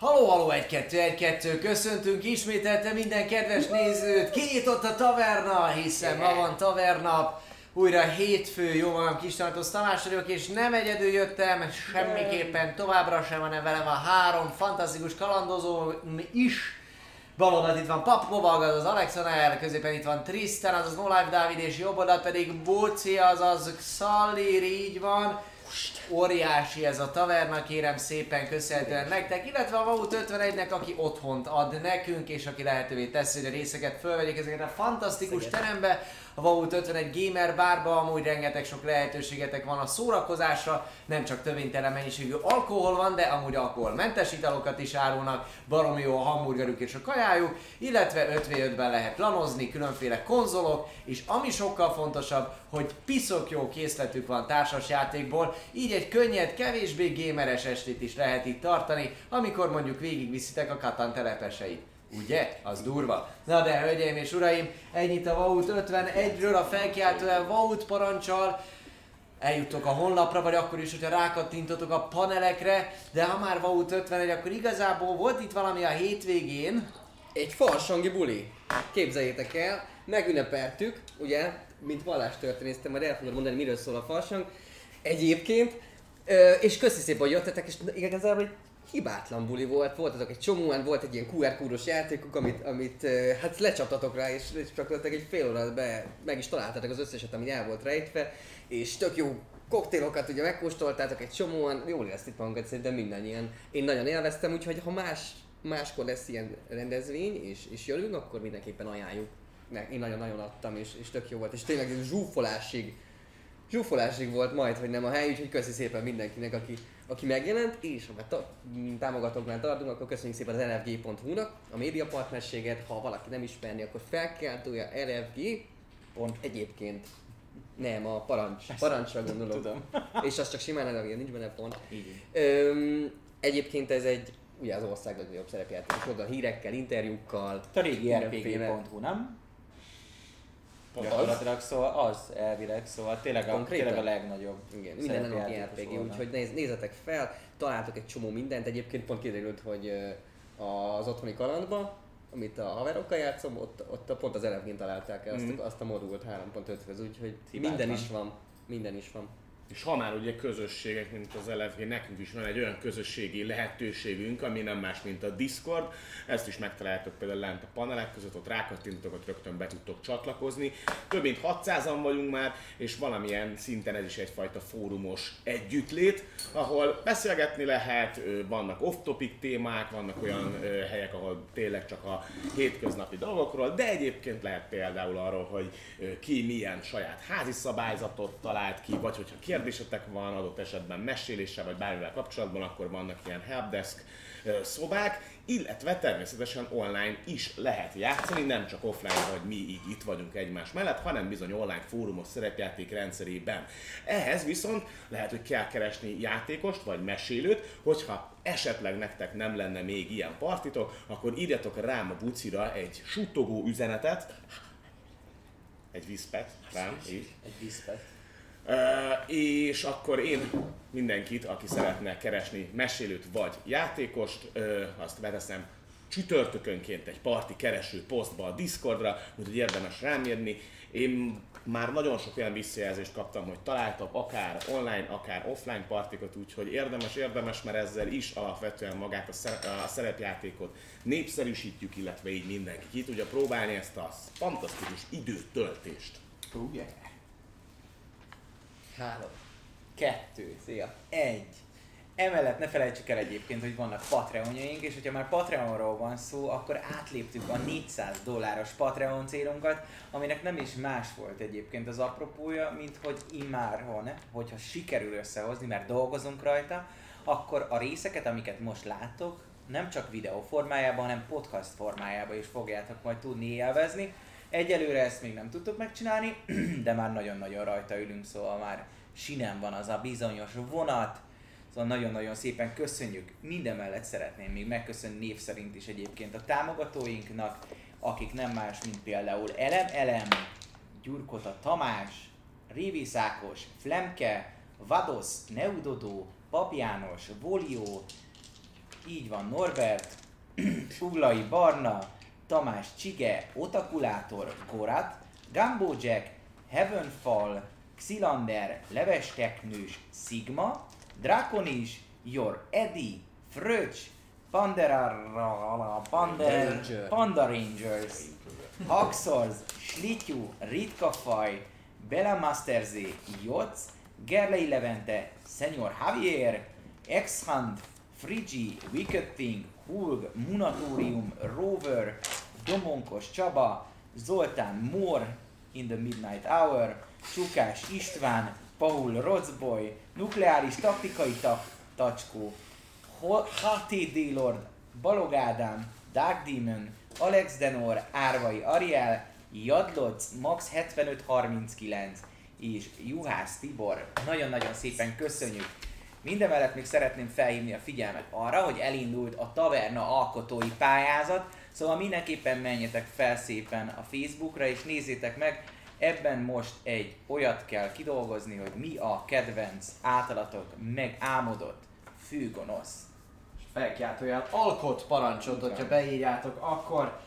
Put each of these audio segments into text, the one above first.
Haló, haló, 1-2-1-2, köszöntünk ismételte minden kedves nézőt, kinyitott a taverna, hiszen ma van tavernap, újra hétfő, jó van, kis Tartos Tamás vagyok, és nem egyedül jöttem, semmiképpen továbbra sem, hanem velem a három fantasztikus kalandozó is. Bal oldalt itt van Pap Movag, az Alexander, középen itt van Tristan, azaz No Life Dávid, és jobb oldalt pedig Bóci, azaz Xallir, így van. Óriási ez a taverna, kérem szépen köszönhetően nektek, illetve a Vaut 51-nek, aki otthont ad nekünk, és aki lehetővé teszi, hogy a részeket fölvegyék ezeket a fantasztikus terembe. A Vaut 51 Gamer bárba amúgy rengeteg sok lehetőségetek van a szórakozásra, nem csak törvénytelen mennyiségű alkohol van, de amúgy alkoholmentes italokat is árulnak, baromi jó a hamburgerük és a kajájuk, illetve 5v5-ben lehet lanozni, különféle konzolok, és ami sokkal fontosabb, hogy piszok jó készletük van társas játékból, így egy könnyed, kevésbé gémeres estét is lehet itt tartani, amikor mondjuk végigviszitek a Katan telepeseit. Ugye? Az durva. Na de, hölgyeim és uraim, ennyit a Vaut 51-ről, a felkiáltóan Vaut parancsal. Eljuttok a honlapra, vagy akkor is, hogyha rákattintotok a panelekre, de ha már Vaut 51, akkor igazából volt itt valami a hétvégén. Egy farsangi buli. Képzeljétek el, megünnepeltük, ugye, mint vallástörténésztem, majd el fogod mondani, miről szól a farsang. Egyébként, és köszi szépen, hogy jöttetek, és igazából egy hibátlan buli volt, volt azok egy csomóan, volt egy ilyen QR kódos játékuk, amit, amit hát lecsaptatok rá, és, és gyakorlatilag egy fél órát be, meg is találtatok az összeset, ami el volt rejtve, és tök jó koktélokat ugye megkóstoltátok egy csomóan, jól érezték magunkat szerintem mindannyian. Én nagyon élveztem, úgyhogy ha más, máskor lesz ilyen rendezvény, és, és jönünk, akkor mindenképpen ajánljuk. Én nagyon-nagyon adtam, és, és tök jó volt, és tényleg zsúfolásig, zsúfolásig volt majd, hogy nem a hely, úgyhogy köszi szépen mindenkinek, aki, aki megjelent, és ha már támogatóknál tartunk, akkor köszönjük szépen az rfg.hu-nak a média partnerséget, ha valaki nem ismerni, akkor felkeltője rfg. Pont. Egyébként nem, a parancs, parancsra gondolok. Tudom. És az csak simán LFG, nincs benne pont. Így. Öm, egyébként ez egy, ugye az ország legnagyobb szerepjáték, oda hírekkel, interjúkkal. A régi rpg.hu, nem? Az? Gyakorlatilag szóval az elvileg, szóval tényleg a, Konkrétan? tényleg a legnagyobb Igen, minden nap szerepjátékos RPG, úgyhogy néz, nézzetek fel, találtok egy csomó mindent. Egyébként pont kiderült, hogy az otthoni kalandba, amit a haverokkal játszom, ott, ott pont az elefgén találták el azt, a, azt a modult 3.5-höz, úgyhogy Hibátlan. minden is van. Minden is van. És ha már ugye közösségek, mint az LFG, nekünk is van egy olyan közösségi lehetőségünk, ami nem más, mint a Discord. Ezt is megtaláltok például lent a panelek között, ott rákattintotok, ott rögtön be tudtok csatlakozni. Több mint 600-an vagyunk már, és valamilyen szinten ez is egyfajta fórumos együttlét, ahol beszélgetni lehet, vannak off-topic témák, vannak olyan helyek, ahol tényleg csak a hétköznapi dolgokról, de egyébként lehet például arról, hogy ki milyen saját házi szabályzatot talált ki, vagy hogyha kérdésetek van adott esetben meséléssel vagy bármivel kapcsolatban, akkor vannak ilyen helpdesk szobák, illetve természetesen online is lehet játszani, nem csak offline, vagy mi így itt vagyunk egymás mellett, hanem bizony online fórumos szerepjáték rendszerében. Ehhez viszont lehet, hogy kell keresni játékost vagy mesélőt, hogyha esetleg nektek nem lenne még ilyen partitok, akkor írjatok rám a bucira egy suttogó üzenetet, egy viszpet rám, így. Egy vízpet. És akkor én mindenkit, aki szeretne keresni mesélőt vagy játékost, azt beteszem csütörtökönként egy parti kereső posztba a Discordra, úgyhogy érdemes rám. Én már nagyon sok olyan visszajelzést kaptam, hogy találtam akár online, akár offline partikat, úgyhogy érdemes, érdemes, mert ezzel is alapvetően magát a, szerep, a szerepjátékot népszerűsítjük, illetve így mindenki ki tudja próbálni ezt a fantasztikus időtöltést. Uh, yeah. Három. Kettő. Szia. Egy. Emellett ne felejtsük el egyébként, hogy vannak Patreonjaink, és hogyha már Patreonról van szó, akkor átléptük a 400 dolláros Patreon célunkat, aminek nem is más volt egyébként az apropója, mint hogy immáron, hogyha sikerül összehozni, mert dolgozunk rajta, akkor a részeket, amiket most láttok, nem csak videó formájában, hanem podcast formájában is fogjátok majd tudni élvezni. Egyelőre ezt még nem tudtuk megcsinálni, de már nagyon-nagyon rajta ülünk, szóval már sinem van az a bizonyos vonat, Szóval nagyon-nagyon szépen köszönjük. Minden mellett szeretném még megköszönni név szerint is egyébként a támogatóinknak, akik nem más, mint például Elem Elem, Gyurkota Tamás, Révész Ákos, Flemke, Vadosz, Neudodó, Pap János, Volió, így van Norbert, Uglai Barna, Tamás Csige, Otakulátor, Gorat, Gumbo Jack, Heavenfall, Xilander, Levesteknős, Sigma, Draconis, Your Eddie, Fröcs, Panderara, Pander. Panda Rangers, Haxorz, Slityu, Ritka Faj, Bela Masterzé, Jotz, Gerlei Levente, Senyor Javier, X-Hunt, Frigi, Wicked Thing, Hulg, Munatorium, Rover, Domonkos Csaba, Zoltán Mór, In the Midnight Hour, Csukás István, Paul Rozboy, Nukleáris Taktikai tak- Tacskó, Ho- HT Lord, Balog Ádám, Dark Demon, Alex Denor, Árvai Ariel, Jadloc, Max 7539 és Juhász Tibor. Nagyon-nagyon szépen köszönjük! Mindemellett még szeretném felhívni a figyelmet arra, hogy elindult a Taverna alkotói pályázat, szóval mindenképpen menjetek fel szépen a Facebookra és nézzétek meg, ebben most egy olyat kell kidolgozni, hogy mi a kedvenc általatok megálmodott főgonosz. felkiáltójel alkot parancsot, hogyha beírjátok, akkor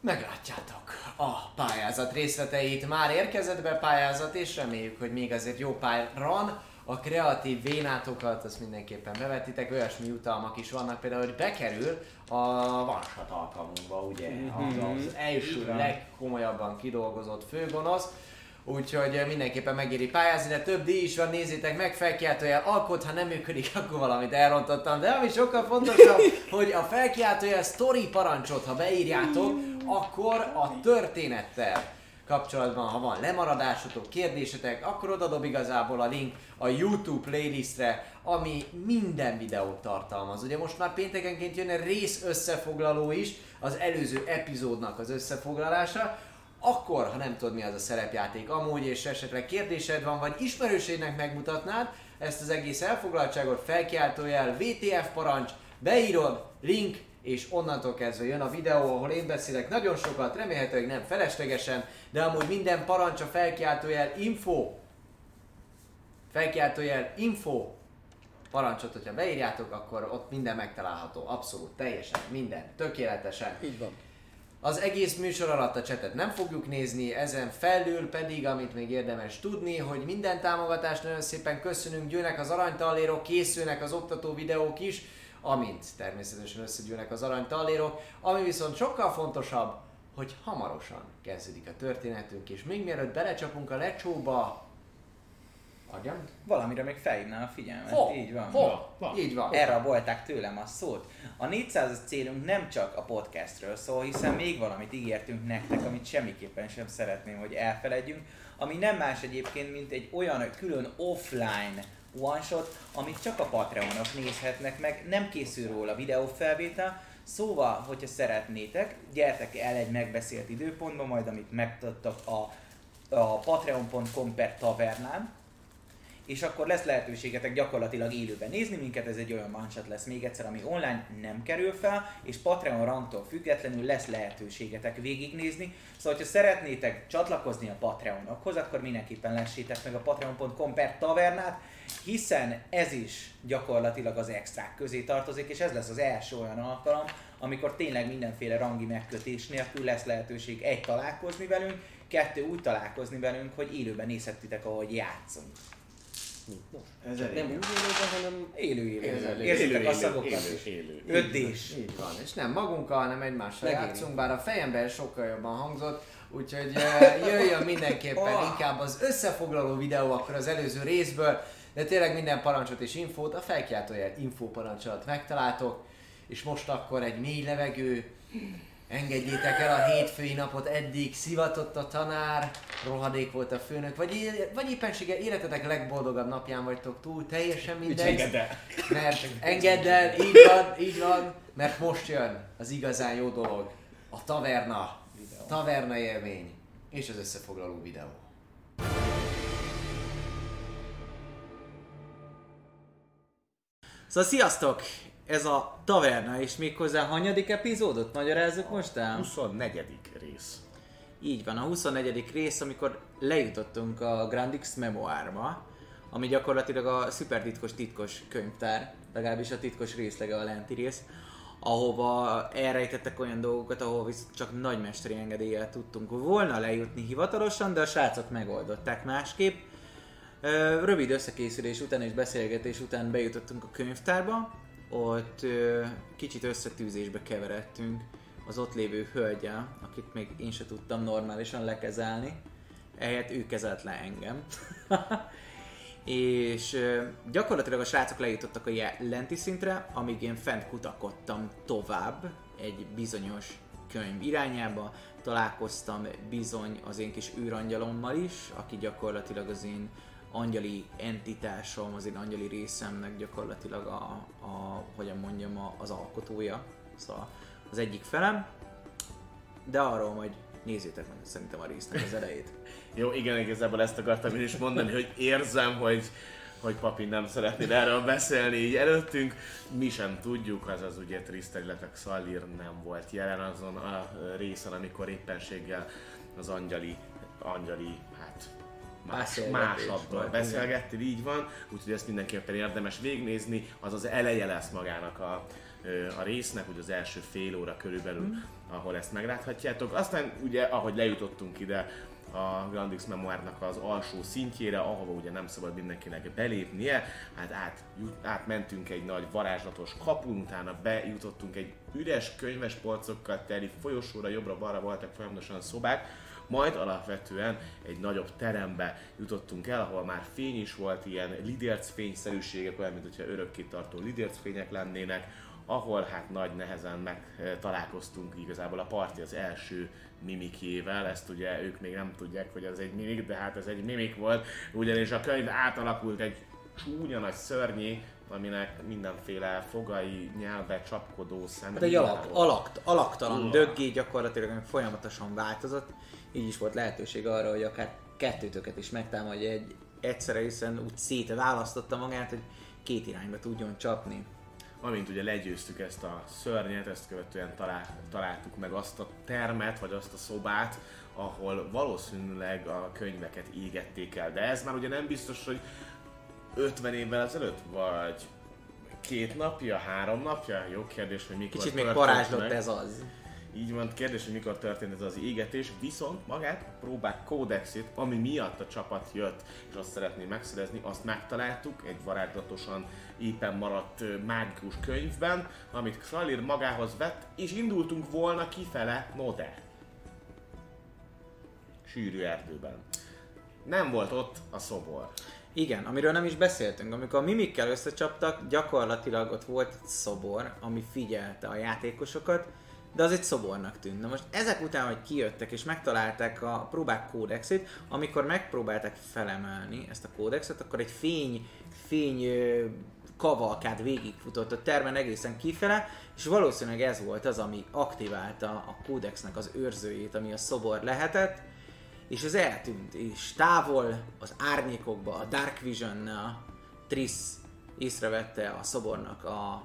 meglátjátok a pályázat részleteit. Már érkezett be pályázat, és reméljük, hogy még azért jó pályán a kreatív vénátokat, azt mindenképpen bevetitek, olyasmi jutalmak is vannak, például, hogy bekerül a vansat alkalmunkba, ugye, az, az első legkomolyabban kidolgozott főgonosz, Úgyhogy mindenképpen megéri pályázni, de több díj is van, nézzétek meg, felkiáltójel alkot, ha nem működik, akkor valamit elrontottam. De ami sokkal fontosabb, hogy a felkiáltójel story parancsot, ha beírjátok, akkor a történettel kapcsolatban, ha van lemaradásotok, kérdésetek, akkor oda dob igazából a link a YouTube playlistre, ami minden videót tartalmaz. Ugye most már péntekenként jön egy rész összefoglaló is, az előző epizódnak az összefoglalása, akkor, ha nem tudod mi az a szerepjáték amúgy, és esetleg kérdésed van, vagy ismerőségnek megmutatnád ezt az egész elfoglaltságot, felkiáltójel, VTF parancs, beírod, link, és onnantól kezdve jön a videó, ahol én beszélek nagyon sokat, remélhetőleg nem feleslegesen, de amúgy minden parancs a felkiáltójel info, felkiáltójel info, parancsot, hogyha beírjátok, akkor ott minden megtalálható, abszolút, teljesen, minden, tökéletesen. Így van. Az egész műsor alatt a csetet nem fogjuk nézni, ezen felül pedig, amit még érdemes tudni, hogy minden támogatást nagyon szépen köszönünk, gyűlnek az aranytallérok, készülnek az oktató videók is, amint természetesen összegyűlnek az aranytallérok, ami viszont sokkal fontosabb, hogy hamarosan kezdődik a történetünk, és még mielőtt belecsapunk a lecsóba, adjam? Valamire még felhívnám a figyelmet. Ho, Így van. ho, van. így van. elrabolták tőlem a szót. A 400 célunk nem csak a podcastről szól, hiszen még valamit ígértünk nektek, amit semmiképpen sem szeretném, hogy elfeledjünk, ami nem más egyébként, mint egy olyan külön offline one shot, amit csak a Patreonok nézhetnek meg, nem készül róla videófelvétel, Szóval, hogyha szeretnétek, gyertek el egy megbeszélt időpontba, majd amit megtudtak a, a patreon.com per tavernán, és akkor lesz lehetőségetek gyakorlatilag élőben nézni minket, ez egy olyan manchat lesz még egyszer, ami online nem kerül fel, és Patreon rangtól függetlenül lesz lehetőségetek végignézni. Szóval, hogyha szeretnétek csatlakozni a Patreonokhoz, akkor mindenképpen lessétek meg a patreon.com per tavernát, hiszen ez is gyakorlatilag az extrák közé tartozik, és ez lesz az első olyan alkalom, amikor tényleg mindenféle rangi megkötés nélkül lesz lehetőség egy találkozni velünk, kettő úgy találkozni velünk, hogy élőben nézhetitek, ahogy játszunk. Ez Nem úgy élőben, hanem Élő élő. Élő, Érzitek a élő, szagokat élő, is. élő. Öddés. Így van, és nem magunkkal, hanem egymással Megéri. játszunk, bár a fejemben sokkal jobban hangzott, úgyhogy jöjjön mindenképpen Oh. inkább az összefoglaló videó akkor az előző részből, de tényleg minden parancsot és infót a felkiáltójel info parancs alatt megtaláltok, és most akkor egy mély levegő, engedjétek el a hétfői napot, eddig szivatott a tanár, rohadék volt a főnök, vagy, vagy éppenséggel életetek legboldogabb napján vagytok túl, teljesen mindegy. Engedd el. Mert engedd el, így van, így van, mert most jön az igazán jó dolog. A taverna, taverna élmény és az összefoglaló videó. Szóval sziasztok! Ez a Taverna, és méghozzá hanyadik epizódot magyarázzuk most el? 24. rész. Így van, a 24. rész, amikor lejutottunk a Grandix Memoárba, ami gyakorlatilag a szuper titkos titkos könyvtár, legalábbis a titkos részlege a lenti rész, ahova elrejtettek olyan dolgokat, ahol viszont csak nagymesteri engedéllyel tudtunk volna lejutni hivatalosan, de a srácok megoldották másképp. Rövid összekészülés után és beszélgetés után bejutottunk a könyvtárba, ott kicsit összetűzésbe keveredtünk az ott lévő hölgyel, akit még én se tudtam normálisan lekezelni. Ehelyett ő kezelt le engem. és gyakorlatilag a srácok lejutottak a lenti szintre, amíg én fent kutakodtam tovább egy bizonyos könyv irányába, találkoztam bizony az én kis űrangyalommal is, aki gyakorlatilag az én angyali entitásom, az én angyali részemnek gyakorlatilag a, a hogyan mondjam, a, az alkotója, szóval az egyik felem, de arról majd nézzétek meg szerintem a résznek az elejét. Jó, igen, igazából ezt akartam én is mondani, hogy érzem, hogy hogy papi nem szeretnéd erről beszélni így előttünk. Mi sem tudjuk, azaz ugye Tristan, illetve Xalir nem volt jelen azon a részen, amikor éppenséggel az angyali, angyali, más, volt, beszélgettél, így van, úgyhogy ezt mindenképpen érdemes végignézni, az az eleje lesz magának a, a résznek, ugye az első fél óra körülbelül, mm. ahol ezt megláthatjátok. Aztán ugye, ahogy lejutottunk ide, a Grandix Memoárnak az alsó szintjére, ahova ugye nem szabad mindenkinek belépnie, hát át, átmentünk egy nagy varázslatos kapun, utána bejutottunk egy üres könyves polcokkal teli folyosóra, jobbra-balra voltak folyamatosan szobák, majd alapvetően egy nagyobb terembe jutottunk el, ahol már fény is volt, ilyen lidérc fényszerűségek, olyan, mint hogyha örökké tartó lidérc fények lennének, ahol hát nagy nehezen meg eh, igazából a parti az első mimikjével, ezt ugye ők még nem tudják, hogy ez egy mimik, de hát ez egy mimik volt, ugyanis a könyv átalakult egy csúnya nagy szörnyé, aminek mindenféle fogai, nyelve, csapkodó szem. Hát egy alak, alakt, alaktalan Uha. döggé gyakorlatilag ami folyamatosan változott, így is volt lehetőség arra, hogy akár kettőtöket is megtámadja egy egyszerre, hiszen úgy szétválasztotta magát, hogy két irányba tudjon csapni. Amint ugye legyőztük ezt a szörnyet, ezt követően talál, találtuk meg azt a termet, vagy azt a szobát, ahol valószínűleg a könyveket égették el. De ez már ugye nem biztos, hogy 50 évvel ezelőtt, vagy két napja, három napja? Jó kérdés, hogy mikor Kicsit még parázslott ez az. Így van, kérdés, hogy mikor történt ez az égetés, viszont magát próbák kódexét, ami miatt a csapat jött, és azt szeretné megszerezni, azt megtaláltuk egy varázslatosan éppen maradt mágikus könyvben, amit Kralir magához vett, és indultunk volna kifele Node. Sűrű erdőben. Nem volt ott a szobor. Igen, amiről nem is beszéltünk. Amikor a mimikkel összecsaptak, gyakorlatilag ott volt egy szobor, ami figyelte a játékosokat, de az egy szobornak tűnt. Na most ezek után, hogy kijöttek és megtalálták a próbák kódexét, amikor megpróbálták felemelni ezt a kódexet, akkor egy fény, fény kavalkád végigfutott a termen egészen kifele, és valószínűleg ez volt az, ami aktiválta a kódexnek az őrzőjét, ami a szobor lehetett, és az eltűnt, és távol az árnyékokba, a Dark Vision-nel Triss észrevette a szobornak a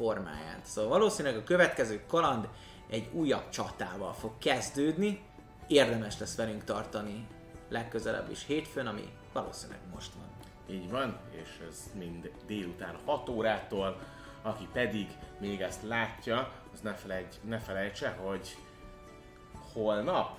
formáját. Szóval valószínűleg a következő kaland egy újabb csatával fog kezdődni, érdemes lesz velünk tartani legközelebb is hétfőn, ami valószínűleg most van. Így van, és ez mind délután 6 órától, aki pedig még ezt látja, az ne, felejts, ne felejtse, hogy holnap,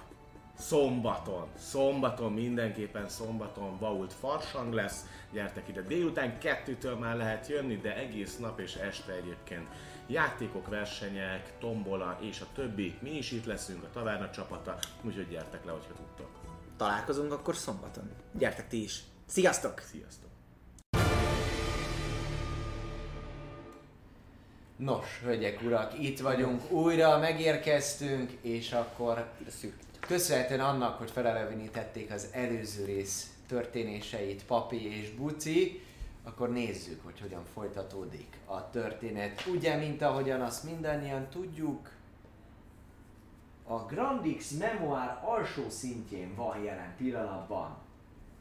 szombaton, szombaton, mindenképpen szombaton Vault Farsang lesz, gyertek ide délután, kettőtől már lehet jönni, de egész nap és este egyébként játékok, versenyek, tombola és a többi, mi is itt leszünk, a taverna csapata, úgyhogy gyertek le, hogyha tudtok. Találkozunk akkor szombaton. Gyertek ti is! Sziasztok! Sziasztok! Nos, hölgyek, urak, itt vagyunk, újra megérkeztünk, és akkor köszönhetően annak, hogy felelevenítették az előző rész történéseit Papi és Buci, akkor nézzük, hogy hogyan folytatódik a történet. Ugye, mint ahogyan azt mindannyian tudjuk, a Grandix Memoir alsó szintjén van jelen pillanatban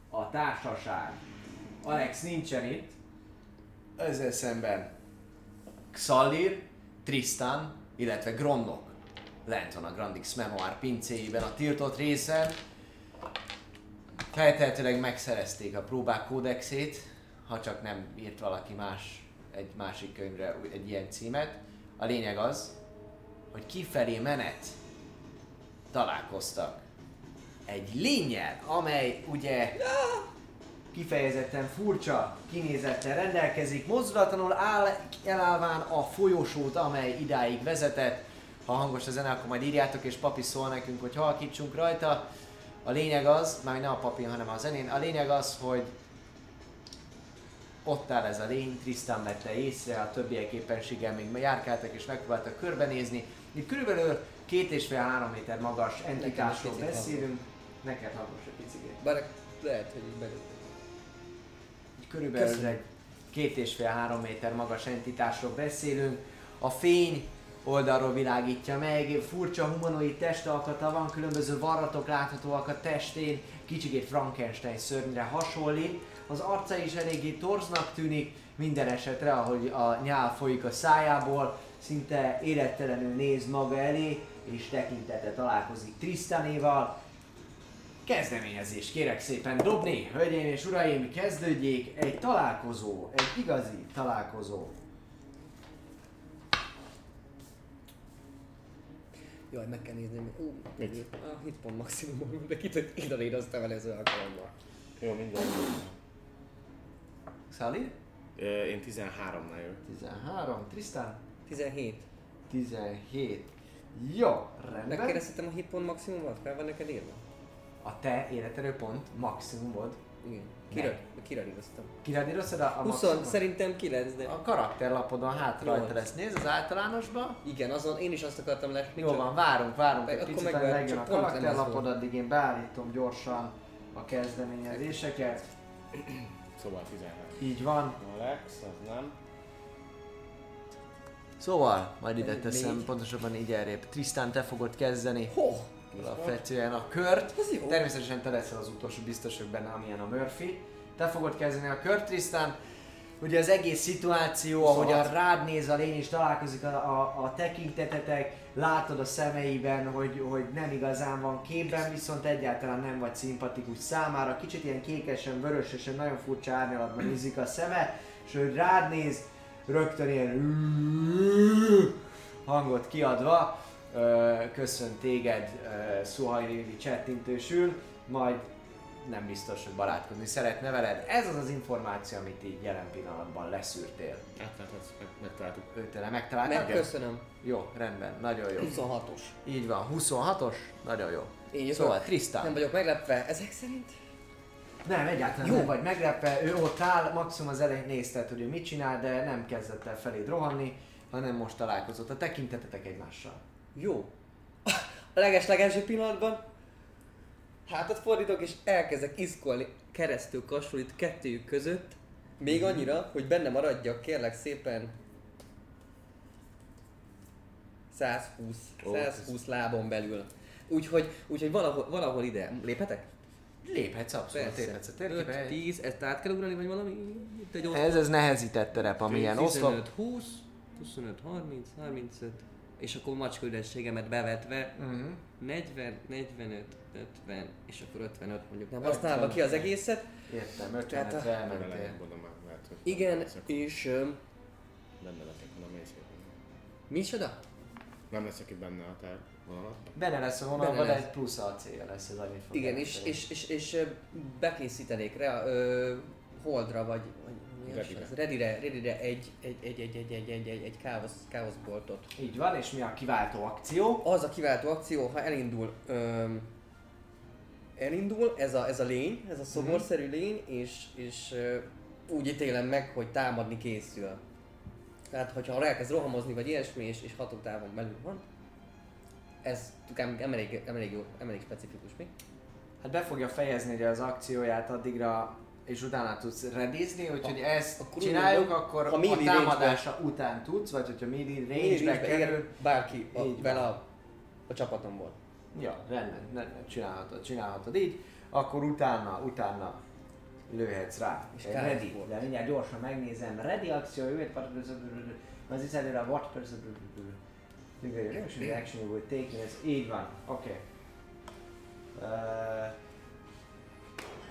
a társaság. Alex nincsen itt, ezzel szemben Xalir, Tristan, illetve Grondok lent van a Grandix Memoir pincéjében a tiltott részen. Feltehetőleg megszerezték a próbák kódexét, ha csak nem írt valaki más egy másik könyvre egy ilyen címet. A lényeg az, hogy kifelé menet találkoztak egy lényel, amely ugye kifejezetten furcsa kinézettel rendelkezik, mozdulatlanul áll elállván a folyosót, amely idáig vezetett. Ha hangos a zene, akkor majd írjátok, és papi szól nekünk, hogy halkítsunk rajta. A lényeg az, már nem a papi, hanem a zenén, a lényeg az, hogy ott áll ez a lény, Tristan vette észre, a többiek éppenséggel még járkáltak és megpróbáltak körbenézni. Itt körülbelül két és fél három méter magas entitásról beszélünk. Neked hangos egy picit. Bár lehet, hogy belül. Körülbelül Köszönöm. egy két és fél három méter magas entitásról beszélünk. A fény oldalról világítja meg, furcsa humanoid testalkata van, különböző varratok láthatóak a testén, kicsikét Frankenstein szörnyre hasonlít. Az arca is eléggé torznak tűnik, minden esetre, ahogy a nyál folyik a szájából, szinte élettelenül néz maga elé, és tekintete találkozik Tristanéval. Kezdeményezés, kérek szépen dobni, hölgyeim és uraim, kezdődjék egy találkozó, egy igazi találkozó. Jaj, meg kell nézni. Ú, Mit? a hitpont maximum, de kit, hogy ide éreztem el ezzel alkalommal. Jó, mindjárt. Szali? Én 13-nál jövök. 13, Tristan? 17. 17. Jó, rendben. Megkérdezhetem a hitpont maximumot? Fel van neked írva? A te életerőpont maximumod. Igen. Ne. Kira, kiradíroztam. Kiradírozod a, a 20, maximum? szerintem 9, de... A karakterlapodon hát rajta lesz. Nézd az általánosba. Igen, azon én is azt akartam lesni. Jó csak- van, várunk, várunk egy akkor picit, meg- amíg megjön a karakterlapod, addig én beállítom gyorsan a kezdeményezéseket. Szóval 13. Így van. Alex, az nem. Szóval, majd ide Négy. teszem, pontosabban így elrébb. Tristan, te fogod kezdeni Ho! Alapvetően a kört. Az jó. Természetesen te leszel az utolsó, biztos vagyok benne, amilyen a Murphy. Te fogod kezdeni a kört, Tristan. Ugye az egész szituáció, ahogy a rád néz a lény és találkozik a, a, a tekintetetek, látod a szemeiben, hogy, hogy nem igazán van képben, viszont egyáltalán nem vagy szimpatikus számára. Kicsit ilyen kékesen, vörösesen, nagyon furcsa árnyalatban nézik a szeme, és hogy rád néz, rögtön ilyen hangot kiadva, köszönt téged ö, Szuhajlévi csettintősül, majd nem biztos, hogy barátkozni szeretne veled. Ez az az információ, amit így jelen pillanatban leszűrtél. Átláthatsz, meg, megtaláltuk. Őtele megtaláltad? Megköszönöm. Jó, rendben, nagyon jó. 26-os. Így van, 26-os, nagyon jó. Jövök. Szóval Tristan. Nem vagyok meglepve. Ezek szerint? Nem, egyáltalán Jó. nem vagy meglepve, ő ott áll, maximum az elején nézted, hogy ő mit csinál, de nem kezdett el feléd rohanni, hanem most találkozott. A tekintetetek egymással. Jó. A leges-legelső pillanatban hátat fordítok és elkezdek iszkolni keresztül kassulit kettőjük között. Még annyira, hogy benne maradjak, kérlek szépen 120, Ó, 120 lábon belül. Úgyhogy, úgyhogy valahol, valahol ide. Léphetek? Léphetsz abszolút, léphetsz a térkébe. 5, 10, ezt át kell ugrani, vagy valami? Itt egy Ez az nehezített terep, amilyen oszlop. 15, 20, 25, 30, 35, és akkor macska ürességemet bevetve Mhm. 40, 45, 50, és akkor 55 mondjuk. Nem használva ki az egészet. Értem, 50 Tehát a- elmentél. Igen, és... benne leszek, hanem. Micsoda? Nem leszek itt benne a tár vonalat. Benne lesz a vonalban, Benne de lesz. egy plusz AC-ja lesz az, amit fog Igen, és, és, és, és bekészítenék rá, holdra, vagy, vagy az? Readire, readire egy, egy, egy, egy, egy, egy, egy, egy, egy káosz, káoszboltot. Így van, és mi a kiváltó akció? Az a kiváltó akció, ha elindul, öm, elindul ez a, ez a lény, ez a szoborszerű lény, és, és ö, úgy ítélem meg, hogy támadni készül. Tehát, hogyha elkezd rohamozni, vagy ilyesmi, és, és hatótávon belül van, ez nem, elég, elég jó, elég specifikus, mi? Hát be fogja fejezni ugye az akcióját addigra, és utána tudsz redizni, úgyhogy Ha- ezt akkor csináljuk, mondom, akkor ha a támadása után tudsz, vagy hogyha melee range-be kerül, Bárki a, van. a, a csapatomból. Ja, rendben, rendben, csinálhatod, csinálhatod így, akkor utána, utána lőhetsz rá. És ready, de mindjárt gyorsan megnézem. Ready akció, jöhet, az is előre a what Action, action will take this. Így van, oké. Okay. Uh,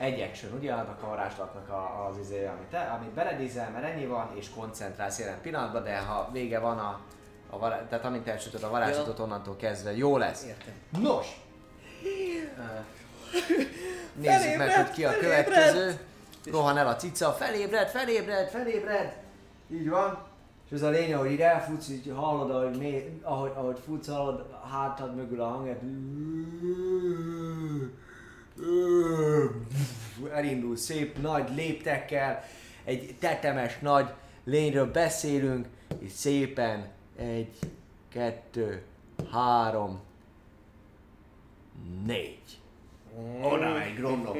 Egy action, ugye annak a varázslatnak a, az izé, amit, amit beledízel, mert ennyi van, és koncentrálsz jelen pillanatban, de ha vége van a, a vará, tehát amint elsütöd a varázslatot, onnantól kezdve jó lesz. Értem. Nos! Nézzük meg, hogy ki a következő. Rohan el a cica, felébred, felébred, felébred! Így van. És ez a lényeg, hogy így elfutsz, így hallod, ahogy, mé, ahogy, ahogy futsz, hallod hátad mögül a hangját. Elindul szép nagy léptekkel, egy tetemes nagy lényről beszélünk, és szépen egy, kettő, három, négy. Megy Gromnak,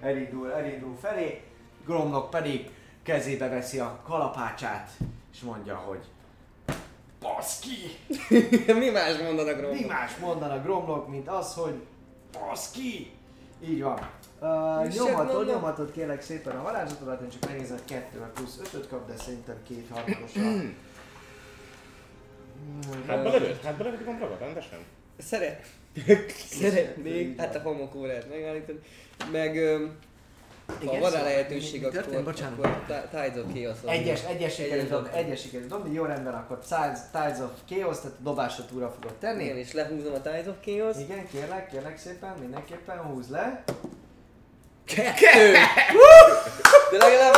elindul, elindul felé, Gromnak pedig kezébe veszi a kalapácsát, és mondja, hogy Baszki! Mi más mondanak róla? Mi más mondanak Gromlok, mint az, hogy baszki! Így van. Uh, nyomatod, nyomatod kérlek szépen a varázslatodat, én csak megnézem, 2 plusz 5 kap, de szerintem két harmadosra. Hát belevőtt? Hát belevőtt gombrokat, rendesen? Szeret... Szeretnék, hát a homokórát megállítani, meg öm, ha Igen, van rá szóval lehetőség, mi- mi történt? akkor, Bocsánat. akkor Ti- Tides of Chaos van. Egyes, egyes sikerült dobni, egyes sikerült dobni, jó rendben, akkor Tides, of Chaos, tehát a dobásra túra fogod tenni. Igen, és lehúzom a Tides of Chaos. Igen, kérlek, kérlek szépen, mindenképpen húz le. Kettő! De legalább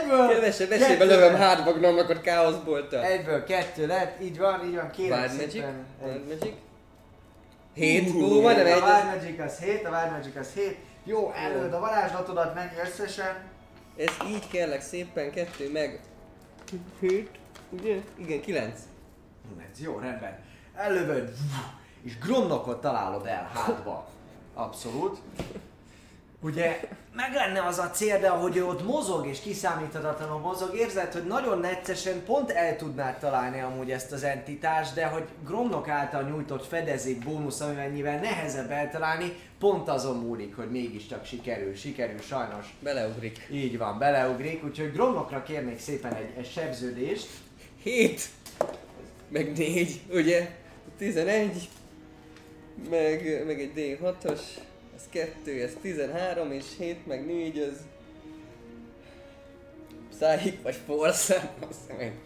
Egyből! kevesebb esélyben lövöm hátba Gnomnak a Chaos bolttal. Egyből kettő lett, így van, így van, kérek Wild Magic? szépen. Wild Magic? Hét, Hú, majdnem a egy. Wild Magic az 7, a Wild Magic az 7. Jó, előd a varázslatodat, mennyi összesen? Ez így kellek szépen, kettő meg... Hét, ugye? Igen, kilenc. Ez jó, rendben. Ellövöd, és Gromnokot találod el hátba. Abszolút. Ugye, meg lenne az a cél, de ahogy ő ott mozog és kiszámíthatatlanul mozog, érzed, hogy nagyon neccesen pont el tudnád találni amúgy ezt az entitást, de hogy Gromnok által nyújtott fedezék bónusz, amennyivel nehezebb eltalálni, pont azon múlik, hogy mégiscsak sikerül, sikerül sajnos. Beleugrik. Így van, beleugrik, úgyhogy Gromnokra kérnék szépen egy, egy sebződést. Hét, meg négy, ugye? Tizenegy, meg, meg egy D6-os, ez kettő, ez 13, és 7 meg 4, az... Psychic vagy Force? Azt meg.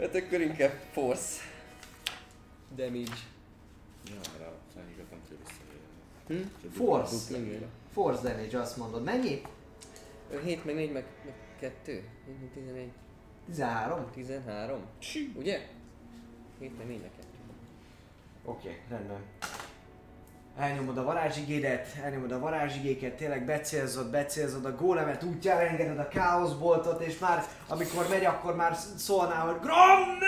Hát akkor inkább Force. Damage. Ja, arra szállíkat nem tudja visszaélni. Hm? Force. Force damage azt mondod. Mennyi? 7 meg 4 meg, meg 2. 7 meg 11. 13? 13. Ugye? 7 meg 4 meg 2. Oké, okay, rendben. Elnyomod a varázsigédet, elnyomod a varázsigéket, tényleg becélzod, becélzod a gólemet, útjára engeded a káoszboltot, és már amikor megy, akkor már szólnál, hogy Grom!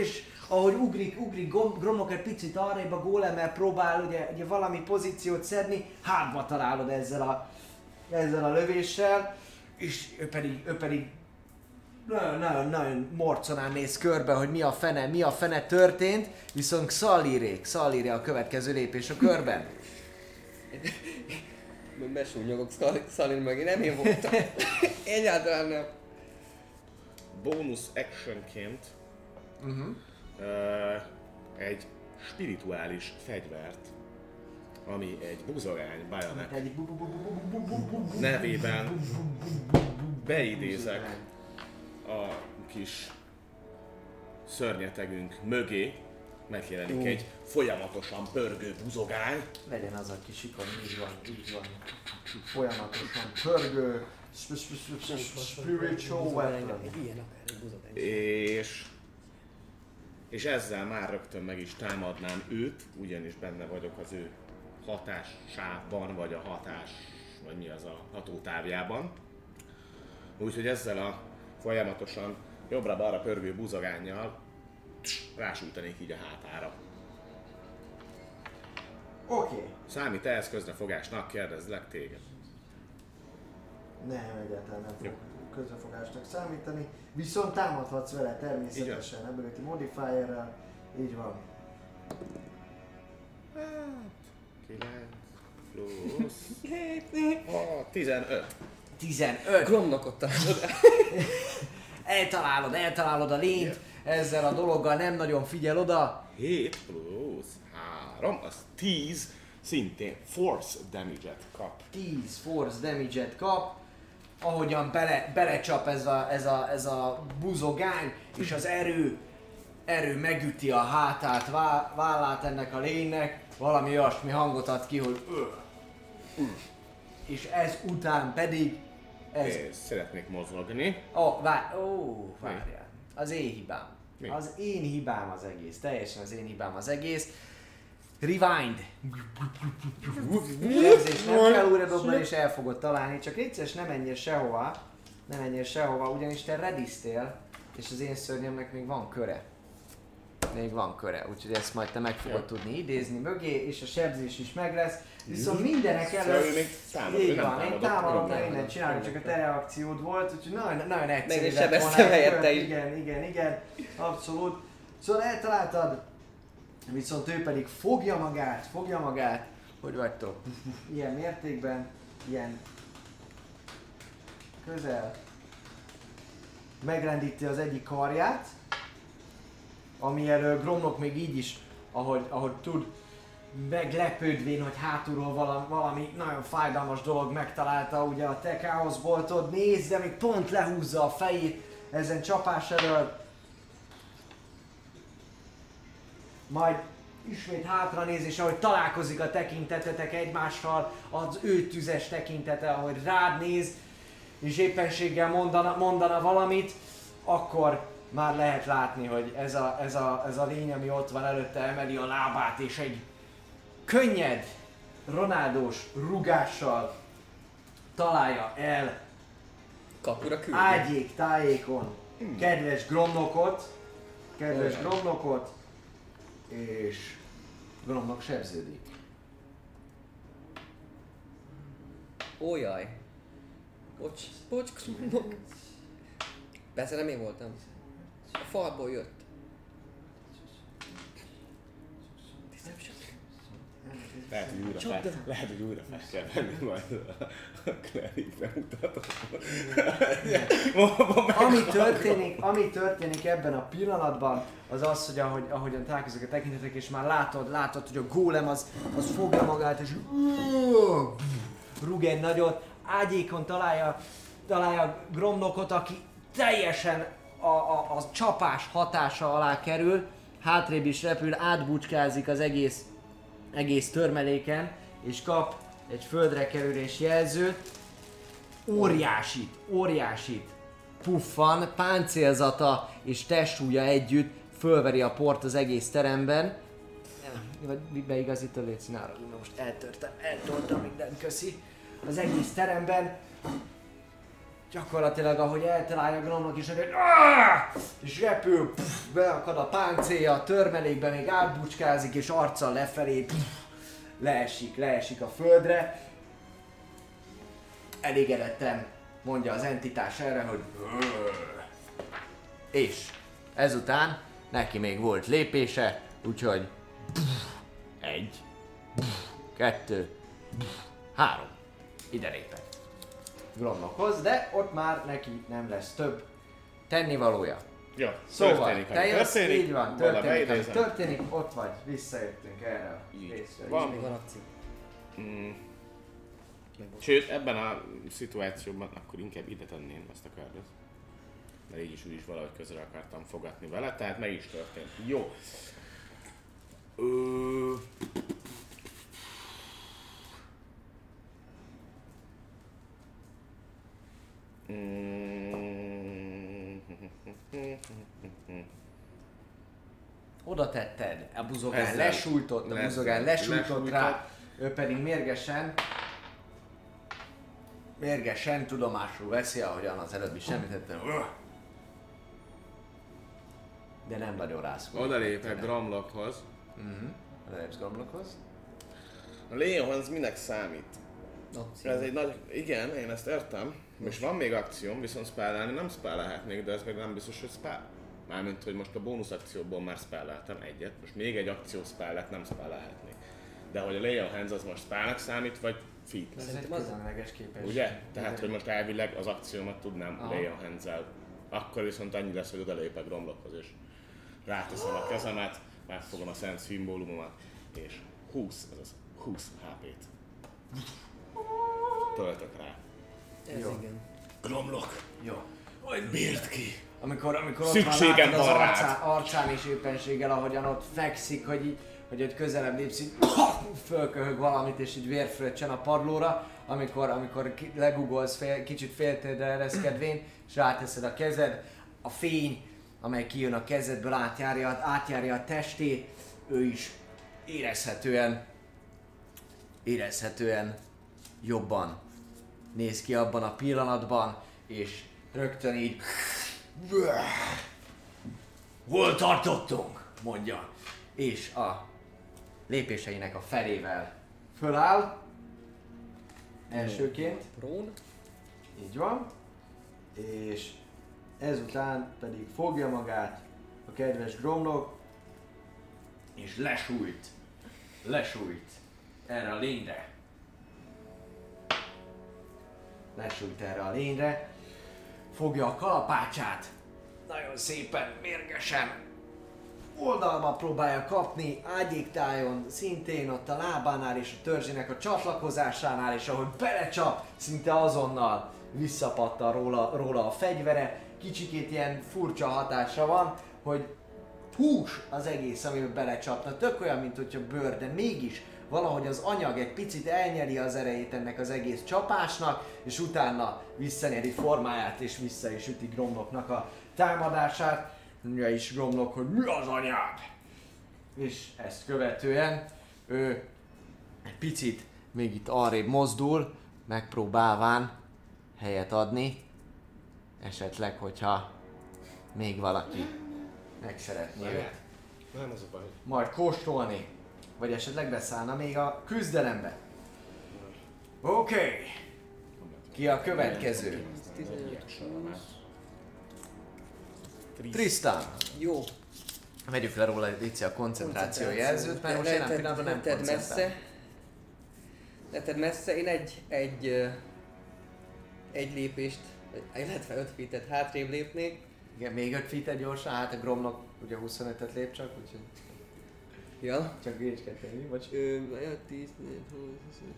És ahogy ugrik, ugrik Grom- Gromnok egy picit arrébb a gólemmel próbál ugye, ugye valami pozíciót szedni, hátba találod ezzel a, ezzel a lövéssel, és ő pedig, ő pedig nagyon-nagyon morconán néz körbe, hogy mi a fene, mi a fene történt, viszont Xalirék, Xaliré a következő lépés a körben. Besúnyogok Xalir meg, én nem én voltam. Egyáltalán nem. Bónusz actionként uh-huh. uh, egy spirituális fegyvert, ami egy buzogány Bajonek nevében beidézek a kis szörnyetegünk mögé, megjelenik egy folyamatosan pörgő buzogány, Legyen az a kis ikon, így van, így van. Folyamatosan pörgő, sp- sp- sp- sp- spiritual weapon. Egy ilyen akár, egy buzogány. és és ezzel már rögtön meg is támadnám őt, ugyanis benne vagyok az ő hatássávban, vagy a hatás, vagy mi az a hatótávjában. Úgyhogy ezzel a folyamatosan jobbra-balra pörgő buzogánnyal rásújtanék így a hátára. Oké. Számít ehhez közrefogásnak, kérdezlek téged. Nem, egyáltalán nem fog közrefogásnak számítani. Viszont támadhatsz vele természetesen, ability modifierrel. Így van. 9 plusz... A 15. 15. Gromnak ott találod el. Eltalálod, eltalálod a lényt, ezzel a dologgal nem nagyon figyel oda. 7 plusz 3, az 10, szintén force damage-et kap. 10 force damage-et kap, ahogyan bele, belecsap ez a, ez, a, ez a buzogány, és az erő, erő megüti a hátát, vá, vállát ennek a lénynek, valami olyasmi hangot ad ki, hogy ö. És ez után pedig ez... És szeretnék mozogni. Ó, vár, ó, várjál. Az én hibám. Mi? Az én hibám az egész. Teljesen az én hibám az egész. Rewind. Érzés, nem kell újra dobni és el fogod találni, csak egyszerűen nem menjél sehova. Nem menjél sehova, ugyanis te rediztél, és az én szörnyemnek még van köre. Még van köre, úgyhogy ezt majd te meg fogod tudni idézni mögé, és a sebzés is meg lesz. Viszont mindenek Szóval előtt... még támad, Így van, én támadom, nem mindent csinálok, csak a te reakciód volt, úgyhogy nagyon, nagyon egyszerű is lett sebeztem helyette is. Igen, igen, igen, abszolút. Szóval eltaláltad, viszont ő pedig fogja magát, fogja magát, hogy vagytok, ilyen mértékben, ilyen közel. Megrendíti az egyik karját, ami elől Gromnok még így is, ahogy, ahogy tud, meglepődvén, hogy hátulról valami, nagyon fájdalmas dolog megtalálta ugye a te káoszboltod, néz, de még pont lehúzza a fejét ezen csapás elől. Majd ismét hátra néz, és ahogy találkozik a tekintetetek egymással, az ő tüzes tekintete, ahogy rád néz, és éppenséggel mondana, mondana valamit, akkor már lehet látni, hogy ez a, ez, a, ez a lény, ami ott van előtte, emeli a lábát, és egy könnyed, Ronaldós rugással találja el Kapura küldi. ágyék tájékon kedves Gromnokot, kedves Olyan. Gromnokot, és Gromnok sebződik. Ó jaj. Bocs, bocs, Krumnok. Persze nem én voltam. A falból jött. Lehet, hogy újra fel, lehet, hogy újra fel kell venni majd a Clarice bemutatót. Ami történik, ami történik ebben a pillanatban, az az, hogy ahogy, ahogyan találkozok a tekintetek, és már látod, látod, hogy a gólem az, az fogja magát, és rúg egy nagyot, ágyékon találja, találja Gromnokot, aki teljesen a, a, a csapás hatása alá kerül, hátrébb is repül, átbucskázik az egész, egész törmeléken, és kap egy földre kerülés jelzőt, óriásit, óriásit puffan, páncélzata és testsúlya együtt fölveri a port az egész teremben. Vagy beigazító légy színára, most eltörtem, eltoltam mindent, köszi. Az egész teremben gyakorlatilag ahogy eltalálja Gnomnak is, hogy "Áh!" és repül, puff, beakad a páncélja, a törmelékbe még átbucskázik és arccal lefelé puff, leesik, leesik a földre. Elégedetten mondja az entitás erre, hogy és ezután neki még volt lépése, úgyhogy egy, kettő, három. Ide lépett. Gromnokhoz, de ott már neki nem lesz több tennivalója. Jó, Szóval, történik, te jössz, történik, így van, történik, ami történik, ott vagy, visszajöttünk erre a részre. van. Még van akció. Mm. Sőt, ebben a szituációban akkor inkább ide tenném ezt a kárdot. Mert így is úgy is valahogy közre akartam fogatni vele, tehát meg is történt. Jó. Ö... Oda tetted, a buzogán Ezzel lesújtott, a buzogán lesújtott lesújtott. rá, ő pedig mérgesen, mérgesen tudomásul veszi, ahogyan az előbb is említettem, de nem nagyon rászkul. Oda lépek Gramlockhoz. Mhm. Oda lépsz Gromlokhoz. A Leonhoz minek számít? Ez egy nagy... Igen, én ezt értem. És van még akcióm, viszont spellelni nem spellelhetnék, de ez még nem biztos, hogy spell. Mármint, hogy most a bónusz akcióból már spelleltem egyet, most még egy akció spellet nem spellelhetnék. De hogy a Leon Hands az most spellnek számít, vagy featnek. Ez egy különleges képesség. Ugye? Tehát, hogy most elvileg az akciómat tudnám Aha. Leon hands Akkor viszont annyi lesz, hogy odalépek Romlockhoz és ráteszem a kezemet, megfogom a szent szimbólumomat, és 20, azaz 20 HP-t. Töltök rá. Ez Jó. igen. Gromlok, Jó. bírd ki! Amikor, amikor ott Szükségem van, látod az van rád. arcán, arcán és éppenséggel, ahogyan ott fekszik, hogy így, hogy ott közelebb lépsz, így fölköhög valamit, és így vérfröccsen a padlóra, amikor, amikor legugolsz fél, kicsit féltérdre ereszkedvén, és ráteszed a kezed, a fény, amely kijön a kezedből, átjárja, átjárja a testét, ő is érezhetően, érezhetően jobban néz ki abban a pillanatban, és rögtön így Hol tartottunk? mondja. És a lépéseinek a felével föláll. Elsőként. Prón. Így van. És ezután pedig fogja magát a kedves Gromlok, és lesújt. Lesújt. Erre a lényre. Lesújt erre a lényre. Fogja a kalapácsát. Nagyon szépen, mérgesen. Oldalba próbálja kapni, ágyéktájon, szintén ott a lábánál és a törzsének a csatlakozásánál, és ahogy belecsap, szinte azonnal visszapattan róla, róla a fegyvere. Kicsikét ilyen furcsa hatása van, hogy hús az egész, amiben belecsapna. Tök olyan, mint hogyha bőr, de mégis valahogy az anyag egy picit elnyeli az erejét ennek az egész csapásnak, és utána visszanyeri formáját, és vissza is üti Gromloknak a támadását. Mondja is Gromlok, hogy mi az anyád? És ezt követően ő egy picit még itt arrébb mozdul, megpróbálván helyet adni, esetleg, hogyha még valaki meg szeretné őt Nem az a baj. majd kóstolni, vagy esetleg beszállna még a küzdelembe. Oké, okay. ki a következő? Tristan, Jó. vegyük le róla Lici a koncentráció jelzőt, mert most jelen pillanatban nem koncentrál. messze. Leted messze. Én egy, egy, egy lépést, illetve öt feet hátrébb lépnék. Igen, még 5 feet gyorsan, hát a Gromnak ugye 25-et lép csak, úgyhogy Ja. csak kell tenni, vagy... Ö, 5, 10, 20, 25.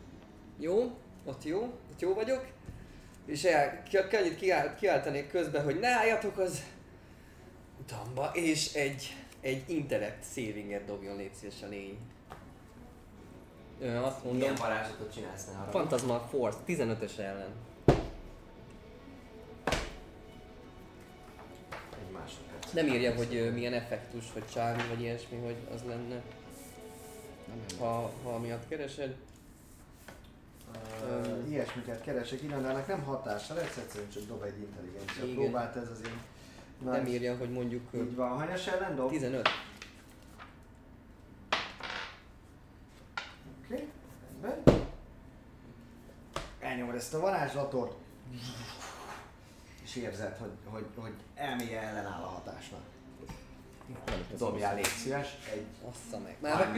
Jó, ott jó, ott jó vagyok. És el, ki, annyit kiáll, kiáltanék közben, hogy ne álljatok az utamba, és egy, egy intellect savinget dobjon légy szíves a lény. Ö, azt mondom, Milyen varázslatot csinálsz, ne arra? Phantasmal Force, 15-ös ellen. Nem írja, hogy ö, milyen effektus, vagy csármi, vagy ilyesmi, hogy az lenne. Ha, ha miatt keresed. Uh, ilyesmiket keresek innen, de ennek nem hatása lesz, egyszerűen csak dob egy intelligencia Igen. próbát, ez az én Nem írja, hogy mondjuk Így van, hanyas ellen dob? 15. Oké, okay. rendben. Elnyomod ezt a varázslatot, és érzed, hogy, hogy, hogy elméje ellenáll a hatásnak. Dobjál, légy szíves, egy Assza meg. Már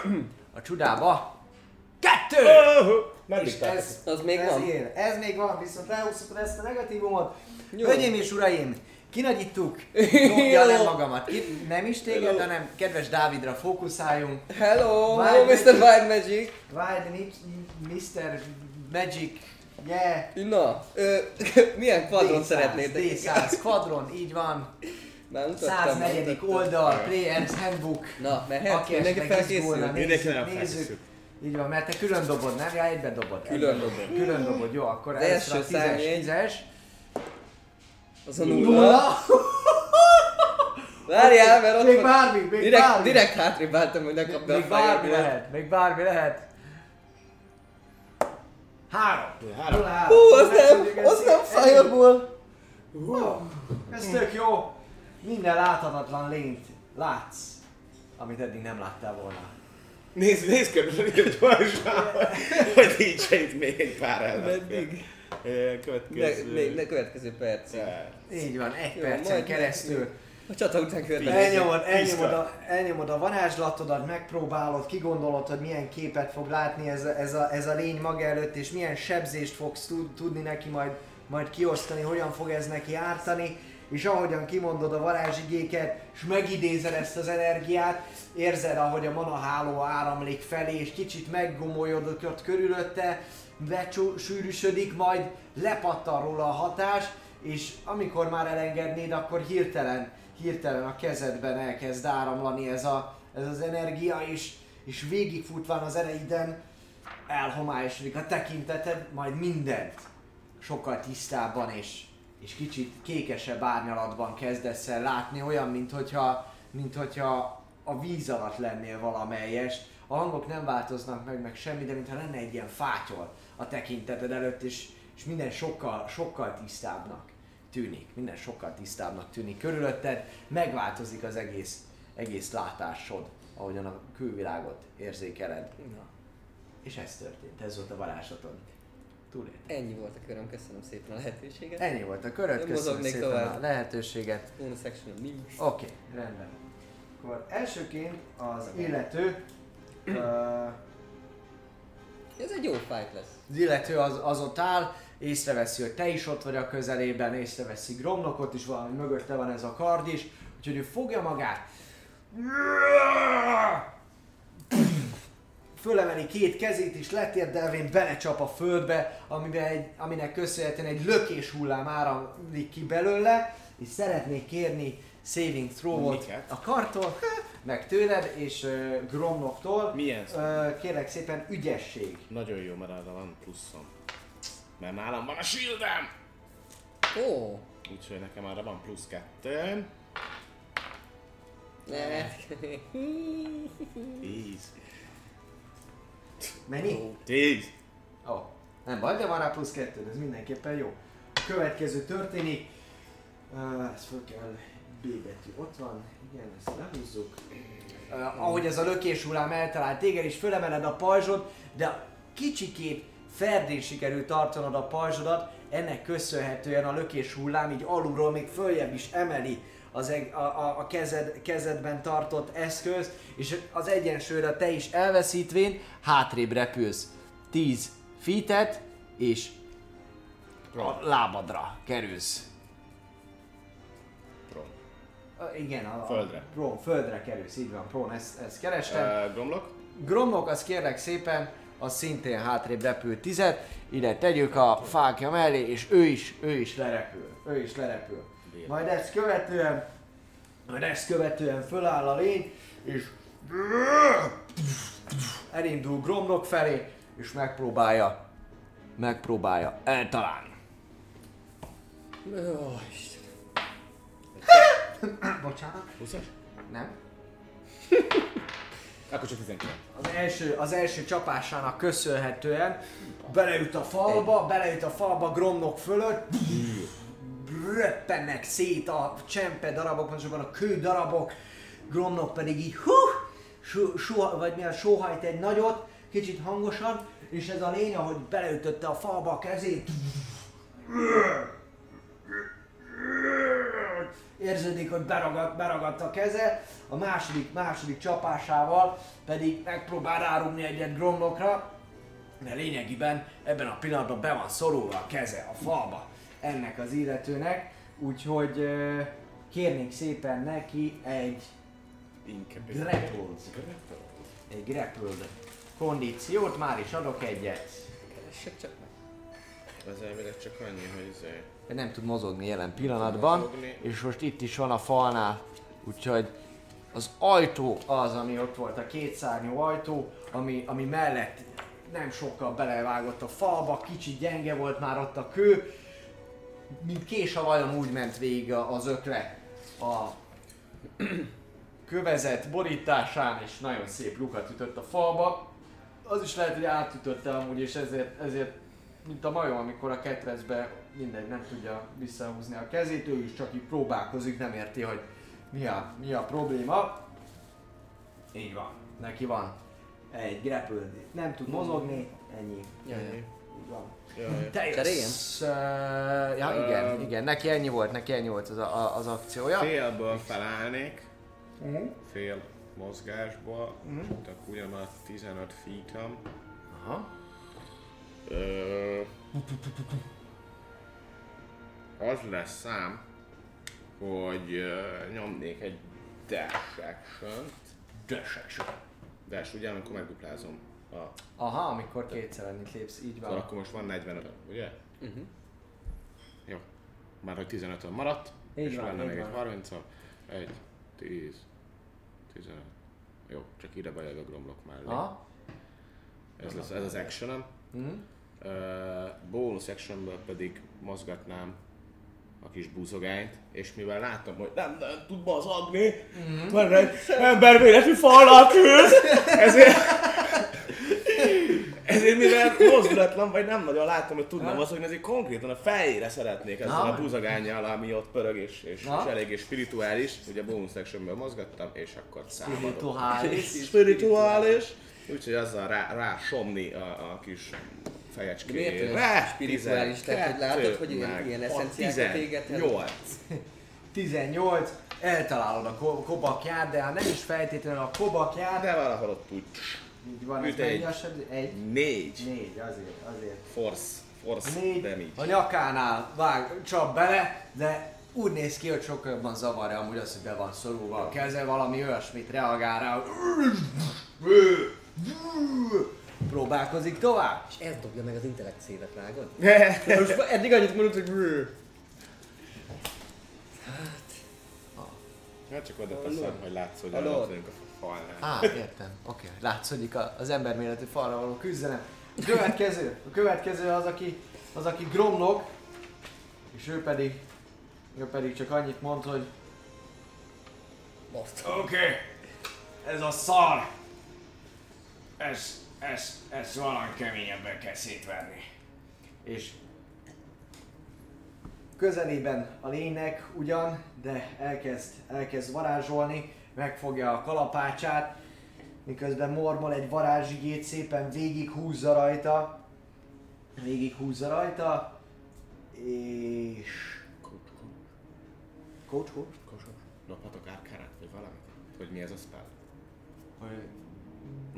a csudába. Kettő! Nem És ez, Az még ez van? Ér. Ez még van, viszont lehúzhatod ezt a negatívumot. Jó. Hölgyeim és uraim, kinagyítuk, dobja le magamat. Ki, nem is téged, hanem kedves Dávidra fókuszáljunk. Hello, Wild hello Mr. Wild Magic. Wild Mr. Magic, yeah. Na, ö, milyen kvadron D100, szeretnétek? D100, quadron, így van. Már mutattam. 104. mutattam. oldal, Player's Handbook. Na, mehet? Aki Mindenki felkészül? Mindenki nagyon felkészül. Így van, mert te külön dobod, nem? Ja, egyben dobod. Külön Egyben dobom. Külön dobod, jó, akkor Az először a első tízes, számjegy. tízes. Az a nulla. Nulla. Várjál, mert ott Még van. bármi, még Direkt, bármi. direkt hátrébb álltam, hogy ne kapd a Még bármi lehet, még bármi lehet. Három. Három. Nulla három. Hú, az nem, az nem ez- fireball. Ez tök jó. Minden láthatatlan lényt látsz, amit eddig nem láttál volna. Nézd, nézd körül, hogy gyorsan, hogy nincs itt még egy pár ellenfél. Meddig? Ö, Ne, Következő. még ne következő perc. Így van, egy Jó, percen keresztül. A csata után következik. Elnyomod, elnyomod, a, elnyomod a varázslatodat, megpróbálod, kigondolod, hogy milyen képet fog látni ez a, ez a, ez a lény maga előtt, és milyen sebzést fogsz tud, tudni neki majd, majd kiosztani, hogyan fog ez neki ártani, és ahogyan kimondod a varázsigéket, és megidézed ezt az energiát, érzed, ahogy a mana háló áramlik felé, és kicsit meggomolyodott ott körülötte, becsűrűsödik, majd lepattan róla a hatás, és amikor már elengednéd, akkor hirtelen, hirtelen a kezedben elkezd áramlani ez, a, ez az energia, és, és végigfutván az ereiden elhomályosodik a tekinteted, majd mindent sokkal tisztábban és, és kicsit kékesebb árnyalatban kezdesz el látni, olyan, mint hogyha, mint hogyha a víz alatt lennél valamelyest. A hangok nem változnak meg, meg semmi, de mintha lenne egy ilyen fátyol a tekinteted előtt, és, és minden sokkal, sokkal tisztábbnak tűnik. Minden sokkal tisztábbnak tűnik körülötted, megváltozik az egész, egész látásod, ahogyan a külvilágot érzékeled. Na, És ez történt, ez volt a varázslatod. Túlélt. ennyi volt a köröm, köszönöm szépen a lehetőséget. Ennyi volt a köröd, Nem köszönöm szépen tovább. a lehetőséget. Bonus action nincs. Oké, okay, rendben. Akkor elsőként az illető, uh, Ez egy jó fight lesz. az illető az, az ott áll, észreveszi, hogy te is ott vagy a közelében, észreveszi Gromnokot is, valami mögötte van ez a kard is, úgyhogy ő fogja magát, fölemeli két kezét és letérdelvén belecsap a földbe, amiben egy, aminek köszönhetően egy lökés hullám áramlik ki belőle, és szeretnék kérni saving throw-ot Miket? a kartól, meg tőled és uh, Gromnoktól. Milyen Uh, kérlek szépen ügyesség. Nagyon jó, mert arra van pluszom. Mert nálam van a shieldem! Ó, Úgyhogy nekem arra van plusz kettő. ne. Tíz. Mennyi? Tíz. Ó, oh, nem baj, de van rá plusz kettő, ez mindenképpen jó. A következő történik. Uh, ez föl kell, B betű ott van, igen, ezt lehúzzuk. Uh, ahogy ez a lökés hullám eltalált téged, és fölemeled a pajzsod, de kicsikét ferdén sikerült tartanod a pajzsodat, ennek köszönhetően a lökés hullám így alulról még följebb is emeli az eg- a, a, a kezed, kezedben tartott eszköz, és az egyensúlyra te is elveszítvén hátrébb repülsz 10 feet és a lábadra kerülsz. Pron. Igen, a, Földre. A, prón, földre kerülsz, így van, prón, ezt, ezt kerestem. Uh, Gromlok? Gromnok, az kérlek szépen, az szintén hátrébb repül tizet, ide tegyük a fákja mellé, és ő is, ő is lerepül, ő is lerepül. Majd ezt követően, majd ezt követően föláll a lény, és elindul Gromnok felé, és megpróbálja, megpróbálja eltalálni. Ó, Isten. Bocsánat? 20-as? Nem? Akkor csak 19. Az első, az első csapásának köszönhetően beleüt a falba, beleüt a falba Gromnok fölött, röppennek szét a csempe darabok, pontosabban a kő darabok, Gromnok pedig így hú, suha, vagy milyen sóhajt egy nagyot, kicsit hangosan, és ez a lény, ahogy beleütötte a falba a kezét, érződik, hogy beragadt, beragadt a keze, a második, második csapásával pedig megpróbál rárugni egyet Gromnokra, de lényegében ebben a pillanatban be van szorulva a keze a falba ennek az illetőnek, úgyhogy kérnék szépen neki egy grappled, egy grappled kondíciót, már is adok egyet. Keressek csak meg. Az elvileg csak annyi, hogy izé... Nem tud mozogni jelen pillanatban, mozogni. és most itt is van a falnál, úgyhogy az ajtó az, ami ott volt, a kétszárnyú ajtó, ami, ami mellett nem sokkal belevágott a falba, kicsit gyenge volt már ott a kő, mint kés a vajon úgy ment végig az ökle a kövezet borításán, és nagyon szép lukat ütött a falba. Az is lehet, hogy átütötte amúgy, és ezért, ezért mint a majom, amikor a ketrecbe mindegy nem tudja visszahúzni a kezét, ő is csak így próbálkozik, nem érti, hogy mi a, mi a probléma. Így van, neki van egy grappled, nem tud mozogni, ennyi. Jaj, jaj. Így van. Jaj. Te jössz, uh, ja igen, Öm. igen, neki ennyi volt, neki ennyi volt az, a, az akciója. Félből felállnék, Mhm. fél mozgásból, csak ugyanaz 15 feet Aha. Ö, az lesz szám, hogy uh, nyomnék egy dash action Dash action. Dash, ugye, amikor megduplázom. A, Aha, amikor kétszer annyit lépsz, így szóval van. akkor most van 45 ugye? Uh-huh. Jó. Már hogy 15 maradt, Így és van, lenne még egy van. 30 1, 10, 15. Jó, csak ide bejövök gromlok mellé. Aha. Ez, lesz, ez az actionem. Mhm. Uh, bonus actionből pedig mozgatnám a kis búzogányt, és mivel látom, hogy nem, nem tud bazagni, Mhm. mert egy ember méretű fallal küld, ezért, ezért mivel mozdulatlan, vagy nem nagyon látom, hogy tudna Ha? mozogni, ezért konkrétan a fejére szeretnék ezzel Ha? a búzogányjal, ami ott pörög, és, és, Ha? és eléggé spirituális, ugye bonus actionből mozgattam, és akkor számadok. Spirituális. Spirituális. Úgyhogy azzal rá, rá somni a, a kis Fejecskére. olyan spirituális? Tehát, hogy látod, hogy ilyen- ilyen eszenciákat égethet? 8. 18. Eltalálod a ko- kobakját, de hát nem is feltétlenül a kobakját. De valahol ott úgy. Így van, ez Üt mennyi egy. Egy. 4. Négy, azért, azért. Force. Force Négy. damage. A nyakánál vág, csap bele, de úgy néz ki, hogy sokkal jobban zavarja amúgy az, hogy be van szorulva a keze, valami olyasmit reagál rá, hogy próbálkozik tovább. És ez dobja meg az intellekt szévet, vágod? Most eddig annyit mondott, hogy brrr. Hát csak oda teszem, hogy látsz, hogy a falnál. Á, értem. Oké, okay. látszódik az emberméretű falra való küzdelem. A következő, a következő az, aki, az, aki gromlok, és ő pedig, ő pedig csak annyit mond, hogy. Oké, okay. ez a szar. Ez, ez, ez valami keményebben kell szétverni. és közelében a lénynek ugyan, de elkezd, elkezd varázsolni, megfogja a kalapácsát, miközben mormol egy varázsigét, szépen végig húzza rajta, végig húzza rajta, és... Coach? Kosor. Dobhatok árkárát, vagy valamit? Hogy mi ez a spell? Hogy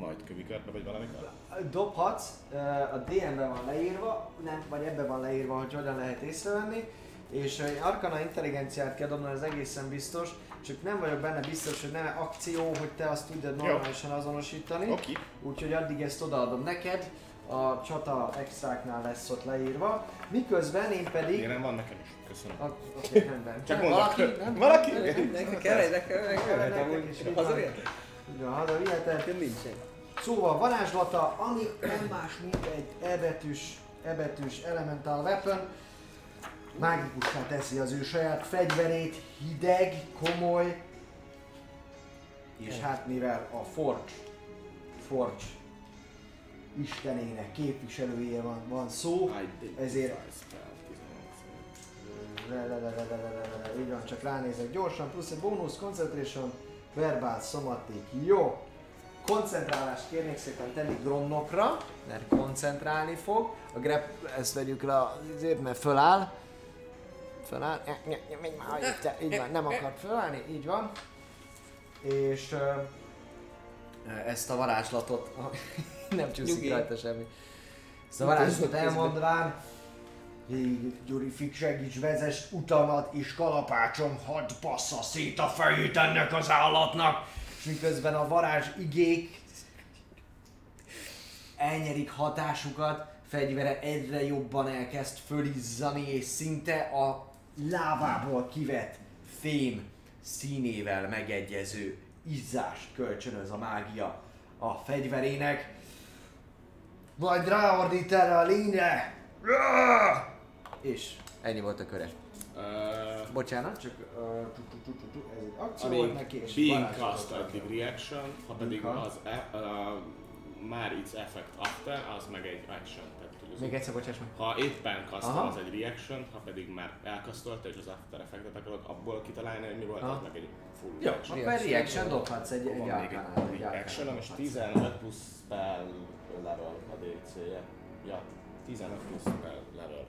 Majd kövikörbe, vagy valami? Dobhatsz, eh, a DM-ben van leírva, nem, vagy ebben van leírva, hogy hogyan lehet észrevenni, és egy arkana intelligenciát kell dobni, ez egészen biztos, csak nem vagyok benne biztos, hogy nem akció, hogy te azt tudjad normálisan azonosítani, Oké. úgyhogy addig ezt odaadom neked, a csata extráknál lesz ott leírva, miközben én pedig... Nem van nekem is? Köszönöm. A- rendben. Csak mondok. valaki, nem, Valaki? nem, nem, Nekem nem, kell, nekem, Nektek nekem, is nekem, így van. hazavihet? Így van, Ja, de hihetetlen nincsen. Szóval varázslata, ami nem más, mint egy ebetűs, ebetűs elemental weapon, mágikussá teszi az ő saját fegyverét, hideg, komoly, és hát mivel a Forge, Forge istenének képviselője van, van szó, ezért... Így van, csak ránézek gyorsan, plusz egy bónusz, concentration, verbal, somatic, jó. Koncentrálást kérnék szépen tenni Gromnokra, mert koncentrálni fog. A grep, ezt vegyük le azért, mert föláll. Föláll, menj már, te, így van, nem akar fölállni, így van. És ezt a varázslatot, nem csúszik Nyugi. rajta semmi. Ezt a varázslatot elmondván, Végig, Gyuri, fig segíts, vezess utamat és kalapácsom, hadd bassza szét a fejét ennek az állatnak! És miközben a varázs igék elnyerik hatásukat, fegyvere egyre jobban elkezd fölizzani, és szinte a lávából kivett fém színével megegyező izzást kölcsönöz a mágia a fegyverének. Majd ráordít erre a lényre! És ennyi volt a köre. Uh, Bocsánat, csak uh, tu- tu- ez egy akció volt neki, és being cast addig reaction, ha pedig az e, uh, már it's effect after, az meg egy action. Tehát, Még egyszer, bocsáss meg. Ha éppen kasztol, az egy reaction, ha pedig már elkasztolta és az after effectet akarod abból kitalálni, hogy mi volt, Aha. az meg egy full Jó, reaction. akkor reaction dobhatsz egy, egy árkánál. egy árkánál és dobhatsz. 15 plusz spell level a DC-je. Ja, 15 plusz spell level.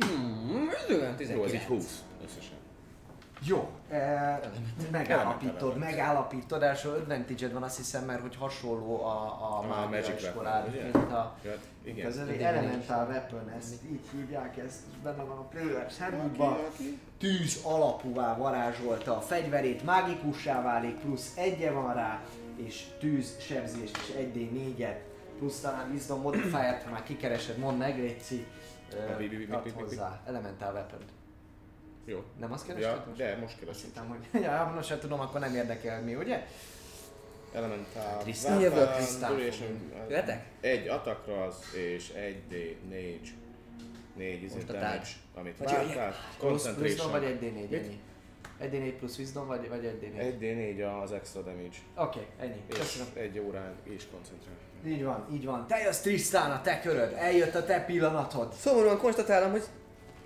Hmm, ez olyan Jó, ez így 19. 20 összesen. Jó, e, megállapítod, megállapítod, első advantage van azt hiszem, mert hogy hasonló a, a A mágia iskolára, mint a Ja, igen. közeli Elemental Weapon, ezt így hívják, ezt benne van a Players Handbookban. Tűz alapúvá varázsolta a fegyverét, mágikussá válik, plusz egye van rá, és tűz sebzést és 1d4-et, plusz talán Wisdom modifier ha már kikeresed, mondd meg, Léci, Ad hozzá, Elemental Weapon. Jó. Nem azt kerested? Ja, most? de most Azt keresem. hittem, hogy ja, most sem tudom, akkor nem érdekel mi, ugye? Elementál. Trisztán. Jövök. weapon, Trisztán. Jöhetek? Egy attackra az, és egy D, négy, négy izé damage, amit. Plusz Wisdom vagy Concentration. 1d4 Mit? ennyi? 1d4 plusz Wisdom vagy, vagy 1d4? Egy D4 az extra damage. Oké, ennyi. És Köszönöm. egy órán is koncentrál. Így van, így van. Te jössz Trisztán, a te köröd. Eljött a te pillanatod. Szomorúan konstatálom, hogy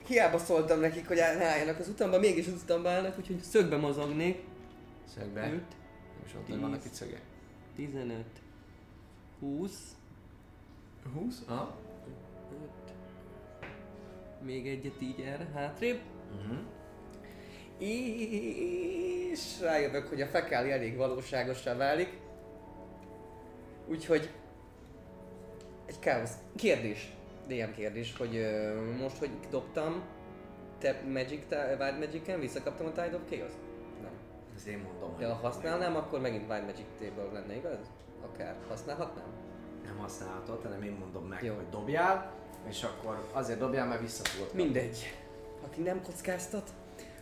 hiába szóltam nekik, hogy áll- álljanak az utamba, mégis az utamba állnak, úgyhogy szögbe mozognék. Szögbe. 5, Nem is hogy vannak itt szögek. 15, 20, 20? Aha. 5, még egyet így erre, hátrébb. Mhm. És rájövök, hogy a fekáli elég valóságosá válik. Úgyhogy egy káosz. Kérdés. DM kérdés, hogy ö, most, hogy dobtam, te Magic, Wild Magic-en visszakaptam a Tide of Chaos? Nem. Ez én mondom, De ha használnám, akkor megint Wild Magic table lenne, igaz? Akár. Használhatnám? Nem használhatod, hanem én mondom meg, Jó. hogy dobjál, és akkor azért dobjál, mert vissza tudod kapni. Mindegy. Aki nem kockáztat.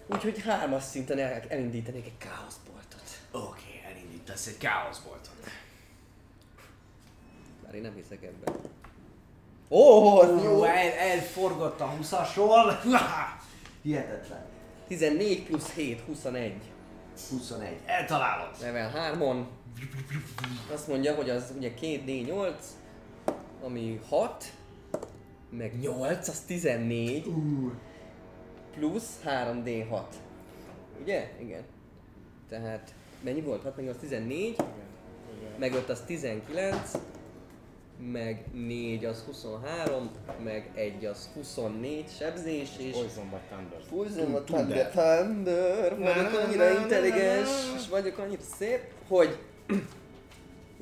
Úgyhogy hármas szinten el, elindítanék egy káoszboltot. Oké, elindítasz egy káoszboltot. Bár én nem hiszek ebben. Ó, az Jó, jó! el, elforgott a 20-asról. Hihetetlen. 14 plusz 7, 21. 21. Eltalálod. Level 3-on. Azt mondja, hogy az ugye 2D8, ami 6, meg 8, az 14, Uh, plusz 3D6. Ugye? Igen. Tehát mennyi volt? 6 meg 8, 14, meg 5 az 19, meg 4 az 23, meg 1 az 24 sebzés, és Poison vagy Thunder. Poison a Thunder. Thunder, vagyok annyira intelligens, és vagyok annyira szép, hogy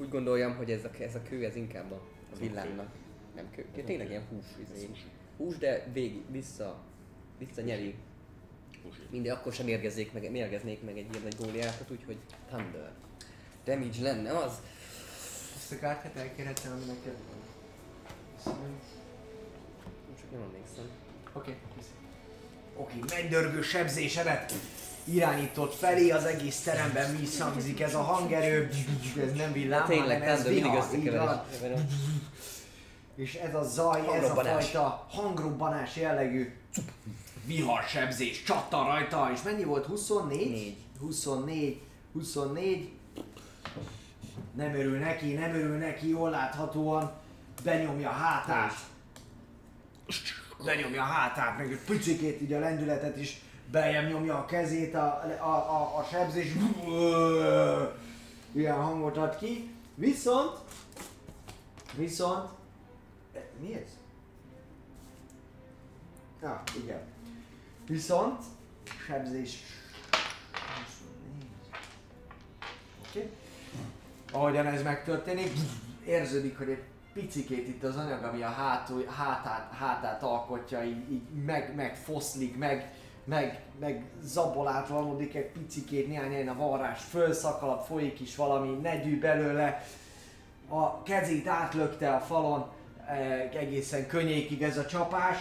úgy gondoljam, hogy ez a, ez a kő, ez inkább a villámnak. Nem kő, kő, tényleg ilyen hús, izé. hús, de végig, vissza, vissza nyeri. Minden, akkor sem mérgezzék meg, mérgeznék meg egy ilyen nagy góliátot, úgyhogy Thunder. Damage lenne az. Azt a kártyát elkérhetem, ami neked van. Köszönöm. Csak nem emlékszem. Oké, köszönöm. Oké, mennydörgő sebzésedet irányított felé, az egész teremben visszhangzik ez a hangerő, ez nem villám, Tényleg, hanem ez vihar. És ez a zaj, ez a fajta hangrobbanás jellegű viharsebzés csattan rajta, és mennyi volt? 24? Négy. 24, 24. Nem örül neki, nem örül neki, jól láthatóan benyomja a hátát. Benyomja a hátát, meg egy picikét így a lendületet is bejem nyomja a kezét, a, a, a, a sebzés ilyen hangot ad ki. Viszont, viszont, e, mi ez? Ah, igen. Viszont, sebzés. Oké. Okay. Ahogyan ez megtörténik, érződik, hogy egy picikét itt az anyag, ami a hátul, hátát, hátát alkotja, így, így meg, megfoszlik, meg, meg, meg zabolátlanódik egy picikét, néhány a varrás fölszakad, folyik is valami nedű belőle. A kezét átlökte a falon, eh, egészen könnyékig ez a csapás,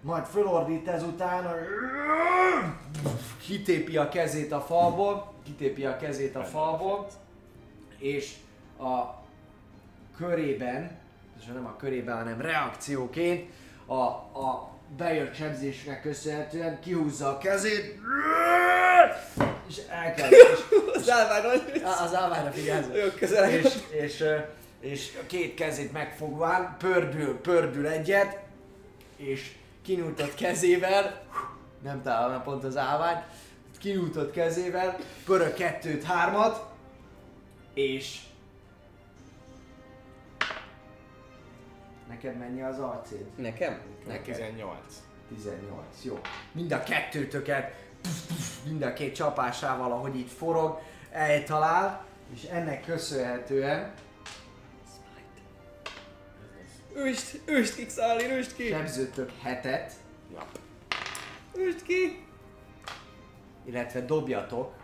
majd fölordít ezután, kitépi a kezét a falból, kitépi a kezét a falból, és a körében, és nem a körében, hanem reakcióként a, a bejött sebzésnek köszönhetően kihúzza a kezét, és el kell, és Az állványra, az állványra közel. És, és, és a két kezét megfogván pördül, pördül egyet, és kinyújtott kezével, nem találom pont az állvány, kinyújtott kezével, pörög kettőt, hármat, és neked mennyi az arcéd? Nekem? Neked. 18. 18, jó. Mind a kettőtöket puf, puf, mind a két csapásával, ahogy így forog, eltalál, és ennek köszönhetően Üst, üst ki, Xali, üst ki! sebzőtök hetet, Üst ki! illetve dobjatok,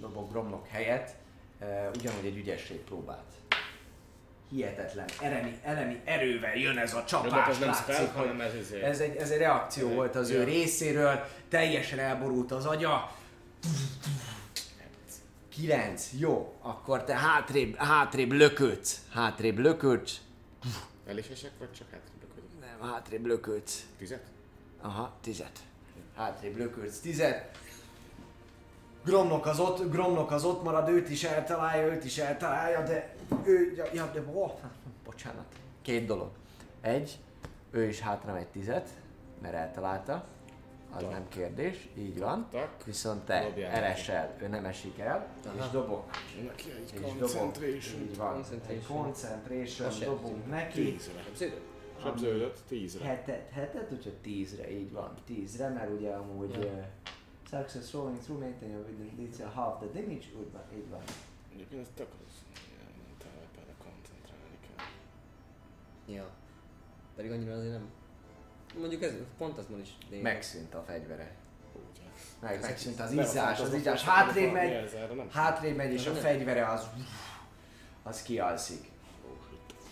dobok gromlok helyett, uh, ugyanúgy egy ügyesség próbát. Hihetetlen, elemi, elemi erővel jön ez a csapás, az nem látszik, spell, hanem ez izé. ez egy, ez egy reakció volt az ő Ja. részéről, teljesen elborult az agya. 9, jó, akkor te hátrébb, hátrébb löködsz, hátrébb löködsz, Elésesek vagy csak hátréböködik? nem, hátrébb löködsz. Tizet? Aha, tizet. Hátrébb lökölsz tizet. Gromnok az ott, Gromnok az ott marad, őt is eltalálja, őt is eltalálja, de ő, ja, ja de oh, bocsánat. Két dolog. Egy, ő is hátra megy tizet, mert eltalálta. Az Tak. nem kérdés, így van. Tak. Viszont te Dobjál elesel, ő nem esik el, és dobok. Neki egy És dobok. concentration. Így van. Egy Concentration. concentration, Az se dobunk neki. Tízre. Sebződött? Sebződött tízre. Hetet, hetet, úgyhogy tízre, így van, tízre, mert ugye amúgy Ja. Success rolling through maintain your within DC half the damage, úgy van, így van. Egyébként ez tök rossz. Igen, mentál ebben koncentrálni kell. Ja. Pedig annyira azért nem. Mondjuk ez, pont az van is lényeg. Megszűnt a fegyvere. Úgy. Meg, megszűnt az Nem, izzás, az izzás, hátrébb megy, nem hátrébb megy, és a Nem. fegyvere az, az kialszik.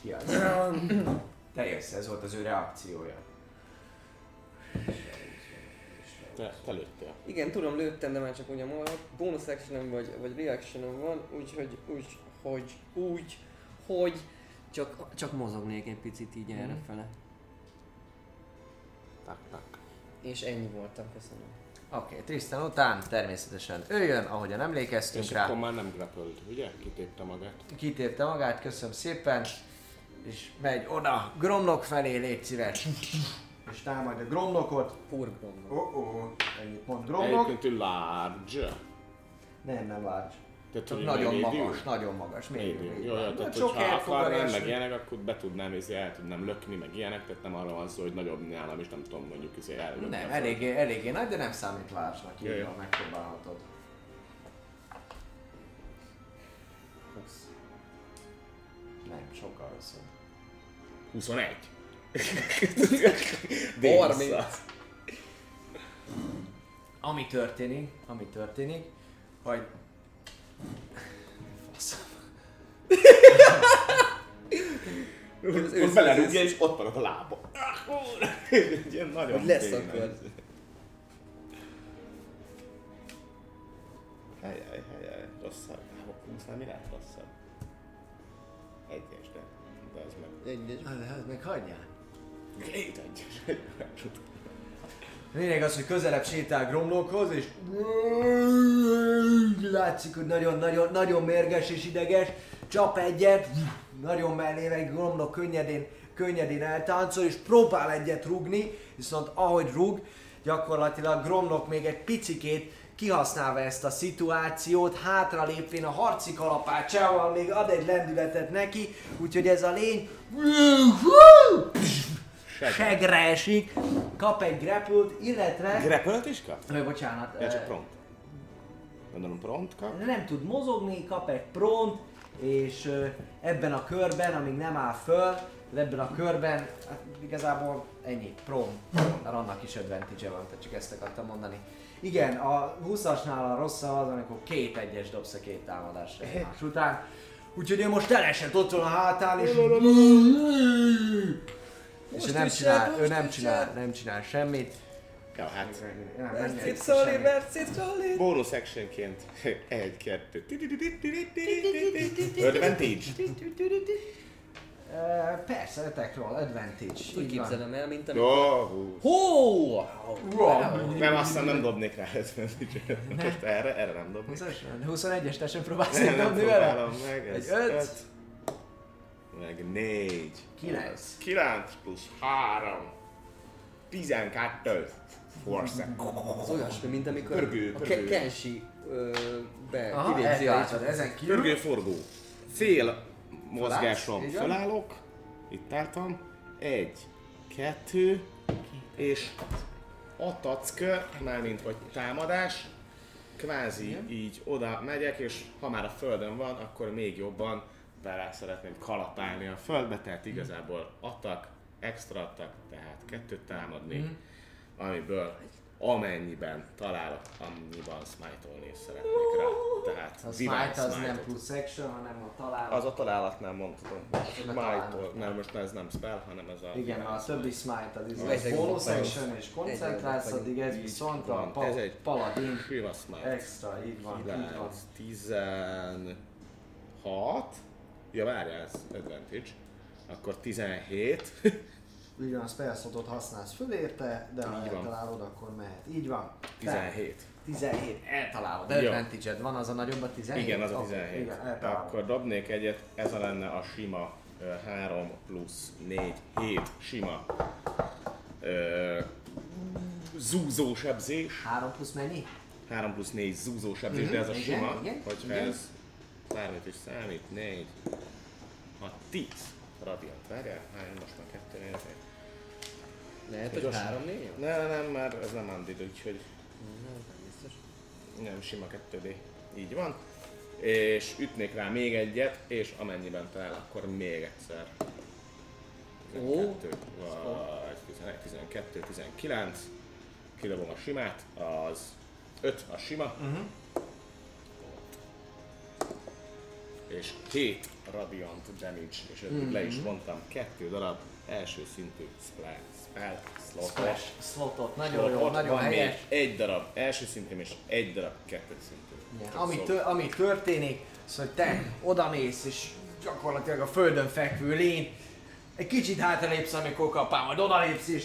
Kialszik. Te jössz, ez volt az ő reakciója. Te, te lőttél. Igen, tudom, lőttem, de már csak ugye ma bonus action vagy, vagy reaction van, úgyhogy úgy, hogy úgy, hogy csak, csak mozognék egy picit így Mhm. erre fele. Tak, tak. És ennyi voltam, köszönöm. Oké, okay, Tristan után természetesen ő jön, ahogyan emlékeztünk És rá. akkor már nem grappled, ugye? Kitépte magát. kitépte magát, köszönöm szépen, és megy oda, Gromlok felé, légy szíves. És támadja Gromlokot. Purgrom. Oh oh, ennyit mond Gromlok. Egyébként ő large. Nem, nem large. Tehát, hogy nagyon medium? magas, nagyon magas. Így Jó, jó, Hát tehát sok hogyha akarnám, meg ilyenek, akkor be tudnám, izé, el tudnám lökni, meg ilyenek, tehát nem arra van szó, hogy nagyobb nálam, és nem tudom mondjuk izé előbb. Nem, eléggé, eléggé nagy, de nem számít Jó, így van, megpróbálhatod. Nem, sokkal rosszabb. 21. 30. Ami történik, ami történik, hogy... Fasz. Ott belerúgja, és ott marad a lába. Ilyen nagyon Hogy lesz béna. akkor. Helyjel, helyjel, rosszabb. Húsznál mi lehet rosszabb? Egyes, de, de az meg Egy, egy. Hát, hát meg hagyjál. Két egyes. Lényeg az, hogy közelebb sétál Gromlokhoz, és látszik, hogy nagyon-nagyon nagyon mérges és ideges, csap egyet, nagyon mellé megy Gromlok könnyedén, könnyedén eltáncol, és próbál egyet rugni, viszont ahogy rug, gyakorlatilag Gromlok még egy picikét kihasználva ezt a szituációt, hátra lépvén a harci kalapácsával még ad egy lendületet neki, úgyhogy ez a lény segre esik, kap egy grappled, illetve... Grapple-öt is kap? Ö, bocsánat. Ja, csak prompt. Gondolom prompt kap. nem tud mozogni, kap egy pront, és ebben a körben, amíg nem áll föl, ebben a körben, hát igazából ennyi, prom, mert annak is advantage van, tehát csak ezt akartam mondani. Igen, a 20-asnál a rosszabb az, amikor két egyes dobsz a két támadásra egymás után. Úgyhogy ő most elesett ott van a hátán, és... Most és ő nem csinál, ő nem csinál, nem csinál semmit. Ja, hát. Verszét Soli, verszét Soli! Bónusz actionként. Egy, kettő. Advantage. Uh, persze, attack roll, advantage. Úgy képzelem el, mint amikor... Oh, Hó! Nem, aztán nem dobnék rá advantage Most erre, erre nem dobnék. 21-es, te sem próbálsz nem, dobni vele? Egy 5, meg négy. 9. 9 plusz 3. 12. Force. Az olyasmi, mint amikor Pörgő, a pörgő. Ke- Kenshi be Aha, kivégzi a eltátod, ezen kívül. Pörgőforgó. Fél mozgásom fölállok. Itt álltam. Egy, kettő, és a tackör, mármint vagy támadás, kvázi így oda megyek, és ha már a földön van, akkor még jobban bele szeretném kalapálni a földbe, tehát igazából adtak, extra adtak, tehát kettőt támadni, amiből amennyiben találok, annyiban smite-olni szeretnék rá. Tehát A smite az nem plusz action, hanem a találat. Az a találatnál mondhatom. a Smite-ol, találat. mert most ez nem spell, hanem ez a... Igen, a többi smite az izé, az bonus action és koncentrálsz, addig ez viszont a van. pa- Ez egy paladin extra, így van, így van. 9, 16. Ja, várjál, ez advantage. Akkor 17. Így van, spell slotot használsz föl érte, de ha Így van. eltalálod, akkor mehet. Így van. 17. 17, eltalálod. Jó. advantage van, az a nagyobb a 17? Igen, az a Oké, 17. Igen, eltalálod. Akkor dobnék egyet, ez a lenne a sima 3 plusz 4, 7 sima ö, zúzó sebzés. 3 plusz mennyi? 3 plusz 4 zúzó sebzés, Mhm, de ez a igen, sima, igen, hogyha igen. ez bármit is számít, 4, 6, 10 radiant. Várjál, hány, most már 2 nézni. Lehet, hogy Gyorsan. három négy? Ne, ne, nem, mert ez nem undead, úgyhogy Nem, biztos. nem sima 2D. Így van. És ütnék rá még egyet, és amennyiben talál, akkor még egyszer. Ó. 12, vagy 11, 12, 19. Kidobom a simát, az 5 a sima. Mhm. És 7 radiant damage, és eddig le Mhm. is mondtam, 2 darab első szintű spell, spell slotot. Splash slotot, nagyon jó, Ott nagyon van helyes. még egy darab első szintű és egy darab kettő szintű. Csak Ami, tör, ami történik, az, hogy te odamész, és gyakorlatilag a földön fekvő lény, egy kicsit hátralépsz, amikor kapál, majd odalépsz, és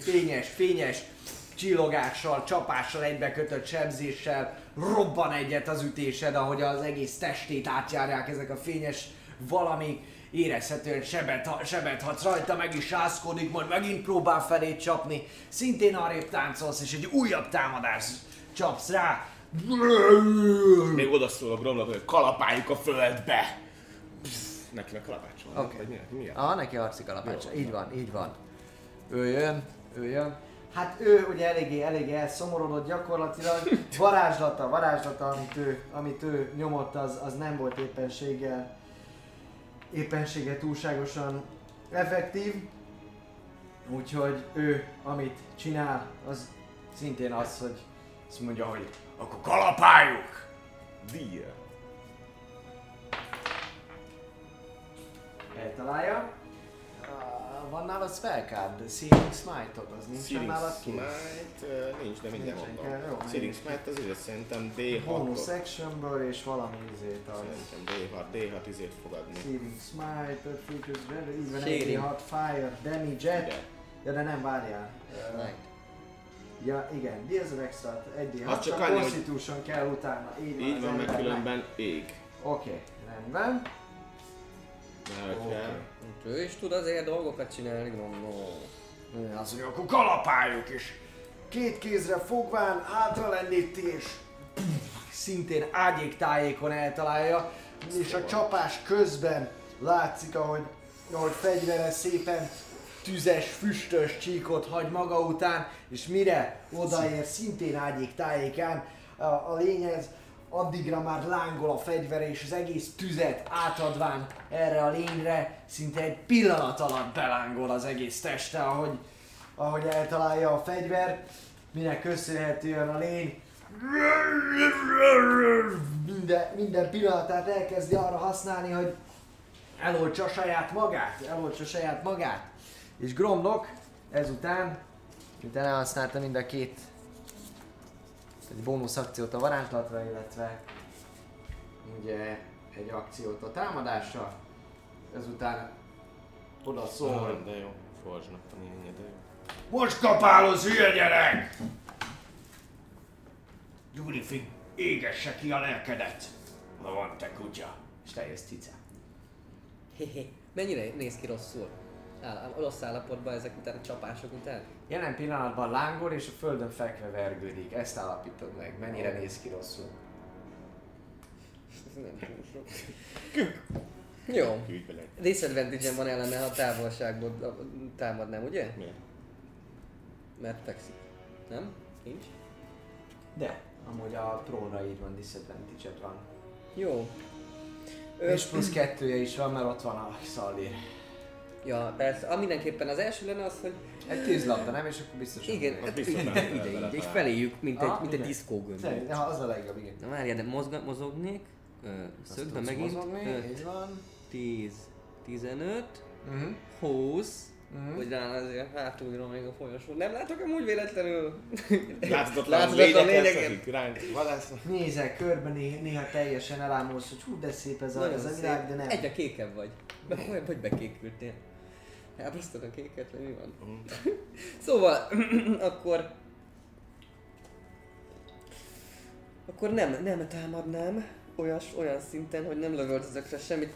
fényes, fényes csillogással, csapással, egybekötött sebzéssel robban egyet az ütésed, ahogy az egész testét átjárják ezek a fényes valami érezhetően sebet, sebet hadsz rajta, meg is sászkodik, majd megint próbál felé csapni. Szintén arrébb táncolsz, és egy újabb támadás csapsz rá. Még oda szól a gromnak, hogy kalapáljuk a földbe! Psz, Neki meg kalapács van, Oké. vagy mi? mi a? Ah, neki arci kalapács. Jó. Így van, így van. Ő jön, ő jön. Hát ő ugye eléggé, eléggé elszomorodott gyakorlatilag. Varázslata, varázslata, amit ő, amit ő nyomott, az, az nem volt éppenséggel, éppenséggel túlságosan effektív. Úgyhogy ő, amit csinál, az szintén az, hogy azt mondja, hogy akkor kalapáljuk! Deal. Eltalálja. Uh, van nálad spellcard, Searing Smite-ot, az nincs Searing nálad ki? Smite, nincs, de mindjárt Nincsen, mondom. kell, jó, Searing? Smite az ugye szerintem D6 Bonus actionből és valami izét az. Szerintem D6, D6 izét fog adni. Searing Smite, very, így van, Searing. 6 fire damage-et. Ja, de nem, várjál. Meg. Ja, igen, deals an extra, egy Hát csak annyi, hogy- Constitution kell utána. Így van, Így van, meg különben ég. Oké, rendben. Mert hogyha Oké. Ő is tud azért dolgokat csinálni, gondolom. Azt mondja, akkor kalapáljuk is. Két kézre fogván, hátralendítés. Szintén ágyék tájékon eltalálja. És a csapás közben látszik, ahogy, ahogy fegyvere szépen tüzes, füstös csíkot hagy maga után, és mire odaér szintén ágyék tájékán a, a lényhez, addigra már lángol a fegyvere, és az egész tüzet átadván erre a lényre, szinte egy pillanat alatt belángol az egész teste, ahogy, ahogy eltalálja a fegyvert, minek köszönhetően a lény minden, minden pillanatát elkezdi arra használni, hogy eloltsa saját magát, eloltsa saját magát. És Gromlok ezután, miután elhasználta mind a két egy bónusz akciót a varázslatra, illetve ugye egy akciót a támadásra, ezután oda szól, hogy de jó, Forzsnak a lénye, de jó. Most kapálod, hülye gyerek! Gyurifig, égesse ki a lelkedet! Ha van te kutya. és te jössz cica. Hehe. Mennyire néz ki rosszul? Rossz állapotban ezek után, a csapások után? Jelen pillanatban lángol és a földön fekve vergődik. Ezt állapítod meg, mennyire néz ki rosszul. Ez nem túl sok. Jó. Disadvantage van ellene, ha távolságból támadnám, ugye? Miért? Mert fekszik. Nem? Nincs? De, amúgy a trónra így van, disadvantage van. Jó. Ö, És plusz kettője is van, mert ott van a szallír. Ja, persze. Ah, mindenképpen az első lenne az, hogy Egy tűzlabda, nem? És akkor biztos igen, hogy hát biztos ide, ide, ide, feléjük, mint egy, Ah, mint egy diszkógömb. Szerintem, az a legjobb, igen. Na várjál, de mozga, mozognék, szögbe megint, mozogni, ö, így van. 10, 15, Mhm. 20, Mhm. hogy rá azért hátulról még a folyosó. Nem látok amúgy véletlenül. Láthatatlan Láthatatlan lények lényeket. ránk. Nézel körbe, né- néha teljesen elámulsz, hogy hú, de szép ez a, ez a világ, de nem. Egyre kékebb vagy. Be, vagy, vagy bekékültél. Elbasztod a kéket, vagy mi van? Mhm. szóval, akkor... Akkor nem, nem támadnám olyas, olyan szinten, hogy nem lövöldözök fel semmit.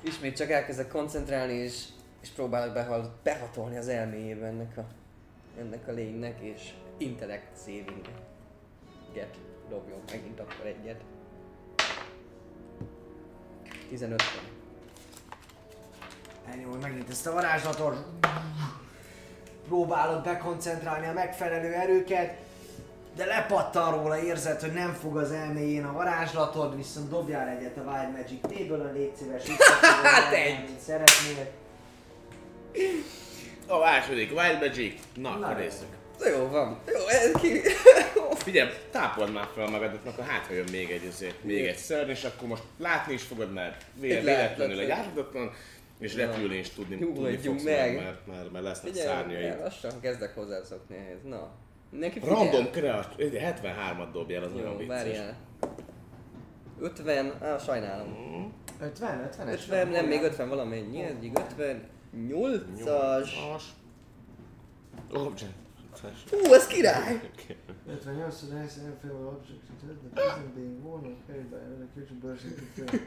Ismét csak elkezdek koncentrálni, és, és próbálok behal, behatolni az elméjébe ennek a, ennek a lénynek, és intellect saving get dobjon megint akkor egyet. 15 -tel. Elnyomod megint ezt a varázslatot. Próbálod bekoncentrálni a megfelelő erőket, de lepattan róla, érzed, hogy nem fog az elméjén a varázslatod, viszont dobjál egyet a Wild Magic Table-ön, légy szíves, Hát egy. szeretnél. A második, Wild Magic. Na, Na, akkor nézzük. Jó van. Jó, ez ki... Figyelj, tápold már fel magadnak, akkor hát, jön még egy, azért, még egy szörny, és akkor most látni is fogod, mert véletlenül egy ártatlan, és Ja. repülni is tudni, Jó, tudni fogsz, meg. Mert, mert, mert lesznek Figyelj, szárnyai. lassan kezdek hozzászokni ehhez. Na. Figyel. Random kreat, 73-at dobjál, az olyan Jó, vicces. várjál. 50, á, sajnálom. 50, 50 50, nem, még 50 valamennyi, egyik 50, 8-as. 8-as. Object. Hú, ez király! 58 to the next NFL object to the person being worn or carried by another creature bursting to fail.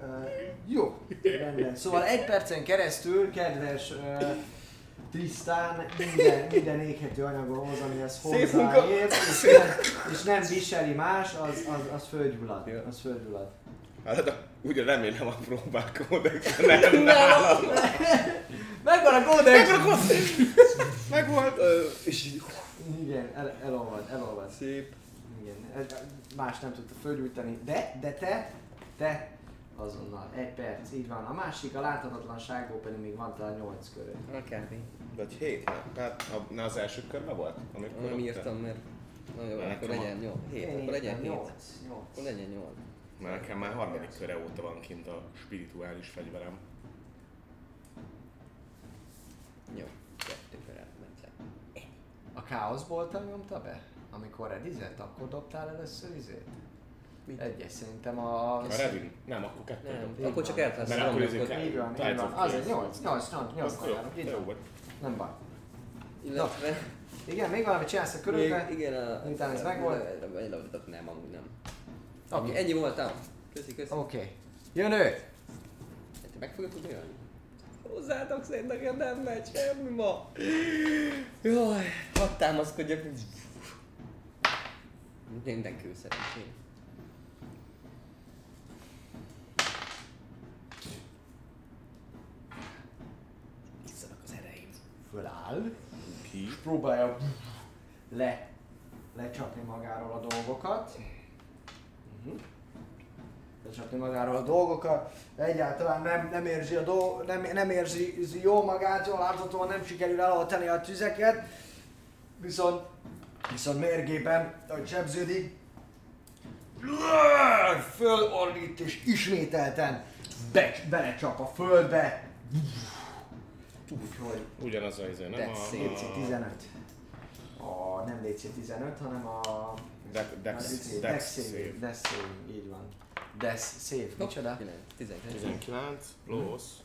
Uh, jó, rendben. Szóval egy percen keresztül, kedves uh, Trisztán, minden, minden éghető anyagon hoz, amihez hozzáért, és nem, és nem viseli más, az, az, az földgyullad. Az földgyullad. Hát, ugye remélem a próbálkódex, nem nálam. Megvan a kódex! Megvolt. Ö, És így, Igen, el, elolvad, elolvad. szép. Igen, más nem tudta fölgyújtani, de, de te, te azonnal, egy perc, így van. A másik, a láthatatlanságból pedig még van talán 8 körül. Akármi. Vagy 7, tehát a, na, az első körben volt? Amikor Nem írtam, mert... Na jó, Nekem akkor a- legyen 8. 7, akkor legyen 7. 8, 8. Akkor legyen 8. Mert nekem már harmadik köre óta van kint a spirituális fegyverem. Jó. Kettőkör átment le. A káoszból te nyomta be? Amikor redizett, akkor dobtál először izét? Mit? Egyes, szerintem a... A Revin? Nem, akkor kettő. Nem, Így akkor csak eltesz. Mert akkor izé Így van, így van. of Az Chaos. egy 8, 8, 8, 8 Akkor jó, így jó van. Nem baj. Illetve... Igen, még valamit csinálsz a körülbe? Igen, a... Miután ez megvolt? Nem, amúgy nem. Oké. Ennyi voltam. Köszi, köszi. Oké. Jön ő! Te meg fogod tudni jönni? Hozzátok szerintem nekem nem megy semmi ma. Jaj, hadd támaszkodjak. Minden kő szerencsém. Föláll. Ki? és próbálja le, lecsapni magáról a dolgokat. Mhm. Lecsapni magáról a dolgokat. Egyáltalán nem, nem érzi a dolg, nem, nem érzi jól magát, jól láthatóan nem sikerül eloltani a tüzeket. Viszont, viszont mérgében, ahogy sebződik, fölordít és ismételten be, belecsap a földbe. Úgyhogy Ugyanaz a izé, nem That's a... szép. DC 15. A nem DC 15, hanem a... Dex, Dex, az Dex Dex save. save. Dex save, így van. Dex save, micsoda? 19. 19 plusz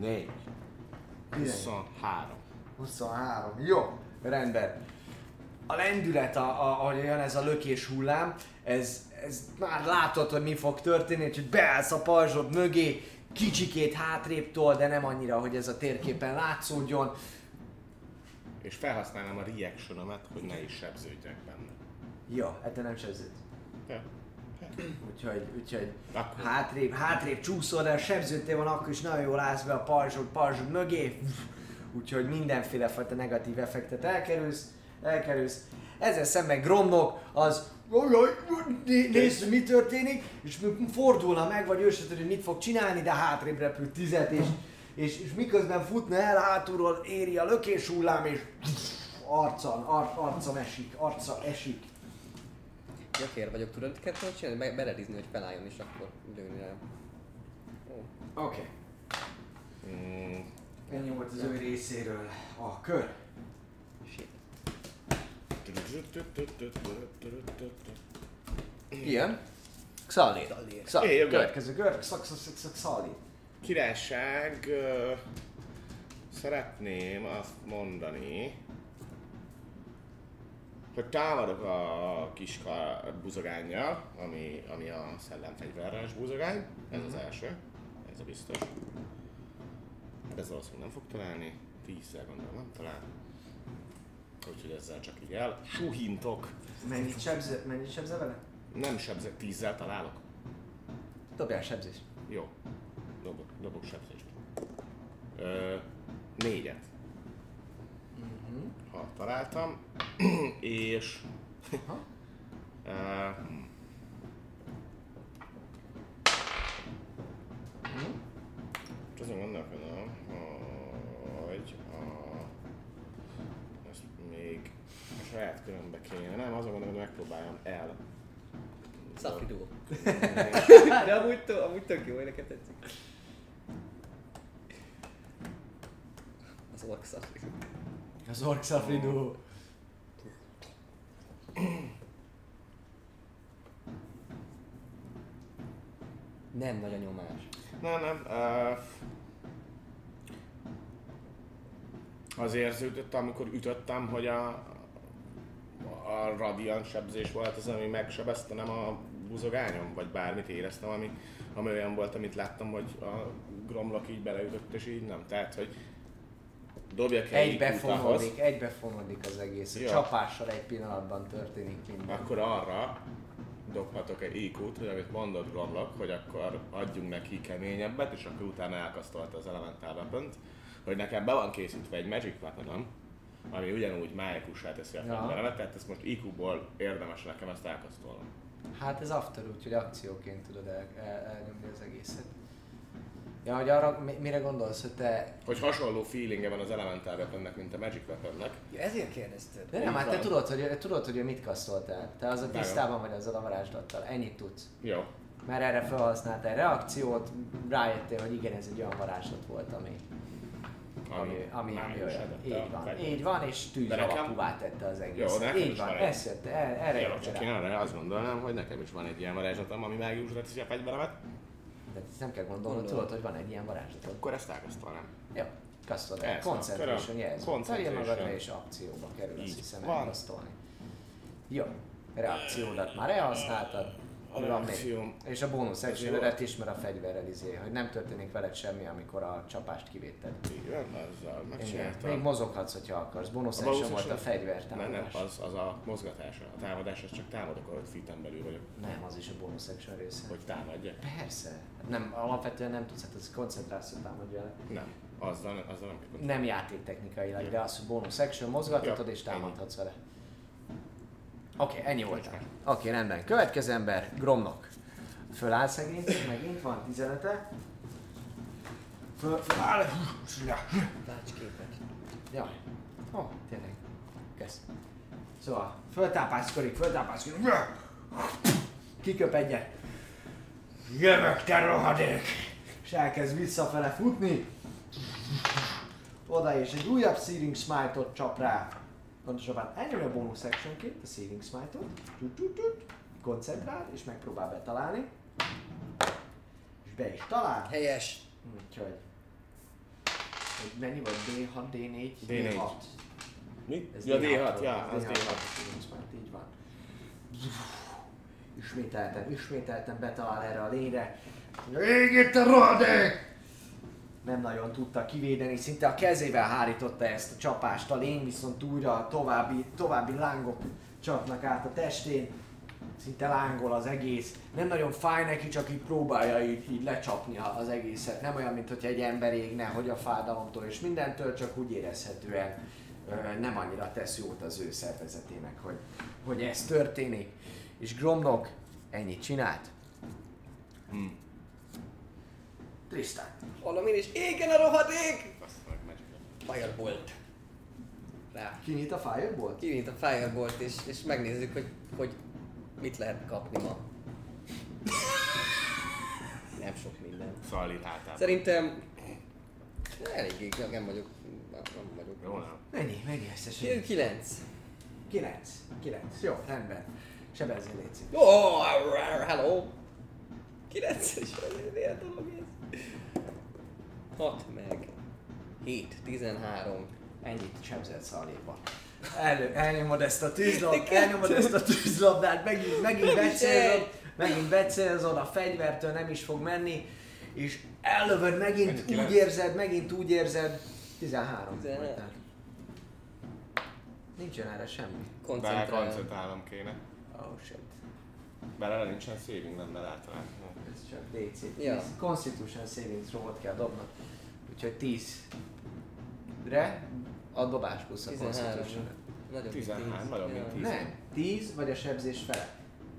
4. 23. 23. Jó, rendben. A lendület, a, a, ahogy jön ez a lökés hullám, ez, ez már látod, hogy mi fog történni, hogy beállsz a pajzsod mögé, kicsikét hátrébb tol, de nem annyira, hogy ez a térképen látszódjon. És felhasználnám a reactionomet, hogy ne is sebződjek benne. Jó, ettől nem sebződ. Ja. Úgyhogy, úgyhogy Akkor hátrébb, hátrébb csúszol, de a sebződtél van, akkor is nagyon jól állsz be a pajzsod, pajzsod mögé. Úgyhogy mindenféle fajta negatív effektet elkerülsz, elkerülsz. Ezzel szemben Gromnok az "Jaj, né- nézd, mi történik, és fordulna meg, vagy ő se hogy mit fog csinálni, de hátrébb repül tizet, és, és, és miközben futna el, hátulról éri a lökés hullám, és arcon, ar, arca esik, arca esik. Gyakér vagyok, tudod, kell tudod csinálni? Be- Beledizni, hogy felálljon, és akkor lőni rá. Oké. Mm, Ennyi volt az ő részéről a kör. Xalli. Én jövök. Következő szak, Xalli. Királyság, ö, szeretném azt mondani, hogy támadok a kis buzogánnyal, ami, ami a szellemfegyveres buzogány. Ez az első, ez a biztos. Hát ez valószínűleg nem fog találni, tízszer gondolom nem talál. Úgyhogy ezzel csak így el. Suhintok. Mennyit sebze, mennyit sebze vele? Nem sebzek, tízzel találok. Dobjál sebzés. Jó. Dobok, dobok sebzést. Ö, négyet. Ha találtam. és... Aha. Ö, hm. Most azon gondolkodom, hogy saját körömbe kéne. Nem, azon gondolom, hogy megpróbáljam el. Szafri duo. De amúgy, tök- amúgy tök jó, nekem tetszik. Az ork. Az Orc Safridu. Nem nagy a nyomás. Nem, nem. Uh, az érződött, amikor ütöttem, hogy a, a radiant sebzés volt az, ami megsebezte, nem a buzogányom, vagy bármit éreztem, ami, ami olyan volt, amit láttam, hogy a gromlok így beleütött, és így nem. Tehát, hogy dobjak egy Egybefonódik, egybefonódik az egész. Ja. csapással egy pillanatban történik minden. akkor arra dobhatok egy IQ-t, hogy amit mondott Gromlok, hogy akkor adjunk neki keményebbet, és akkor utána elkasztolta az Elemental weapon hogy nekem be van készítve egy Magic weapon ami ugyanúgy májikussá teszi a fegyveremet, tehát ezt most IQ-ból érdemes nekem ezt elkasztolnom. Hát ez after, úgyhogy akcióként tudod el, el, elnyomni az egészet. Ja, hogy arra mi- mire gondolsz, hogy te... Hogy hasonló feelingje van az Elemental weaponnek, mint a Magic weaponnek. Ja, ezért kérdezted. De nem, hát te tudod, hogy, tudod, hogy mit kasztoltál. Te az a tisztában vagy azzal a varázslattal. Ennyit tudsz. Jó. Mert erre felhasználtál reakciót, rájöttél, hogy igen, ez egy olyan varázslat volt, ami, ami, ami, edette a Így van, fegyvert. így van, és tűz nekem- alapúvá tette az egész. Jó, nekem így van, ezt el- erre jöttél csak én arra azt gondolnám, hogy nekem is van egy ilyen varázslatom, ami mágiusra teszi a fegyveremet, De ezt nem kell gondolnod, Gondolom. tudod, hogy van egy ilyen varázslatod. akkor ezt elkasztolnám. Jó, kasztolod el. Concentration jelző. Concentration. Magadra és akcióba kerül, azt hiszem elkasztolni. Jó, reakciódat már elhasználtad. A van még? És a bónusz Ez actionedet ismer a fegyverrel izé, hogy nem történik veled semmi, amikor a csapást kivéted. Igen, azzal megcsináltam. Még mozoghatsz, hogyha akarsz. Bónusz action volt a fegyver Nem, nem, támadás. az, az a mozgatása. A támadás, az csak támadok, ahogy feet belül vagyok, Nem, az is a bónusz action része. hogy támadjak. Persze. Nem, alapvetően nem tudsz, hát az koncentráció támadja. Nem, azzal, azzal nem kell Nem játéktechnikailag, de az, hogy bonus action mozgathatod Ja, és támadhatsz vele. Oké, ennyi volt. Oké, rendben. Következő ember, Gromnok. Föláll szegény, megint van 15-e. Föl, föláll. Láts képet. Jaj. Ó, oh, tényleg. Kezd. Szóval, föltápászkodik, föltápászkodik. Kiköp egyet. Jövök, te rohadék! És elkezd visszafele futni. Oda és egy újabb Searing Smite-ot csap rá. Pontosabban elnyomja a bonus actionként a Searing Smite-ot. Koncentrál és megpróbál betalálni. És be is talál. Helyes. Úgyhogy... Hogy mennyi volt? D6, D4? D4. D6. Mi? Ez Ja, D6 D6, volt, ja, ez az D6. D6. volt, Így van. Ismételten, ismételten betalál erre a lényre. Ég itt a rohadék! Nem nagyon tudta kivédeni, szinte a kezével hárította ezt a csapást a lény, viszont újra további, további lángok csapnak át a testén. Szinte lángol az egész. Nem nagyon fáj neki, csak így próbálja így, így lecsapni az egészet. Nem olyan, mint hogy egy ember égne, hogy a fájdalomtól és mindentől, csak úgy érezhetően nem annyira tesz jót az ő szervezetének, hogy, hogy ez történik. És Gromnok ennyit csinált. Hmm. Tristan. Valamin is égen a rohadék! Firebolt. Rá. Kinyit a Firebolt? Kinyit a Firebolt és, és megnézzük, hogy, hogy mit lehet kapni ma. Nem sok minden. Szallit hátában. Szerintem eléggé, nem vagyok, nem vagyok. Jó, nem? Mennyi? Mennyi összesen? 9. 9. 9. Jó, rendben. Sebezzél létszik. Oh, hello! 9 is milyen dolog ez? 6 meg 7, 13. Ennyit sebzett szaléba. Elő, elnyomod ezt a tűzlabdát, elnyomod ezt a tűzlabdát, megint, megint becélzod, megint becélzod, a fegyvertől nem is fog menni, és ellövöd megint, úgy érzed, megint úgy érzed, 13. 13. voltál. Nincsen erre semmi. Bár Koncentrál. koncentrálnom kéne. Oh shit. Bár erre nincsen saving, nem, de általán. Ez csak DC. 10. Ja. Constitution saving throw-ot kell dobnod. Úgyhogy 10. Re a dobás plusz a 13. Constitution. Nagyobb 13, mint 10. nagyobb, mint 10. Nem, 10 vagy a sebzés fele.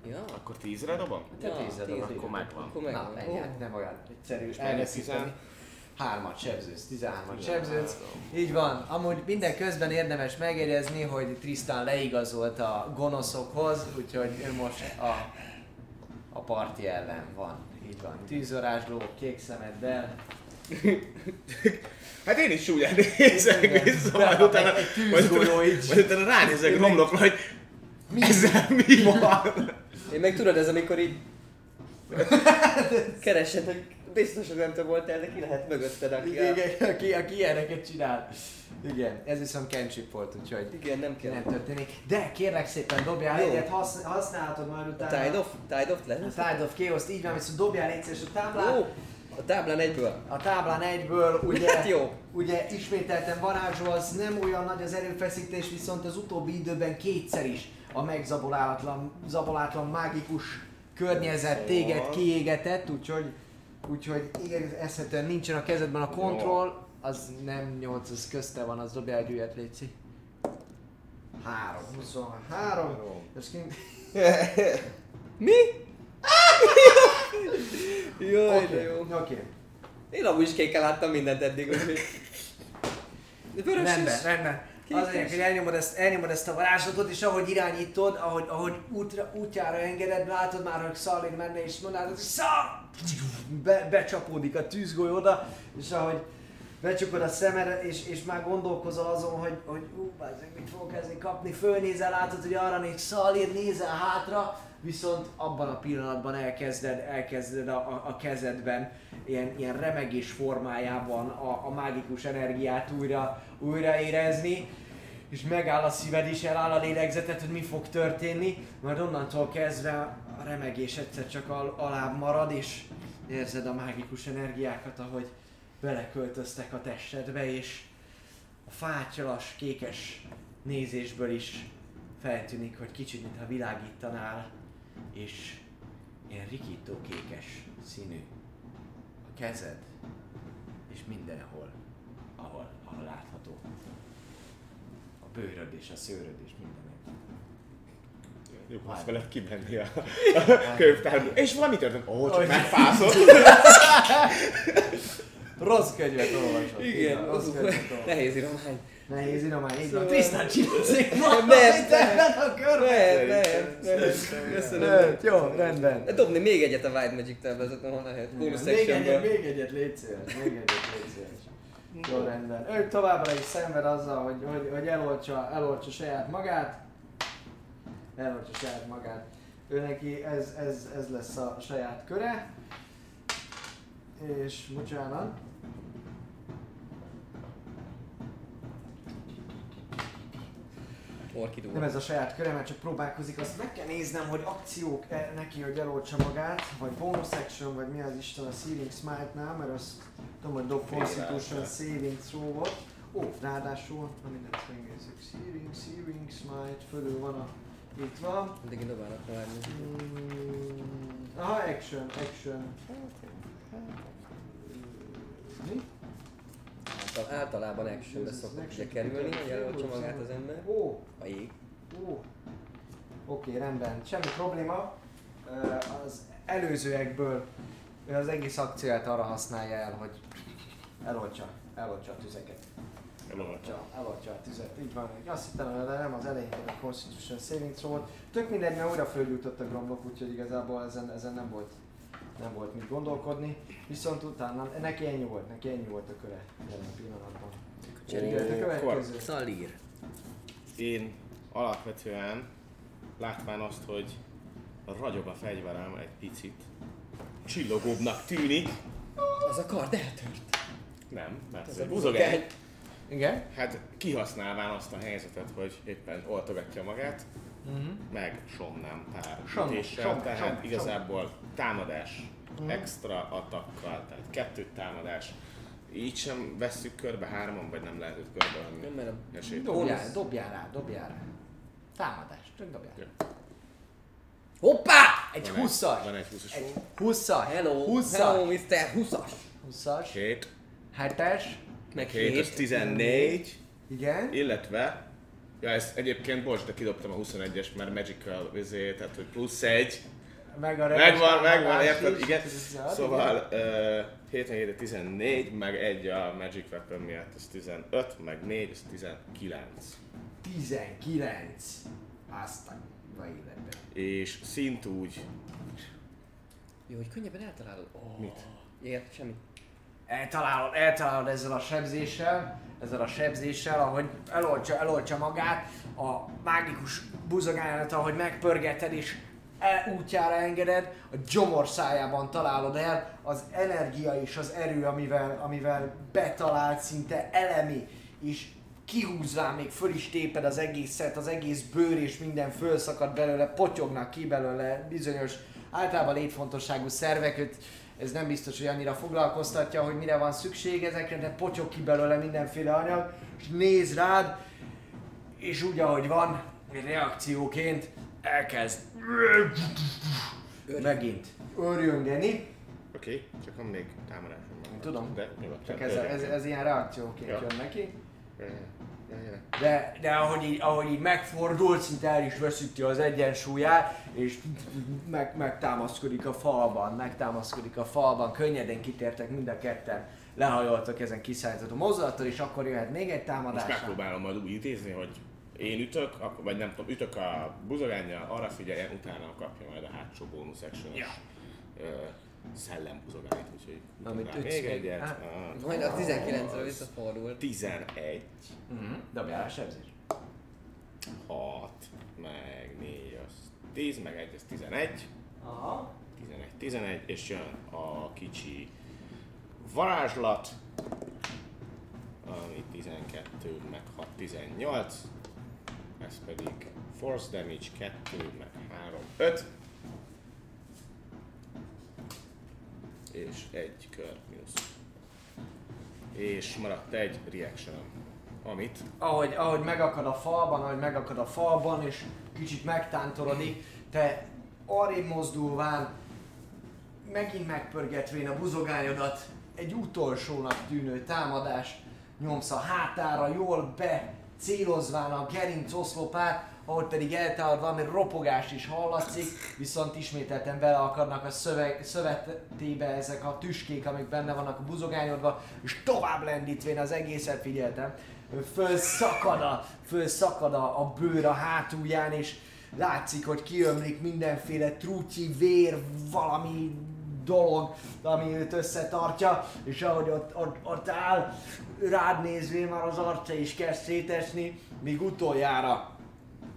Ja. Akkor 10-re dobom? Te Ja, 10 10 dobod. Akkor megvan. Akkor Na, megvan. menj, hát nem olyan egyszerű elveszíteni. Hármat sebzősz, 13-at 13. sebzősz. Így van. Amúgy minden közben érdemes megjegyezni, hogy Tristan leigazolt a gonoszokhoz, úgyhogy ő most a, a parti ellen van. Így van. Tűzorázsló, kék szemeddel. Hát én is úgy nézek Igen. vissza, De majd utána, tűzgolyó így. majd utána ránézek romlokra, hogy ezzel mi van? Én meg tudod, ez amikor így keresed, hogy biztos, hogy nem te voltál, de ki lehet mögötted, aki Igen, a... aki, aki ilyeneket csinál. Igen, ez viszont cantrip volt, úgyhogy Igen, nem kell. nem történik. De kérlek szépen dobjál Jó. egyet, hasz, használhatod majd A utána. Tide of, Tide of A lesz? Tide of Chaos, így van, viszont dobjál egyszer és a táblán. Jó, a táblán egyből. A táblán egyből, ugye, Hát jó. ugye ismételten varázsolsz, nem olyan nagy az erőfeszítés, viszont az utóbbi időben kétszer is a megzabolátlan zabolátlan mágikus környezet téged kiégetett, úgyhogy, úgyhogy érezhetően nincsen a kezedben a kontroll, az nem 8, az közte van, az dobjál egy ügyet, Léci. 3, 23, ez kint... Mi? Jaj, de jó. Oké. Én amúgy is kékkel láttam mindent eddig, úgyhogy... Vörös Rendben, is. rendben. Az lényeg, hogy elnyomod ezt, elnyomod ezt a varázslatot, és ahogy irányítod, ahogy, ahogy útra, útjára engeded, látod már, hogy Szalin menne, és mondanád, hogy Szal! Be, becsapódik a tűzgolyó oda, és ahogy becsukod a szemed, és, és már gondolkozol azon, hogy, hogy ú, bázzeg, mit fogok ezzel kapni, fölnézel, látod, hogy arra néz Szalin, nézel hátra, viszont abban a pillanatban elkezded, elkezded a, a, a kezedben ilyen, ilyen remegés formájában a, a mágikus energiát újra, újra érezni, és megáll a szíved is, eláll a lélegzetet, hogy mi fog történni, majd onnantól kezdve a remegés egyszer csak al- alább marad, és érzed a mágikus energiákat, ahogy beleköltöztek a testedbe, és a fátyalas, kékes nézésből is feltűnik, hogy kicsit, mintha világítanál, és ilyen rikító kékes színű a kezed, és mindenhol, ahol, ahol látható. A bőröd és a szőröd és minden. Jobb lesz veled kimenni a, a könyvtárból. És valami történt? Ó, csak megfászott. Rossz könyvet olvasod. Igen, rossz könyvet olvasod. nehéz iromány. Nehéz iromány, így van. Szóval- egy Nem, valamit nem. ebben a körben. Nem, nem, nem. Köszönöm. Nem, Jó, rendben. Dobni még egyet a Wild Magic táblázaton, ha lehet. Bonus Még egyet, még egyet légy még egyet légy. Jó, rendben. Ő továbbra is szenved azzal, hogy, hogy, hogy eloltsa, eloltsa saját magát. Eloltsa saját magát. Ő neki ez, ez, ez lesz a saját köre. És bocsánat. Orkidó. Nem ez a saját köre, mert csak próbálkozik, azt meg kell néznem, hogy akciók -e neki, hogy eloltsa magát, vagy bonus action, vagy mi az Isten a Searing Smite-nál, mert azt tudom, hogy dob Constitution Saving Throw-ot. Ó, ráadásul, na mindent megnézzük. Searing, Searing Smite, fölül van a... Itt van. Addig én dobálok a Wild Magic. Mm, aha, action, action. Mi? Szok, általában actionbe szokott ugye kerülni, eloltsa magát az ember. Ó, A jég. ó. Oké, rendben. Semmi probléma. Az előzőekből ő az egész akcióját arra használja el, hogy eloltsa, eloltsa a tüzeket. Eloltsa, eloltsa a tüzet. Így van. Azt hittem, hogy nem az elején a Constitution Saving Throw volt. Tök mindegy, mert újra följutott a gromlok, úgyhogy igazából ezen, ezen nem volt nem volt mit gondolkodni, viszont utána neki ennyi volt, neki ennyi volt a köre jelen pillanatban. Cseréljük. a következő. Szalír. Én alapvetően látván azt, hogy ragyog a fegyverem egy picit, csillogóbbnak tűnik. Az a kard eltört. Nem, mert Ez ez a egy buzogány. Igen? Hát kihasználván azt a helyzetet, hogy éppen oltogatja magát, Uh-huh. meg somnám pár Som- ütéssel, som- tehát som- igazából támadás, Mhm. extra atakkal, tehát kettő támadás. Így sem vesszük körbe hárman, vagy nem lehet őt körbe Nem, venni. mert a Esélyt. Dobjál, dobjál rá, dobjál rá. Támadás, csak dobjál. Jó. Hoppá! Egy Van egy- 20-as! Van egy 20-as. Egy 20-as! Hello, 20-as! hello, Mr. 20-as. 20-as, 7, 7-es, Meg 7 az 7. 14, igen. illetve Ja, ez egyébként, bocs, de kidobtam a 21-est, mert Magical vizé, tehát hogy plusz egy. Meg a Megvan, megvan, érted? Igen. Szóval uh, 7 7 14, meg egy a Magic Weapon miatt, ez 15, meg 4, ez 19. 19. Azt a életben. És szintúgy, Jó, hogy könnyebben eltalálod. Oh. Mit? Ért, semmi. eltalálod, eltalálod ezzel a sebzéssel, ezzel a sebzéssel, ahogy eloltja, eloltja magát, a mágikus buzogányát, ahogy megpörgeted és el, útjára engeded, a gyomorszájában találod el az energia és az erő, amivel, amivel betalált szinte elemi, és kihúzván még föl is téped az egészet, az egész bőr és minden fölszakad belőle, potyognak ki belőle bizonyos általában létfontosságú szervek, ez nem biztos, hogy annyira foglalkoztatja, hogy mire van szükség ezekre, de potyog ki belőle mindenféle anyag, és néz rád, és úgy ahogy van, reakcióként elkezd megint örjöngeni. oké, okay, csak van még támadásom. van. Tudom. De. Csak ez, ez, ez ilyen reakcióként Ja. jön neki. De, de ahogy, így, ahogy így megfordul, szinte el is veszíti az egyensúlyát, és meg, megtámaszkodik a falban, megtámaszkodik a falban, könnyedén kitértek mind a ketten, lehajoltak ezen kiszállított mozdulattól, és akkor jöhet még egy Most támadás. megpróbálom majd úgy intézni, hogy én ütök, vagy nem tudom, ütök a buzogánnyal, arra figyeljen, utána kapja majd a hátsó bónusz action Ja. szellembuzogányt, úgyhogy Amit ütsz még egyet. Á. Ah, Majd a az 19-re visszafordul. 11, Mhm. Dobjál a sebzés. 6, meg 4, az 10, meg 1, az 11. Aha. 11, 11, és jön a kicsi varázslat, ami 12, meg 6, 18, ez pedig force damage 2, meg 3, 5, és egy kör mínusz. És maradt egy reaction amit ahogy, ahogy megakad a falban, ahogy megakad a falban, és kicsit megtántorodik, te arrébb mozdulván, megint megpörgetvén a buzogányodat, egy utolsónak tűnő támadást nyomsz a hátára, jól be célozván a gerinc oszlopát, ahogy pedig eltálad valami ropogás is hallatszik, viszont ismételten beleakadnak a szöveg, szövetébe ezek a tüskék, amik benne vannak a buzogányodban, és tovább lendítvén az egészet figyeltem, fölszakad a, fölszakad a, a bőr a hátulján, és látszik, hogy kiömlik mindenféle trúcsi, vér, valami dolog, ami őt összetartja, és ahogy ott, ott, ott áll, rád nézvén már az arca is kezd szétesni, míg utoljára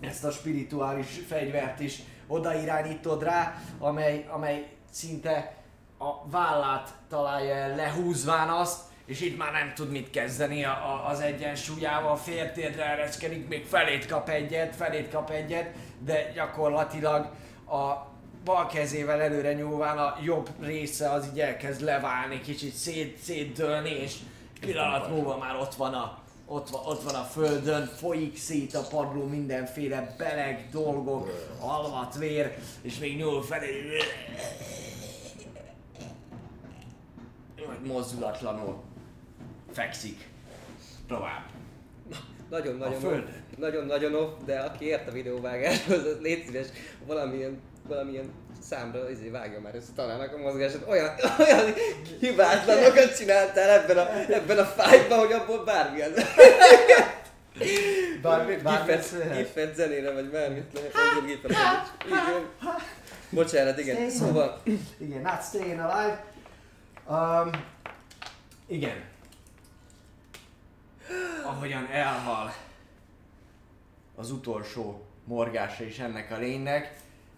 ezt a spirituális fegyvert is odairányítod rá, amely, amely szinte a vállát találja el lehúzván azt, és itt már nem tud mit kezdeni a, a, az egyensúlyával, féltérdre ereszkedik, még felét kap egyet, felét kap egyet, de gyakorlatilag a bal kezével előre nyúlván a jobb része az így elkezd leválni, kicsit szét, szétdőlni, és pillanat múlva már ott van a ott van, ott van a földön, folyik szét a padló mindenféle beleg dolgok, alvat vér, és még nyúl felé. Mozdulatlanul fekszik tovább. Nagyon-nagyon nagyon-nagyon off, de aki ért a videóvágáshoz, az légy szíves, valamilyen, valamilyen számra izé vágja már össze találnak a mozgásot. Olyan, olyan hibátlanokat csináltál ebben a, ebben a fájtban, hogy abból bármilyen Bármi, bármi gifet, zenére, vagy bármit lehet, mondjuk gifet. Igen. Bocsánat, igen. Szóval, Igen, not staying alive. Um, igen. Ahogyan elhal az utolsó morgása is ennek a lénynek,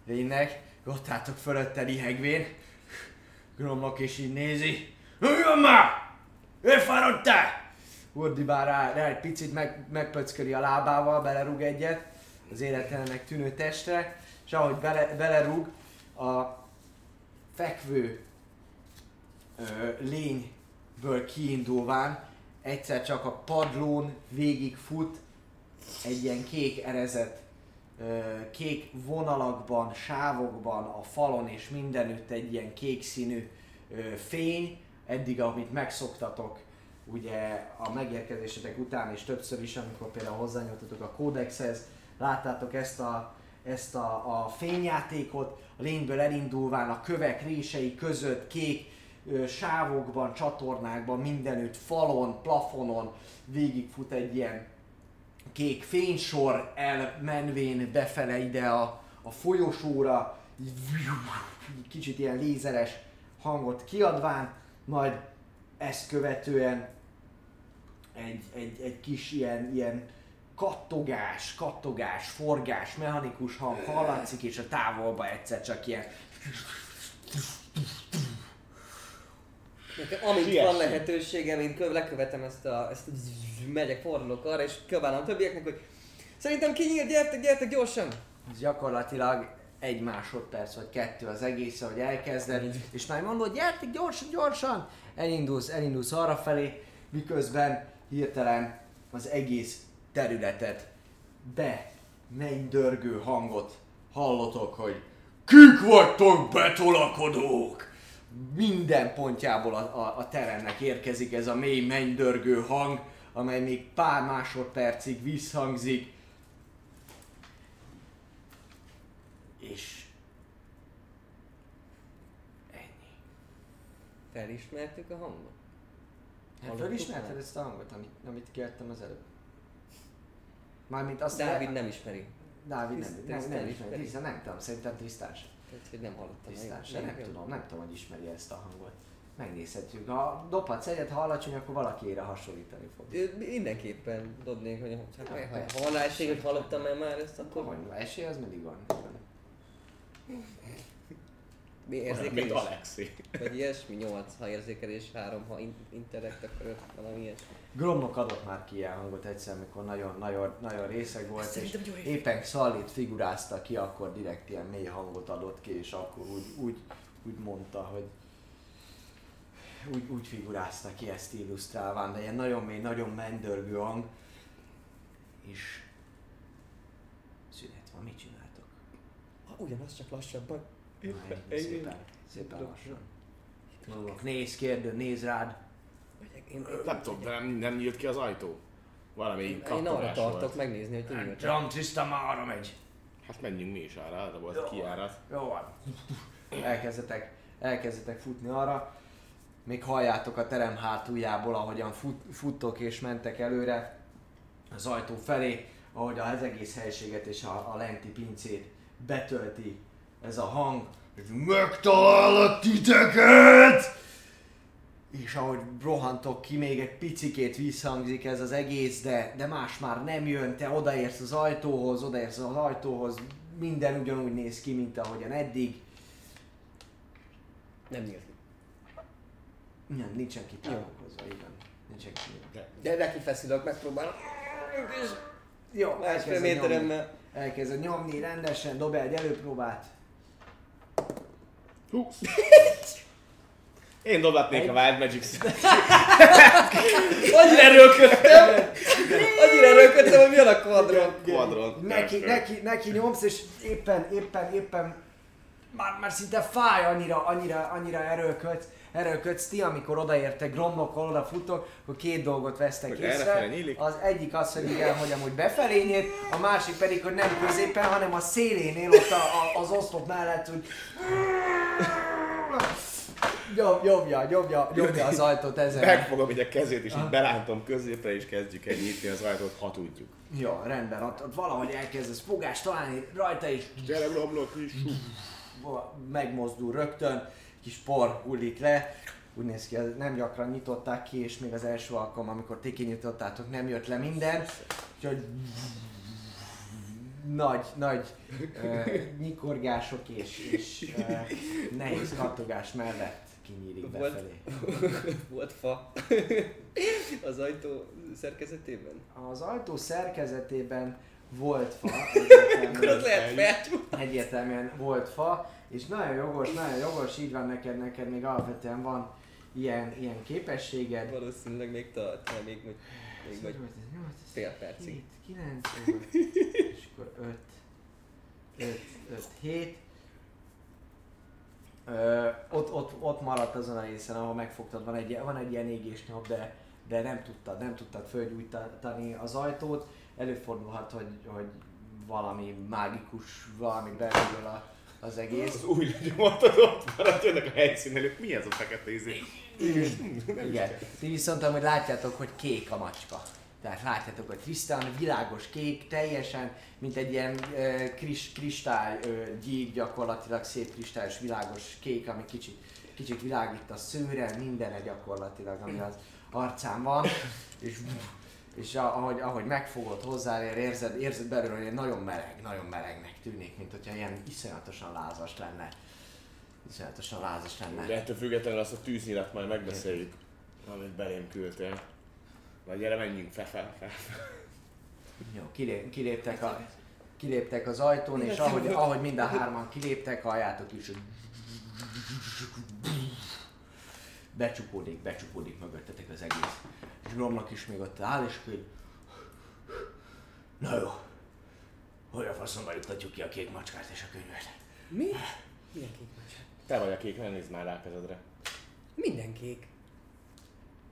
lénynek, ott álltok fölötte lihegvén, Gromlok és így nézi. Jöjjön már! Elfáradtál! Ordibál rá, rá egy picit, meg, megpöcköli a lábával, belerúg egyet az életlenek tűnő testre, és ahogy bele, belerúg, a fekvő ö, lényből kiindulván egyszer csak a padlón végig fut egy ilyen kék erezet, ö, kék vonalakban, sávokban, a falon és mindenütt egy ilyen kék színű fény, eddig amit megszoktatok ugye a megérkezésetek után és többször is, amikor például hozzányúltatok a kódexhez, láttátok ezt a, ezt a, a fényjátékot, a lényből elindulván a kövek rései között kék ö, sávokban, csatornákban, mindenütt, falon, plafonon végigfut egy ilyen kék fénysor elmenvén befele ide a, a folyosóra, kicsit ilyen lézeres hangot kiadván, majd ezt követően egy, egy, egy kis ilyen, ilyen kattogás, kattogás, forgás, mechanikus hang hallatszik, és a távolba egyszer csak ilyen nekem amint Siess. van lehetőségem, én köv, lekövetem ezt a, ezt a zzz, megyek, fordulok arra, és köválom a többieknek, hogy szerintem kinyílt, gyertek, gyertek gyorsan! Ez gyakorlatilag egy másodperc vagy kettő az egész, ahogy elkezded, és már mondod, gyertek gyorsan, gyorsan! Elindulsz, elindulsz arra felé, miközben hirtelen az egész területet be mennydörgő hangot hallotok, hogy Kik vagytok betolakodók? Minden pontjából a, a, a teremnek érkezik ez a mély mennydörgő hang, amely még pár másodpercig visszhangzik. És ennyi. Felismertük a hangot? Hát felismerted ezt a hangot, amit, amit kértem az előbb? Mármint azt Dávid nem ismeri. Dávid nem, nem, nem, Tisztán ismeri. Tisztán nem tudom, szerintem tisztán sem. Tehát, hogy nem hallottam. Tisztán Még- sem, nem tudom, nem tudom, hogy ismeri ezt a hangot. Megnézhetjük. Ha dobhatsz egyet, ha alacsony, akkor valakiére hasonlítani fog. Ö, Mindenképpen dobnék, hogy hát, Ja, ha, ha van esély, hogy hallottam már ezt, akkor hogy esély, az mindig van. Mi Olyan, mint érzékelés? Alexi. Vagy ilyesmi, 8, ha érzékelés, 3, ha in- intellekt, akkor 5, valami ilyesmi. Gromnok adott már ki ilyen hangot egyszer, amikor nagyon, nagyon, nagyon részeg volt, és jó év. éppen Szallit figurázta ki, akkor direkt ilyen mély hangot adott ki, és akkor úgy, úgy, úgy mondta, hogy úgy, úgy figurázta ki ezt illusztrálván, de ilyen nagyon mély, nagyon mendörgő hang, és szünet van, mit csináltok? Ha, ugyanaz, csak lassabban. Ennyi, szépen, szépen lassan. Gromnok néz, kérdő, néz rád, Megyek, én, Nem tudom, de nem, nem nyílt ki az ajtó. Valami én, én arra tartok volt. megnézni, hogy kinyílt. tudom, Trista már arra megy. Hát menjünk mi is arra, de volt a kijárat. Jó van. Elkezdetek, elkezdetek futni arra. Még halljátok a terem hátuljából, ahogyan fut, futtok és mentek előre az ajtó felé, ahogy az egész helységet és a, a lenti pincét betölti ez a hang. Megtalállak titeket! És ahogy rohantok ki, még egy picikét visszhangzik ez az egész, de, de más már nem jön, te odaérsz az ajtóhoz, odaérsz az ajtóhoz, minden ugyanúgy néz ki, mint ahogyan eddig. Nem nyílt. Nem, nincsen kitárulkozva, igen. Nincsen kitárulkozva. De neki feszülök, megpróbálom. Jó, másfél méteremmel. elkezded nyomni rendesen, dobj egy előpróbát. Én dobhatnék a Wild Magic Annyira erőlködtem! Annyira erőlködtem, hogy jön a kvadron. Quadron. Neki, neki, neki nyomsz, és éppen, éppen, éppen már, már szinte fáj, annyira, annyira, annyira erőlködsz, erőlködsz ti, amikor odaértek, gromlokkal odafutok, akkor két dolgot vesztek Hogy észre. Az egyik az, hogy igen, hogy amúgy befelé nyílt, a másik pedig, hogy nem középen, hanem a szélénél ott a, a, az oszlop mellett, hogy Jobb, jobbja, jobbja, jobbja az ajtót ezen. Megfogom így a kezét, és így belántom középre, és kezdjük el nyitni az ajtót, ha tudjuk. Jó, rendben, ott, ott valahogy elkezdesz fogást találni rajta is, Gyere, romlok is! megmozdul rögtön, kis por hullik le, úgy néz ki, nem gyakran nyitották ki, és még az első alkalom, amikor ti kinyitottátok, nem jött le minden, úgyhogy nagy, nagy uh, nyikorgások és, és uh, nehéz kattogás mellett kinyílik Volt- befelé. Volt fa az ajtó szerkezetében? Az ajtó szerkezetében volt fa, Akkor az lehet felcsú. egyértelműen volt fa, és nagyon jogos, nagyon jogos, így van neked, neked még alapvetően van ilyen, ilyen képességed. Valószínűleg még tart, mert még, még, még vagy fél percig. 9, és akkor 5, 5, 5, 7. Ö, ott, ott, ott maradt azon a részen, ahol megfogtad, van egy, van egy ilyen égésnyom, de, de nem tudtad, nem tudtad fölgyújtani az ajtót. Előfordulhat, hogy, hogy valami mágikus, valami beül a, az egész. Az új legyomatod ott maradt, jönnek a helyszínelők. Mi ez a fekete izé? Igen. Ti viszont amúgy látjátok, hogy kék a macska. Tehát látjátok, hogy tisztán, világos kék, teljesen, mint egy ilyen uh, kris, kristály uh, gyík, gyakorlatilag szép kristályos, világos kék, ami kicsit, kicsit világít a szőre, mindenre gyakorlatilag, ami az arcán van. És, és ahogy, ahogy megfogod hozzá, érzed, érzed belőle, hogy nagyon meleg, nagyon melegnek tűnik, mint hogyha ilyen iszonyatosan lázas lenne. Iszonyatosan lázas lenne. De ettől függetlenül azt a tűznyilat majd megbeszéljük, amit belém küldtél. Na gyere, menjünk fe, fel, fel. Jó, kilép, kiléptek, a, kiléptek az ajtón, és ahogy, ahogy mind a hárman kiléptek, halljátok is, hogy becsukódik, becsukódik mögöttetek az egész. És Gromnak is még ott áll, és hogy Na jó, hogy a faszomba juttatjuk ki a kék macskát és a könyvet. Mi? Milyen kék macska? Te vagy a kék, ne nézd már rá a kezedre. Minden kék.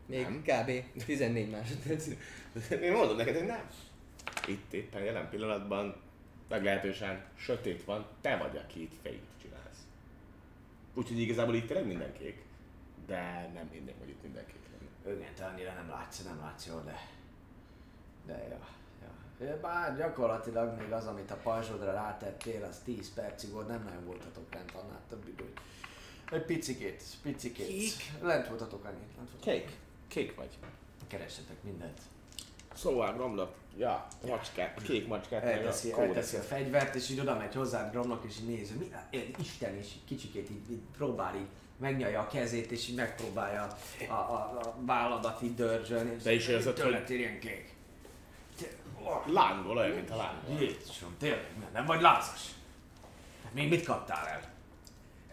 Még kb. 14 másodperc. Én mondom neked, hogy nem. Itt éppen jelen pillanatban meglehetősen sötét van, te vagy, aki itt fényt csinálsz. Úgyhogy igazából itt tényleg minden kék, de nem hinném, hogy itt minden kék lenne. Igen, te annyira nem látsz, nem látsz jól, de... De ja, ja. Bár gyakorlatilag még az, amit a pajzsodra rátettél, az 10 percig volt, nem nagyon voltatok lent annál többi, hogy egy picikét, picikét. Kék? Lent voltatok annyit, lent voltatok. Kék. Kék vagy. Keressetek mindent. Szóval, Gromlok, ja, macskát, kék macskát, meg a Elteszi, elteszi a fegyvert, és így oda megy hozzád Gromnak, és így nézi, mi, Isten, és így kicsikét így, így próbál így megnyalja a kezét, és így megpróbálja a, a, a válladat így dörzsölni. és De is érzed, Tőled hogy- ilyen kék. Lángol, olyan, mint a lángol. Jézusom, tényleg, nem, vagy lázas? Még mit kaptál el?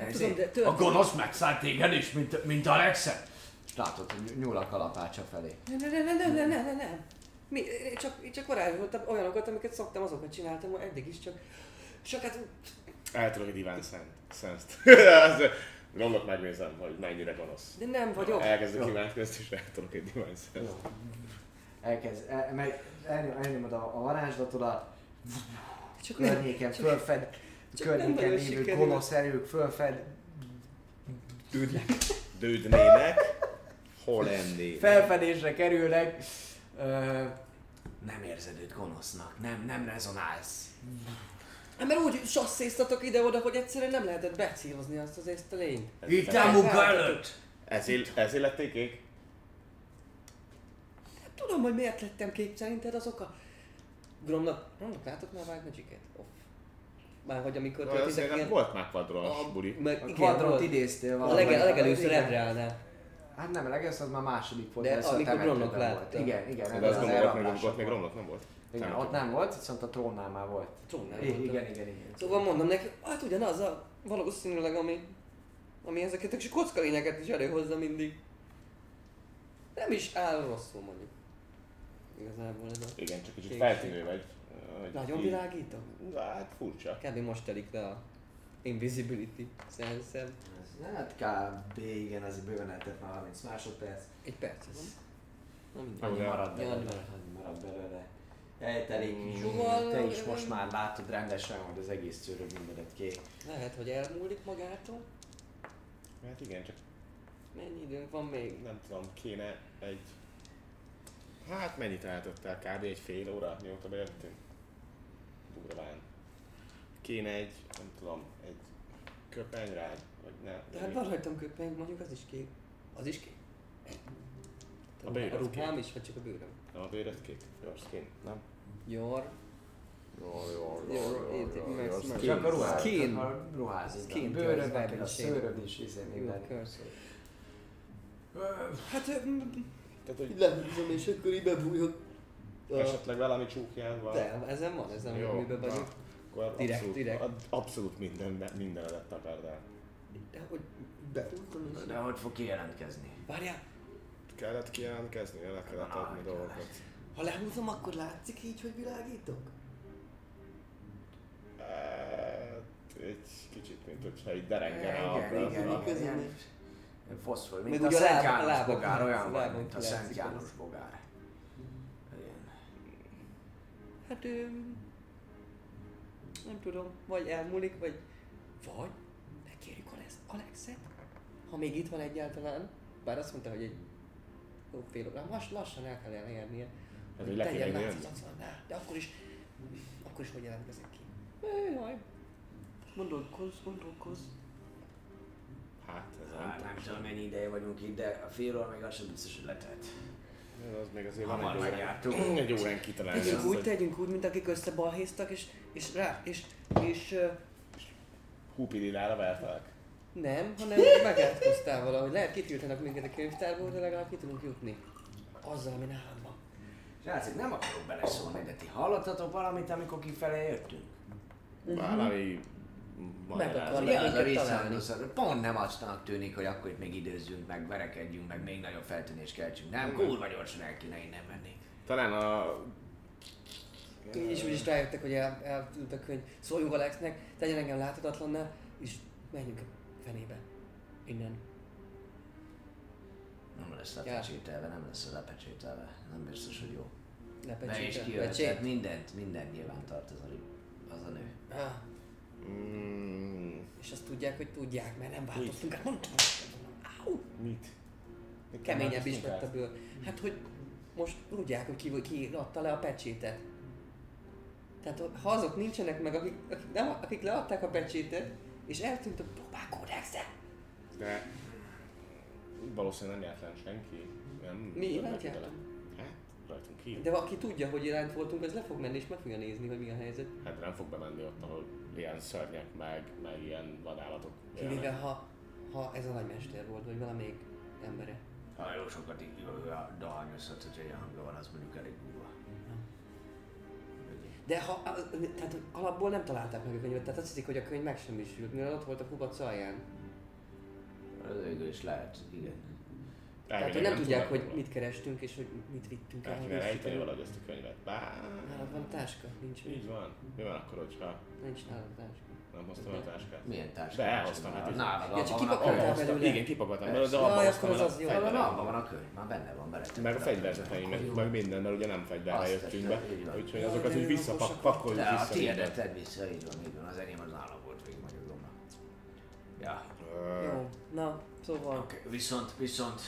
Ez tudom, de a gonosz megszállt téged is, mint, mint Alexet? Látod, hogy nyúl a kalapácsa felé. Nem, nem, nem, nem, nem, nem, nem, nem. Mi, csak, csak varázsoltam olyanokat, amiket szoktam, azokat csináltam eddig is, csak... Csak hát... El tudok egy Divine Sense-t. Gromlok megnézem, hogy mennyire gonosz. De nem vagyok. Elkezdek imádkozni, és tudok egy Divine. Elkezd, el, meg elnyom- elnyomod a, a varázslatodat, Csak nem. környéken fölfed, csak nem környéken lévő gonosz erők fölfed, Dődnének, hol lennének. felfedésre kerülnek. Ö, nem érzed őt gonosznak, nem, nem rezonálsz. Hát mert úgy sasszéztatok ide-oda, hogy egyszerűen nem lehetett becélozni azt az ezt a lényt. Itt a előtt! Ezért, ezért lették kék? Hát tudom, hogy miért lettem kék, szerinted azok a... Gromnak, Gromnak látok már Wild Magic-et? Off. Már hogy amikor Olyan ezek szerintem volt már kvadrons buli. Meg, A igen, kvadront idéztél A, valahogy. lege, a legelőször Igen. Edreálnál. Hát nem, a legelőször az már második volt, De a amikor Gromnak volt. láttam. Igen, igen, De ez az az nem volt, még elrablások ott még volt. romlok nem volt. Igen, Nem ott nem volt, viszont a trónnál már volt. Trónál I- voltam. igen, igen, igen. Szóval mondom neki, hát ugyanaz a valószínűleg, ami, ami ezeket a kis kockalényeket is előhozza mindig. Nem is áll rosszul mondjuk. Igazából ez a... Igen, csak kicsit feltűnő vagy. hogy Nagyon így- világító? Hát furcsa. Kb. most telik le a Invisibility sense Ez- Hát kb. igen, azért bőven lehetett már 30 másodperc. Egy perc. ez. Na mindegy. Annyi marad belőle. marad belőle. Eltelik. Szóval- Te is most már látod rendesen, hogy az egész szőröd mindenet kék. Lehet, hogy elmúlik magától. Hát igen, csak Mennyi időnk van még? nem tudom, kéne egy... Hát mennyit eltött el? Kb. egy fél óra, mióta bejöttünk? Durván. Kéne egy, nem tudom, egy köpenyrád, vagy ne. De hát van rajtam köpeny, mondjuk az is kék. Az is kék. A bőröd a ruhám is, vagy csak a bőröm? Nem a bőröd kék? Your skin, jó, Jó, itt Max- Max- Csak a ruház. Skin. Skin Skin. Bőröd, szőröd is, izé Jó, minden. Hát Tehát, hogy lehúzom és akkor így bebújok. esetleg valami csúkján van. De, ezen van, ezen Jó, miben vagyok. Akkor Direkt, abszolút, direkt. ad- abszolút minden, mindenedet takard el. De hogy behúzom és... De hogy fog kijelentkezni? Várjál, Kellett kijelentkezni, el kellett adni dolgokat. ha lehúzom, akkor látszik így, hogy világítok? Hát, egy kicsit, mint hogyha így derengene a Igen, igen, is. Foszfor, mint a Szent János bogár, olyan lábon mint a Szent. János bogár. Igen. Hát ő... Nem tudom, vagy elmúlik, vagy... Vagy megkérjük Alex, Alexet, ha még itt van egyáltalán, bár azt mondta, hogy egy jó fél órán, lass, lassan el kell elérnie. Hát, hogy le kéne tegyen jönni. látszatlanná, de akkor is, akkor is hogy jelentkezik ki. Jaj. Gondolkozz, gondolkozz. Hát, ez Hát nem tudom mennyi ideje vagyunk itt, de a fél óra még az sem biztos, hogy letelt. Az még azért Hamar van egy órán. Egy órán kitalálni. Tegyünk úgy, hogy tegyünk úgy, mint akik összebalhéztak, és, és rá, és, és uh, Húpililára vertelek. Nem, hanem megátkoztál valahogy. Lehet kitiltanak minket a könyvtárból, de legalább ki tudunk jutni. Azzal, ami nálam van. Srácok, nem akarok beleszólni, de ti hallottatok valamit, amikor kifele jöttünk? Valami magyarázat. akarnak. Pont nem aztnak tűnik, hogy akkor itt még időzzünk, meg verekedjünk, meg még nagyobb feltűnést keltsünk. Nem, kurva gyorsan el kéne innen menni. Talán a... Így is úgy is rájöttek, hogy el, eltűnt a könyv. Szóljunk Alexnek, tegyen engem láthatatlanná, és menjünk fenébe. Innen. Nem lesz lepecsételve, nem lesz lepecsételve. Nem biztos, hogy jó. Be is kijöhet, tehát mindent, mindent nyilván tart az a, az a nő. Ah, Mm, és azt tudják, hogy tudják, mert nem változtunk át. Mondtam. Áú. mit? Mit Keményebb is lett a bőr. Hát, hogy most tudják, hogy ki, ki adta le a pecsétet. Tehát ha azok nincsenek meg, akik, akik, nem, akik leadták a pecsétet, és eltűnt a próbálkódexet. De valószínűleg nem járt le senki. Nem, Mi iránt jártunk? Hát, rajtunk kívül. De aki tudja, hogy iránt voltunk, az le fog menni és meg fogja nézni, hogy mi a helyzet. Hát de nem fog bemenni ott, ahol ilyen szörnyek, meg, meg ilyen vadállatok. Kivéve, ha, ha ez a nagymester volt, vagy valamelyik embere. Ha jó sokat így dohányozhat, hogyha ilyen hangja van, az mondjuk elég durva. De ha, tehát alapból nem találták meg a könyvet, tehát azt hiszik, hogy a könyv megsemmisült, mivel ott volt a kubac alján. Az végül is lehet, igen. Tehát hogy nem tudják, tudnak hogy mit kerestünk, és hogy mit vittünk el. El hogy kéne mit rejteni sikerült. valahogy ezt a könyvet. Bár... Nálad van táska? Nincs Így van. Mi van akkor, hogyha Nincs nálad táska. Nem hoztam a táskát? Milyen táska? De elhoztam, hát Nálad, Ja, csak belőle. Igen, kipakoltam belőle, de abban hoztam az jó. Abban van a könyv, már benne van, beletettem. Meg a fegyverzeteimet, meg minden, mert ugye nem fegyverre jöttünk be. Úgyhogy azokat úgy visszapakoljuk De a vissza. tiédet tedd vissza, így van, így van. Az enyém az nálam volt végig magyarulomnak. Ja. Jó, na, szóval viszont, viszont...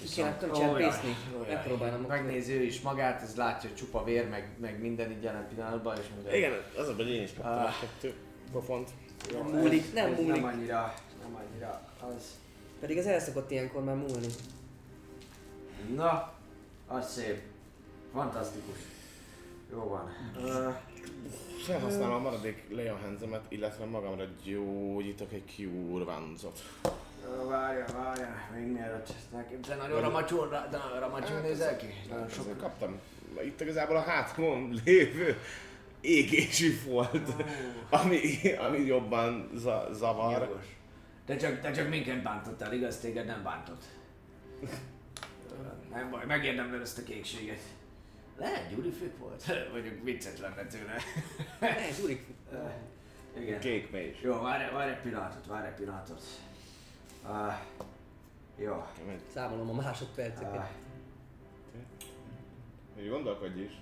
ki kéne csempészni. Megpróbálom. Megnézi ő is magát, ez látja, hogy csupa vér, meg, meg minden így jelen pillanatban, és mondja, Igen, az a, hogy én is kaptam egy kettő pofont. Nem múlik, nem múlik. Nem annyira, nem annyira az. Pedig ez el szokott ilyenkor már múlni. Na, az szép. Fantasztikus. Jó van. Uh, Felhasználom a maradék leonhenzemet, illetve magamra gyógyítok egy cure vanzot. Várja, várja, még mielőtt ezt nekem. Te nagyon ramacsú, de nagyon ramacsú nézel ki? Nagyon Sok kaptam. Itt igazából a hátamon lévő égési folt, ami, ami jobban za- zavar. Jogos. Te csak, te csak minket bántottál, igaz? Téged nem bántott. Nem baj, megérdemled ezt a kékséget. Lehet, Gyuri fük volt? Mondjuk viccet lenne tőle. Ne, Gyurik. Igen. Kék is. Jó, várj, várj egy pillanatot, várj egy pillanatot. Uh, jó. Számolom a másodperceket. Uh, Hogy gondolkodj is.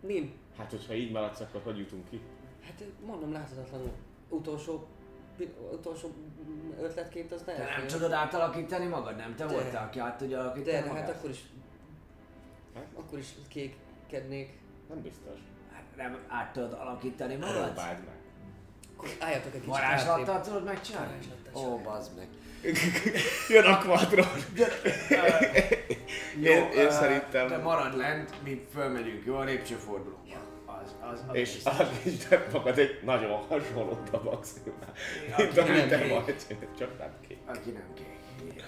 Nim, Hát, hogyha így maradsz, akkor hogy jutunk ki? hát mondom láthatatlanul. Utolsó, utolsó ötletként az te lehet. nem tudod átalakítani magad? Nem te De. voltál, aki át tudja alakítani De, de magad? hát akkor is, Hát? akkor is kékednék. Nem biztos. Hát nem át tudod alakítani magad? Próbáld meg. Akkor álljatok egy kicsit Varázslattal tudod megcsinálni? Ó, sem. bazd meg. Jön a quadron. Jó, Én- szerintem- De maradj lent, mi fölmegyünk, jó? A lépcsőforduló. Az, az, az És biztos. alakítsd magad egy nagyon hasonló tabakszívvel. Mint amit te vagy. Csak nem kék. Aki nem kék.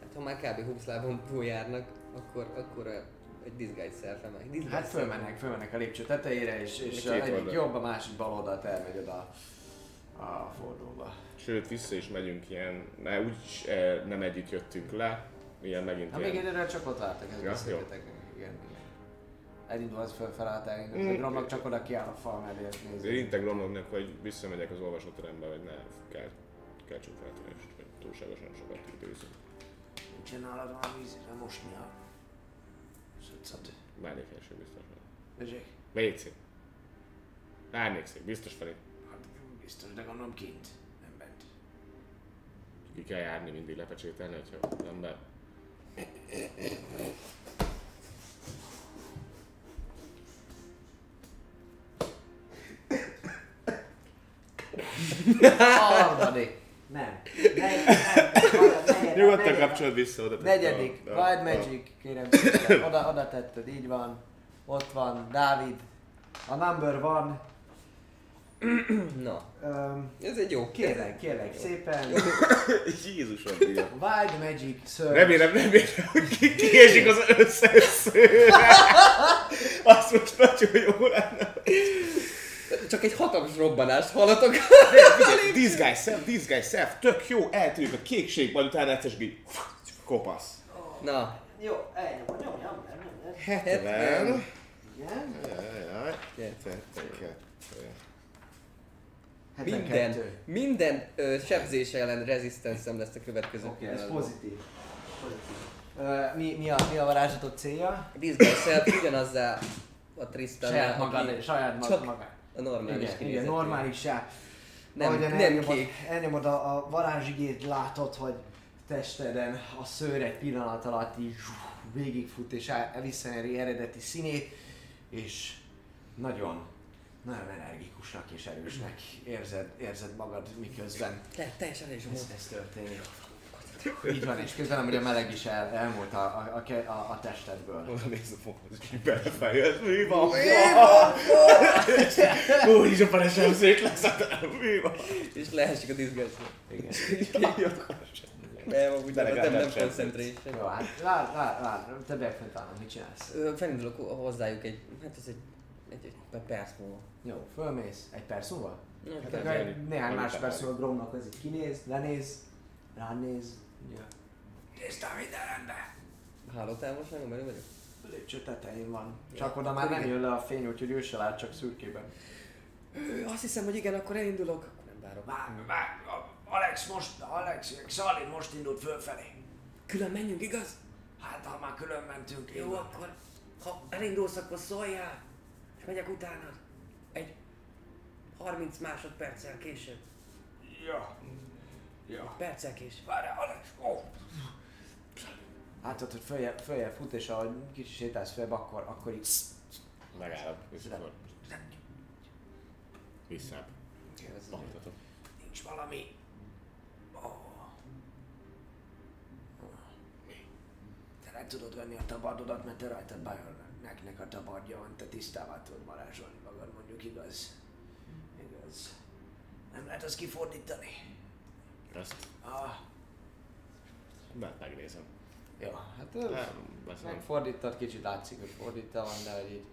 Hát ha már kb. 20 lábon túl járnak, akkor, akkor egy disguise self meg. Disguise Hát fölmennek, fölmennek a lépcső tetejére, és, és egyik jobb, a másik bal oldalt elmegy oda a fordulóba. Sőt, vissza is megyünk ilyen, ne, úgy eh, nem együtt jöttünk le, ilyen megint Hát még ilyen. egyre csak ott vártak, ez Ja, beszélgetek. Igen, igen. Elindulsz fölfelé, át Mm. Gromnak csak oda kiáll a fal mellé, és nézi. Érintek Gromloknak, hogy visszamegyek az olvasóterembe, hogy ne kell, kell csukrátolást, hogy túlságosan sokat időzünk. Nincsen nálad valami vízre mosni a szöccet. Mellékelső biztos van. Ezek? Vécé. Ránékszik, biztos felé. Hát biztos, de gondolom kint. Ki kell járni mindig lepecsételni, hogyha az ember. Harmadik. Nem. Ne- nem. Nyugodtan kapcsolod vissza oda. Negyedik. Wild Magic, kérem. Oda, oda tetted, így van. Ott van, Dávid. A number van. Na, Um, ez egy jó. kérlek, kérlek szépen. Jézusom, Dia. Wild Magic Search. Remélem, remélem, hogy ki- kiesik az összes szőre. Azt most nagyon jó lenne. Csak egy hatalmas robbanást hallatok. Disguise self, disguise self, tök jó, eltűnik a kékségben, utána egyszer kopasz. Na, Jó, elnyom, nyom, nyom, nyom, 70. Igen. Jajjaj. Minden, 72. minden ö, sebzés ellen resistance lesz a következő Oké, okay, ez pillanatban. pozitív. Ö, mi, mi, a, mi a varázslatot célja? Disguise self ugyanazzá a Tristan. Saját magad, saját Csak magad. magad. a normális Igen, igen, kinézetű. normálissá. Nem, Ahogyan nem elnyomod, kék. elnyomod a, a varázsigét, látod, hogy testeden a szőr egy pillanat alatt így végigfut és el- visszanyeri eredeti színét, és nagyon, nagyon energikusnak és erősnek érzed, érzed magad, miközben Te, teljesen is ez, ez történik. Így van, és közben amúgy a meleg is el, elmúlt a, a, a, a, testedből. Oda néz a fonalat, és így belefejez. Mi van? Mi van? Úr is a panesem szék lesz. Mi van? És leesik a disguise Igen. Nem, amúgy De nem, nem, nem concentration. Jó, hát vár, vár, vár, te befentálom, mit csinálsz? Felindulok hozzájuk egy, hát ez egy, egy, egy perc múlva. Jó, fölmész. Egy perc múlva? Na, Hát kell. akkor egy néhány másodperc múlva Gromnak az így kinéz, lenéz, ránéz. Ja. Nézd a minden rendben. Hálótávolságon belül vagyok? Lépcső tetején van. Csak oda már nem jön le a fény, úgyhogy ő se lát, csak szürkében. Ö, Azt hiszem, hogy igen, akkor elindulok. Akkor nem várok. Vár, vár, Alex most, Alex, Szalin most indult fölfelé. Külön menjünk, igaz? Hát ha már külön mentünk, Jó, akkor ha elindulsz, akkor szóljál, megyek utána. Egy 30 másodperccel később. Ja. Ja. Perccel később. Várjál, Alex! Ó! Látod, hogy följebb, följebb fut, és ahogy kicsit sétálsz följebb, akkor, akkor így... Megállok, vissza. Visszább. Baktatok. Nincs valami... Oh. Te nem tudod venni a tabardodat, mert te rajtad Bajornek a tabardja van, te tisztává tudod varázsolni magad, mondjuk igaz. Igaz. Nem lehet azt kifordítani. Ezt Ah, be- megnézem. jó, hát Nem, ö, beszélem. megfordítad, kicsit látszik, hogy fordítva van, de hogy így...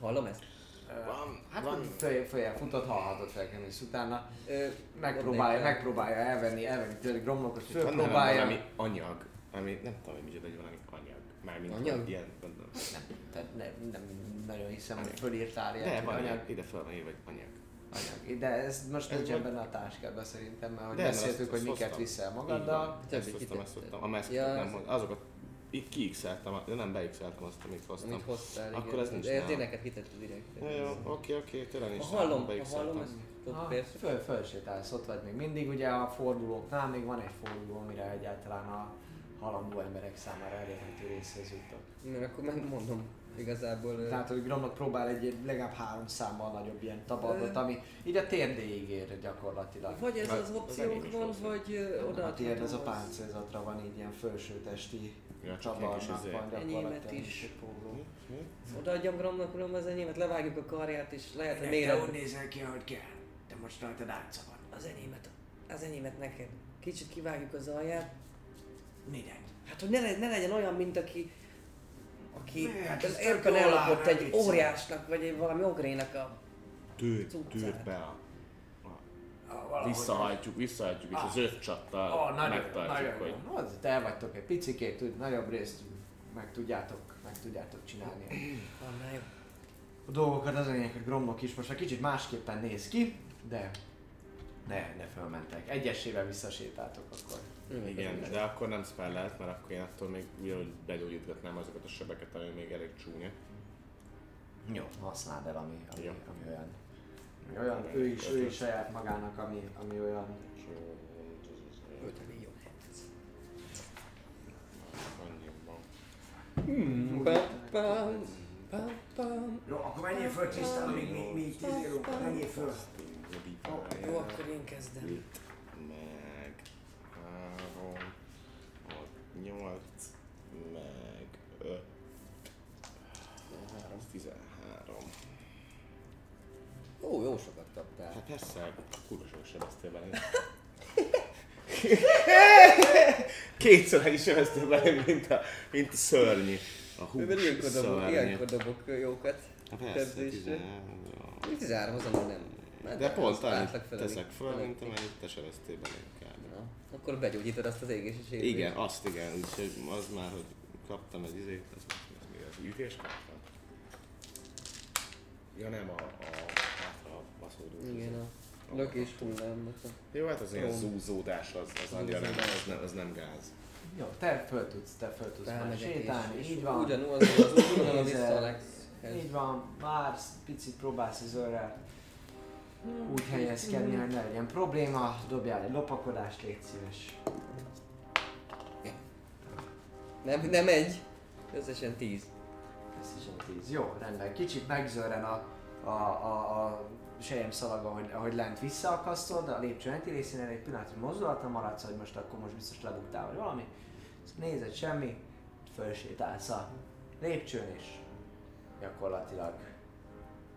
Hallom ezt? ö, Van, hát van. följebb, följebb futott, hallhatod felkelni, utána Ö, megpróbálja, megpróbálja elvenni, elvenni tőle Gromlokot, hogy Van fölpróbálja. valami anyag, ami nem tudom, hogy micsoda, hogy valami anyag. Mármint Anyag? hogy ilyen, gondolom. Nem. Tehát nem, nem nagyon hiszem, hogy fölírtál ilyet, De hogy van anyag, anyag, ide fel van írva, vagy anyag. anyag. De ez most Ez nincsen vagy- benne a táskádban szerintem, mert hogy De, beszéltük, azt- hogy azt miket hoztam. viszel magaddal. Ezt hoztam, ezt kitetted. hoztam. A meszket Ja, nem ez- hoztam. Azokat így kiixeltem, de nem beixeltem azt, amit hoztam. Amit hoztál, Akkor igen. ez nincs nálam. Én neked hitetted direkt. Jó, oké, oké, tényleg nincs Ha hallom, nálam, ha beixeltem. hallom, persze. föl, fölsétálsz, ott vagy még mindig, ugye a fordulóknál még van egy forduló, amire egyáltalán a halandó emberek számára elérhető részhez jutok. Mert akkor megmondom igazából. Tehát, hogy Gromnak próbál egy egy legalább három számmal nagyobb ilyen tabardot, ami így a térdéig ér gyakorlatilag. Vagy ez Vagy az az opciók van, vagy oda A térd ez a páncélzatra van így ilyen felsőtesti Ja, csak ilyen kis csavarnak izé. van Enyémet gyakorlatilag. is. Odaadjam Gramnak uram az enyémet, levágjuk a karját, és lehet, hogy Te méret... úgy nézel ki, ahogy kell. Te most rajtad átszabad. Az enyémet, az enyémet neked. Kicsit kivágjuk az alját. Minek? Hát, hogy ne, le- ne legyen olyan, mint aki aki Hát, az ez tök éppen ellopott egy nem viccelj. óriásnak, vagy egy valami ogrénak a... Cuccát. tűr be a... Ah, valahogy- Visszahajtjuk, visszahajtjuk, és az öt csattal Ah, nagyon, megtartjuk, nagyon hogy... No, az te elvagytok egy picikét, tud, nagyobb részt meg tudjátok, meg tudjátok csinálni jó. a dolgokat. Az a lényeg, hogy Gromnok is most egy kicsit másképpen néz ki, de ne, ne fölmentek. Egyesével visszasétáltok akkor. Igen, de akkor nem spellelt, mert akkor én attól még ugyanúgy begyógyítgatnám azokat a sebeket, ami még elég csúnya. Jó. Használd el, ami, ami, Jó. ami olyan. Ami olyan, ő is, ő is saját magának, ami, ami olyan pam, pam. Jó, akkor menjél föl Trisztán, amíg mi, mi. Menjél föl. Jó, akkor én kezdem. Itt 8, meg 5, 3, 13. Ó, jó sokat kaptál. Hát persze, hát kurva sok sebeztél bele. Kétszer is sebeztél bele, mint a, mint a szörnyi. A hús Mert ilyenkor dobok, ilyenkor dobok jókat. Hát persze, 13 azon nem. De pont annyit teszek föl, mint amennyit te sebeztél bele akkor begyógyítod azt az égési sérülést. Igen, azt igen, úgyhogy az már, hogy kaptam egy izét, az, az még az ütést kaptam. Ja nem, a, a hátra baszódó. Igen, a lökés hullámnak a... Jó, hát az ilyen zúzódás, az, az annyira nem, az nem, az nem gáz. Jó, te föl tudsz, te föl tudsz már sétálni, így van. ugyanúgy az az útvonalon Nézel. vissza a Alexhez. Így van, már picit próbálsz az őrrel úgy helyezkedni, hogy ne legyen probléma. Dobjál egy lopakodást, légy szíves. Nem, nem egy. Összesen 10. Ez is egy tíz. Jó, rendben. Kicsit megzörren a, a, a, a sejem szalaga, ahogy, ahogy lent visszaakasztod, a lépcső lenti részénél egy pillanatra mozdulatlan maradsz, hogy most akkor most biztos lebuktál vagy valami. Ezt nézed semmi, fölsétálsz a lépcsőn és gyakorlatilag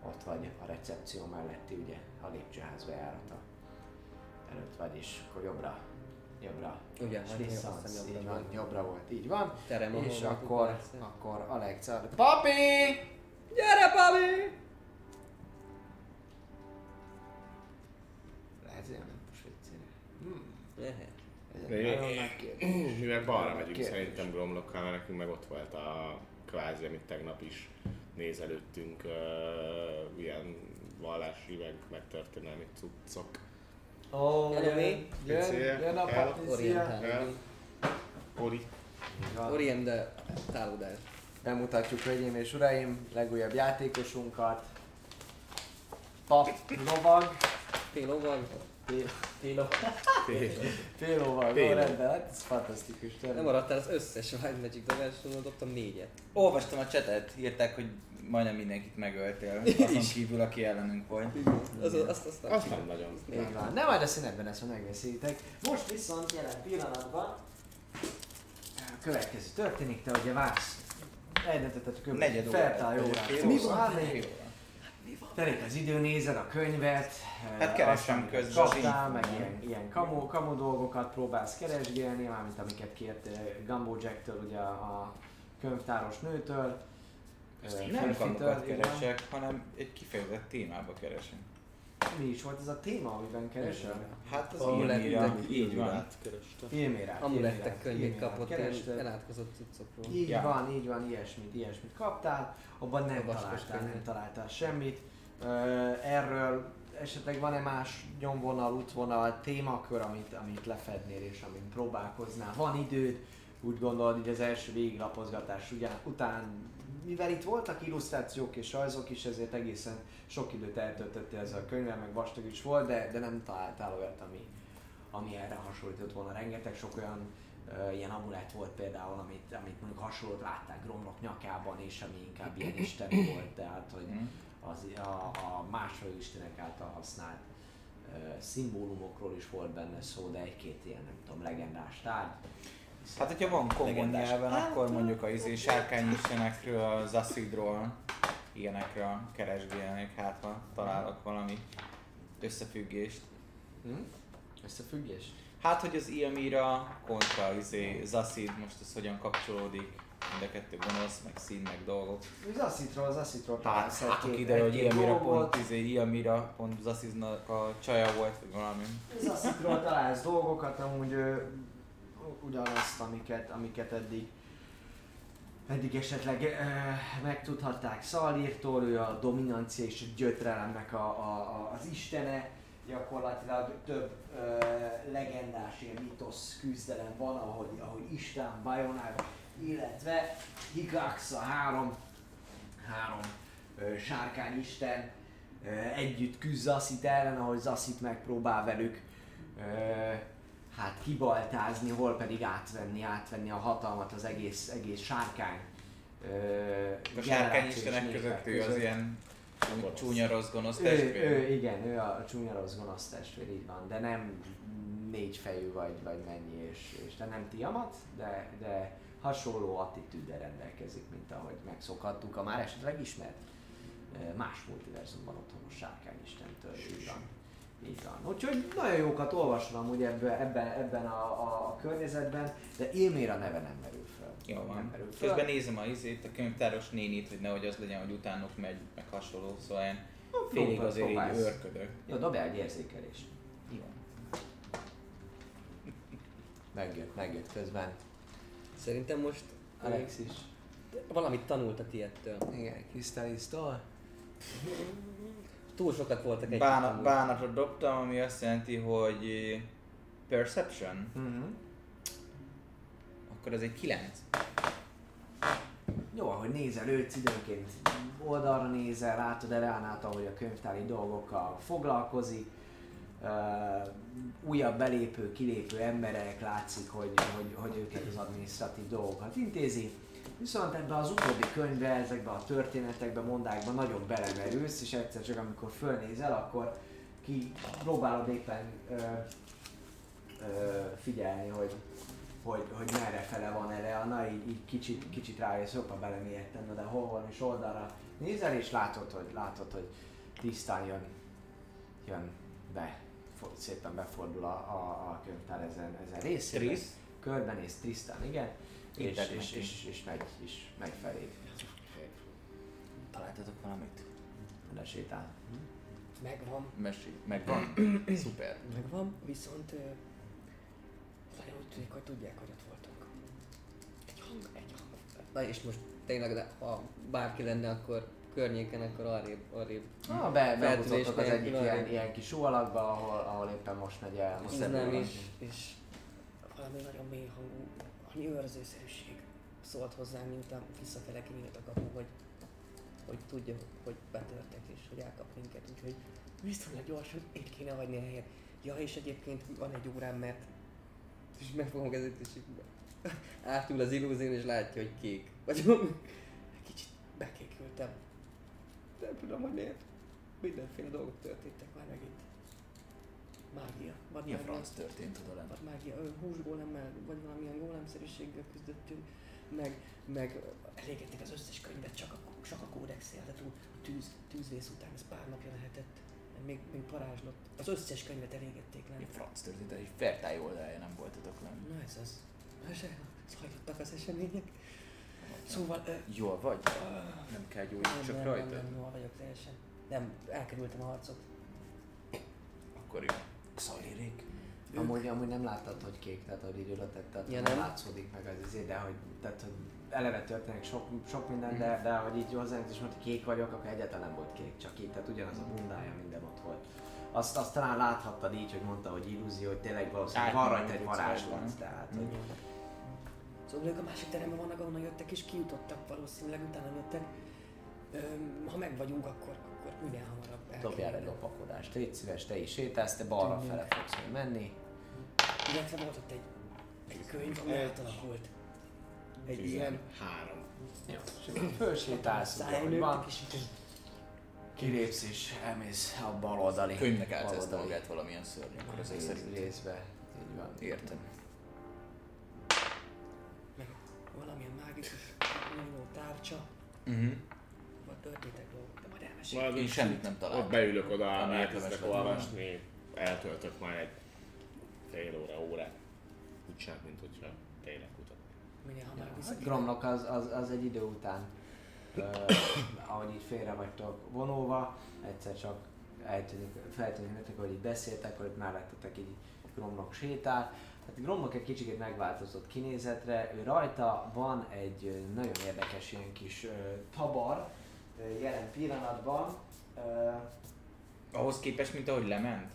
ott vagy a recepció melletti, ugye, a lépcsőház bejárata előtt vagy, és akkor jobbra, jobbra, Ugye, és hát visszaadsz, így jobbra van, volt. jobbra volt, így van. Terem, És akkor, persze. akkor Alexa, Papi! Gyere, Pabi! Lehet, hogy nem most viccére. Hmm. Lehet. Ez Mi-. Mivel balra megyünk Kérdés. szerintem Gromlokkal, mert nekünk meg ott volt a kvázi, amit tegnap is nézelődtünk, uh, ilyen vallási, meg, meg történelmi cuccok. Ó, Hello, jön, jön, a Patricia. Ori. Van. Orientálódás. Bemutatjuk, hölgyeim és uraim, legújabb játékosunkat. Pap, lovag, Félóval. Té- Télo, Té- Télovag, Télo. ó, rendben, hát ez fantasztikus. Nem maradtál az összes Wild Magic dobáson, dobtam négyet. Olvastam a csetet, írták, hogy majdnem mindenkit megöltél, azon kívül, aki ellenünk volt. Az, azt, azt, Azt nem nagyon. Így van. Nem majd a szünetben ezt majd megveszélytek. Most viszont jelen pillanatban a következő történik, te ugye vársz. Eldöntötted a következő Negyed órát. óra. várni. Fél óra. Telik az idő, nézed a könyvet. Hát eh, keresem közben Kaptál, az meg ilyen, ilyen kamu, kamu dolgokat próbálsz keresgélni, mármint amiket kért eh, Gumbo Jacktől, ugye a könyvtáros nőtől. Nem van. keresek, hanem egy kifejezett témába keresem. Mi is volt ez a téma, amiben keresel? Hát az de- így van. kerestem. Filmérát. Amulettek könyvét kapott ilyen elátkozott cuccokról. Így Ja. van, így van, ilyesmit, ilyesmit kaptál, abban nem A találtál, nem találtál semmit. Erről esetleg van-e más nyomvonal, útvonal, témakör, amit, amit lefednél és amit próbálkoznál? Van időd, úgy gondolod, hogy az első végiglapozgatás ugyan, után, mivel itt voltak illusztrációk és rajzok is, ezért egészen sok időt eltöltöttél ezzel a könyvvel, meg vastag is volt, de, de nem találtál olyat, ami, ami erre hasonlított volna. Rengeteg sok olyan ilyen amulett volt például, amit, amit mondjuk hasonlót látták Gromlok nyakában, és ami inkább ilyen isteni volt, tehát hogy az, a, a másfajta istenek által használt ö, szimbólumokról is volt benne szó, de egy-két ilyen, nem tudom, legendás tárgy. Hát, hogyha van komoly nyelven, akkor mondjuk a izé sárkányistenekről, az Acidról, ilyenekről keresgélnék, hát ha találok valami összefüggést. Hm? Összefüggés? Hát, hogy az Ilmira kontra izé, Zacid, most ez hogyan kapcsolódik, mind a kettő gonosz, meg szín, meg dolgok. Az Asszitról, az Asszitról Hát, találsz hát egy-két- ide, hogy Ilmira pont, izé, Ilmira pont Zaciznak a csaja volt, vagy valami. Az Asszitról találsz dolgokat, amúgy ö, ugyanazt, amiket, amiket eddig eddig esetleg ö, megtudhatták Szalírtól, ő a dominancia és a gyötrelemnek a, a, az istene, gyakorlatilag több ö, legendás ilyen mitosz küzdelem van, ahogy, ahogy Isten, Bajonár, illetve Hikax, a három, három ö, sárkányisten ö, együtt küzd Zaszit ellen, ahogy Zaszit megpróbál velük ö, hát kibaltázni, hol pedig átvenni, átvenni a hatalmat az egész, egész sárkány ö, A sárkányistenek népek között ő az ilyen csúnya rossz gonosz Ő, testvér. ő, igen, ő a csúnya rossz gonosz testvér, így van, de nem négy fejű vagy, vagy mennyi, és, és de nem Tiamat, de, de hasonló attitűddel rendelkezik, mint ahogy megszokhattuk a már esetleg ismert más multiverzumban otthonos sárkányistentől, így van. Így van. Úgyhogy nagyon jókat olvasom amúgy ebben, ebben, ebben a, a, a környezetben, de Ilmér a neve nem merül fel. Jó Nem van. merül fel. Közben nézem a izét, a könyvtáros nénit, hogy nehogy az legyen, hogy utánuk megy, meg hasonló, szóval én félig azért így őrködök. Jó, dobjál egy érzékelést. Jó. Megjött, megjött közben. Szerintem most Alexis. valamit tanult a tiettől. Igen, Krisztálisztól. Túl sokat voltak egy Bánat, bánatra dobtam, ami azt jelenti, hogy eh, Perception, Mhm. akkor ez egy 9. Jó, ahogy nézel őt, időnként oldalra nézel, látod Eleánát, ahogy a könyvtári dolgokkal foglalkozik. Uh, újabb belépő, kilépő emberek látszik, hogy, hogy, hogy őket az adminisztratív dolgokat intézi. Viszont ebbe az utóbbi könyvbe, ezekbe a történetekbe, mondákba nagyon belemerülsz, és egyszer csak amikor fölnézel, akkor ki próbálod éppen ö, ö, figyelni, hogy, hogy, hogy merre fele van Eleana, így, így kicsit, kicsit rájössz, hoppa belemélyedtem, de hol van, és oldalra nézel, és látod, hogy, látod, hogy tisztán jön, jön be, szépen befordul a, a, a könyvtár ezen, ezen részére. Tris? Körbenéz Tristan, igen, és, és, és, és, megy, és megy felé, Találtatok valamit? lesétál. Megvan, Mesélj, megvan. Szuper. megvan, viszont nagyon úgy tűnik, hogy tudják, hogy ott voltunk. Egy hang, egy hang. Na és most tényleg, de ha bárki lenne, akkor környéken, akkor arrébb, arrébb. Ah, be, behúzottak az egyik ilyen, ilyen kis alakba, ahol, ahol éppen most megy el. Most Nem is, és valami nagyon mély hangú, valami őrzőszerűség szólt hozzám, miután visszafele kinyílt a kapu, hogy, hogy tudja, hogy betörtek és hogy elkap minket, úgyhogy viszonylag gyorsan itt kéne hagyni a helyet. Ja, és egyébként van egy órám, mert és megfogom ezért, és átül az illúzión, és látja, hogy kék. Vagy valami. kicsit bekékültem. Nem tudom, hogy miért. Mindenféle dolgok történtek már megint. Mágia. Vad Mi a franc történt oda lent? Vagy mágia, ö, húsgólemmel, vagy valamilyen gólemszerűséggel küzdöttünk, meg, meg elégették az összes könyvet csak a, csak a tehát úgy a tűz, tűzvész után ez pár napja lehetett, még, még parázslott. Az összes könyvet elégették le. a franc történt? Egy fertály oldalája nem voltatok lenn. Na ez az. Zajlottak az események. Szóval, ö, Jól vagy? Nem kell gyógyulni nem, csak nem, rajta? nem, nem, jól vagyok teljesen. Nem, elkerültem a harcot. akkor jó. Xalirik? Amúgy, amúgy nem láttad, hogy kék, tehát így oda tetted, Ja, nem? nem látszódik meg az izé, de hogy, tehát, hogy eleve történik sok, sok minden, Mhm. de, de hogy így hozzánk is mondta, hogy kék vagyok, akkor egyáltalán nem volt kék, csak így, tehát ugyanaz a bundája, minden ott volt. Azt, azt talán láthattad így, hogy mondta, hogy illúzió, hogy tényleg valószínűleg van rajta egy varázslat, tehát hogy Szóval ők a másik teremben vannak, ahonnan jöttek és kijutottak valószínűleg, utána jöttek. Öm, ha meg vagyunk, akkor, akkor minél hamarabb dobjál egy lopakodást, légy szíves, te is sétálsz, te balra fele fogsz menni. Illetve volt ott egy, egy könyv, ami átalakult. Egy ilyen Három. Jó, és fölsétálsz, hogy van, kilépsz és elmész a bal oldali. Könyvnek baloldali magát valamilyen szörny, akkor ezek szerint. részbe. Így van. Értem. meg valamilyen mágikus tárcsa, Uh-huh. Elmeséljük. Majd Én semmit nem találtam. Ott beülök oda, elkezdek olvasni, eltöltök majd egy fél óra, órát. Úgy sem, mint hogyha tényleg kutat. Minél hamarabb Hát vissza. Gromnak az, az, az egy idő után, ö, ahogy így félre vagytok vonulva, egyszer csak eltűnik, feltűnik nektek, hogy így beszéltek, hogy mellettetek így Gromnak sétál. Tehát Gromnak egy kicsit megváltozott kinézetre, ő rajta van egy nagyon érdekes ilyen kis ö, tabar jelen pillanatban. Ahhoz képest, mint ahogy lement?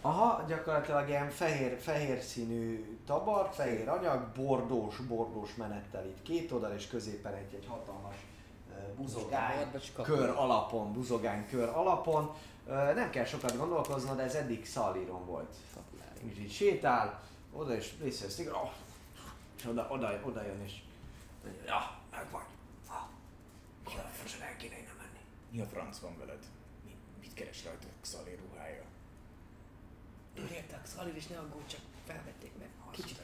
Aha, gyakorlatilag ilyen fehér, fehér színű tabar, fehér anyag, bordós, bordós menettel itt két oldal, és középen egy, egy hatalmas buzogány, kör alapon, buzogány kör alapon. Nem kell sokat gondolkoznod, de ez eddig Szalíron volt. És így sétál, oda is részvesz, oh, és oda, oda, oda jön és ja, meg vagy. Ah, most el kéne innen menni. Mi a franc van veled? Mi, mit keres rajta Xali ruhája? Értek, Szalir is ne aggódj, csak felvették meg. Kicsit,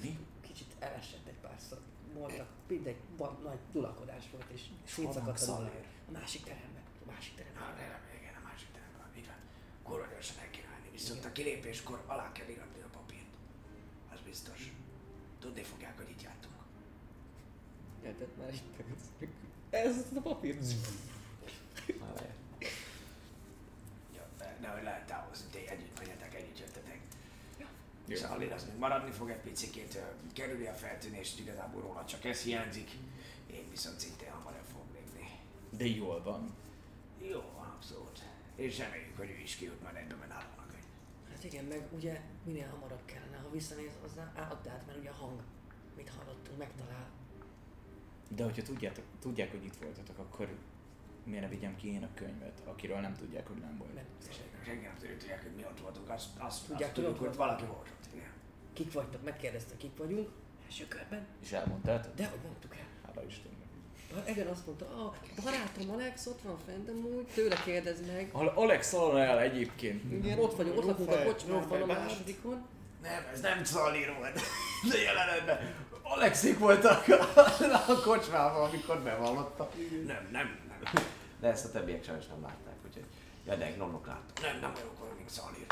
Mi? kicsit elesett egy párszor. Voltak, mindegy, van, nagy dulakodás volt, és szétszakadt a dolog. A másik teremben. A másik teremben. Na, nem, igen, a másik teremben, így van. Kurva gyorsan el kéne menni, viszont a kilépéskor alá kell iratni a papírt. Az biztos. Tudni fogják, hogy itt jártunk. Érted már itt Ez a papír. Ja, de, de hogy lehet távozni, ti együtt menjetek, együtt jöttetek. Jó. Szalin az még maradni fog egy picikét, ö, kerüli a feltűnést, igazából róla csak ez hiányzik. Én viszont szintén hamar el fogok lépni. De jól van. Jó van, abszolút. És reméljük, hogy ő is kijut majd a könyv. Hát igen, meg ugye minél hamarabb kellene, ha visszanéz hozzá, add át, mert ugye a hang, mit hallottunk, megtalál. De hogyha tudjátok, tudják, hogy itt voltatok, akkor miért ne vigyem ki én a könyvet, akiről nem tudják, hogy nem volt. Mert Senki nem tudják, hogy mi ott voltunk, azt, azt, Tudják, azt hogy tudjuk, hogy volt. valaki volt ott. Igen. kik vagytok, megkérdezte, kik vagyunk, első körben, És elmondtátok? de hogy mondtuk el. Hála Istennek. Igen, azt mondta, a barátom Alex ott van fent amúgy, tőle kérdezd meg. Al- Alex el egyébként. Igen, ott vagyunk, ott lakunk a kocsmában a másodikon. Nem, ez nem Szalír volt. De jelenetben Alexik voltak a kocsmában, amikor bevallotta. Nem, nem, nem. De ezt a többiek sajnos nem látták, úgyhogy Jedeg, nomok láttuk. Nem, nem vagyok olyan, mint Szalír.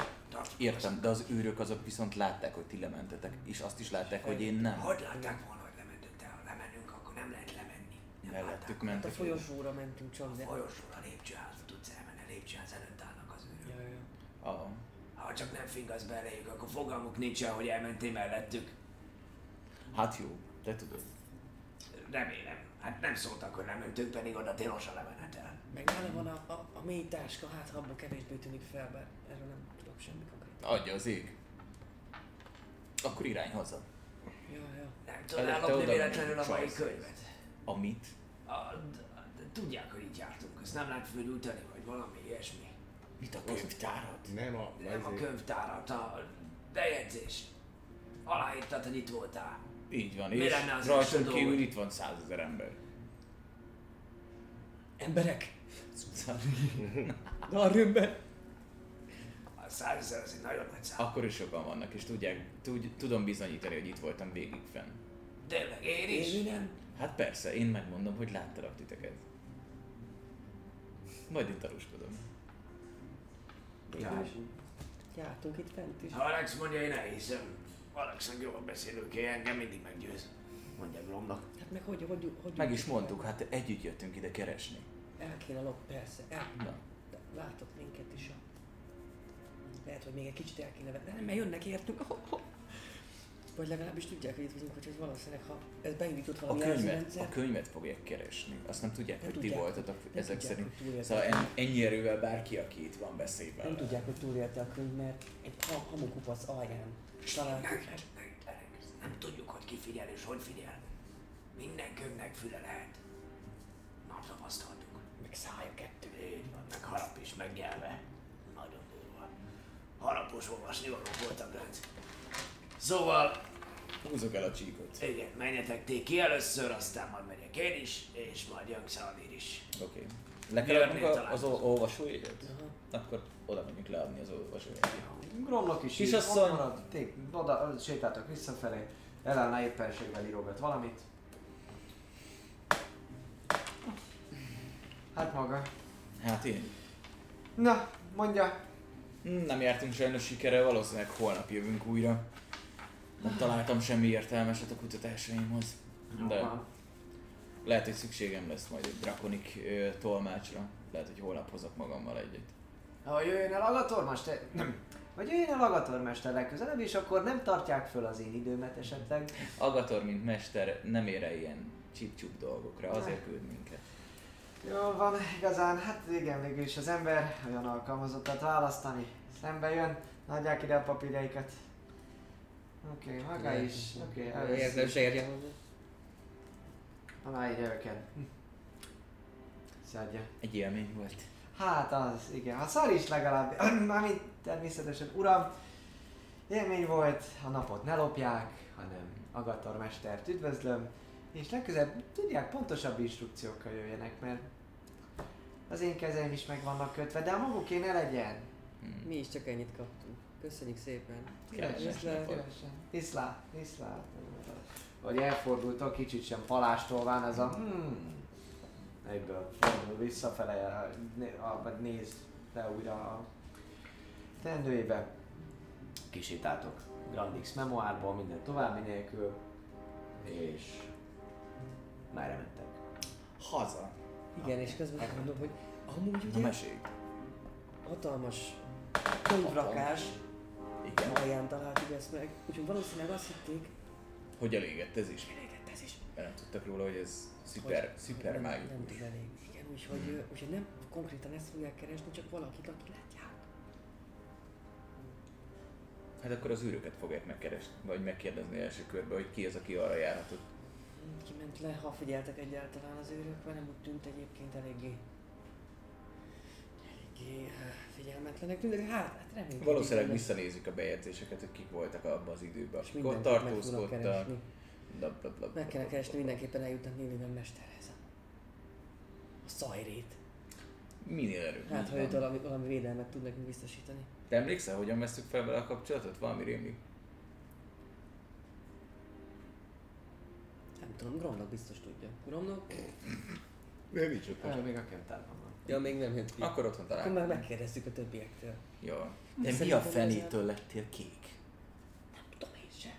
Értem, de az őrök azok viszont látták, hogy ti lementetek, és azt is látták, hogy én nem. Hogy látták volna, hogy lementünk, de ha lemennünk, akkor nem lehet lemenni. Nem Mellettük látták. Hát a mentek. folyosóra mentünk csak, de... A folyosóra, a lépcsőházba tudsz elmenni, a lépcsőház előtt állnak az őrök. Ja, ja. Ah, Ha csak nem fingasz be elejük, akkor fogalmuk nincsen, hogy elmentél mellettük. hát jó, te tudod. Remélem. Hát nem szóltak, hogy nem mentünk, pedig oda tilos a lemenetel. Meg nála van a, a, a mély táska, hát ha abból kevésbé tűnik fel, bár erről nem tudok semmi konkrét. Adja az ég. Akkor irány haza. Ja, ja. Nem ellopni oda véletlenül a mai könyvet. Amit? A, tudják, hogy itt jártunk, ezt nem lehet fölgyújtani, vagy valami ilyesmi. Mit a könyvtárat? Nem a... Nem a könyvtárat, a bejegyzés. Aláírtad, hogy itt voltál. Így van, Mi és lenne az rajtunk kívül dolog? itt van százezer ember. Emberek! Darrümben! A százezer az egy nagyon nagy szám. Akkor is sokan vannak, és tudják, tud, tudom bizonyítani, hogy itt voltam végig fenn. Tényleg, én is? Én nem. Hát persze, én megmondom, hogy láttalak titeket. Majd itt tanúskodom. Ja. Jártunk itt fent is. Ha Alex mondja, én elhiszem. Alexnek jól beszélő kell, engem mindig meggyőz. Mondja Gromnak. Hát meg hogy, hogy, hogy Meg is mondtuk, hát együtt jöttünk ide keresni. El kéne lop, persze, el. Na, De látott minket is a Lehet, hogy még egy kicsit el kéne venni, de nem, mert jönnek értünk. Vagy legalábbis tudják, hogy itt vagyunk, hogy ez valószínűleg, ha ez beindított A valami könyvet, jelzőrendszer, a könyvet fogják keresni. Azt nem tudják, Nem hogy ti tudják, voltatok nem ezek tudják, szerint. hogy. Szóval en- ennyi erővel bárki, aki itt van, beszél nem vele. tudják, hogy túlélte a könyv, mert egy ha- hamukupac alján találtuk. Nem tudjuk, hogy ki figyel és hogy figyel. Minden könyvnek füle lehet. Na, tapasztaltuk. Meg szája kettő. Így van, meg harap is, meg nyelve. Nagyon durva. Harapos olvasni való volt a gönc. Szóval, Húzzuk el a csíkot. igen, menjetek ti ki először, aztán majd megyek én is, és majd jön Xalir is. Oké. Okay. Le kell adnunk a- az ol- olvasójegyet? Akkor oda megyünk leadni az olvasójegyet. Gromlok is Kisasszony. így, marad, té- oda, sétáltak visszafelé. Elena éppenséggel írogat valamit. Hát maga. Hát én. Na, mondja. Nem jártunk sajnos sikerrel, valószínűleg holnap jövünk újra. Nem találtam semmi értelmeset a kutatásaimhoz. De lehet, hogy szükségem lesz majd egy drakonik ö, tolmácsra. Lehet, hogy holnap hozok magammal egyet. Ha jöjjön el Agatormester... Nem. Vagy jöjjön el Agatormester legközelebb, és akkor nem tartják föl az én időmet esetleg. Agator, mint mester, nem ér el ilyen csip dolgokra, azért küld minket. Jól van, igazán, hát igen, végül is az ember olyan alkalmazottat választani. Szembe jön, adják ide a papírjaikat. Oké, okay, maga is. Oké, okay, Érzem, először. sérje hozzá. Aláírja őket. Szedje. Egy élmény volt. Hát az, igen. Ha szar is legalább, mármint természetesen, uram, élmény volt, a napot ne lopják, hanem Agator mestert üdvözlöm, és legközelebb tudják pontosabb instrukciókkal jöjjenek, mert az én kezeim is meg vannak kötve, de a maguké ne legyen. Hm. Mi is csak ennyit kaptunk. Köszönjük szépen. Viszlát. Viszlát, viszlát. Hogy elfordultok, kicsit sem palástolván ez a hmm, egyből fordul visszafele, vagy néz le újra a tendőjébe. Kisétáltok Grandix memoárból, minden további nélkül, és merre mentek? Haza. Igen, és közben mondom, hogy amúgy Na ugye mesélj. hatalmas könyvrakás Igen. alján találtuk ezt meg, úgyhogy valószínűleg azt hitték, Hogy elégett ez is? elégett ez is. Mert nem tudtak róla, hogy ez szuper, Hogy szuper nem, nem mágikus. tud elég. Igen, úgyhogy, hmm. úgyhogy nem konkrétan ezt fogják keresni, csak valakit, aki látják. Hát akkor az űröket fogják megkeresni, vagy megkérdezni első körben, hogy ki az, aki arra járhatott. Kiment le, ha figyeltek egyáltalán az őrök, mert nem úgy tűnt egyébként eléggé eléggé eh, figyelmetlenek tűnt, de hát, hát reméljük. Valószínűleg visszanézik a bejegyzéseket, hogy kik voltak abban az időben, és tudnak tartózkodtak. Meg kellene keresni mindenképpen eljutnak Néliven mesterhez. A szajrét. Minél előbb. Hát, ha őt valami, valami védelmet tud nekünk biztosítani. Te emlékszel, hogyan vesztük fel vele a kapcsolatot? Valami rémlik? Nem tudom, Gromnak biztos tudja. Gromnak? Nem így csak. Ah, még a kentárban van. Ja, még nem jött ki. Akkor otthon Akkor találkozunk. már megkérdeztük a többiektől. Jó. De mi a fenétől lettél kék? Nem tudom én sem.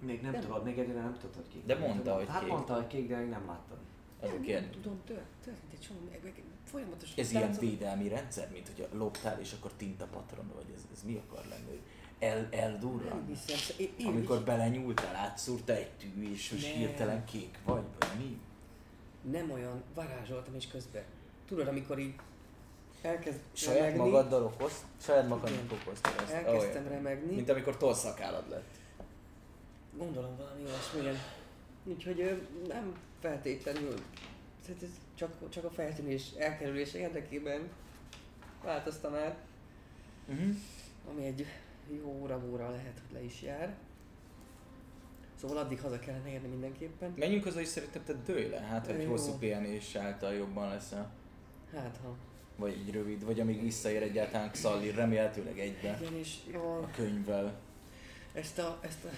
Még nem, Nem. tudod, még egyre nem tudod ki. De mondta, hogy Hát kék. mondta, hogy kék, de még nem láttad. Az Nem kérdés. tudom, tört, történt egy csomó, meg, meg folyamatosan. Ez ilyen védelmi rendszer, mint hogy loptál és akkor tinta patron vagy, ez, ez mi akar lenni? El, Nem eldurran? én, én Amikor belenyúltál, átszúrta egy tű, és most Nem. hirtelen kék vagy, vagy mi? nem olyan varázsoltam is közben. Tudod, amikor így elkezd Saját remegni, magaddal okozt? Saját magadnak okoztad ezt? elkezdtem Olyan. remegni, Mint amikor tolszakálad lett. gondolom valami olyasmi, igen. Úgyhogy nem feltétlenül, tehát ez csak, csak a feltűnés elkerülése érdekében változtam el, Uh-huh. ami egy jó óra óra lehet, hogy le is jár. Szóval addig haza kellene érni mindenképpen. Menjünk haza és szerintem te dőj le, hát hogy Jó. hosszú pihenés által jobban leszel. Hát ha. Vagy egy rövid, vagy amíg visszaér egyáltalán Xalli, remélhetőleg egybe Igen, és jól a könyvvel. Ezt a, ezt a...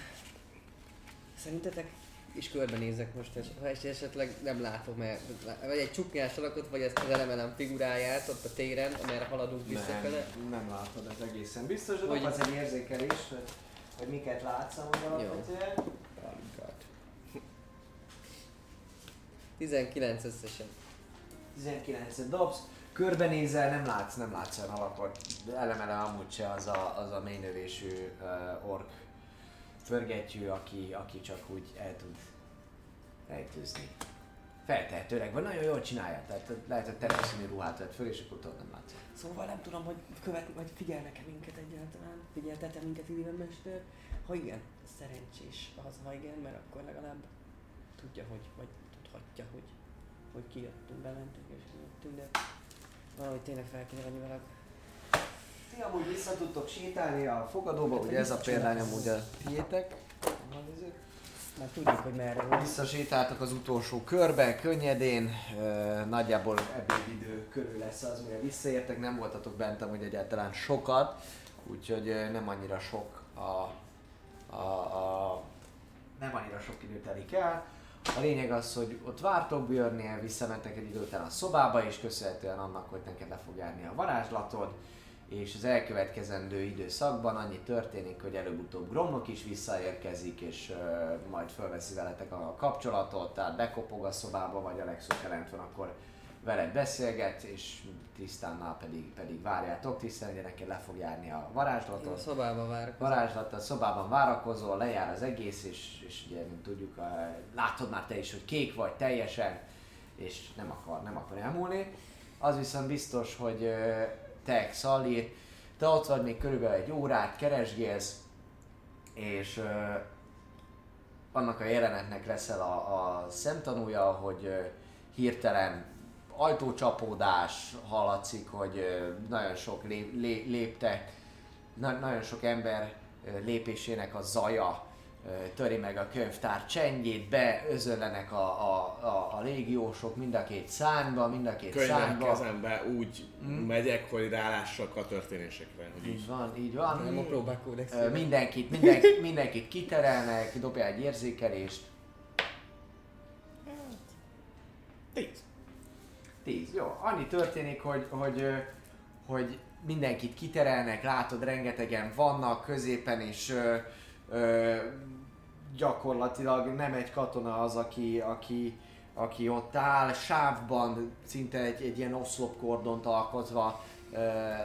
Szerintetek is körbenézek most, és ha es- esetleg nem látom, mert vagy egy csuknyás alakot, vagy ezt az elemelem figuráját ott a téren, amerre haladunk visszafele. Nem, nem látod ez egészen biztos, de Hogy- az egy érzékelés, hogy, hogy miket látsz amúgy alapvetően. Pálinkát. 19 összesen. 19 dobsz, körbenézel, nem látsz, nem látsz olyan alakot. De elem amúgy se az a, az a mély uh, ork förgetjű, aki, aki csak úgy el tud rejtőzni. Feltehetőleg, vagy nagyon jól csinálja, tehát lehet, hogy természetesen ruhát vett föl, és akkor nem látsz. Szóval nem tudom, hogy követni, vagy figyelnek-e minket egyáltalán. Figyeltet-e minket Illiven Mester? Ha igen, szerencsés az, ha igen, mert akkor legalább tudja, hogy, vagy tudhatja, hogy, hogy kijöttünk, bementünk és kijöttünk, de valahogy tényleg fel kéne venni velük. Ti amúgy vissza tudtok sétálni a fogadóba, ugye ez a példány amúgy a tiétek. Már tudjuk, hogy merre van. Visszasétáltak az utolsó körbe, könnyedén, nagyjából ebédidő körül lesz az, mire visszaértek, nem voltatok bent amúgy egyáltalán sokat, úgyhogy nem annyira sok a, a, a nem annyira sok idő telik el. A lényeg az, hogy ott vártok Björnél, visszamentek egy idő a szobába, és köszönhetően annak, hogy neked le fog járni a varázslatod, és az elkövetkezendő időszakban annyi történik, hogy előbb-utóbb Gromnok is visszaérkezik, és uh, majd fölveszi veletek a kapcsolatot, tehát bekopog a szobába, vagy a legszok jelent van, akkor veled beszélget, és Trisztánnál pedig, pedig várjátok. Trisztán ugye neked le fog járni a Én a varázslatot. szobába várok. Varázslat, a szobában várakozol, lejár az egész, és, és ugye, mint tudjuk, uh, látod már te is, hogy kék vagy teljesen, és nem akar, nem akar elmúlni. Az viszont biztos, hogy te, Szalír, te ott vagy még körülbelül egy órát, keresgélsz, és annak a jelenetnek leszel a, a szemtanúja, hogy uh, hirtelen ajtócsapódás hallatszik, hogy nagyon sok lép, lé, léptek, na, nagyon sok ember lépésének a zaja töri meg a könyvtár csendjét, beözöllenek a, a, a, a légiósok mind a két szárnyba, mind a két Könyvek szárnyba. kezembe úgy Mm. megyek, hogy rálássak a történésekre. Hogy Így így. van, így van. Nem a próbák kódex. Ö, mindenkit, mindenkit, mindenkit kiterelnek, dobja egy érzékelést. 10. Jó, annyi történik, hogy, hogy, hogy mindenkit kiterelnek, látod, rengetegen vannak középen, és ö, ö, gyakorlatilag nem egy katona az, aki, aki, aki ott áll, sávban szinte egy, egy ilyen oszlopkordont alkotva ö,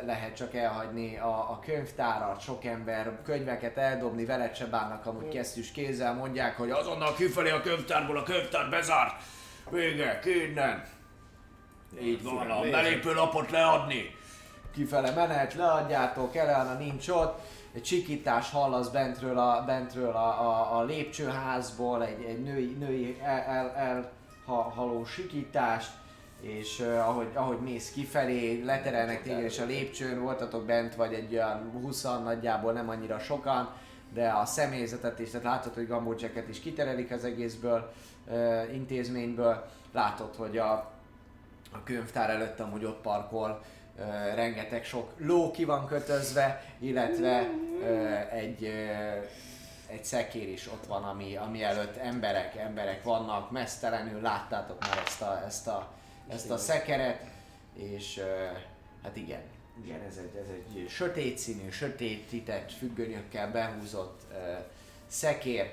lehet csak elhagyni a, a könyvtárat, sok ember könyveket eldobni, veled se bánnak amúgy kesztyűs kézzel, mondják, hogy azonnal kifelé a könyvtárból, a könyvtár bezárt, vége, innen. Így van, a belépőlapot leadni. Kifele menet, leadjátok, Eleana nincs ott. Egy csikítás hallasz bentről a, bentről a, a, a lépcsőházból, egy, egy női, női el, el, el ha, haló sikítást, és uh, ahogy, ahogy mész kifelé, leterelnek téged, és a lépcsőn voltatok bent, vagy egy olyan 20 nagyjából, nem annyira sokan, de a személyzetet is, tehát látod, hogy Gambó Jacket is kiterelik az egészből, uh, intézményből, látod, hogy a, a könyvtár előtt amúgy ott parkol, rengeteg sok ló ki van kötözve, illetve egy, egy szekér is ott van, ami, ami előtt emberek, emberek vannak, mesztelenül láttátok már ezt a, ezt a, ezt a szekeret, és hát igen, igen, ez egy, ez egy sötét színű, sötétített függönyökkel behúzott szekér,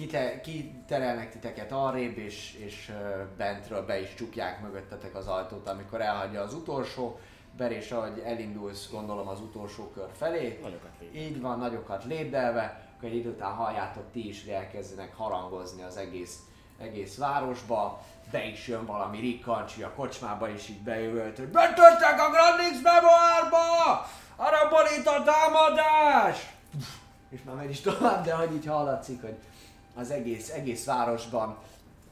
Kite, kiterelnek titeket arrébb, és, és bentről be is csukják mögöttetek az ajtót, amikor elhagyja az utolsó ber, és ahogy elindulsz, gondolom az utolsó kör felé. Nagyokat. Így van, nagyokat lépdelve, akkor egy idő után halljátok ti is, hogy elkezdenek harangozni az egész, egész városba. Be is jön valami rikkancsi a kocsmába, és így bejölt, hogy betörtek a Grandix memoárba! Arra borít a támadás! És már megy is tovább, de hogy így hallatszik, hogy az egész, egész városban.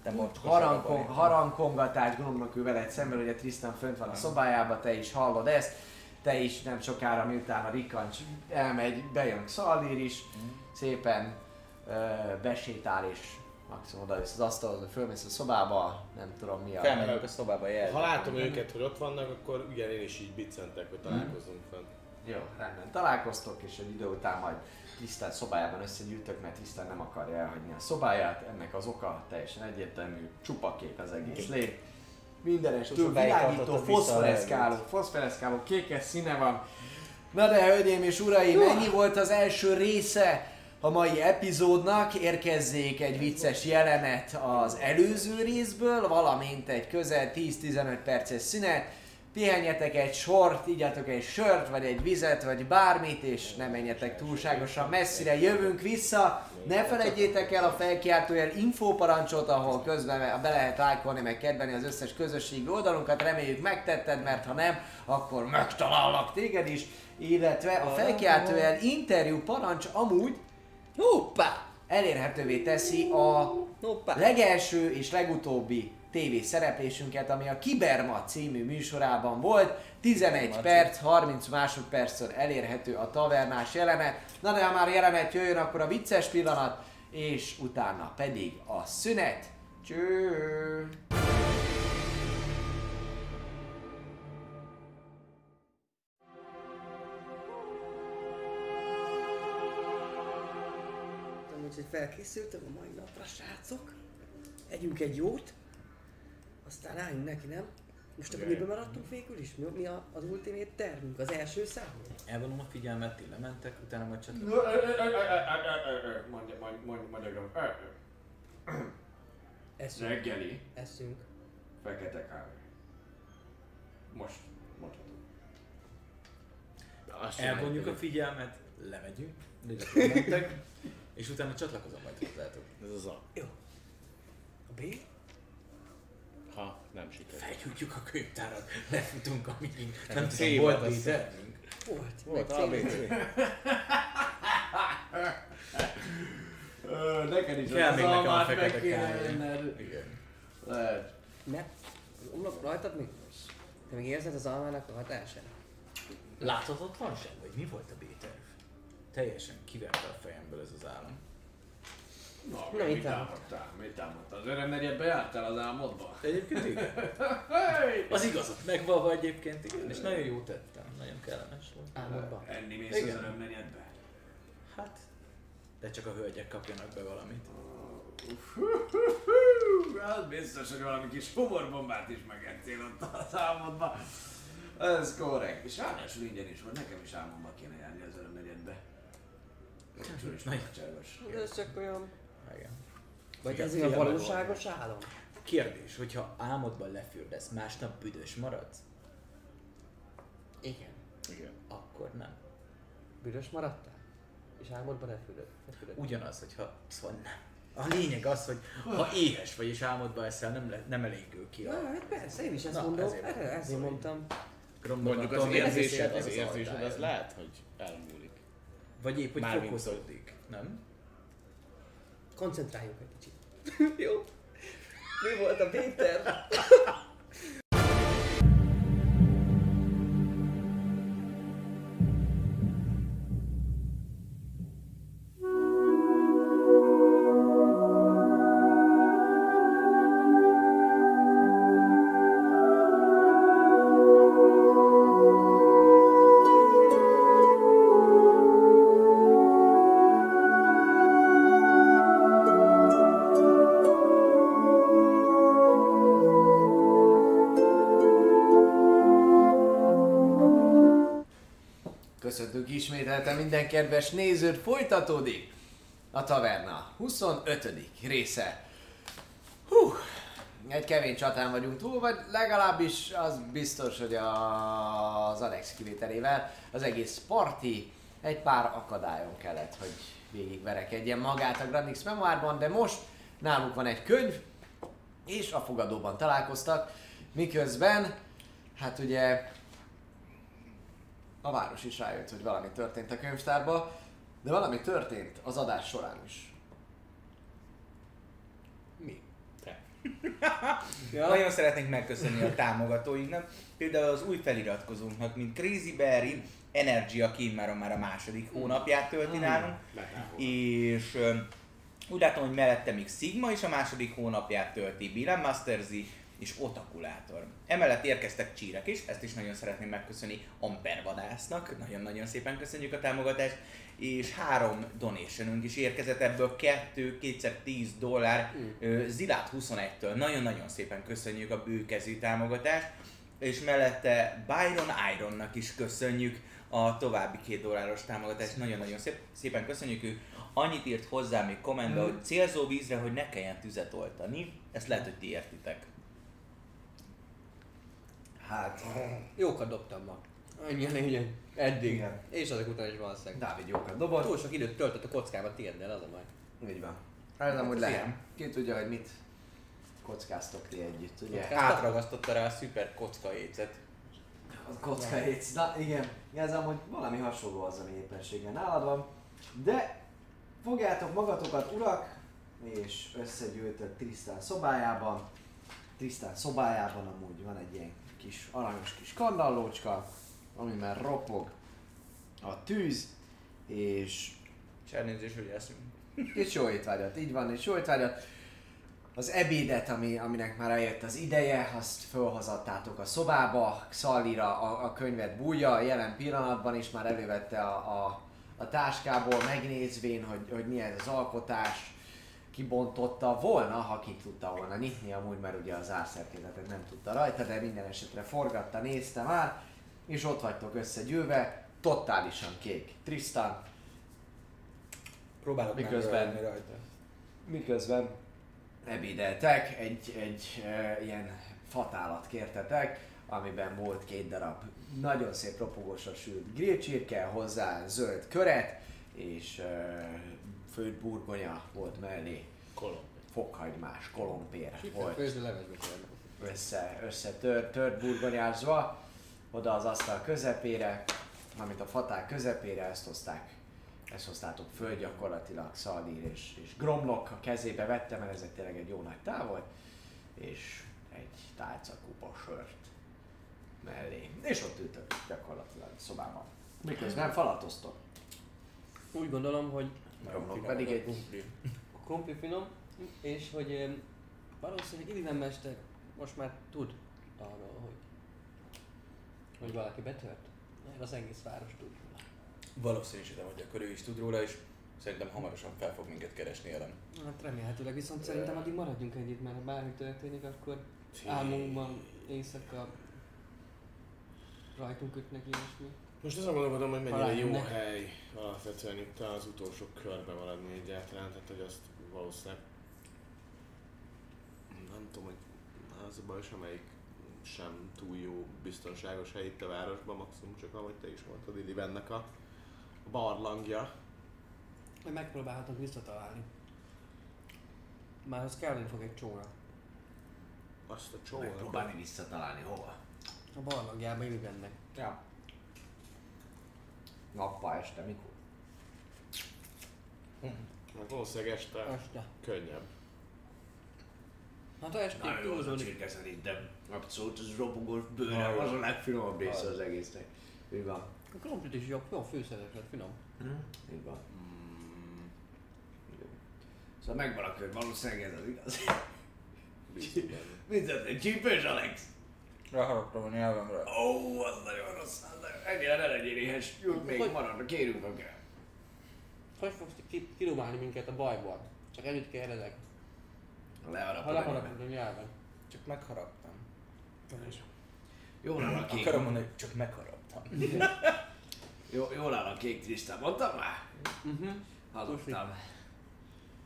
Te harangkon, harangkongatás, gondolom ő veled szemben, ugye Tristan fönt van a szobájában, te is hallod ezt, te is nem sokára, miután a rikancs elmegy, bejön Szalír is, szépen ö, besétál és maximum oda az asztalhoz, fölmész a szobába, nem tudom mi a... Felmegyünk a szobába jel. Ha látom őket, hogy ott vannak, akkor igen, én is így biccentek, hogy találkozunk fent. Jó, rendben. Találkoztok, és egy idő után majd Tisztán szobájában összegyűjtök, mert Tisztán nem akarja elhagyni a szobáját. Ennek az oka teljesen egyértelmű, csupa kék az egész lép. Mindenestől Sosokáig világító, foszforeszkáló, foszforeszkáló, kékes színe van. Na de hölgyeim és uraim, ennyi volt az első része a mai epizódnak. Érkezzék egy vicces jelenet az előző részből, valamint egy közel 10-15 perces szünet. Pihenjetek egy sort, igyatok egy sört, vagy egy vizet, vagy bármit, és ne menjetek túlságosan messzire, jövünk vissza. Ne felejtjétek el a felkiáltójel infóparancsot, ahol közben be lehet lájkolni, meg kedvelni az összes közösségi oldalunkat, reméljük megtetted, mert ha nem, akkor megtalállak téged is, illetve a felkiáltójel interjú parancs amúgy Hoppá! elérhetővé teszi a legelső és legutóbbi TV szereplésünket, ami a Kiberma című műsorában volt. 11 perc, 30 másodperccel elérhető a tavernás jelenet. Na de ha már jelenet jöjjön, akkor a vicces pillanat, és utána pedig a szünet. Cső! Úgyhogy felkészültem a mai napra, srácok. Együnk egy jót, aztán álljunk neki, nem? Most akkor miben maradtunk végül is? Mi, mi a, az ultimate tervünk? Az első számú? Elvonom a figyelmet, ti lementek, utána majd csak... Mondja, mondja, mondja, Eszünk. reggeli, Eszünk. fekete kávé. Most, mondhatod. Azt Elvonjuk a figyelmet, lemegyünk, mentek, és utána csatlakozom majd hozzátok. Ez az a... A B? Ha nem sikerül. Felgyújtjuk a könyvtárat, lefutunk amíg nem C tudom, volt tervünk. Volt. Volt meg A, C. B, C. Ö, neked is Kell az még nekem a fekete kávé. Igen. Lehet. Ne? Rajtad még? Te még érzed az almának a hatását? Láthatatlanság, vagy mi volt a B-terv? Teljesen kiverte a fejemből ez az állam. Na, Na, mit támadtál? Mit támadtál? Az öreg negyedbe jártál az álmodba? Egyébként igen. Hey! Az igazat megvalva egyébként igen, és nagyon jó tettem, nagyon kellemes volt. Álmodban. Enni mész az Igen. öreg negyedbe? Hát, de csak a hölgyek kapjanak be valamit. Az biztos, hogy valami kis humorbombát is megettél ott az álmodba. Ez korrekt. És ráadásul ingyen is van, nekem is álmomba kéne járni az öreg negyedbe. Is Nagy-. De ez csak olyan... Igen. Vagy ez figyelme valóságos álom? Kérdés, hogyha álmodban lefürdesz, másnap büdös maradsz? Igen. Igen. Akkor nem. Büdös maradtál? És álmodban elfülöd. Ugyanaz, hogyha... Szóval nem. A lényeg az, hogy ha éhes vagy és álmodba eszel, nem, le, nem elégül ki a... Na, hát persze, én is ezt Na, mondom. ezért Ezért, ezért mondtam. Mondjuk az érzésed, az érzésed az lehet, hogy elmúlik. Vagy épp, hogy Mármint fokozódik, nem? Koncentráljunk egy kicsit. Jó. Mi volt a Péter? Minden kedves nézőt, folytatódik a Taverna 25. része. Hú, egy kemény csatán vagyunk túl, vagy legalábbis az biztos, hogy a- az Alex kivételével az egész parti egy pár akadályon kellett, hogy végigverekedjen magát a Grandix Memoárban, de most náluk van egy könyv, és a fogadóban találkoztak, miközben, hát ugye a város is rájött, hogy valami történt a könyvtárba, de valami történt az adás során is. Mi? Ja. Nagyon szeretnénk megköszönni a támogatóinknak, például az új feliratkozónknak, mint Crazy Berry, Energy, aki már már a második hónapját tölti nálunk, és úgy látom, hogy mellette még Sigma is a második hónapját tölti, Bilan Masterzy és Otakulátor. Emellett érkeztek csírek is, ezt is nagyon szeretném megköszönni Amper Vadásznak, nagyon-nagyon szépen köszönjük a támogatást, és három donationünk is érkezett, ebből. Kettő, kétszer 10 dollár, ö, Zilát 21-től, nagyon-nagyon szépen köszönjük a bőkezű támogatást, és mellette Byron Ironnak is köszönjük a további két dolláros támogatást, nagyon-nagyon szép, szépen köszönjük, ő. Annyit írt hozzá még kommentbe, hogy célzó vízre, hogy ne kelljen tüzet oltani, ezt lehet, hogy ti értitek. Hát, jókat dobtam ma. Annyi a lényeg. Eddig. Igen. És azok után is valószínűleg. Dávid jókat dobott. Túl sok időt töltött a kockában tiéddel, az a baj. Így van. Hát nem, hogy lehet. Ki tudja, hogy mit kockáztok ti együtt, ugye? Átragasztotta rá a szuper kocka écet. A kocka hétsz. Na igen, jelzem, hogy valami hasonló az, ami éppenséggel nálad van. De fogjátok magatokat, urak, és összegyűltök Trisztán szobájában. Trisztán szobájában amúgy van egy ilyen kis aranyos kis kandallócska, amiben ropog a tűz, és És elnézést, hogy eszünk. és jó étvágyat, így van, és jó étvágyat. Az ebédet, ami, aminek már eljött az ideje, azt felhozattátok a szobába, Xallira a, a könyvet bújja, jelen pillanatban is már elővette a, a, a táskából, megnézvén, hogy, hogy milyen az alkotás, kibontotta volna, ha ki tudta volna nyitni, amúgy mert ugye az árszerkezetet nem tudta rajta, de minden esetre forgatta, nézte már, és ott vagytok összegyűlve, totálisan kék. Tristan, Próbálok Miközben- rajta. miközben ebédeltek, egy, egy e, ilyen fatálat kértetek, amiben volt két darab nagyon szép ropogósra sült grillcsirke, hozzá zöld köret, és e, főtt burgonya volt mellé, Kolom. fokhagymás, kolompér volt Főző levesbe kérem. össze, összetört, tört burgonyázva, oda az asztal közepére, amit a fatál közepére, ezt hozták, ezt hoztátok föl gyakorlatilag Szaldír és, és Gromlok a kezébe vette, mert ez egy tényleg egy jó nagy tál volt, és egy tálca kupa sört mellé. És ott ültök gyakorlatilag a szobában. Miközben falatoztok. Úgy gondolom, hogy Gromlok pedig egy a krumpli finom, és hogy valószínűleg Illiven mester most már tud arról, hogy, hogy valaki betört. Mert az egész város tud. Valószínűsítem, hogy akkor ő is tud róla, és szerintem hamarosan fel fog minket keresni ellen. Hát remélhetőleg, viszont szerintem addig maradjunk együtt, mert ha bármi történik, akkor álmunkban éjszaka rajtunk ütnek ilyesmi. Most azon gondolkodom, hogy mennyire Talán jó ne. hely alapvetően itt az utolsó körbe maradni egyáltalán, tehát hogy azt valószínűleg nem tudom, hogy az a baj, amelyik sem túl jó biztonságos hely itt a városban, maximum csak ahogy te is mondtad, Illivennek a barlangja. Megpróbálhatunk visszatalálni. Már az kelleni fog egy csóra. Azt a csónak. Megpróbálni visszatalálni hova. A barlangjában Illivennek. Ja. Nappal este, mikor? Meg valószínűleg este Este. könnyebb. Hát ha estig Na jó, az a túlzódik. csirke szerintem abszolút az ropogós bőre, az a legfinomabb része az egésznek. Így van. A krumplit is jó, jó főszeres lett, finom. Így van. Szóval megvan a kör, valószínűleg ez az igaz. Mit tettél? Csípős, Alex? Ráharaptam a nyelvemre. Ó, az nagyon rossz. az nagyon- Ennyire ne legyél éhes. Jut még Hogy- maradna, kérünk a kell. Hogy fogsz ki- kirúgálni minket a bajból? Csak ennyit kérdezek. Ha Leharapod a leharapod nyelven. a nyelven. Csak megharaptam. Jól áll a kék. Akarom mondani, hogy csak megharaptam. Jó, jól áll a kék Tristan. Mondtam már? Uh-huh. Hallottam.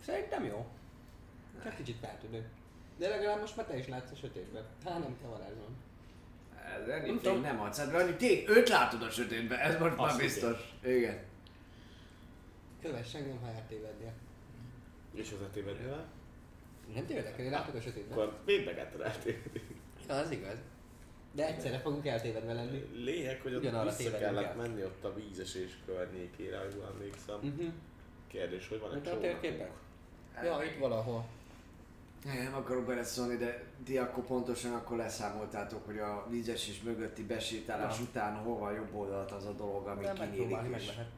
Szerintem jó. Csak kicsit feltűnő. De legalább most már te is látsz a sötétben. Hát nem kell varázsolni. Ez Nem tudom. nem adsz, hát annyi tény, őt látod a sötétben, ez most már biztos. Igen. Kövess engem, ha eltévednél. És az etévedővel? Nem tévedek, én látok a sötétben. Akkor védbegetted eltévedni. Ja, az igaz. De egyszerre fogunk eltévedve lenni. Lényeg, hogy ott Ugyanarra vissza kellett el. menni ott a vízesés környékére, jól emlékszem. Uh-huh. Kérdés, hogy van egy Mint a csónak? térképen? Ja, itt valahol. Nem akarok beleszólni, de ti akkor pontosan akkor leszámoltátok, hogy a vízesés mögötti besétálás Ja. után hova a jobb oldalt az a dolog, ami De megpróbálni kinyílik meg is. lehet.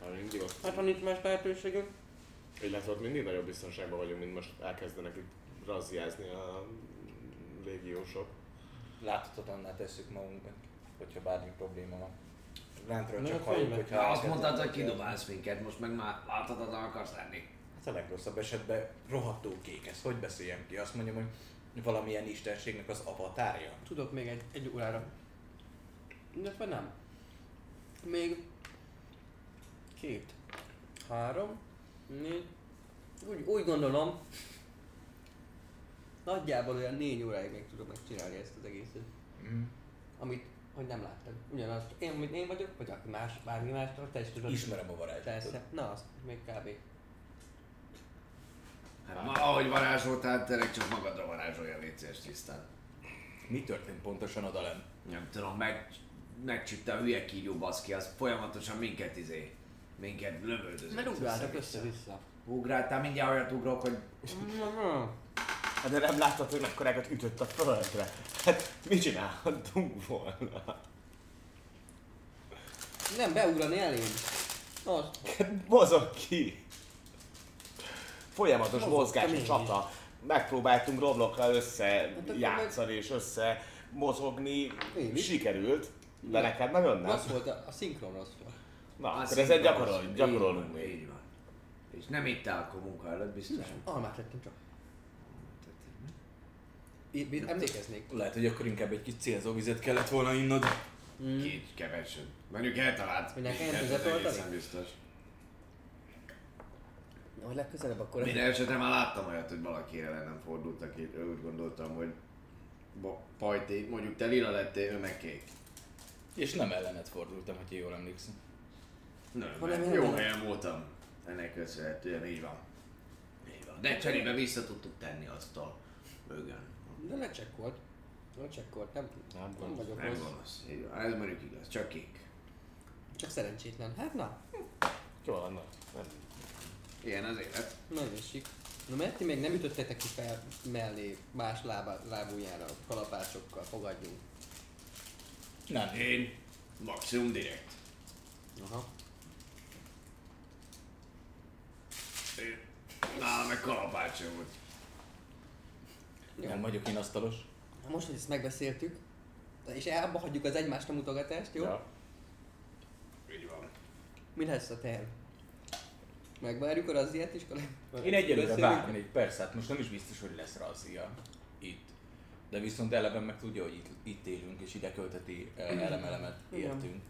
Ha mindig ott, Hát ha nincs más lehetőségünk. illetve ott mindig nagyobb biztonságban vagyunk, mint most elkezdenek itt razziázni a légiósok. Láthatatlanná tesszük magunkat, hogyha bármi probléma van. Rántról Na, csak a halljuk, könyvben. hogyha... Ja, azt elkezdett mondtad, hogy kidobálsz minket, most meg már láthatatlan akarsz lenni. A legrosszabb esetben rohadtó kék, ezt hogy beszéljem ki? Azt mondjam, hogy valamilyen istenségnek az avatárja. Tudok még egy, egy órára. Illetve nem. Még két, három, négy. Úgy, úgy gondolom, nagyjából olyan négy óráig még tudom megcsinálni ezt az egészet. Mhm. Amit, hogy nem láttad. Ugyanaz, csak én, amit én vagyok, vagy aki más, bármi más, te is tudod. Ismerem a varázslatot. Persze. Na, azt még kb. Ma, ahogy varázsoltál, tényleg csak magadra varázsolja, légy szíves tisztán. Mi történt pontosan odalent? Nem tudom, meg, megcsípte a hülye kígyó baszki, az folyamatosan minket izé, minket lövöldözött. Mert ugráltak össze-vissza. Ugráltál, mindjárt olyat ugrok, hogy Hát de nem láttad, hogy mekkorákat ütött a földre? Hát mit csinálhattunk volna? Nem, beugrani elém. Az. Hát mozog ki! Folyamatos mozgás is. csata. Megpróbáltunk Roblokra össze akkor játszani és össze mozogni. Én is. Sikerült, de neked nagyon nem. Rossz volt, a, a szinkron rossz volt. Na, A akkor ezen gyakorol, gyakorolunk még. Így van. És nem ittál akkor munka előtt, biztosan. Almát lettem csak. Én- Emlékeznék. Lehet, hogy akkor inkább egy kis célzóvizet kellett volna innod. Két keveset. Mondjuk eltalált. Hogy nekem az oltani? egészen biztos. Hogy legközelebb akkor... Minden esetre már láttam olyat, hogy valaki ellenem fordult, aki úgy gondoltam, hogy pajti, mondjuk te lila lettél, ő meg kék. És nem ellenet fordultam, hogy jól emlékszem. Nem, Hanem jó helyen voltam. Ennek köszönhetően így van. Így van. De cserébe vissza tudtuk tenni azt a mögön. De lecsekkolt. Lecsekkolt, nem, Nem nem vagyok Nem gonosz. Ez mondjuk igaz, csak kék. Csak szerencsétlen. Hát na, Jó, van, na. Nem. Ilyen az élet. nagyon sik. Na mert ti még nem ütöttetek ki fel mellé más lába, lábújára kalapácsokkal, fogadjunk. Nem. Én maximum direkt. Aha. Én nálam meg kalapácsom volt. Nem vagyok én asztalos. Na most, hogy ezt megbeszéltük, és abba hagyjuk az egymásra mutogatást, jó? Ja. Így van. Mi lesz a terv? Megvárjuk a razziát is? Én egyelőre várnék, persze, hát most nem is biztos, hogy lesz razzia itt. De viszont eleven meg tudja, hogy itt, itt élünk, és ide költeti eh, elemelemet értünk.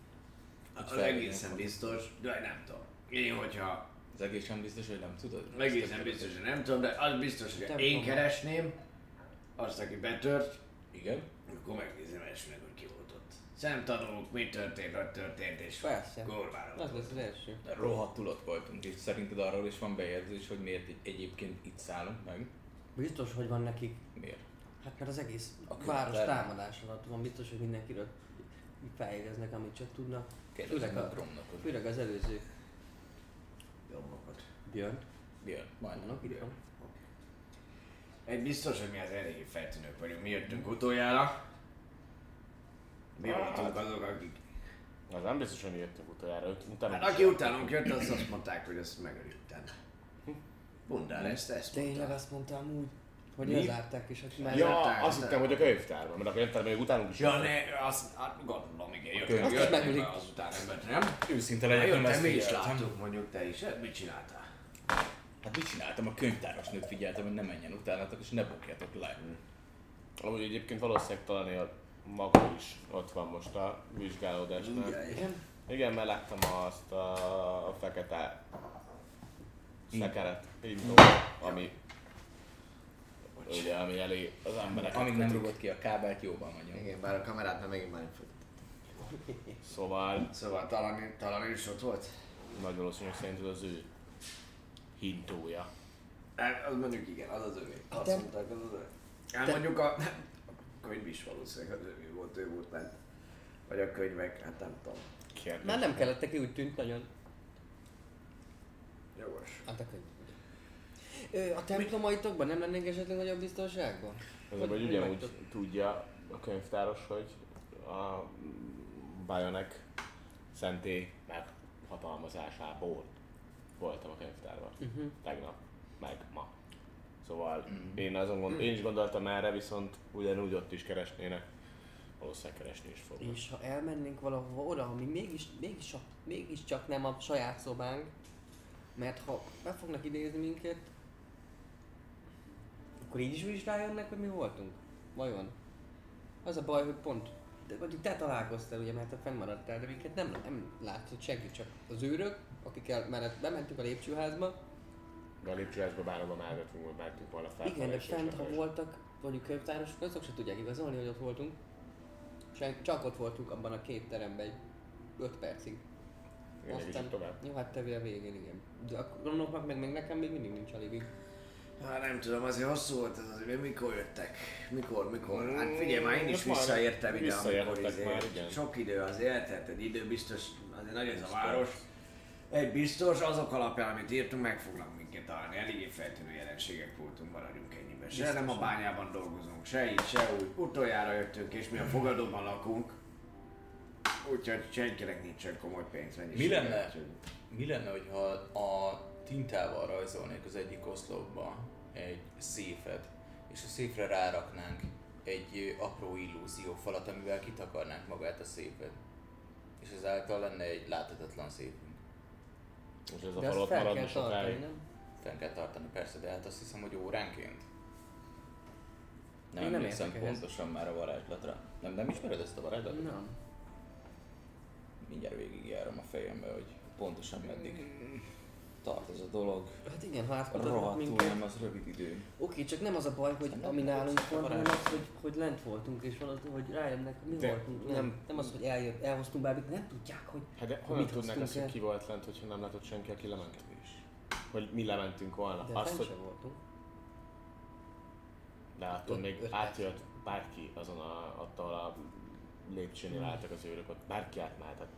Az egészen biztos, de nem tudom. Én, hogyha Az egészen biztos, hogy nem tudod? egészen biztos, hogy nem tudom, de az biztos, hogy én keresném azt, aki betört, Igen? akkor megnézem elsőnek, hogy ott. Szemtanúk, mi történt, hogy történt, és Persze. gorvára. Az lesz az első. Rohadtul ott voltunk, és szerinted arról is van bejegyzés, hogy miért egy- egyébként itt szállunk meg? Biztos, hogy van nekik. Miért? Hát mert az egész A város könyvtár. támadás alatt van, biztos, hogy mindenkiről feljegyeznek, amit csak tudnak. Főleg a Főleg az előző Jobbokat. Björn. Björn, majd Vannak itt van. Egy biztos, hogy mi az eléggé feltűnők vagyunk. Mi jöttünk utoljára. Mi voltunk azok, akik... Az nem biztos, hogy mi jöttünk utoljára. Utána Hát aki utánunk jött, az azt mondták, hogy ezt megölütten. Bundár ezt, ezt Tényleg mondta. azt mondtam úgy, hogy Mi? lezárták és hogy már Ja, Lezárták, azt hittem, hogy a könyvtárban, mert a könyvtárban még utánunk is Ja, ne, azt, hát gondolom, igen, jöttek, Azt is jöttek megölik. be azután embert, nem? Őszinte legyek, nem jöttem, ezt mi is láttuk, mondjuk te is. Hát mit csináltál? Hát mit csináltam? A könyvtáros nőt figyeltem, hogy ne menjen utánatok, és ne bukjatok le. Amúgy egyébként valószínűleg talán a maga is ott van most a vizsgálódásnál. Igen? Igen, mert láttam azt a, fekete szekeret, indó, ami ugye, ami elé az emberek. Amíg nem rugott ki a kábelt, jóban vagyunk. Igen, bár a kamerát nem megint már. Szóval Szóval talán, talán is ott volt. nagy valószínűleg szerint az ő hintója. Hát, az mondjuk igen, az az övé. Azt te- mondták, az az övé. Hát mondjuk a könyv is valószínűleg az övé volt, ő volt bent. Vagy a könyvek, hát nem tudom. Kérdés. Már nem kellett neki, úgy tűnt nagyon. Jogos. Hát a könyv. Ö, a templomaitokban nem lennénk esetleg nagyobb biztonságban? Az, Hogy- hogy ugyanúgy tudja a könyvtáros, hogy a Bajonek szenté meghatalmazásából voltam a könyvtárban. Uh-huh. Tegnap, meg ma. Szóval én, azon gond, én is gondoltam erre, viszont ugyanúgy ott is keresnének. Valószínűleg keresni is fognak. És ha elmennénk valahova oda, ami mégis, mégis, mégis csak nem a saját szobánk, mert ha be fognak idézni minket, akkor így is, is rájönnek, hogy mi voltunk. Vajon? Az a baj, hogy pont, de mondjuk te találkoztál, ugye, mert te fennmaradtál, de minket nem, nem látszott senki, csak az őrök, akikkel mellett bementünk a lépcsőházba, De a lépcsőházba bárhova már vettünk, mentünk volna fel. Igen, de fent, ha voltak mondjuk könyvtárosok, azok se tudják igazolni, hogy ott voltunk. Sen, csak ott voltunk abban a két teremben egy 5 percig. Igen, kicsit tovább. Jó, hát te a végén, igen. De akkor gondolok meg, meg nekem még mindig nincs alig. Hát nem tudom, azért hosszú volt ez azért, mikor jöttek? Mikor, mikor? Hát figyelj, már én is visszaértem ide, amikor izé, már, igen. sok idő azért eltelt, egy idő biztos, azért nagy ez a város. Egy biztos, azok alapján, amit írtunk, meg fognak minket találni. Eléggé feltűnő jelenségek voltunk, maradjunk ennyiben. Se nem a bányában dolgozunk, se így, se úgy. Utoljára jöttünk, és mi a fogadóban lakunk. Úgyhogy senkinek nincsen komoly pénz Mi lenne, mi lenne, hogyha a tintával rajzolnék az egyik oszlopba egy széfet, és a széfre ráraknánk egy apró illúzió falat, amivel kitakarnánk magát a széfet. És ezáltal lenne egy láthatatlan szépünk. És ez a De falat maradna sokáig. nem? Fenn kell tartani persze, de hát azt hiszem, hogy óránként. Nem Én nem emlékszem pontosan már a varázslatra. Nem, nem ismered ezt a varázslatot? Nem. Mindjárt végigjárom a fejembe, hogy pontosan meddig tart ez a dolog. Hát igen, ha átmutatnak Rohadtul minket. nem, az rövid idő. Oké, csak nem az a baj, hogy Nem ami nálunk van, a hanem az, hogy, hogy lent voltunk, és az, hogy rájönnek, mi De voltunk. Nem, nem- nem az, hogy eljött, elhoztunk bármit, nem tudják, hogy Hát de honnan tudnák hoztunk azt, hogy ki volt lent, hogyha nem látott senki, aki lement? Hogy mi lementünk volna. de azt, hogy sem voltunk. de attól még öt átjött bárki azon a, attól a lépcsőnél álltak az őrök, ott bárki átmehet, hát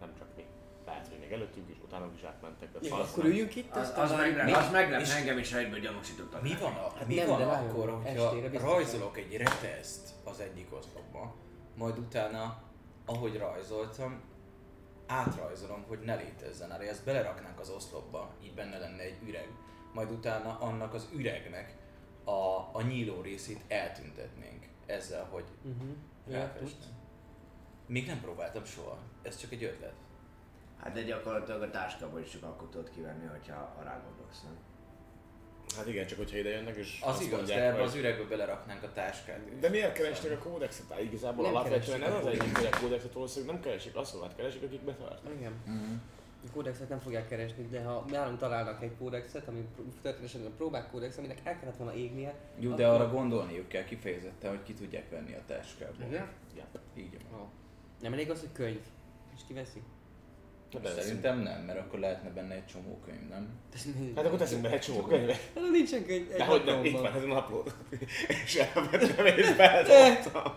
nem csak mi. Lehet, hogy még előttünk is, utánunk is átmentek. De azt akkor nem. üljünk itt, Az, az, mi- az meglep és- engem is egyből gyanúsítottak. Mi van, a, Hát mi nem, van akkor, hogyha rajzolok egy reteszt az egyik oszlopba, majd utána, ahogy rajzoltam, átrajzolom, hogy ne létezzen el, ezt beleraknánk az oszlopba, így benne lenne egy üreg, majd utána annak az üregnek a, a nyíló részét eltüntetnénk ezzel, hogy Uh-huh. Még nem próbáltam soha, ez csak egy ötlet. Hát de gyakorlatilag a táskából is csak akkor tudod kivenni, hogyha ha rá gondolsz, nem? Hát igen, csak hogyha ide jönnek és Az azt igaz, mondják, de ebbe az üregbe beleraknánk a táskát. De miért kerestek a kódexet? Hát igazából Nem alapvetően a az egyik, hogy a kódexet valószínűleg nem keresik, azt szovat keresik, akik betartnak. Igen. Mhm. A kódexet nem fogják keresni, de ha nálunk találnak egy kódexet, ami történetesen a próbák kódex, aminek el kellett volna égnie. Jó, de arra gondolniuk kell kifejezetten, hogy ki tudják venni a táskából. Igen? Ja. Így van. Oh. Nem elég az, hogy könyv. És kiveszi? De Szerintem nem, mert akkor lehetne benne egy csomó könyv, nem? Hát akkor teszünk be egy csomó könyvet. Hát nincsen könyv. De hogy nem, itt van ez a napló. És elvettem és beledobtam.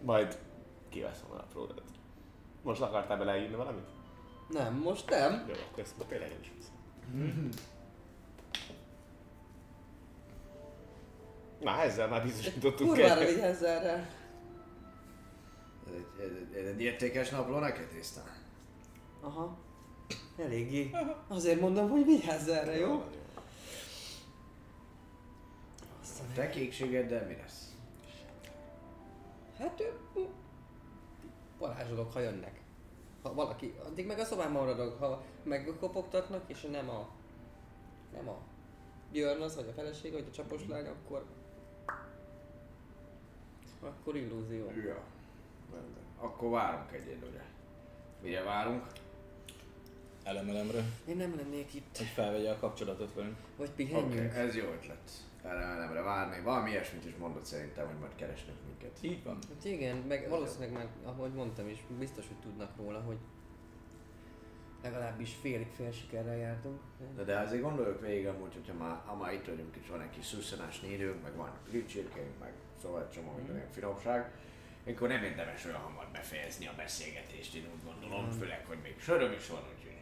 Majd kiveszem a naplódat. Most akartál beleírni valamit? Nem, most nem. Jó, akkor ezt tényleg én is viszem. Na, ezzel már bizonyítottuk Kurvára el. vigyázzál rá. Ez egy, ez, egy- ez egy értékes napló neked, tisztán? Aha. Eléggé. Azért mondom, hogy vigyázzál rá, jó? Azt a Te kékségeddel mi lesz? Hát varázsolok, ha jönnek. Ha valaki, addig meg a szobában maradok, ha megkopogtatnak, és nem a, nem a Björn az, vagy a feleség, vagy a csapos lány, akkor akkor illúzió. Ja. Rendben. Akkor várunk egyelőre. Mire várunk? Elemelemre, Én nem lennék itt. hogy felvegye a kapcsolatot velünk. Vagy pihenjünk. okay, ez jó ötlet. Erre elemre várni. Valami ilyesmit is mondott szerintem, hogy majd keresnek minket. Így van. Hát igen, meg valószínűleg már, ahogy mondtam is, biztos, hogy tudnak róla, hogy legalábbis félig fél sikerrel jártunk. De, de azért gondoljuk végig amúgy, hogyha már, ha már itt vagyunk, és van egy kis szuszenás nédőnk, meg van grillcsirkénk, meg szóval egy csomó minden ilyen finomság, akkor nem érdemes olyan hamar befejezni a beszélgetést, én úgy gondolom, főleg, hogy még söröm is van, úgyhogy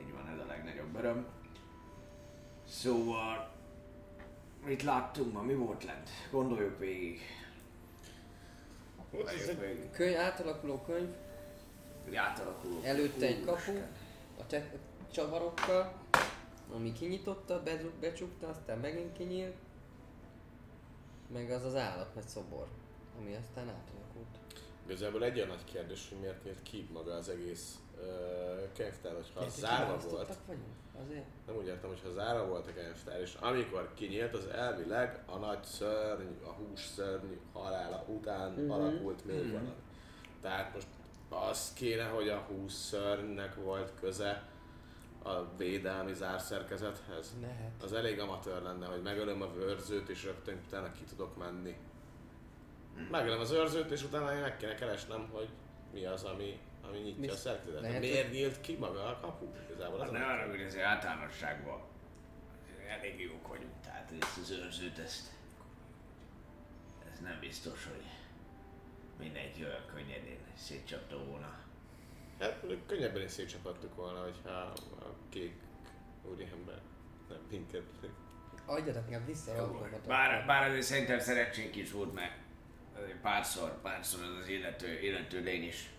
így van, ez a legnagyobb öröm. Szóval, mit láttunk ma, mi volt lent? Gondoljuk végig. Gondoljuk végig. Könyv, átalakuló könyv, Egy átalakuló. Előtte egy kapu. A te- csavarokkal, ami kinyitotta, be, becsukta, aztán megint kinyílt. Meg az az állat nagy szobor, ami aztán átalakult. Igazából egy olyan nagy kérdés, hogy miért nyílt ki maga az egész uh, könyvtár, hogyha Lehet, zárva volt. Vagyunk? Azért? Nem úgy értem, hogyha zárva volt a könyvtár, és amikor kinyílt, az elvileg a nagy szörny, a hússzörny halála után Mhm. alakult még Mhm. valami. Tehát most az kéne, hogy a hússzörnynek volt köze a védelmi zárszerkezethez? Lehet. Az elég amatőr lenne, hogy megölöm a őrzőt és rögtön utána ki tudok menni. Megölöm az őrzőt és utána én meg kéne keresnem, hogy mi az, ami, ami nyitja Mi- a szerkezetet. lehet, Miért nyílt ki maga a kapu? Igazából az Hát a ne arra, hogy azért általánosságban elég jók vagyunk, tehát ezt az őrzőt, ezt, ez nem biztos, hogy mindenki olyan könnyedén szétcsapta volna. Hát könnyebben is szétcsapattuk volna, hogyha a kék úriember nem minket. Adjatok inkább vissza a. Bár, bár azért szerintem szerencsénk is volt, mert azért párszor, párszor az az illető, illető lény is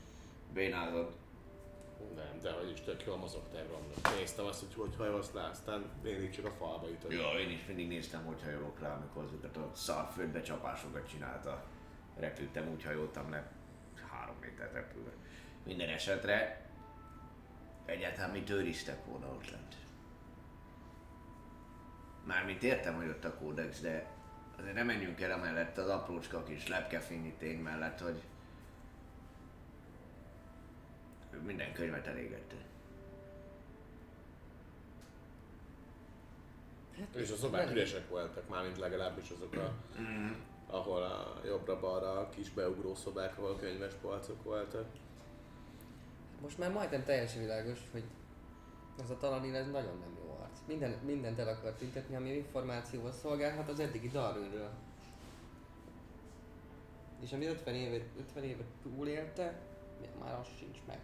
bénázott. Nem, de hogy is tök jól mozogtál romlott. Néztem azt, hogy hogy hajolsz le, aztán mindig csak a falba jutott. Ja, én is mindig néztem, hogy hajolok rá, amikor azokat a szarföldbe csapásokat csinálta. Repültem, úgy hajoltam le, három méter repülve. Minden esetre egyáltalán mi őriztek volna ott lent. Mármint értem, hogy ott a kódex, de azért nem menjünk el amellett az aprócska kis lepkefényi tény mellett, hogy minden könyvet elégette. És a szobák üresek voltak, mármint legalábbis azok a, ahol a jobbra-balra a kis beugró szobák, ahol könyves polcok voltak. Most már majdnem teljesen világos, hogy az a Talanil ez nagyon nem. Minden, mindent el akar tüntetni, ami információval szolgálhat az eddigi Darwinről. És ami 50 évet, 50 évet túlélte, már az sincs meg.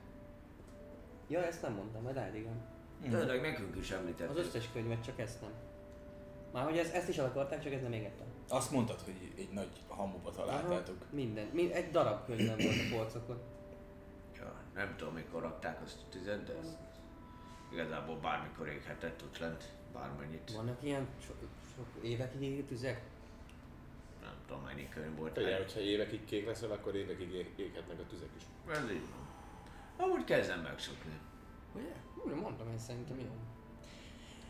Ja, ezt nem mondtam, majd eldigem. Tényleg nekünk is Az említettük. összes könyvet, csak ezt nem. Már hogy ez, ezt is el akarták, csak ez nem égettem. Azt mondtad, hogy egy nagy hamuba találtátok. Minden. Mind, egy darab könyv nem volt a polcokon. Ja, nem tudom mikor rakták azt a tüzet, de ez igazából bármikor éghetett ott lent, bármennyit. Vannak ilyen sok, sok évekig égő tüzek? Nem tudom mennyi könyv volt. Ugye, hogyha évekig kék leszel, akkor évekig ég- éghetnek a tüzek is. Ez így van. Amúgy kezdem megszokni. Ugye? Úgy mondtam, én szerintem jó.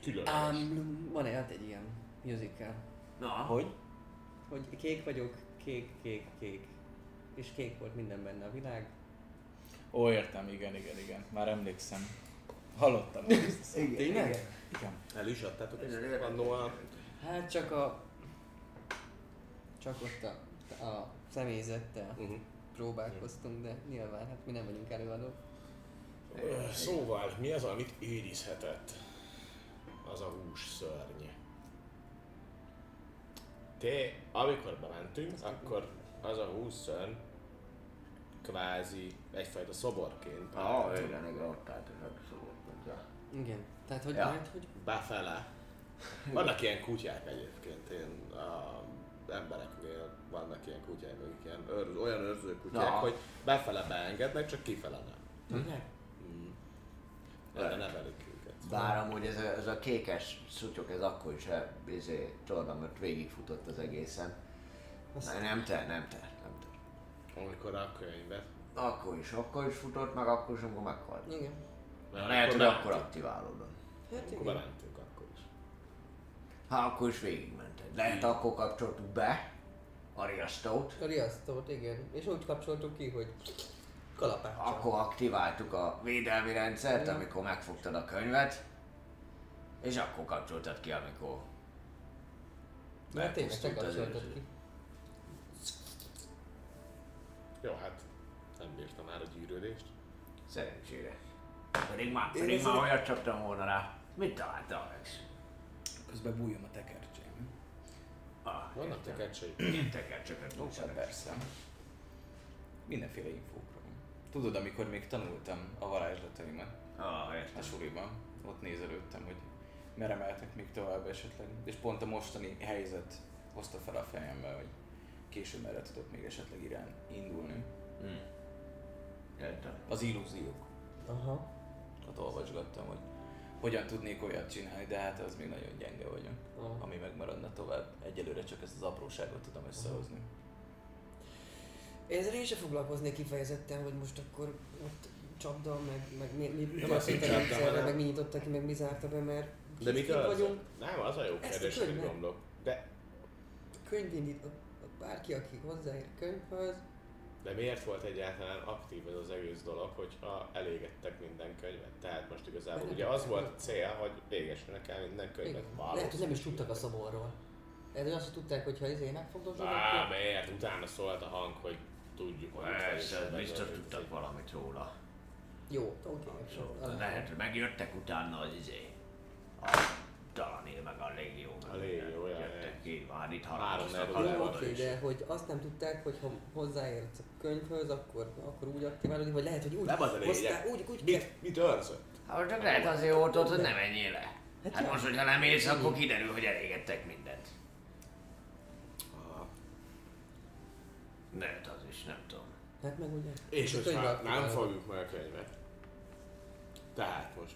Különleges. Um, van egy, egy ilyen musical, Na, Hogy? hogy kék vagyok, kék, kék, kék. És kék volt minden benne a világ. Ó, értem, igen, igen, igen. Már emlékszem. Hallottam szót. Tényleg? Igen. El is adtátok ezt annó a... Hát csak a... Csak ott a, a személyzettel Uh-huh. próbálkoztunk, de nyilván hát mi nem vagyunk előadók. Szóval, mi az, amit őrizhetett? Az a hús szörny. Te, amikor bementünk, akkor az a hús szörny kvázi egyfajta szoborként ah, igen, igen, ott állt. Igen. Tehát hogy, Ja. hát, hogy befele. Vannak ilyen kutyák egyébként, én a embereknél vannak ilyen kutyák, akik ilyen őr, olyan őrző kutyák, Na. hogy befele beengednek, csak kifele nem. tényleg? Mm. Erre nevelik őket. Bár amúgy ez a, ez a kékes szutyok, ez akkor is izé, tudod, mert végigfutott az egészen. Azt- Nem te, nem te, nem te. Amikor a könyvet. Akkor is, akkor is futott, meg akkor is, amikor meghalt. Igen. Mert Lehet, hogy akkor aktiválódott. Hát Amikor igen. bementünk, akkor is. Ha akkor is végigmented. Lehet akkor kapcsoltuk be a riasztót, A riasztót, igen. És úgy kapcsoltuk ki, hogy kalapáccsal. akkor aktiváltuk a védelmi rendszert, amikor megfogtad a könyvet, és akkor kapcsoltad ki, amikor Mert tényleg te kapcsoltad ki. Jó, hát nem bírta már a gyűrődést. Szerencsére. Pedig már, pedig már olyat csaptam volna rá. Mit találta Alex? Közben bújjon a tekercsém. Ah, Vannak értem. tekercsei. Ilyen tekercsöket Hát tudsz persze. Mindenféle infókról. Tudod, amikor még tanultam a varázslataimat Ah, a suliban, ott nézelődtem, hogy merre mehetek még tovább esetleg. És pont a mostani helyzet hozta fel a fejembe, hogy később merre tudok még esetleg irány indulni. Hm. Értem. Az illúziók. Aha. Ott olvasgattam, hogy hogyan tudnék olyat csinálni, de hát az még nagyon gyenge vagyok. Aha. Ami megmaradna tovább. Egyelőre csak ezt az apróságot tudom összehozni. Ezzel én sem foglalkoznék kifejezetten, hogy most akkor ott csapda, meg, meg mi, mi történt azt a csapda, meg mi nyitotta ki, meg mi zárta be, mert De az? vagyunk, Nem, az a jó a kérdés, hogy gondolok. De könyvindító, bárki, aki hozzáér a könyvhöz, De miért volt egyáltalán aktív ez az egész dolog, hogyha elégettek minden könyvet? Tehát most igazából ugye az volt a cél, hogy végesülnek el minden könyvet. Lehet, hogy nem is tudtak a szoborról. Lehet, hogy azt tudták, hogy ha izé megfogdosod, Á, miért? Utána szólt a hang, hogy tudjuk, hogy Persze, biztos tudtak valamit róla. Jó, oké. Szóval lehet, hogy megjöttek utána az izé. A Talanil meg a Légió. A Légió, minden. Harapoztak erő. az Jó, oké, de hogy azt nem tudták, hogy ha hozzáérsz a könyvhöz, akkor, akkor úgy aktiválódik, vagy lehet, hogy úgy Nem az a lényeg. úgy, úgy kell. Mit, mit őrzött? Hát csak lehet azért volt ott, hogy ne menjél le. Hát most, hogyha nem érsz, akkor kiderül, hogy elégettek mindent. Lehet az is, nem tudom. Hát meg ugye. És a hogyha nem fogjuk meg a könyvet, tehát most,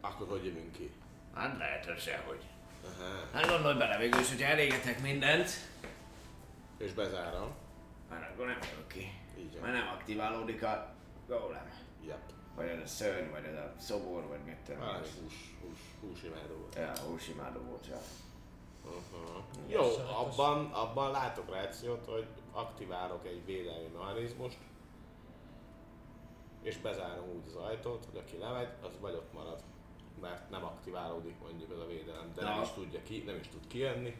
akkor hogy jövünk ki? Hát lehet, hogy sehogy. Aha. Hát gondolj bele végül is, hogyha elégetek mindent, És bezárom. már akkor nem jövök ki. Így. Mert nem aktiválódik a golem. Yep. Vagy ez a szörny, vagy ez a szobor, vagy mit tudom. Én. hús, hús, húsimádó volt. Ja, húsimádó volt, ja. Uh-huh. Jó, abban, abban látok rációt, hogy aktiválok egy védelmi mechanizmust, és bezárom úgy az ajtót, hogy aki lemegy, az vagy ott marad. Mert nem aktiválódik mondjuk az a védelem, de nem Na. is tudja ki, nem is tud kijönni.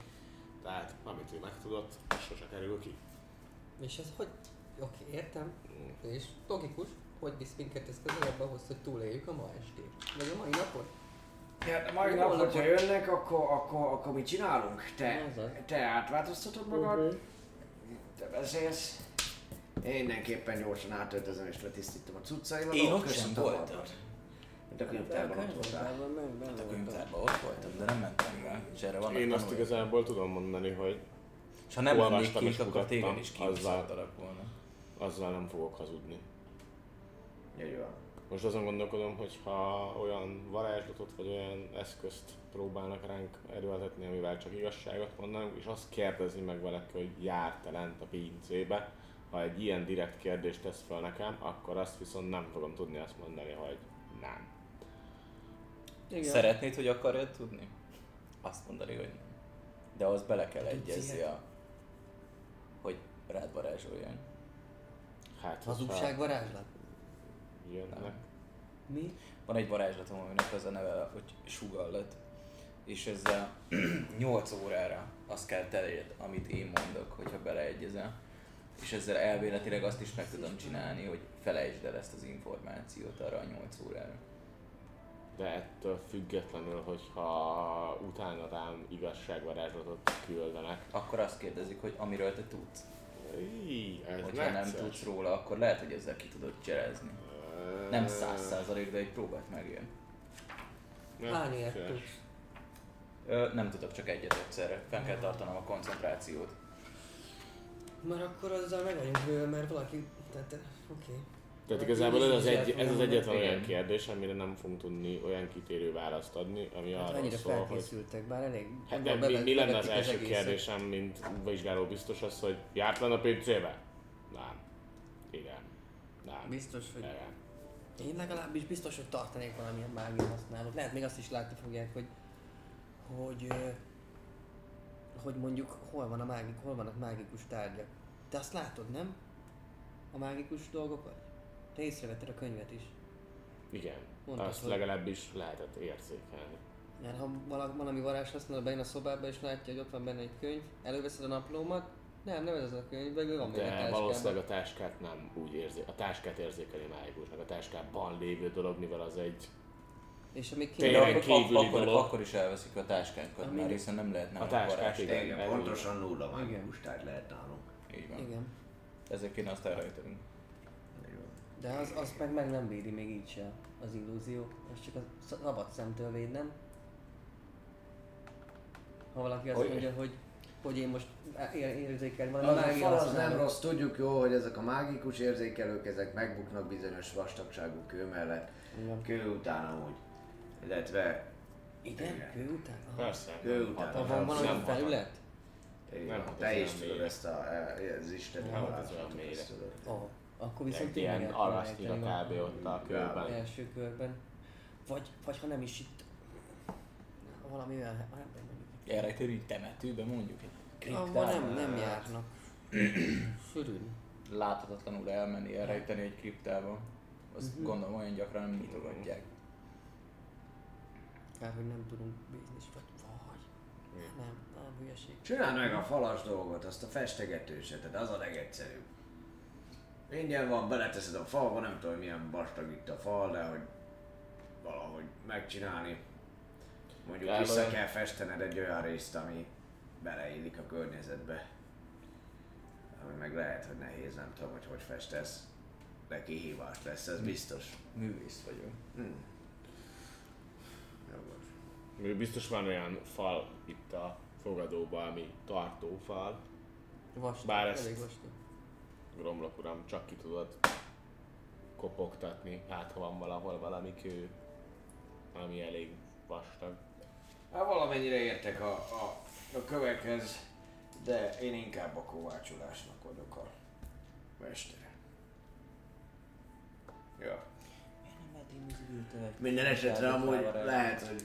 Tehát amit ő megtudott, az sose kerül ki. És ez hogy? Oké, értem. És logikus, hogy visz minket ez közelebb ahhoz, hogy túléljük a ma estét. Vagy a mai napot. Ja, de mai nap, akkor- hogyha jönnek, akkor, akkor, akkor mit csinálunk? Te, te átváltoztatod magad, te beszélsz. Én mindenképpen gyorsan átöltözöm és letisztítom a cuccaimat. Én ott sem a voltam. Mint a könyvtárban ott voltál. Hát a könyvtárban ott voltam, de nem mentem rá. És erre vannak Én azt igazából tudom mondani, hogy És ha nem mennék olvastam ki, és akkor téged is kiuszáltalak volna. azzal nem fogok hazudni. Így van. Most azon gondolkodom, hogy ha olyan varázslatot vagy olyan eszközt próbálnak ránk erőltetni, amivel csak igazságot mondanunk, és azt kérdezni meg valaki, hogy jár-e lent a pincébe, ha egy ilyen direkt kérdést tesz fel nekem, akkor azt viszont nem fogom tudni azt mondani, hogy nem. Igen. Szeretnéd, hogy akarod tudni? Azt mondani, hogy nem. De az bele kell egyezni a... hogy rád varázsoljon. Hát, Hazugság varázslat? jönnek. Mi? Van egy varázslatom, aminek az a neve, hogy sugallat. És ezzel 8 órára azt kell teljed, amit én mondok, hogyha beleegyezel. És ezzel elvéletileg azt is meg tudom csinálni, hogy felejtsd el ezt az információt arra a 8 órára. De ettől függetlenül, hogyha utána rám igazságvarázslatot küldenek, Akkor azt kérdezik, hogy amiről te tudsz. Í, ez Hogyha nem necces. tudsz róla, akkor lehet, hogy ezzel ki tudod cserezni. Nem száz százalék, de egy próbát megjön. Hány ilyet Necces. tudsz? Ö, nem tudok csak egyet egyszerre. Fenn kell tartanom a koncentrációt. Mert akkor azzal meg vagyunk mert valaki... Tehát, oké. Okay. Tehát igazából ez az, egy, ez az egyetlen olyan kérdés, amire nem fogunk tudni olyan kitérő választ adni, ami Hát arról annyira szól, hogy... felkészültek, bár elég... Hát de mi, mi lenne az első egészet. kérdésem, mint vizsgáló biztos az, hogy járt lenne a PC-be? Nem. Igen. Nem. Biztos, hogy... Igen. Én legalábbis biztos, hogy tartanék valamilyen mágia használót. Lehet még azt is látni fogják, hogy... Hogy... Hogy mondjuk hol van a mágik, hol vannak mágikus tárgyak. Te azt látod, nem? A mágikus dolgokat? Te észrevetted a könyvet is. Igen. Mondtad, Azt hogy- legalábbis lehetett érzékelni. Mert ha vala- valami varázs használ, bejön a szobába és látja, hogy ott van benne egy könyv, előveszed a naplómat, nem, nem ez az a könyv, meg van még a De táskában. valószínűleg a táskát nem úgy érzi. A táskát érzékeli mágikusnak. A táskában lévő dolog, mivel az egy... És amíg De akkor, kívüli akkor, dolog. akkor is elveszik a táskánkat, mert hiszen nem lehet nem A táskát, igen. Igen, pontosan nulla Igen. mágikus tárgy lehet nálunk. Így van. Igen. Ezért kéne azt elrejteni. De az, az meg, meg nem védi még így se az illúzió. Az csak a szabad szemtől véd, nem? Ha valaki azt Hogy- mondja, hogy, hogy én most ér- érzékelni valami Az mágia az nem rossz, tudjuk jó, hogy ezek a mágikus érzékelők, ezek megbuknak bizonyos vastagságú kő mellett. Igen. Kő után amúgy. Illetve Igen? Kő után? Aha. Persze. Kő nem után. Ha van valami nem felület? igen, Nem, te ez is tudod ezt a, az isteni Nem, hát ez akkor viszont Egy ilyen rejteni kb. ott a kőben. első körben. Vagy, vagy ha nem is itt. Valami olyan, hát mondjuk. Temetőbe mondjuk egy Ahol nem, nem járnak. Sűrűn. láthatatlanul elmenni, elrejteni egy kriptába. Azt gondolom olyan gyakran nem nyitogatják. Kár, hogy nem tudunk bízni, vagy vagy. Nem, nem, hülyeség. Csináld meg a falas dolgot, azt a festegetősetet, az a legegyszerűbb. Ingyen van, beleteszed a falba, nem tudom milyen vastag itt a fal, de hogy valahogy megcsinálni. Mondjuk Elve- vissza kell festened egy olyan részt, ami beleillik a környezetbe. Ami meg lehet, hogy nehéz, nem tudom, hogy hogy festesz. De kihívás lesz, ez biztos. Művész vagyok. Hmm. Jogos. Biztos van olyan fal itt a fogadóban, ami tartófal. Vastag, Bár ezt- elég vastag. Gromlok uram, csak ki tudod kopogtatni, hát ha van valahol valami kő, ami elég vastag. Hát valamennyire értek a, a, a kövekhez, de én inkább a kovácsolásnak vagyok a mestere. Ja. Minden esetre amúgy lehet, hogy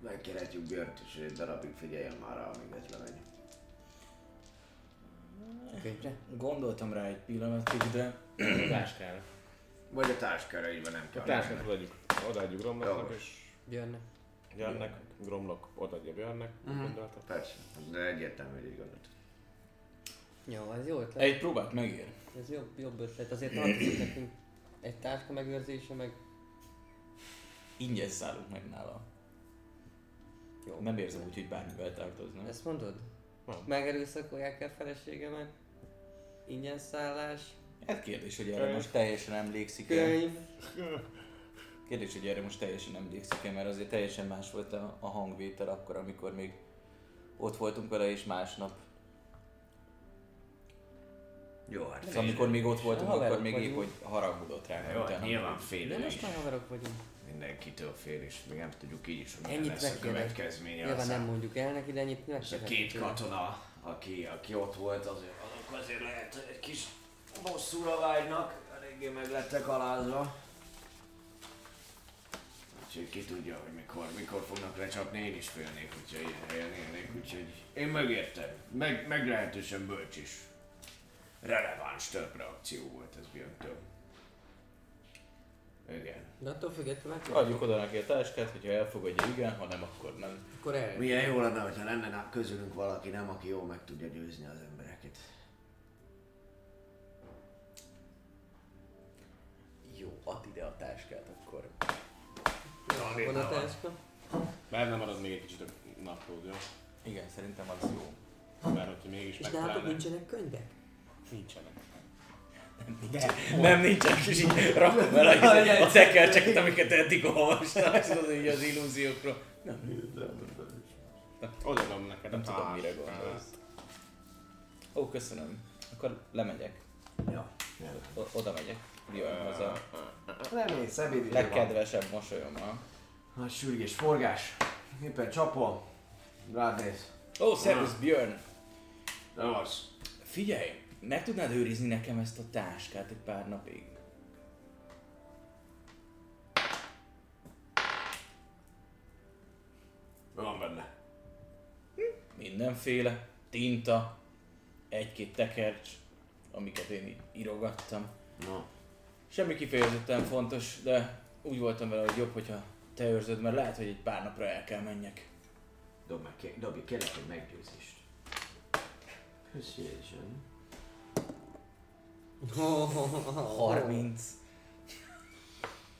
megkérhetjük Björt is, hogy egy darabig figyeljen már rá, amíg ez lemegy. Könyvre? Gondoltam rá egy pillanatig, de A táskára. Vagy a tásköröiben nem A kell. táskát odaadjuk, odaadjuk Gromloknak, és Björne. Björnnek, Gromlok odaadja Björnnek, Mhm. gondolta. Persze, de egyértelmű, hogy így gondolt. Jó, ez jó ötlet. egy próbát megér. Ez jobb, jobb ötlet. Azért tartozik nekünk egy táska megőrzése, meg Ingyen szállunk meg nála. jó. Nem érzem úgy, hogy bármivel tartozna. Ezt mondod? Van. Megerőszakolják el feleségemet? Ingyen szállás? Hát kérdés, hogy erre most teljesen emlékszik -e. Könyv? Kérdés, hogy erre most teljesen emlékszik-e, mert azért teljesen más volt a, a hangvétel akkor, amikor még ott voltunk vele, és másnap. Jó, hát Szóval amikor még ott voltunk, akkor még épp, hogy haragudott rá. Jó, hát nyilván fél De most már haverok vagyunk. Mindenkitől fél, és még nem tudjuk így is, hogy milyen Ennyit lesz a következménye. Nyilván nem mondjuk el neki, de ennyit meg És a két katona, aki, aki ott volt, azért, azok azért lehet, hogy egy kis bosszúra vágynak, eléggé meg lettek alázva. Úgyhogy ki tudja, hogy mikor, mikor fognak lecsapni, én is félnék, hogyha ilyen helyen élnék, úgyhogy én megértem. Meg, meglehetősen bölcs is. Releváns több reakció volt ez Björntől. Igen. De attól függetlenül meg Adjuk oda neki a táskát, hogyha elfogadja, igen, ha nem, akkor nem. Akkor el. Milyen jó lenne, hogyha lenne közülünk valaki, nem, aki jól meg tudja győzni az embereket. Jó, add ide a táskát, akkor. Van a táska? Benne marad még egy kicsit a naplód, jó? Igen, szerintem az jó. Mert hogyha mégis És nálatok megtalálnak. nincsenek könyvek? Nincsenek. Nem, nincsen, és így rakom el a, a tekercseket, amiket eddig olvastam, tudod, így az illúziókról. Nem, Odaadom neked nem a tudom, mire gondolsz. Ó, köszönöm. Akkor lemegyek. Ja. O- oda megyek. Jön haza. Nem én, szebéd Legkedvesebb mosolyommal. Nagy sürgés, forgás. Éppen csapom. Rád néz. Ó, szervusz Björn! De az. Figyelj, meg tudnád őrizni nekem ezt a táskát egy pár napig? Mi van benne? Mindenféle. Tinta, egy-két tekercs, amiket én így írogattam. No. Semmi kifejezetten fontos, de úgy voltam vele, hogy jobb, hogyha te őrzöd, mert lehet, hogy egy pár napra el kell menjek. Dobj meg, dobj, kérlek egy meggyőzést. Persuasion. 30.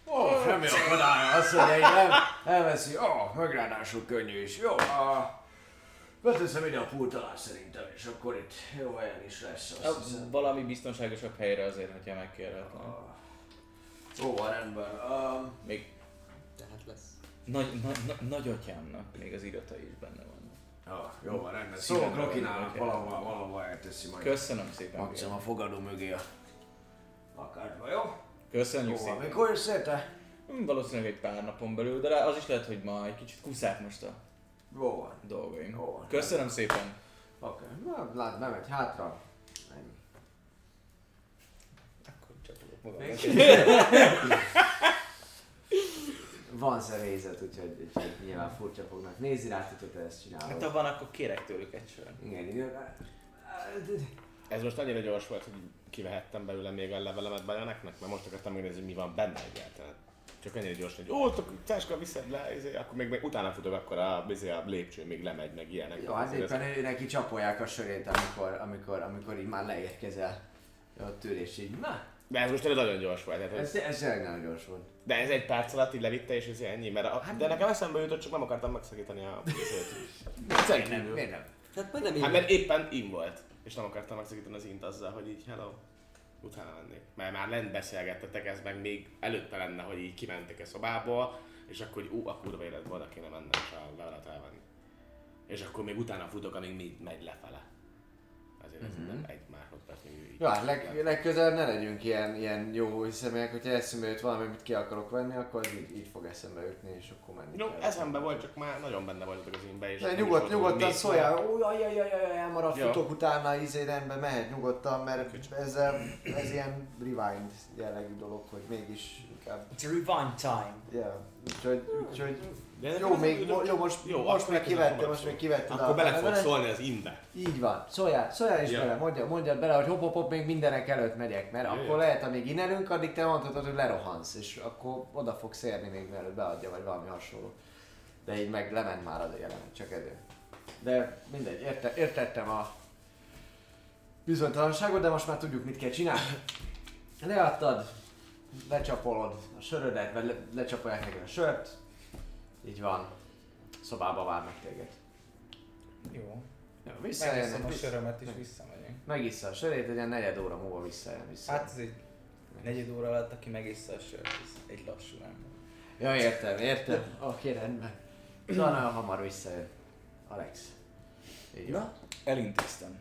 Ó, oh, semmi akadálya, azt mondja, hogy nem, elveszi. Ó, oh, meg ráadásul könnyű is. Jó, a... Beteszem ide a pult alá szerintem, és akkor itt jó helyen is lesz, azt hiszem. Valami biztonságosabb helyre azért, hogyha megkérhetem. Ah. Jó, van rendben. Um, Még Tehát lesz. nagy, nagy, nagy, nagyatyámnak még az iratai is benne vannak. Ah, jó, van rendben. Szólok Szívemre Rokinának, vagyok, valahol, valahol elteszi majd. Köszönöm szépen. Maximum a fogadó mögé a lakásba, jó? Köszönjük Jó, szépen. mikor jössz érte? Hm, Valószínűleg egy pár napon belül, de az is lehet, hogy ma egy kicsit kuszák most a Jó van. dolgaim. Jó van. Köszönöm szépen. Oké, okay. na, lát, bemegy hátra. Ennyi. Akkor csapolok magam. Van személyzet, úgyhogy, úgyhogy nyilván furcsa fognak nézni rá, hogy te ezt csinálod. Hát ha van, akkor kérek tőlük egy sör. Igen, igen. Ez most annyira gyors volt, hogy kivehettem belőle még a levelemet Bajoneknek, mert most akartam megnézni, hogy mi van benne egyáltalán. Csak ennyire gyors, hogy ó, Ceska viszed le, izé, akkor még, még utána futok, akkor a, izé, a lépcső még lemegy, meg ilyenek. Jó, hát Azért éppen ez- ő neki csapolják a sörét, amikor, amikor, amikor így már leérkezel. Ott ül és így, na, De ez most nagyon gyors volt. Tehát ez, ez, ez tényleg nagyon gyors volt. de ez egy perc alatt így levitte, és ez ennyi, mert a, de nekem eszembe jutott, csak nem akartam megszakítani a. Miért nem? Miért nem? Hát majd nem Hát mert éppen in volt, és nem akartam megszakítani az int azzal, hogy így hello, utána mennék. Mert már lent beszélgettetek, ez meg még előtte lenne, hogy így kimentek a szobából, és akkor, hogy ú, a kurva életben oda kéne mennem és a levelet elvenni. És akkor még utána futok, amíg még megy lefele. Ez nem egy másodperc, még így. Jó, hát leg, legközelebb ne legyünk ilyen, ilyen jó személyek, hogyha eszembe jut valami, amit ki akarok venni, akkor az így, így fog eszembe jutni, és akkor menni Jó, kell. eszembe volt, csak már nagyon benne voltatok az inbe, és De nyugodt, volt, nyugodtan hogy szóljál, jaj, jaj, jaj, jaj, elmarad, Jó. futok utána, izé rendben mehet nyugodtan, mert ez, ez ilyen rewind jellegű dolog, hogy mégis inkább, It's rewind time. yeah. Úgyhogy, úgyhogy De jó, még, mo- jó, most, jó, most még kivettem, most még szólni. kivetted Akkor bele fog szólni az inbe. Így van. Szóljál, szóljál is Ja. bele, mondja, mondjad bele, hogy hopp, hopp, hopp, még mindenek előtt megyek, mert Ja, akkor lehet, amíg innelünk, addig te mondhatod, hogy lerohansz, és akkor oda fogsz érni még mielőtt beadja, vagy valami hasonló. De így meg lement már az a jelenet, csak ezért. De mindegy, érte, értettem a bizonytalanságot, de most már tudjuk, mit kell csinálni. Leadtad, lecsapolod a sörödet, vagy le, lecsapolják neked a sört, így van, szobába várnak téged. Jó. Ja, visszajönnek, a vissza, sörömet és visszamegyünk. megissza a sörét, egy ilyen negyed óra múlva visszajön vissza. Hát ez egy negyed óra alatt, aki megissza a sört, ez egy lassú ember. Ja, értem, értem. Oké, rendben. Szóval nagyon hamar visszajön. Alex. Így van. Elintéztem.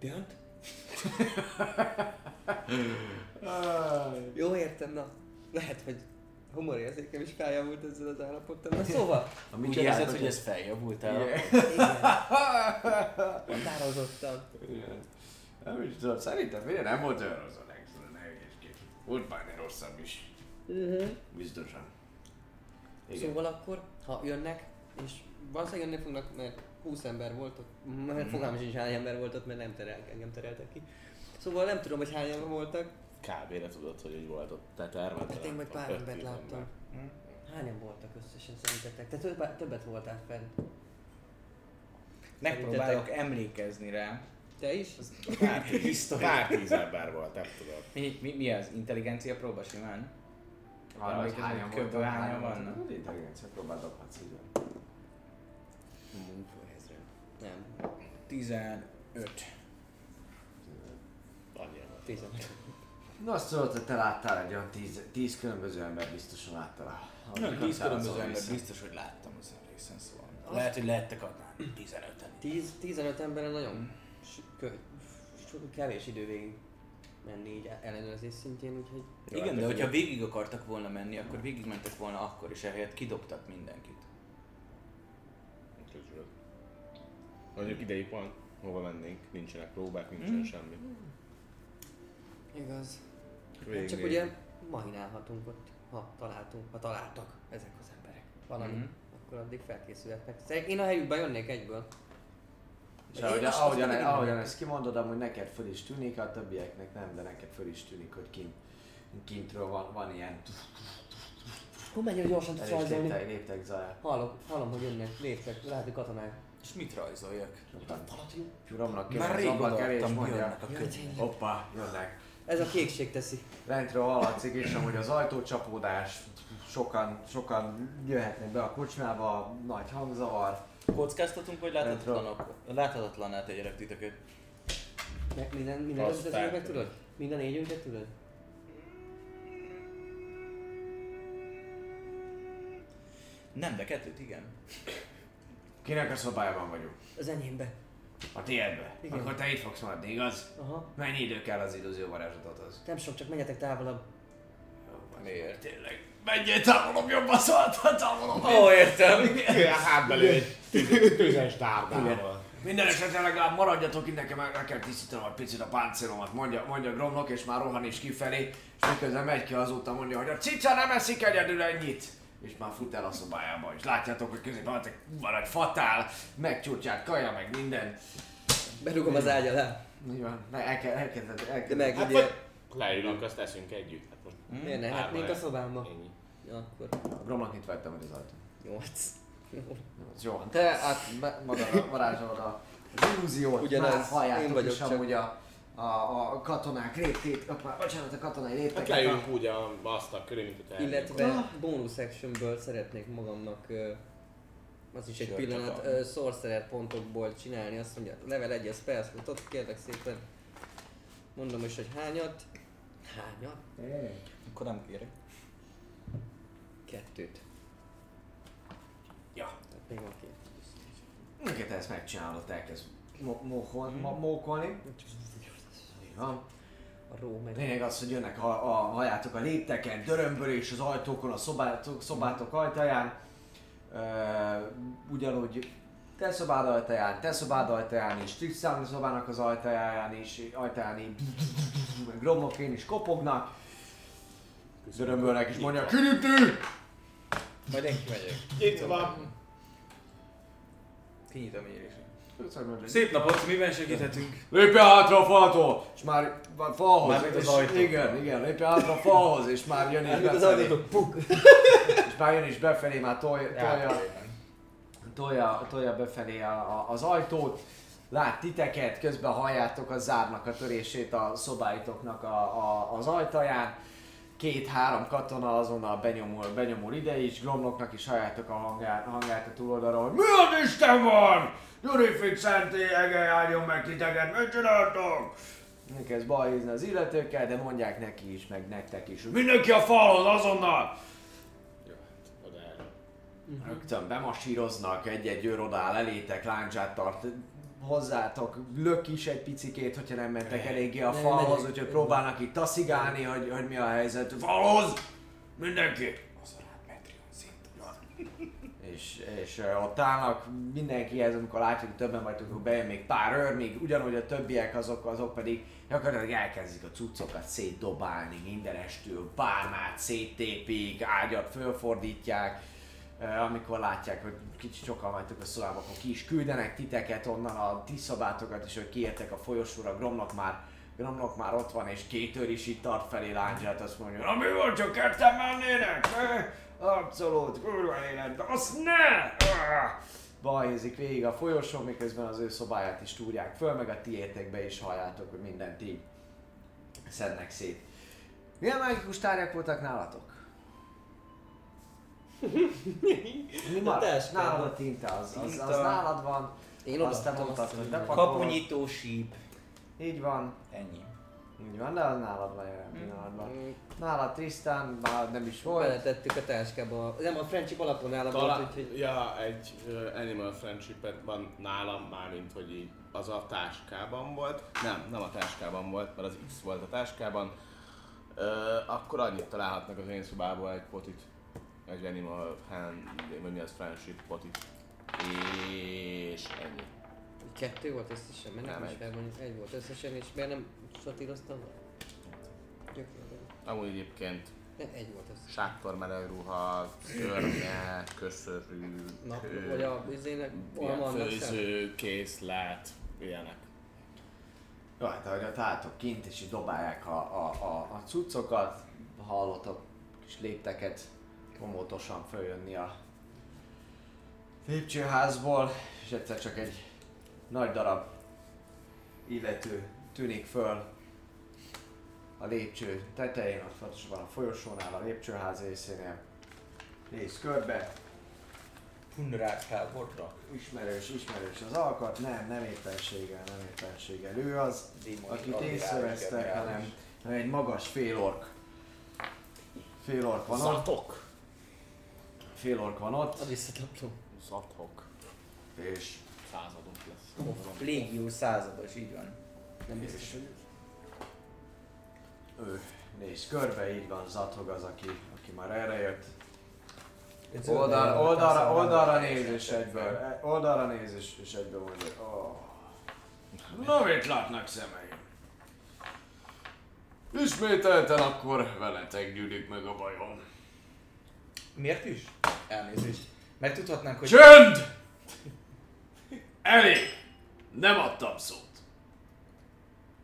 Björnt? Jó, értem, na. Lehet, hogy humorérzékem is feljavult ezzel az állapottal. Na szóval, Ami Úgy érzed, hogy ez feljavultál? igen. Határozottan. Nem is tudom, szerintem miért nem volt olyan rossz hülyeskedj. Volt egy rosszabb is. Biztosan. Igen. Szóval akkor, ha jönnek, és valószínűleg jönni fognak, mert 20 ember volt ott, mert fogalmam sincs hány ember volt ott, mert nem terel, engem tereltek ki. Szóval nem tudom, hogy hányan voltak. Kb-re tudod, hogy úgy volt ott. Tehát elment. Hát én majd pár embert láttam. Hányan voltak összesen szerintetek? Te többet, többet voltál fent. Megpróbálok emlékezni rá. Te is? Pár tíz, pár tíz ember volt, nem tudom. Mi, mi, mi az? Intelligencia próba simán? Arra, hogy hányan voltak, hányan vannak? Intelligencia próbál dobhatsz így van. Nem. 15. Annyira volt. 15. Na azt tudod, hogy te láttál egy olyan tíz, tíz különböző ember biztosan láttál. Nem, 10 különböző ember biztos, hogy láttam az részen szóval. Lehet, hogy lehettek adnál 15-en. 10, 15 emberen nagyon sok, kevés idő végig menni így ellenőrzés szintjén, úgyhogy Igen, de hogyha végig akartak volna menni, akkor végigmentek volna akkor is, ehelyett kidobtak mindenkit. Közül. Mondjuk idejük van, hova mennénk, nincsenek próbák, nincsen semmi. igaz. Végig Csak ugye mahinálhatunk ott, ha találtunk, ha találtak ezek az emberek valami, Mhm. akkor addig felkészülhetnek. Szerintem Én a helyükben jönnék egyből. És ahogy, ahogyan, ahogyan ezt kimondod, amúgy neked föl is tűnik, a többieknek nem, de neked föl is tűnik, hogy kint, kintről van, van ilyen Hú, mennyire gyorsan tudsz rajzolni. léptek, léptek zajá. Hallom, hallom, hogy jönnek, léptek, lehet, hogy katonák. És mit rajzoljak? Gyuromnak Már kell rég zombak elé, és mondja, hoppá, jönnek. Ez a kékség teszi. Lentről hallatszik is, hogy az ajtócsapódás, sokan, sokan jöhetnek be a kocsmába, nagy hangzavar. Kockáztatunk, vagy láthatatlanok? Láthatatlaná tegyelek titeket. Meg minden, minden összetevőt meg tudod? Minden négyünket tudod? Nem, de kettőt igen. Kinek a szobájában vagyunk? Az enyémbe. A tiédbe. Igen. Akkor te itt fogsz maradni, igaz? Aha. Mennyi idő kell az illúzió varázslatodhoz? Nem sok, csak menjetek távolabb. Miért? Tényleg. Menjél távolabb, jobban szóltál távolabb. Ó, értem. A hátbelő egy tüzes- dárdával. Minden esetre legalább maradjatok itt, nekem meg kell tisztítanom egy picit a páncélomat, mondja, mondja Gromnok, és már rohan is kifelé, és miközben megy ki azóta mondja, hogy a cica nem eszik egyedül ennyit. És már fut el a szobájába, és látjátok, hogy középen van egy- van egy fatál, megcsúcsát, kaja, meg minden. Berugom az ágy alá. Így van. Ne, el kell, el kell, el De kell. meg Hát ugye... leülünk, azt eszünk együtt. Hát most Miért ne? Hát még a szobámba. Ennyi. Ja, akkor... Gromnak itt vettem, hogy az ajtó. Nyolc. Az Jó, te át magadra varázsolod a az illúziót, már halljátok én vagyok is csak. amúgy a, a, a katonák léptét, a, bocsánat, a katonai Hát lépteket. leülünk úgy a asztal köré, mint hogy Illetve bonus actionből szeretnék magamnak az is egy Sört pillanat ö, sorcerer pontokból csinálni. Azt mondja, level 1 a spell slotot, kérlek szépen. Mondom is, hogy hányat. Hányat? Akkor nem kérek. Kettőt. Ja. Tehát még van két. Minket ezt megcsinálod, elkezd mo- mókol, mo- mókolni. Így van. A ró meg. Lényeg az, hogy jönnek, ha, a, halljátok a lépteken, dörömbölés az ajtókon, a szobátok, szobátok ajtaján. Ö, ugyanúgy te szobád ajtaján, te szobád ajtaján is, Tristan szobának az ajtaján is, ajtaján így, meg gromlokén is kopognak. Dörömbölnek és mondják, kinyitő! Majd én kimegyek. Itt van. Kinyitom én is. Szép napot, miben segíthetünk? Lépj hátra a faltól! És már már falhoz. Mármint az ajtó. Igen, igen, lépj hátra a falhoz, és már jön is befelé. És már jön is befelé, már tolja, tolja, tolja, tolja befelé a, a, az ajtót. Lát titeket, közben halljátok a zárnak a törését a szobáitoknak a, a, az ajtaján. Két-három katona azonnal benyomul, benyomul ide is, Gromloknak is halljátok a hangját, hangját a túloldalról, hogy Mi az Isten van? Gyurifit szentélyege álljon meg titeket, mit csináltok? Elkezd balhézni az illetőkkel, de mondják neki is, meg nektek is, mindenki a falhoz azonnal! Jó, hát oda erre. Rögtön bemasíroznak, egy-egy őr odaáll elétek, láncsát tart hozzátok, lök is egy picikét, hogyha nem mentek eléggé a falhoz, úgyhogy próbálnak itt taszigálni, hogy, hogy mi a helyzet. Falhoz! Mindenki! És, és ott állnak mindenkihez, amikor látjuk, hogy többen vagytok, bejön még pár őr, még ugyanúgy a többiek, azok, azok pedig gyakorlatilag elkezdik a cuccokat szétdobálni mindenestül, pálmát széttépik, ágyat fölfordítják, amikor látják, hogy kicsit sokan vagytok a szobában, akkor ki is küldenek titeket onnan a ti szobátokat is, hogy kiértek a folyosóra, Gromnak már Gromnak már ott van, és két őr is itt tart felé láncsát, azt mondja, na mi van, csak ketten mennének? Abszolút, kurva életben, azt ne! Ah! Balhézik végig a folyosón, miközben az ő szobáját is túrják föl, meg a tiétekbe is halljátok, hogy mindent így szednek szét. Milyen mágikus tárgyak voltak nálatok? Mi maradt? Nálad a tinta, az, az, az Tinta. nálad van. Én te odaadtam mondtad, azt, hogy bepakolod. Síp. Így van, Ennyi. Így van, de az nálad van jelen pillanatban. Mm, Nálad Tristan, nálad nem is volt. Beletettük a táskába. Nem, a friendship alapon nálam volt, Talán, úgyhogy... ja, egy uh, Animal friendship van nálam, mármint hogy így az a táskában volt. Nem, nem a táskában volt, mert az X volt a táskában. Uh, akkor annyit találhatnak az én szobából egy potit. Egy Animal hand, vagy mi az friendship potit. És ennyi. Kettő volt összesen, mert Nem, nem is egy. felmondjuk, egy volt összesen, és miért nem sortíroztam? Gyökérben. Amúgy egyébként Ne, egy volt összesen. sátormeleg ruha, szörnye, köszörű, Na, kő, vagy a izének, főző, készlet, ilyenek. Jó, hát ahogy ott álltok kint és így dobálják a, a, a, a cuccokat, hallottok kis lépteket komótosan följönni a lépcsőházból, és egyszer csak egy nagy darab illető tűnik föl a lépcső tetején, ott pontosabban a folyosónál, a lépcsőház részénél. Néz körbe, Punrát felborra. ismerős, ismerős az alkat, nem, nem éppenséggel, nem éppenséggel. Ő az, Démoni akit észrevesztek, hanem, hanem egy magas félork. Félork van ott, Zatok! félork van ott, Az visszataplom. Zatok. és, Századok lesz. Légió százados, így van. Nem biztos, hogy... ő néz körbe, így van, Zathog az, aki, aki már erre jött. Oldal, oldalra, oldalra nem néz és egyből, e- oldalra néz és, és egyből mondja, oh. Na, mit látnak szemeim? Ismételten akkor veletek gyűlik meg a bajom. Miért is? Elnézést. Mert tudhatnánk, hogy... Csönd! Elég! Nem adtam szót.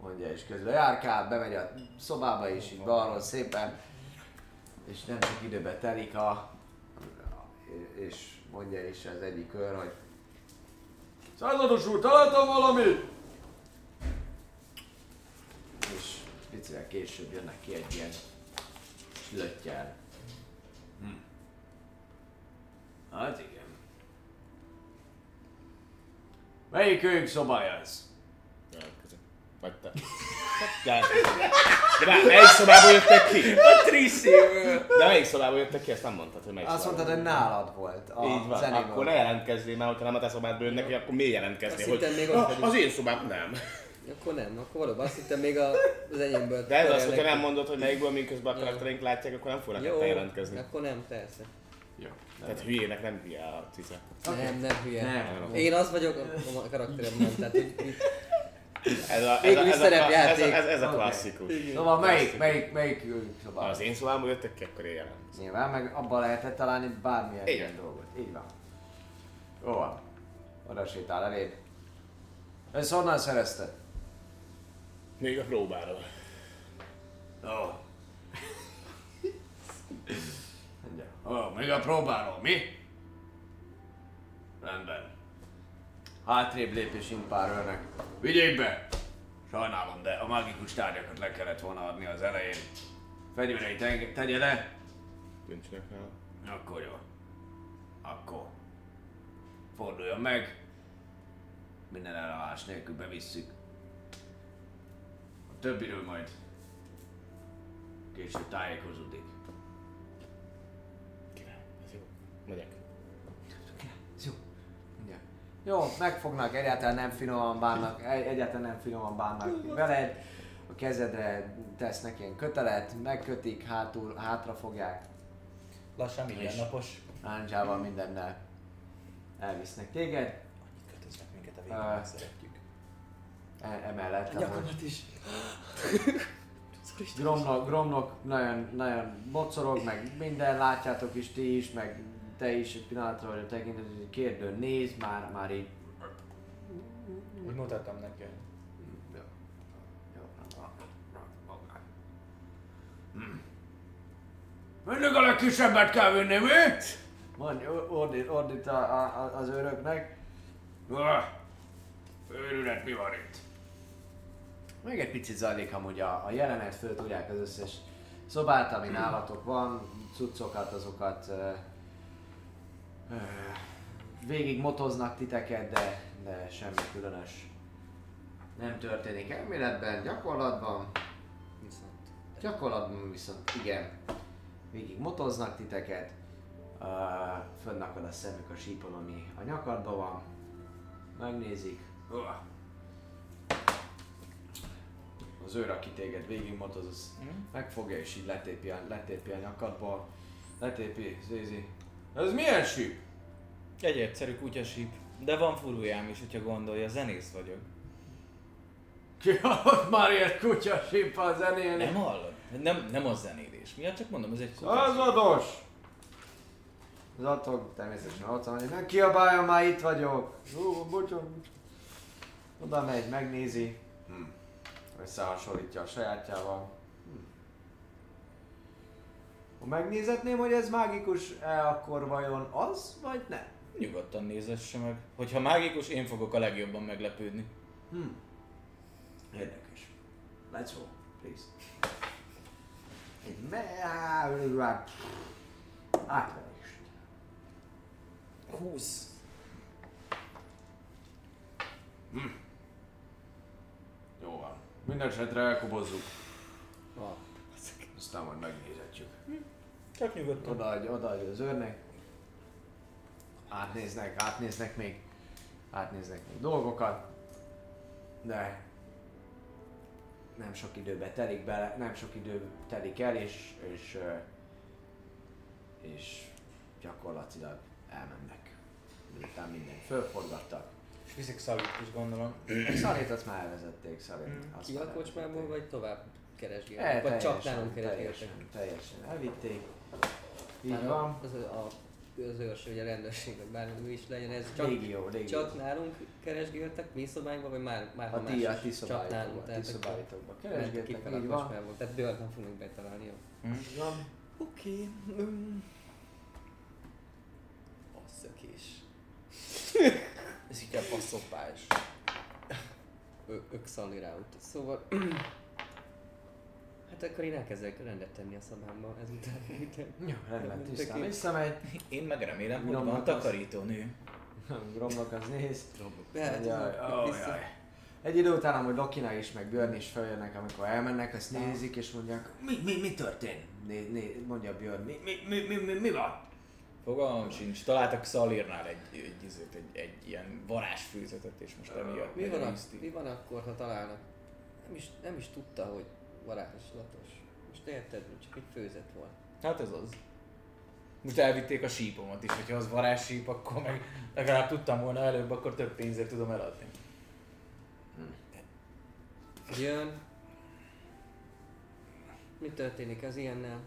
Mondja, és közben járkál, bemegy a szobába is, így balról szépen, és nem csak időbe telik a, és mondja is az egyik kör, hogy Százados úr, találtam valamit! És picivel később jönnek ki egy ilyen slöttyel. Hát igen. Melyik ők szobája ez? Jelentkezem. Vagy te. De már melyik szobából jöttek ki? A Triszéből! De melyik szobából jöttek ki, ezt nem mondtad, hogy melyik Azt mondtad, hogy nálad volt a Így van, zenéből. akkor ne jelentkezzél, mert ha nem a te szobádból jönnek, akkor miért jelentkeznél? Azt hittem még "Ah, ott vagyunk." az én szobám nem. Akkor nem, akkor valóban azt hittem még a, az enyémből. De ez az, hogyha nem mondod, hogy melyikből miközben a karaktereink látják, akkor nem fognak te jelentkezni. akkor nem, persze. Jó. Tehát hülyének nem hülye a cica. Nem, nem hülye. Nem. Én az vagyok, a karakterem nem. Tehát, hogy, hogy Ez a, ez a, ez a, ez a, szerepjáték. ez, ez a klasszikus. Szóval melyik, melyik, melyik szobája? az én szobámból jöttek ki, akkor jelentkezem. Nyilván, meg abban lehetett találni bármilyen Igen. ilyen dolgot. Így van. Jó van. Oda sétál eléd. Ezt honnan szerezted? Még a próbáról. Ó. Mondja. Ó, még a próbálom, mi? Rendben. Hátrébb lép és int pár őrnek. Vigyék be! Sajnálom, de a mágikus tárgyakat le kellett volna adni az elején. Fegyvereit enge- tegye le, Nincsenek nála. akkor jó. Akkor forduljon meg. Minden elállás nélkül bevisszük. A többiről majd később tájékozódik. Király, ez jó. Megyek. Jó. Megfognak, egyáltalán nem finoman bánnak, egy- egyáltalán nem finoman bánnak veled. A kezedre tesznek ilyen kötelet, megkötik, hátul, hátra fogják, Lassan mindennapos. láncsával mindennel elvisznek téged. Kötöznek minket a végén, szeretjük. E- emellett amúgy nyakamat is. Gromnok, Gromnok nagyon, nagyon bocorog, meg minden, látjátok is ti is, meg te is egy pillanatra vagy a tekintet, hogy kérdőn néz, már, már így Úgy mutattam neki, Jó. Jó. Mindig a legkisebbet kell vinni, mi? Mondj, ordít, ordít a, a, az őröknek. Ah, Őrület, mi van itt? Még egy picit zajlik amúgy a, a jelenet, föl tudják az összes szobát, ami nálatok van, cuccokat, azokat ö, végig motoznak titeket, de, de semmi különös nem történik elméletben, gyakorlatban. Viszont. Gyakorlatban viszont igen, végig motoznak titeket, uh, fönnakad a szemük a sípon, ami a nyakadban van, megnézik, Ah. az őr, aki téged végig motoz, az megfogja és így letépi a, letépi a nyakadból, letépi, Zézi. Ez milyen síp? Egy egyszerű kutyasíp. De van furujám is, hogyha gondolja, zenész vagyok. Ki hallott már ilyet kutya síppal zenélni? Nem hallod? Nem, nem a zenélés miatt, csak mondom, ez egy kutyasíp. Százados! Zatog, természetesen ott van, hogy ne kiabáljon már itt vagyok. Ó, bocsánat. Oda megy, megnézi. Hm. Összehasonlítja a sajátjával. Hm. Ha megnézetném, hogy ez mágikus-e, akkor vajon az, vagy nem? Nyugodtan nézesse meg. Hogyha mágikus, én fogok a legjobban meglepődni. Hm. Érdekes. Let's go, please. Egy me- Átverés. 20. Jó van. Minden esetre elkobozzuk. Ah, Aztán majd megnézetjük. Csak nyugodtan. Odaadja, odaadja az őrnek. Átnéznek, átnéznek még. Átnéznek még dolgokat. De nem sok időbe telik bele, nem sok idő telik el, és, és, és gyakorlatilag elmennek. Miután mindent fölforgattak. És viszik szalít is gondolom. Szalét azt már elvezették, Szalét. azt ki a kocsmából, vagy tovább E, keresgéltek? Vagy csak nálunk keresgéltek? teljesen, teljesen elvitték. Így a- van. Az a, a az őrs, vagy a rendőrség, vagy bármi is legyen, ez csak, Légió, légió. csak nálunk keresgéltek, mi szobánkban, vagy már, már A ti, is? a ti Csak nálunk, a ti szobáitokban. Keresgéltek, így a van. kocsmából, tehát bőrt nem fogunk betalálni, jó? Van. Oké. Um. Asszökés. Ez inkább a szopás. Ö- ők szalni rá Szóval... hát akkor én elkezdek rendet tenni a szobámba ezután. Jó, rendben, tisztán visszamegy. Én meg remélem, hogy van takarítónő. Gromnak az néz. Hát, Jaj. Egy idő után, amúgy Lokina is, meg Björn is feljönnek, amikor elmennek, azt nézik és mondják, mi, mi, mi történt? Né, né, mondja Björn, mi, mi, mi, mi, mi, mi van? Fogalmam sincs. Találtak Szalírnál egy, egy, egy, egy, egy ilyen varázsfűzetet, és most emiatt Mi van, mi van akkor, ha találnak? Nem is, nem is tudta, hogy varázslatos. Most érted, csak egy főzet volt. Hát ez az. Most elvitték a sípomat is, hogyha az varázssíp, akkor meg legalább tudtam volna előbb, akkor több pénzért tudom eladni. Jön. Mi történik az ilyennel?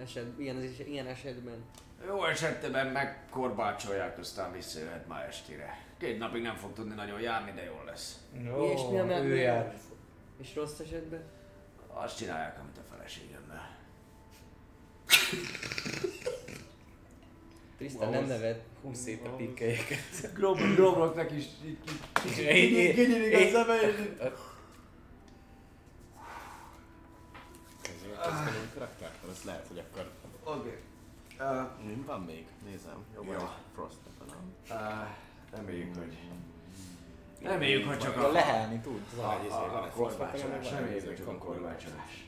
Eset, ilyen, az is- ilyen esetben? Jó esetben megkorbácsolják, aztán visszajöhet ma estére. Két napig nem fog tudni nagyon járni, de jól lesz. Jó, és mi a me- ő jár. És rossz esetben? Azt csinálják, amit a feleségemmel. Trisztán nem neved. Hú, szép a pikkelyeket. Grom, Gromloknak is kinyílik a szeme, és így- Kezdjük kezdeni a karaktertől, ez lehet, hogy akkor... Oké. Uh, Mi van még? Nézem. Jó. Frost ebben a... uh, reméljük, hogy... Reméljük, hogy csak A a, lehelni tud. a, a, a korbácsolás. Reméljük, hogy csak a korbácsolás.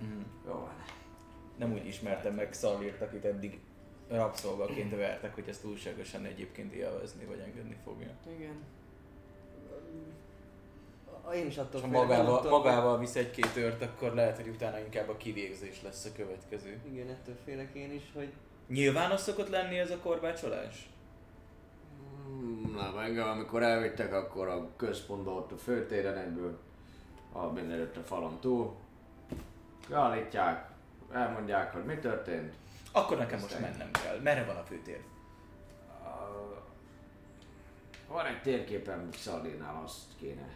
Mhm. Jó van. Nem úgy ismertem meg Szalírt, akit eddig rabszolgaként vertek, hogy ezt túlságosan egyébként élvezni vagy engedni fogja. Igen. A- Én is attól félek, magával, attól- magával visz egy-két ört, akkor lehet, hogy utána inkább a kivégzés lesz a következő. Igen, ettől félek én is, hogy Nyilvános szokott lenni ez a korbácsolás? Hmm, Nem, engem amikor elvittek, akkor a központba ott a főtéren egyből, a mindenütt a falon túl, kiállítják, elmondják, hogy mi történt. Akkor nekem most mennem kell. Merre van a főtér? Van egy térképen Szardinál, azt kéne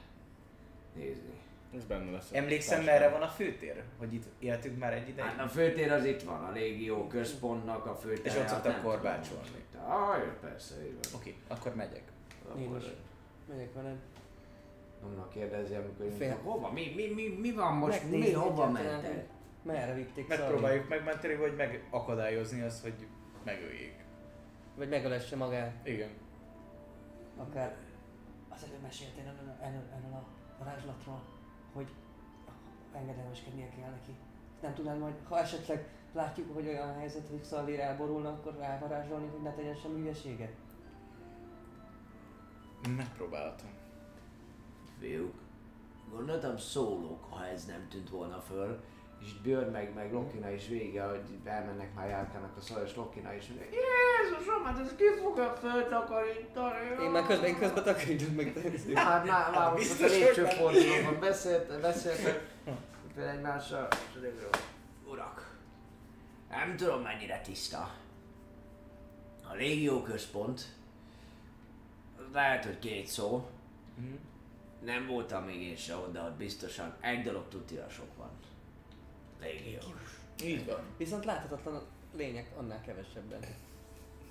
nézni. Ez benne lesz. Emlékszem, merre van a főtér? Hogy itt éltünk már egy ideig? Hát a főtér az itt van, a légió központnak a főtér. És ott szoktak korbácsolni. Ah, jó, persze, így van. Oké, akkor megyek. én Akkor is megyek veled. Annak kérdezi, amikor Fél- hova, mi, mi, mi, mi van most, mi, Megnézni hova egyáltalán, mentek? hogy Merre vitték Megpróbáljuk megmenteni, vagy megakadályozni azt, hogy megöljék. Vagy megölesse magát. Igen. Akár az előbb meséltél erről, erről, erről a varázslatról, hogy engedelmeskednie kell neki. Nem tudnád majd, ha esetleg látjuk, hogy olyan a helyzet, hogy Szalvér elborulna, akkor rávarázsolni, hogy ne tegyen semmi hülyeséget? Megpróbálhatom. Fiúk, gondoltam szólok, ha ez nem tűnt volna föl, és Björn meg, meg Lokina is vége, hogy elmennek már járkának a szal, és Lokina is mondja, Jézusom, hát ez ki fogja föltakarítani? Én már közben, én közben takarítom meg. Hát már, már most Biztos, a lépcsőfordulóban beszélt, beszéltek fel egymással, és Urak, nem tudom mennyire tiszta. A légió központ, lehet, hogy két szó. Mhm. Nem voltam még én se ott biztosan egy dolog tutira sok Így van. Viszont láthatatlan a lények annál kevesebben.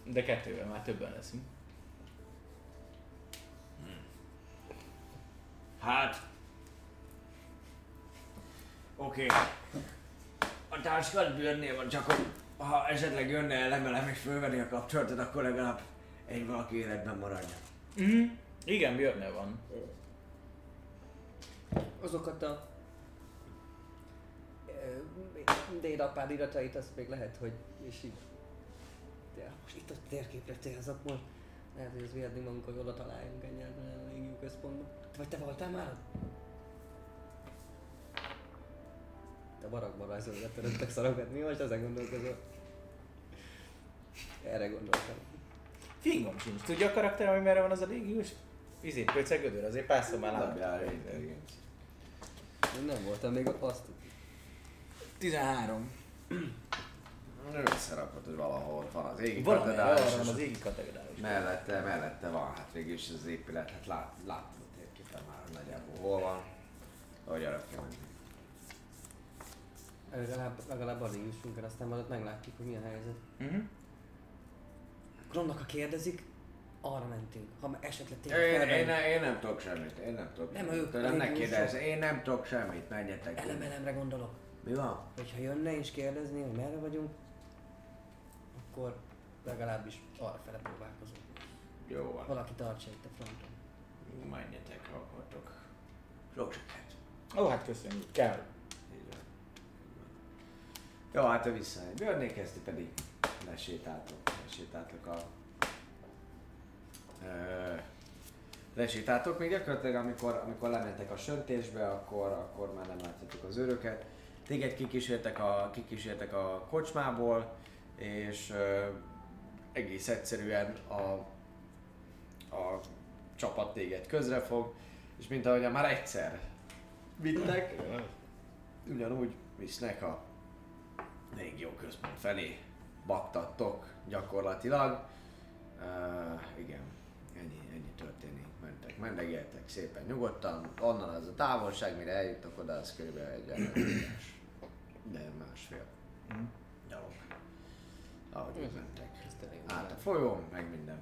De kettővel már többen leszünk. Hát... Oké. Okay. A táskad bőrnél van, csak hogy ha esetleg jönne el lemelem és fölvenni a kapcsolatot, akkor legalább egy valaki életben maradjon. Mhm. Igen, Björnél van. Azokat a ö, dédapád iratait, azt még lehet, hogy és így de most itt a térképre célzok most. Lehet, hogy ez vihetni magunkat, hogy oda találjunk egyáltalán a légió központba. Vagy te voltál már? Te barakban rajzolgattad öttek szarokat, mi most ezen gondolkozol? Erre gondoltam. Fingom sincs. Tudja a karakter, hogy merre van az a légiós? Izé, pöcegödör, azért párszor már. Én nem voltam még ott azt. 13. Összerakod, hogy valahol ott van az égi Valami katedrális, van az égi katedrális. mellette, mellette van, hát végül is az épület, hát lát, látod a térképen már nagyjából hol van, hogy arra kell menni. Legalább, legalább addig jussunk el, aztán majd ott meglátjuk, hogy milyen helyzet. Mhm. Gromnak, ha kérdezik, arra mentünk. Ha esetleg tényleg Én, én, felvenni. ne, én nem tudok semmit, én nem tudok Nem, ők Tőlem ne kérdezz, én nem tudok semmit, menjetek. Elemelemre gondolok. Mi van? Hogyha jönne és kérdezni, hogy merre vagyunk, akkor legalábbis arra fele próbálkozunk. Jó van. Valaki tartsa itt a fronton. Menjetek, ha akartok. Sok sikert. Ó, hát köszönjük. Kell. Így van. Jó, hát ő visszamegy. Björnék ezt pedig lesétáltok. Lesétáltok a... Ö, lesétáltok még gyakorlatilag, amikor, amikor lementek a söntésbe, akkor, akkor már nem láthatjuk az őröket. Téged kikísértek a, kikísértek a kocsmából, és ö, egész egyszerűen a, a csapat téged közrefog, és mint ahogy már egyszer vittek, ugyanúgy visznek a légió központ felé. Baktattok gyakorlatilag. Uh, igen, ennyi, ennyi történik. Mentek, mendegeltek szépen nyugodtan. Onnan az a távolság, mire eljutnak oda, az kb. egy. De másfél. Gyalog. Ahogy úgy mentek. Ez Át a folyón, meg minden.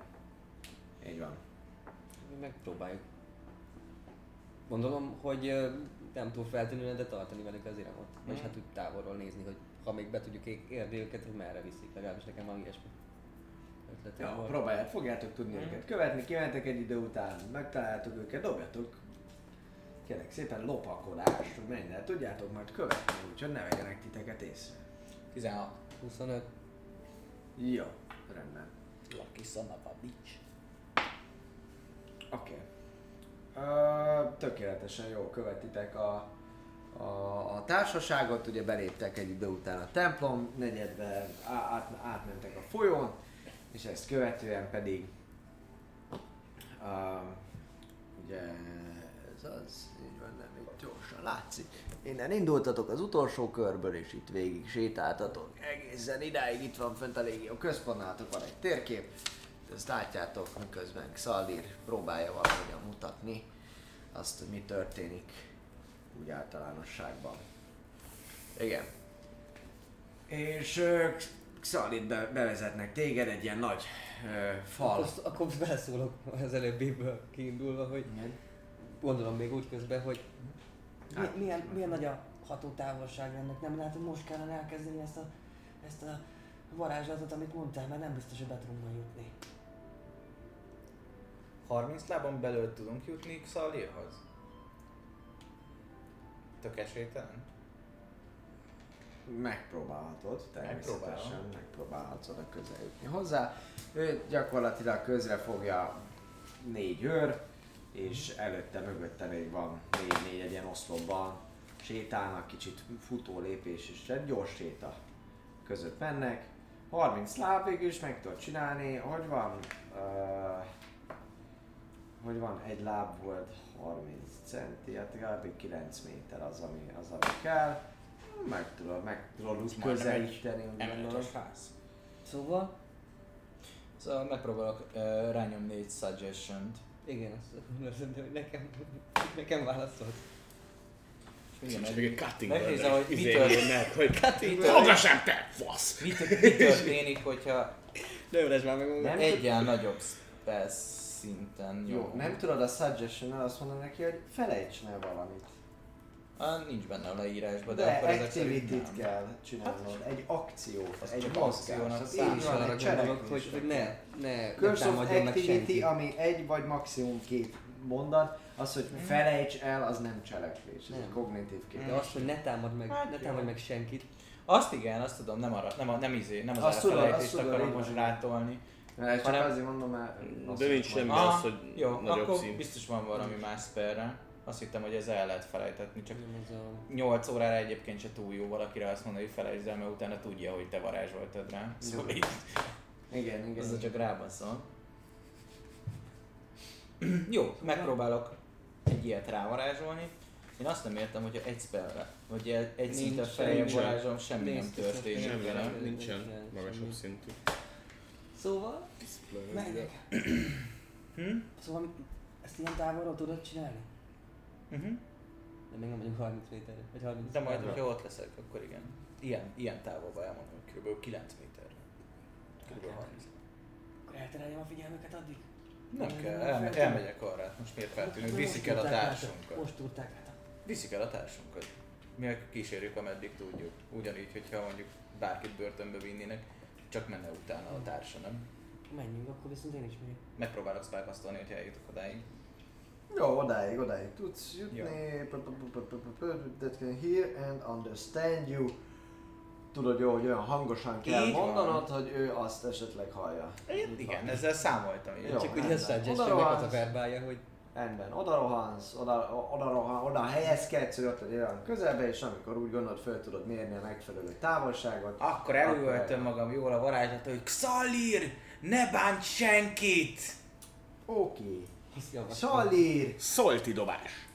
Így van. Mi megpróbáljuk. Gondolom, hogy nem túl feltűnően, de tartani velük az iramot. Vagy hát úgy távolról nézni, hogy ha még be tudjuk érni őket, hogy merre viszik. Legalábbis nekem van ilyesmi ötletem Ja, volt. próbálják, fogjátok tudni őket követni, kimentek egy idő után, megtaláljátok őket, dobjatok kérlek szépen lopakodást, hogy mennyire tudjátok majd követni, úgyhogy ne vegyenek titeket észre. 16. 25. Jó, rendben. Lucky son of a bitch. Oké. Okay. tökéletesen jól követitek a, a, a társaságot, ugye beléptek egy idő után a templom negyedbe, át, átmentek a folyón, és ezt követően pedig uh, ugye ez az, látszik. Innen indultatok az utolsó körből, és itt végig sétáltatok egészen idáig, itt van fent a légió központnátok, van egy térkép, ezt látjátok, miközben Xalir próbálja valahogyan mutatni azt, hogy mi történik úgy általánosságban. Igen. És Xalit be, bevezetnek téged egy ilyen nagy uh, fal. Akkor, akkor beleszólok az előbbiből kiindulva, hogy gondolom még úgy közben, hogy Hát, milyen, milyen nagy a hatótávolság ennek. Nem lehet, hogy most kellene elkezdeni ezt a, ezt a varázslatot, amit mondtál, mert nem biztos, hogy be tudunk majd jutni. 30 lábon belül tudunk jutni Xalirhoz? Tök esélytelen? Megpróbálhatod, természetesen Megpróbálom. megpróbálhatsz oda közel jutni hozzá. Ő gyakorlatilag közre fogja négy őr, és előtte, mögötte még van négy, négy egy ilyen oszlopban sétálnak, kicsit futó lépés és egy gyors séta között mennek. 30 láb végül is meg tudod csinálni, hogy van? Uh, hogy van, egy láb volt 30 centi, hát kb. 9 méter az, ami, az, ami kell. Meg tudod, meg tudod úgy közelíteni, úgy gondolom. Szóval, Szóval megpróbálok uh, rányomni egy suggestion-t. Igen, azt mondom, hogy nekem, nekem válaszolt. Igen, még egy cutting Megnézem, hogy mi izé tört- jönnek, hogy Mi Foga sem te, fasz! Mi, történik, hogyha Ne öresd már meg Nem egyen nagyobb spell szinten Jó, jó? nem tudod a suggestion azt mondani neki, hogy felejts el valamit. Ah, nincs benne a leírásban, de, De akkor ezek szerint nem. kell csinálnod, egy akciót, Az egy mozgást. Az így is van, arra egy gondolok, hogy, hogy ne, ne, ne Curse of támadjon meg Activity, ami egy vagy maximum két mondat, az, hogy felejts el, az nem cselekvés, ez Nem. egy kognitív De képesség. azt, hogy ne támad meg, Hát ne jó. támadj meg senkit. Azt igen, azt tudom, nem, arra, nem, a, nem, izé, nem az Azt elfelejtést azt tudod, akarom így most rátolni. Csak hanem- azért mondom, mert... De nincs semmi Ah, az, hogy jó, nagyobb akkor szint. biztos van valami más spellre. Azt hittem, hogy ez el lehet felejtetni, csak Nem a... 8 órára egyébként se túl jó valakire azt mondani, hogy felejtsd el, mert utána tudja, hogy te varázsoltad rá. Szóval így, Igen, igen. azzal csak rábaszol. Jó, megpróbálok egy ilyet rávarázsolni, Én azt nem értem, hogyha egy spellre, vagy egy, Nincs, szinten feljebb varázsolom, semmi nem Nincs, történik Semmi nem, nincsen magasabb szintű. Szóval? Megyek. Hm? Szóval ezt ilyen távolról tudod csinálni? Uh-huh. De még nem vagyunk 30 méterre. Vagy 30 De majd, méterre. hogyha ott leszek, akkor igen. Ilyen, ilyen távolba elmondom, hogy kb. 9 méterre. Kb. 30. Akkor eltereljem a figyelmeket addig? Nem Nem, kell, feltűnő. elmegyek arra, hát most miért feltűnő? Most Viszik el a társunkat. Most tudták át. Viszik el a társunkat. Mi kísérjük, ameddig tudjuk. Ugyanígy, hogyha mondjuk bárkit börtönbe vinnének, csak menne utána a társa, nem? Menjünk, akkor viszont én is megyek. Megpróbálok spellkasztolni, hogyha eljutok odáig. Jó, odáig, odáig tudsz jutni. That can hear and understand you. Tudod jó, hogy olyan hangosan kell Így van. mondanod, hogy ő azt esetleg hallja. Én, igen, ezzel számoltam én. Jó. Csak ugye a suggestion Oda meg az a verbálja, hogy Rendben, oda rohansz, oda, oda, rohan, oda helyezkedsz, hogy ott olyan közelbe, és amikor úgy gondolod, föl tudod mérni a megfelelő távolságot. Akkor előöltem magam jól a varázslat, hogy Xalir, ne bánts senkit! Oké. javaslom. Salir, Szolti dobás.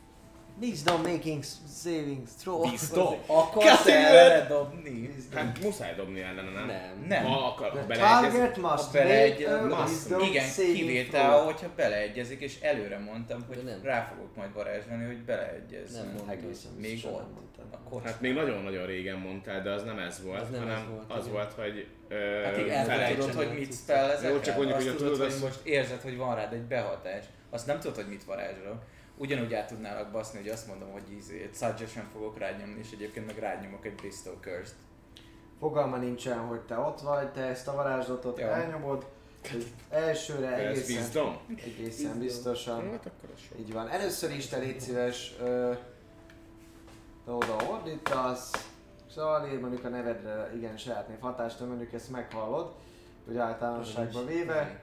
wisdom making saving throw. Biztos. Akarsz erre dobni? Hát muszáj dobni ellene, nem? Nem. Nem. Ha, akar, ha beleegyez, Ha must beleegyezik, make a must. wisdom igen, kivétel, hogyha beleegyezik, és előre mondtam, hogy nem. rá fogok majd varázsolni, hogy beleegyezz. Nem mondtam. Egészen Még mondtad. Akkor Hát még nagyon-nagyon régen mondtál, de az nem ez volt, Az nem hanem ez volt, az igen. volt, hogy ö, Hát igen, tudod, hogy mit tudsz. spellezek Jó, csak mondjuk, hogy tudod, hogy most érzed, hogy van rád egy behatás. Azt nem tudod, hogy mit varázsolok. Ugyanúgy át tudnálak baszni, hogy azt mondom, hogy izé, egy suggestion fogok rád nyomni, és egyébként meg rád nyomok egy Bestow Curse-t. Fogalma nincsen, hogy te ott vagy, te ezt a varázslatot Jó. elnyomod. hogy Elsőre ez egészen, wisdom. egészen biztosan. Hát akkor. Így van. Először is te légy szíves, ö, te oda ordítasz, Salir, mondjuk a nevedre igen saját név hatást, mondjuk ezt meghallod, hogy általánosságban véve,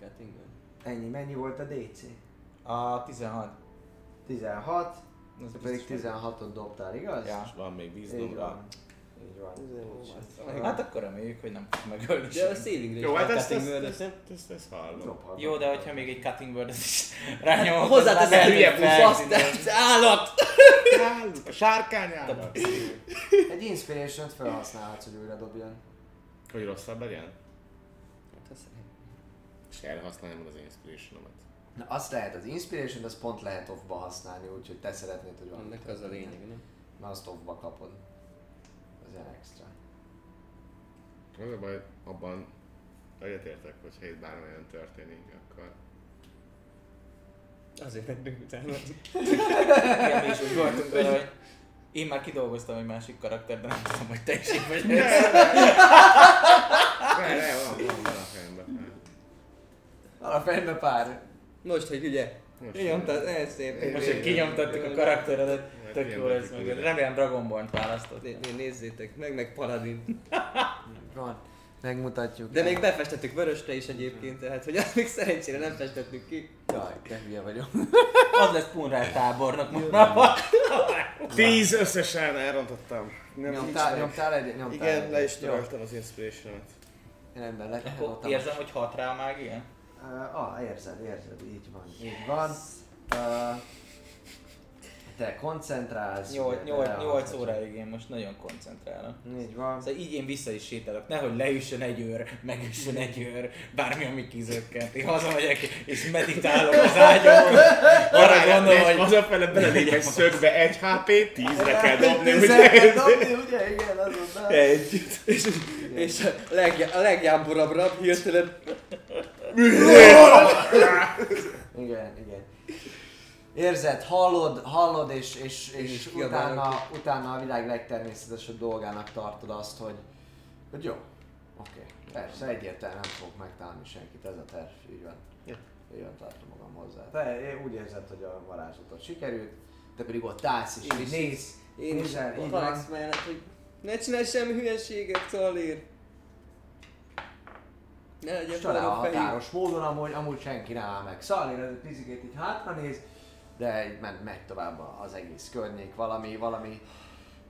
Cutting ennyi, mennyi volt a DC? A 16. 16, Az te pedig biztos, 16-ot dobtál, igaz? Ja. És van még van. Így van. Hát akkor reméljük, hogy nem fog megölni De a saving Jó, hát ezt, cutting ezt, ezt, ezt, ezt, ezt hallom. Jó, de hogyha még egy cutting word is rányomok, már hülye feltűnő. azt állat! A sárkányára. Egy inspiration-t felhasználhatsz, hogy újra dobjon. Hogy rosszabb legyen? És erre használom az inspiration-omat. Na azt lehet, az inspiration azt pont lehet off-ba használni, úgyhogy te szeretnéd, hogy van. Annak az a lényeg, nem? Na azt off-ba kapod. Az ilyen extra. Az a baj, abban egyetértek, hogyha itt bármi olyan történik, akkor... Azért mentünk utána. Igen, mi is úgy voltunk vele, hogy én már kidolgoztam egy másik karakter, de nem tudom, hogy te is így vagy. Ne, ne, van, van, van a fejemben. Van a fejembe pár. Most, hogy ugye, Most kinyomtad, ez szép. Most, hogy kinyomtattuk a karakteredet, tök jó lesz Kinyomtatjuk meg. Remélem Dragonborn-t választott. Né- né- Nézzétek meg, meg Paladin. Van. Megmutatjuk. De még befestettük vörösre is egyébként, tehát hogy azt még szerencsére nem festettük ki. Jaj, te hülye vagyok. Az lesz Punrál tábornok most már. Tíz összesen elrontottam. Nem, Nyomtál, nyomtál egy, nyomtál Igen, egy. le is töröltem az inspiration-et. Rendben, le Akkor érzem, hogy hat rá a mágia? Uh, ah, érzed, érzed, így van, így van. Uh, te koncentrálsz. ugye, te 8 elhatod. óráig én most nagyon koncentrálok. Így van. Szóval így én vissza is sétálok, nehogy leüssön egy őr, megüssön egy őr, bármi, ami kizökkent. Én hazamegyek és meditálok az ágyamon. Arra gondolom, hogy Hazafele belelép egy szögbe egy HP, tízre kell dobni, Tízzel kell ugye? dobni, ugye? Igen, azonnal. Egy. És, és a, legja, a legjámborabb rab hirtelen Igen, igen. Érzed, hallod, hallod és, és, és is utána, utána a világ legtermészetesebb dolgának tartod azt, hogy, hogy jó, oké, persze, egyértelműen nem fogok megtalálni senkit, ez a terv, így van. Ja. Így van, tartom magam hozzá. Te én úgy érzed, hogy a varázslatot sikerült, te pedig ott állsz és Én így is. néz, én is nézel, így Alex van. mellett, hogy ne csinálj semmi hülyeséget, Szalér. Ne legyen És forró fejű. határos módon, amúgy, amúgy senki nem áll meg. Szalin ez a így hátra néz, de így megy, megy tovább az egész környék, valami, valami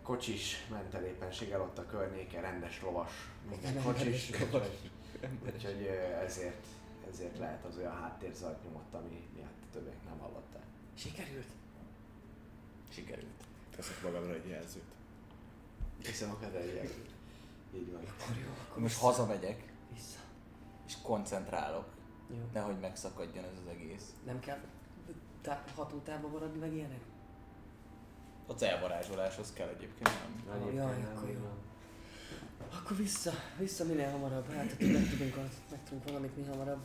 kocsis menteléppenséggel ott a környéken, rendes lovas, minden kocsis. Úgyhogy, ezért, ezért lehet az olyan háttérzajt nyomott, ami miatt többek nem hallották. Sikerült. Sikerült. Teszek magamra egy jelzőt. Hiszem a kaderjel. Így van. Akkor most hazamegyek. És koncentrálok. Jó. Nehogy megszakadjon ez az egész. Nem kell tá- hatótávban maradni meg ilyenek? Az elvarázsoláshoz kell egyébként, nem? Egyébként Jaj, nem akkor jó. Akkor vissza, vissza minél hamarabb. Hát, hogy meg tudunk, meg tudunk valamit mi hamarabb.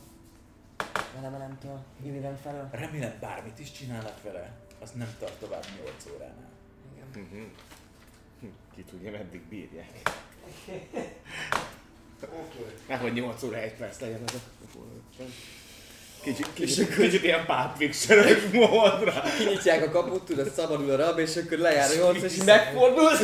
Velemelemtől, Illiven felől. Remélem bármit is csinálnak vele, az nem tart tovább 8 óránál. Igen. Mhm. Hm, Ki tudja, meddig bírják. Nehogy 8 óra 1 perc legyen az a... Kicsit, kicsit, kicsit ilyen páp fiction módra. Kinyitják a kaput, tudod, szabadul a rab, és akkor lejár a nyolc, és így megfordulsz.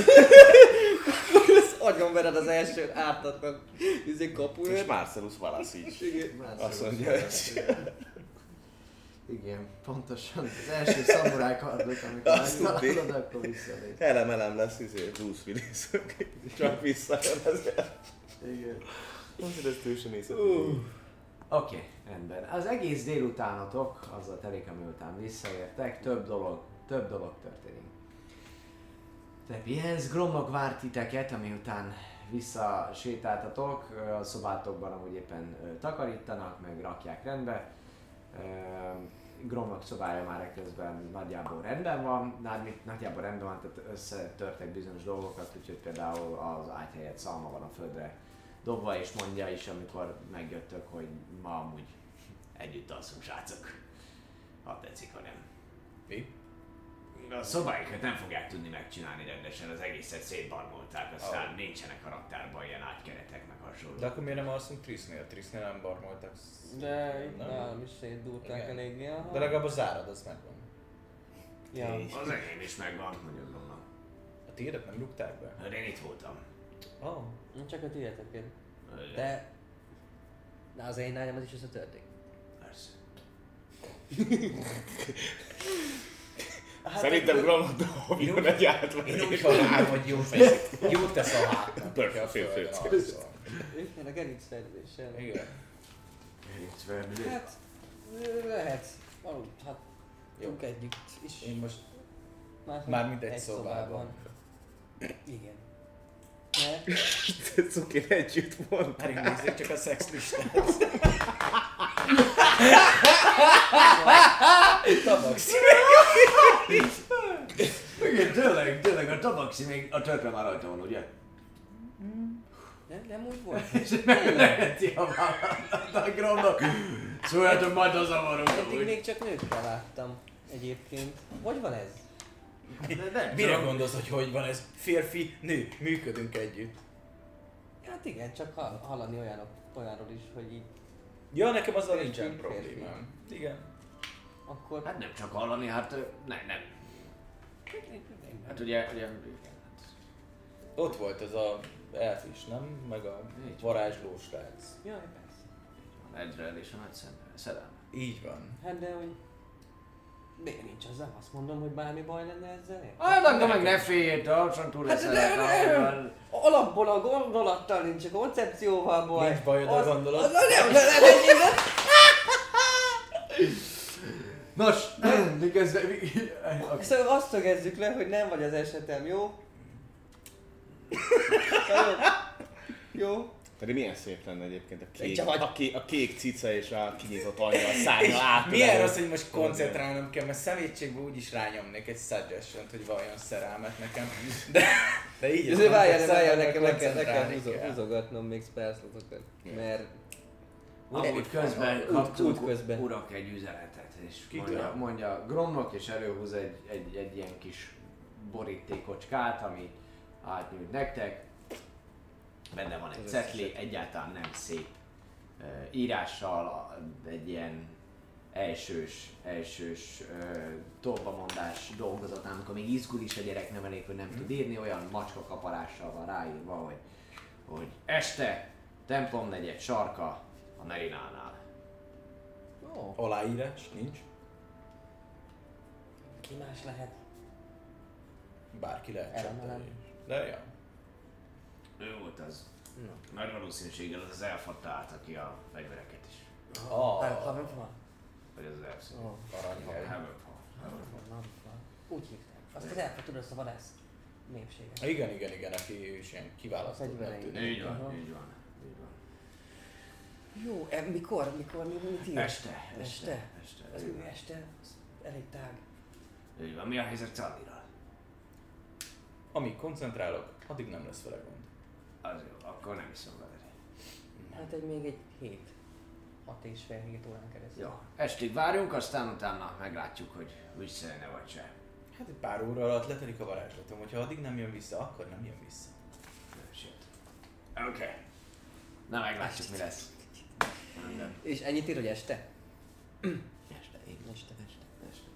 Az agyon vered az első ártatlan izé És kapuért. Marcellus Wallace így Már azt mondja, hogy Igen, pontosan. Az első szamuráj kardok, amikor Azt megtalálod, akkor visszalép. elemelem lesz izé, Bruce Willis, csak visszajön ezért. Igen. Azt ezt ő sem nézett. Oké, okay, rendben. Az egész délutánotok, azzal telik, ami után visszaértek, több dolog, több dolog történik. Te pihensz, Gromnak várt titeket, ami után visszasétáltatok, a szobátokban amúgy éppen takarítanak, meg rakják rendbe. Gromnak szobája már ekközben nagyjából rendben van, nagyjából rendben van, tehát összetörtek bizonyos dolgokat, úgyhogy például az ágy helyett szalma van a földre dobva, és mondja is, amikor megjöttök, hogy ma amúgy együtt alszunk, srácok. Ha tetszik, ha nem. Mi? A szobáikat nem fogják tudni megcsinálni rendesen, az egészet szétbarmolták, aztán oh. nincsenek a raktárban ilyen ágykeretek meg hasonló. De akkor miért nem alszunk Trisznél? Trisznél nem barmoltak. De itt Nem? nálam is szétdúrták eléggé. aha. De legalább a zárad az megvan. Ja. Az enyém is megvan, mondja Gromnak. A tiédet nem rúgták be? Hát én itt voltam. Oh. Csak a tiéteket. De... De... De az én lányomat is összetörték. Persze. Szerintem Gramot dobjon egy Én átvenni. úgy hallom, hogy jó tesz, jó tesz a hátnak. Perfect. Ők a gerinc fejlődéssel. Igen. Verni. Hát, lehet. Aludhat. Jók együtt is. Én most Már, Mármint egy szobában. Igen. De Cukin együtt mondta. Pedig nézzék csak a szexlistát. Tabax. Igen, tényleg, tényleg a tabaxi még a törpe már rajta van, ugye? nem, nem úgy volt. És megleheti a vállalmat a Gromnak. Szóljátok, majd az zavarunk Eddig még csak nőkkel láttam egyébként. Hogy van ez? De nem, Mire gondolsz, hogy hogy van ez? Férfi, nő, működünk együtt. Hát igen, csak hall- hallani olyanok, olyanról is, hogy így Ja, nekem azzal Férfi, nincsen férfi. problémám. Igen. akkor... Hát nem csak hallani, hát nem, nem. Hát ugye, ugye Ott volt ez a elf is, nem? Meg a Így. varázsló srác. Jaj, persze. Edrel és a nagy szerelme. Így van. Hát de hogy... Miért nincs azzal? Azt mondom, hogy bármi baj lenne ezzel? Hát akkor meg ne félj, tartsan túl Hát de- de- Alapból a gondolattal nincs, a koncepcióval baj. Nincs bajod a Az- gondolat. Az, nem, nem, nem, nem, Nos, miközben... mi- Szóval azt szögezzük le, hogy nem vagy az esetem, jó? jó? Jó? Pedig milyen szép lenne egyébként a kék, Csak a, kék, a kék cica és a kinyitott anya, a szárnya át. Milyen rossz, hogy most koncentrálnom kell, mert szemétségben úgyis rányomnék egy suggestion hogy valami szerelmet nekem. De, de így Ezért várjál, várjál, kell nekem, nekem, nekem koncentrálni húzo- kell. húzogatnom még spellslotokat. Mert Amúgy közben Út- kaptunk közben. urak egy üzenetet, és mondja, mondja Gromnak, és előhúz egy, egy, egy ilyen kis borítékocskát, ami átnyújt nektek. Benne van egy cetli, egyáltalán nem szép írással, egy ilyen elsős, elsős torbamondás dolgozatán, amikor még izgul is a gyerek nevelék, hogy nem tud írni, olyan macska kaparással van ráírva, hogy, hogy este templom negyed sarka a Nerinánál. Ó, Aláírás nincs. ki más lehet? Bárki lehet Elemelem. De ja. Ő volt az. Na. Nagy valószínűséggel az az elfatta át, aki a fegyvereket is. Ah. Ha- Haverfal? Vagy az az elszó. Ó, Aranyhaj. Haverfall. Haverfal, Haverfal. Úgy hívták. Azt az elfet tudod, azt a vadász népséget. Igen, igen, igen, aki is ilyen kiválasztott. Így van, így van. Jó, e, mikor, mikor, mi, mit ír? Este, este, Este? este. Az ő este, az elég tág. Így van. Mi a helyzet Czalliral? Amíg koncentrálok, addig nem lesz vele gond. Az jó, akkor nem iszom veled. Hát egy még egy hét. Hat és fél hét órán keresztül. Jó, estig várjunk, aztán utána meglátjuk, hogy visszajönne vagy se. Hát egy pár óra alatt letelik a varázslatom, hogyha addig nem jön vissza, akkor nem jön vissza. Shit. Oké. Okay. Na meglátjuk, mi lesz. Rendben. És ennyit ír, hogy este? Este, így Este, este. este.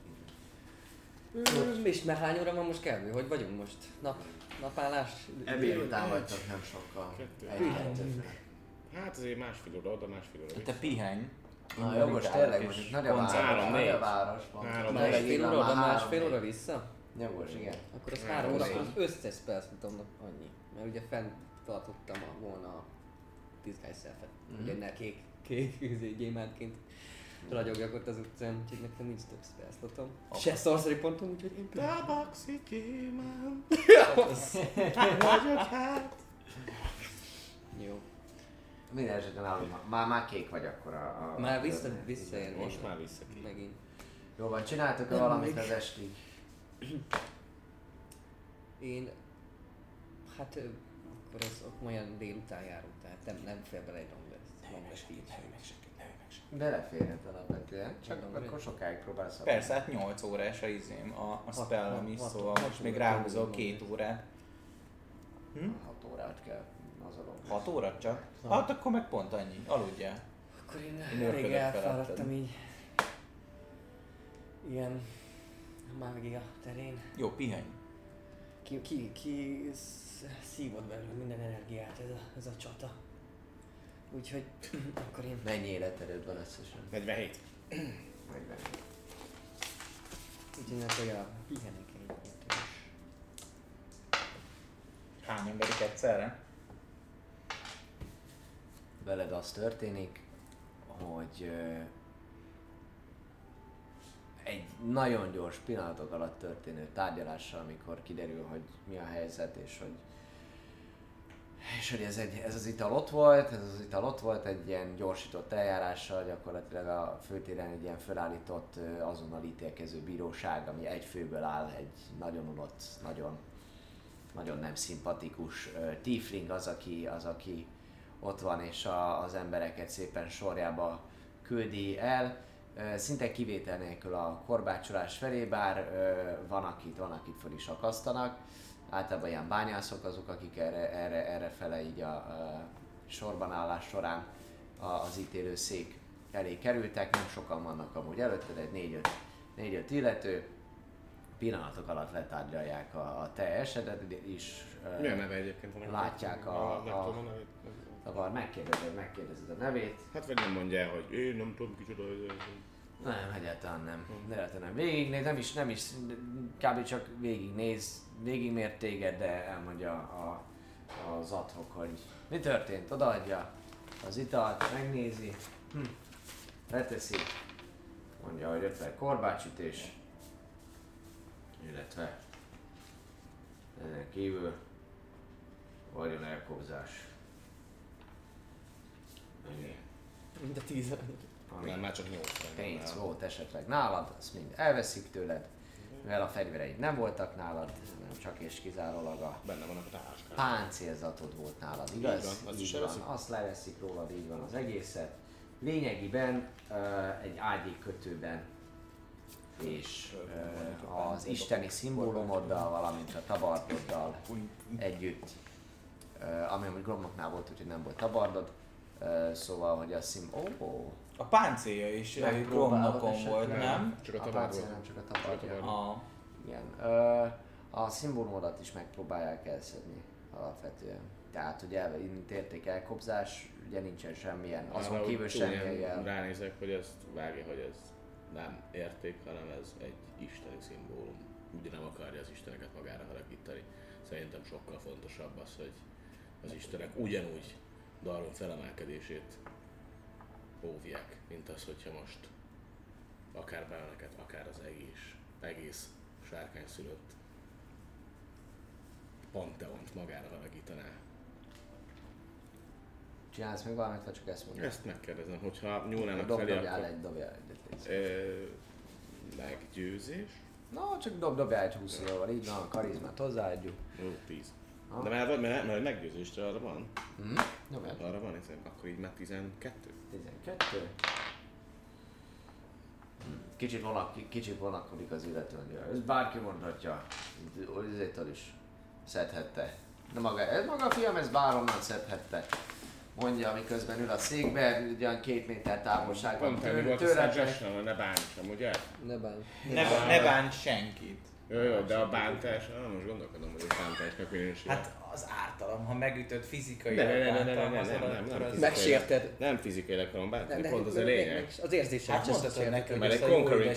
Mm, És már hány óra van most kell? Hogy vagyunk most? Nap, napállás? Ebéd után vagytok nem sokkal. Kettő. Egy kettő. Hát azért másfél óra oda, másfél óra Te pihenj. Na jó, most tényleg mondjuk nagy a város, Három, nagy a Tényleg Másfél óra, oda, másfél óra vissza? Jogos, igen. Akkor az Három óra, az összes spellslutomnak annyi. Mert ugye fent tartottam a, volna a Disguise self Mhm. Ugye kék, kék izé, gyémántként ragyogjak ott az utcán, úgyhogy nekem nincs több spellslotom. Se sorcery pontom, úgyhogy én Tabaxi gyémán. Jó. Minden esetben állom, már, már kék vagy akkor a... a Már vissza, visszajön. Most már vissza ki. Megint. Jó van, csináltok-e Nem, valamit még. az estig? Én... Hát akkor ez olyan délután járunk, tehát nem, nem fél bele egy long rest. Long rest így sem. Beleférhet alapvetően, csak Tudom, akkor sokáig próbálsz Persze, hát 8 órás a izém, a, a spellem is, hat- szóval most még ráhúzol két órát. Hm? 6 órát kell az a long 6 óra csak? Hát akkor meg pont annyi, aludjál. Akkor én, Én elég örködök elfáradtam így. Ilyen mágia terén. Jó, pihenj. Ki, ki, ki sz- szívott belőle minden energiát ez a, ez a csata. Úgyhogy akkor én... Mennyi életerőd van összesen? 47. 40. Úgyhogy akkor ja, pihenek egyébként is. Hány emberik egyszerre? Veled az történik, hogy egy nagyon gyors pillanatok alatt történő tárgyalással, amikor kiderül, hogy mi a helyzet, és hogy és hogy ez, egy, ez az ital ott volt, ez az ital ott volt egy ilyen gyorsított eljárással, gyakorlatilag a főtéren egy ilyen felállított azonnal ítélkező bíróság, ami egy főből áll, egy nagyon unott, nagyon, nagyon nem szimpatikus tiefling az, aki, az, aki ott van és a, az embereket szépen sorjába küldi el. Szinte kivétel nélkül a korbácsolás felé, bár van akit, van akit föl is akasztanak. Általában ilyen bányászok azok, akik erre, erre, erre fele így a, a sorban állás során a, az ítélőszék elé kerültek. Nem sokan vannak amúgy előtted, egy négy-öt, négy-öt illető. Pillanatok alatt letárgyalják a, a te esetet is. ö, Mi a neve egyébként? annak? Látják a- a- a nevét. Tavar, megkérdezed, megkérdezed a nevét. Hát vagy nem mondja hogy én nem tudom kicsoda. Nem, egyáltalán nem. Egyáltalán nem. Végignéz, nem is, nem is, kb. csak végignéz, végigmért téged, de elmondja a, az adhok, hogy mi történt, odaadja az italt, megnézi, hm. leteszi, mondja, hogy ötven korbácsütés, illetve ezen kívül vagyon elkobzás. Ennyi. Mind a tíz Ami Nem, már csak 80. pénz volt esetleg nálad, azt mind elveszik tőled, mivel a fegyvereid nem voltak nálad, hanem csak és kizárólag a Benne vannak a táskák. páncélzatod volt nálad, igaz? Így van, azt Így elveszik? Azt leveszik rólad, így van az egészet. Lényegiben uh, egy ágyék kötőben és uh, az isteni szimbólumoddal, valamint a tabardoddal együtt, uh, ami amúgy gromnoknál volt, úgyhogy nem volt tabardod, uh, szóval, hogy a szim... Ó, oh, A páncélja is eh, Megpróbálod gromnokon volt, nem? Csak a a páncél nem csak a tabardja. A, Igen. Ö, a szimbólumodat is megpróbálják elszedni alapvetően. Tehát ugye el- mint értékelkobzás, ugye nincsen semmilyen, azon Arra, kívül hogy semmi jel. Ránézek, hogy ezt vágja, hogy ez nem érték, hanem ez egy isteni szimbólum. Ugye nem akarja az isteneket magára haragítani. Szerintem sokkal fontosabb az, hogy az istenek ugyanúgy Darwin felemelkedését óvják, mint az, hogyha most akár benneket, akár az egész, egész sárkány szülött Panteont magára alakítaná. Csinálsz még valamit, vagy csak ezt mondod? Ezt megkérdezem, hogyha nyúlnának Dob, felé, dobjál akkor... egy, dobjál egyet. Ö, meggyőzés. Na, csak dob, dobjál egy 20 val így van, karizmát hozzáadjuk. Jó, 10. Ha. De már vagy, mert, mert meggyőzésre arra van. Mhm. Dobjál. Arra van, hiszen akkor így már 12. 12. Kicsit, vonak, kicsit vonakodik az illetőnél. Ez bárki mondhatja. Ezétől is szedhette. De maga, ez maga a fiam, ez bárhonnan szedhette. Mondja, miközben ül a székbe, ugyan két méter távolságban Pont tőle, volt a tőle, ne bántsam, ugye? Ne bán. Ne, ne bánt senkit. Jó, jó, de a bántás, ah, most gondolkodom, hogy a bántásnak minősül. Hát az ártalom, ha megütött fizikai Ne, ne, ne, ne, ne, ne, ne, nem, nem, nem. Megsérted. nem fizikailag akarom bántani, Nem, pont az a meg- lényeg. meg- Az érzések Hát neki, hogy Mert egy ezt a Conquering.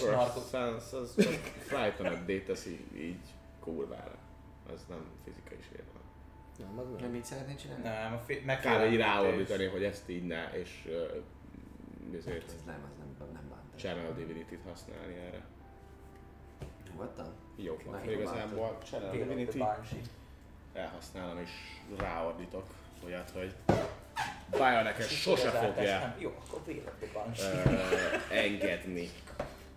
Sense az csak frightened teszi így kurvára. Az nem fizikai sérülés. Nem, az Nem nem. mit szeretnél csinálni? Nem, a fi- Kár így megfelelő ráordítani, hogy ezt így ne, és uh, ezért Ez nem, az nem, nem bántás. Channel Divinity-t használni erre. Nyugodtan? Jó, akkor igazából Channel Divinity elhasználom és ráordítok olyat, hogy Bionek sose fogja Jó, akkor ö, engedni.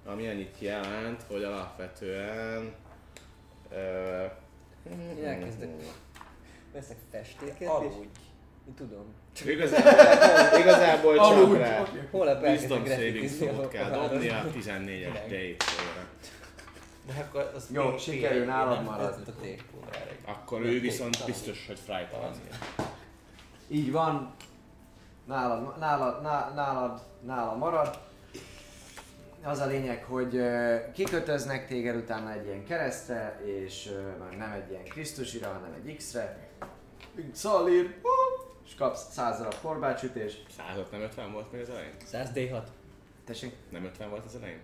Ami annyit jelent, hogy alapvetően ö, Én elkezdek. Veszek festéket, és Aludj. én tudom. Igazából, igazából csak rá Holnap elkezdek graffitizni throw a kell várost. dobni a 14-es D-re. De akkor az Jó, sikerül, nálad nem? marad. Ez a tékpónrára. Akkor ő viszont biztos, hogy frightened. Így van. Nálad, nálad, ná- nálad, nálad marad. Az a lényeg, hogy kikötöznek téged utána egy ilyen keresztre, és már nem egy ilyen Krisztusira, hanem egy X-re. Szalír, és kapsz 100 darab korbácsütés. 105 nem 50 volt még az elején? 100 D6. Tessék? Nem 50 volt az elején?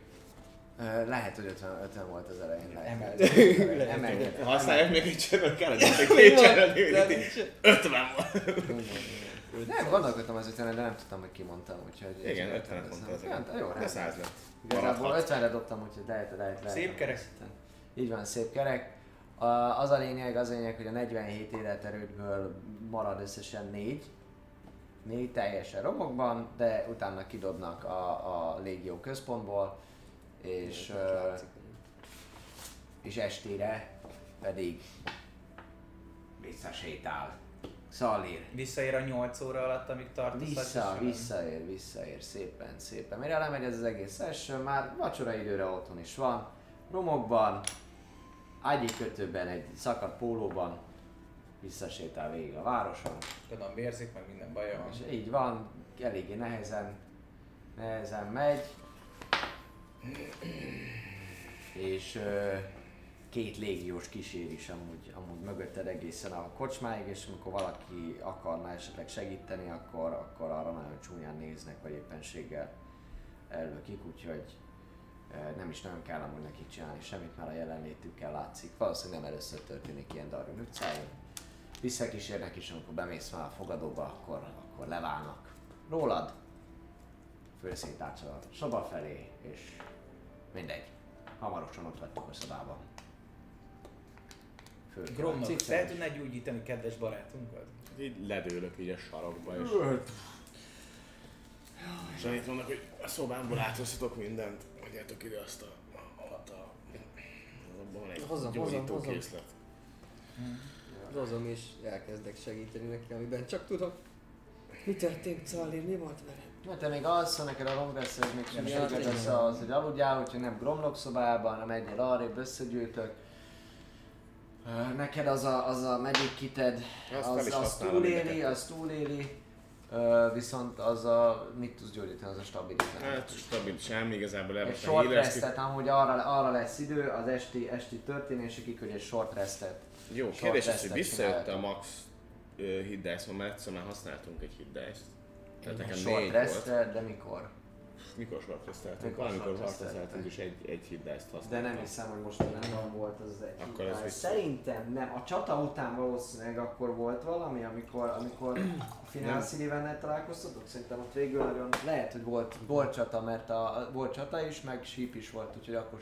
Lehet, hogy 50, 50 volt az elején. Emelkedett. Emelkedett. Használják még egy csörök kell, egy két csörök 50 volt. Nem, gondolkodtam az 50 de nem tudtam, hogy ki mondtam, úgyhogy... Igen, úgyhogy 50 ez mondta az nem- elején. Jó, De rendben. 100 lett. Igazából Maradhat. 50-re dobtam, úgyhogy lehet, lehet, lehet. Szép kerek. Így van, szép kerek. A, az a lényeg, az a lényeg, hogy a 47 életerődből marad összesen 4. 4 teljesen romokban, de utána kidobnak a, a légió központból, és, ö, és estére pedig visszasétál. Szalír. Visszaér a 8 óra alatt, amíg tart a Vissza, visszaér, visszaér, szépen, szépen. Mire lemegy ez az egész session, már vacsora időre otthon is van. Romokban, ágyi kötőben, egy szakadt pólóban visszasétál végig a városon. Tudom, vérzik, meg minden baja van. És így van, eléggé nehezen, nehezen megy. És két légiós kísér is amúgy, amúgy mögötted egészen a kocsmáig, és amikor valaki akarna esetleg segíteni, akkor, akkor arra nagyon csúnyán néznek, vagy éppenséggel ellökik, úgyhogy nem is nagyon kell amúgy nekik csinálni semmit, már a jelenlétükkel látszik. Valószínűleg nem először történik ilyen Darwin utcáin. Visszakísérnek is, amikor bemész már a fogadóba, akkor, akkor leválnak rólad. Fölszétátsz a szoba felé, és mindegy. Hamarosan ott vagytok a szobában. Gromnak, fel tudnád gyógyítani kedves barátunkat? Így ledőlök így a sarokba, és... És annyit mondok, hogy a szobámból áthozhatok mindent. Adjátok ide azt a... Alatt a... Abban van egy Hozom, gyógyító hozom. készlet. Hozom és elkezdek segíteni neki, amiben csak tudok. Mi történt, Szalír? Mi volt veled? Na te még alszol, neked a long rest, hogy még sem Ja, tényleg. össze az, hogy aludjál, úgyhogy nem gromlok szobában, hanem egyél arrébb összegyűjtök. Neked az a, az a magic kited, Azt az, az használom túléli, az túléli. Viszont az a, mit tudsz gyógyítani, az a stabilitás. Hát stabil semmi, igazából Egy elveszem a short restet, amúgy arra, arra lesz idő az esti, esti történésekig, hogy egy short restet. Jó, short kérdés az, hogy visszajött a max hit dice, mert egyszer már használtunk egy hit dice-t. Tehát nekem short négy volt. restre, de mikor? Mikor svarteszteltünk? Mikor Valamikor svarteszteltünk és egy, egy hit dice-t De nem hiszem, hogy most nem volt az az egy Akkor ez. Szerintem nem. A csata után valószínűleg akkor volt valami, amikor, amikor a Final City-vel találkoztatok. Szerintem ott végül nagyon lehet, hogy volt, volt csata, mert a, volt csata is, meg síp is volt, úgyhogy akkor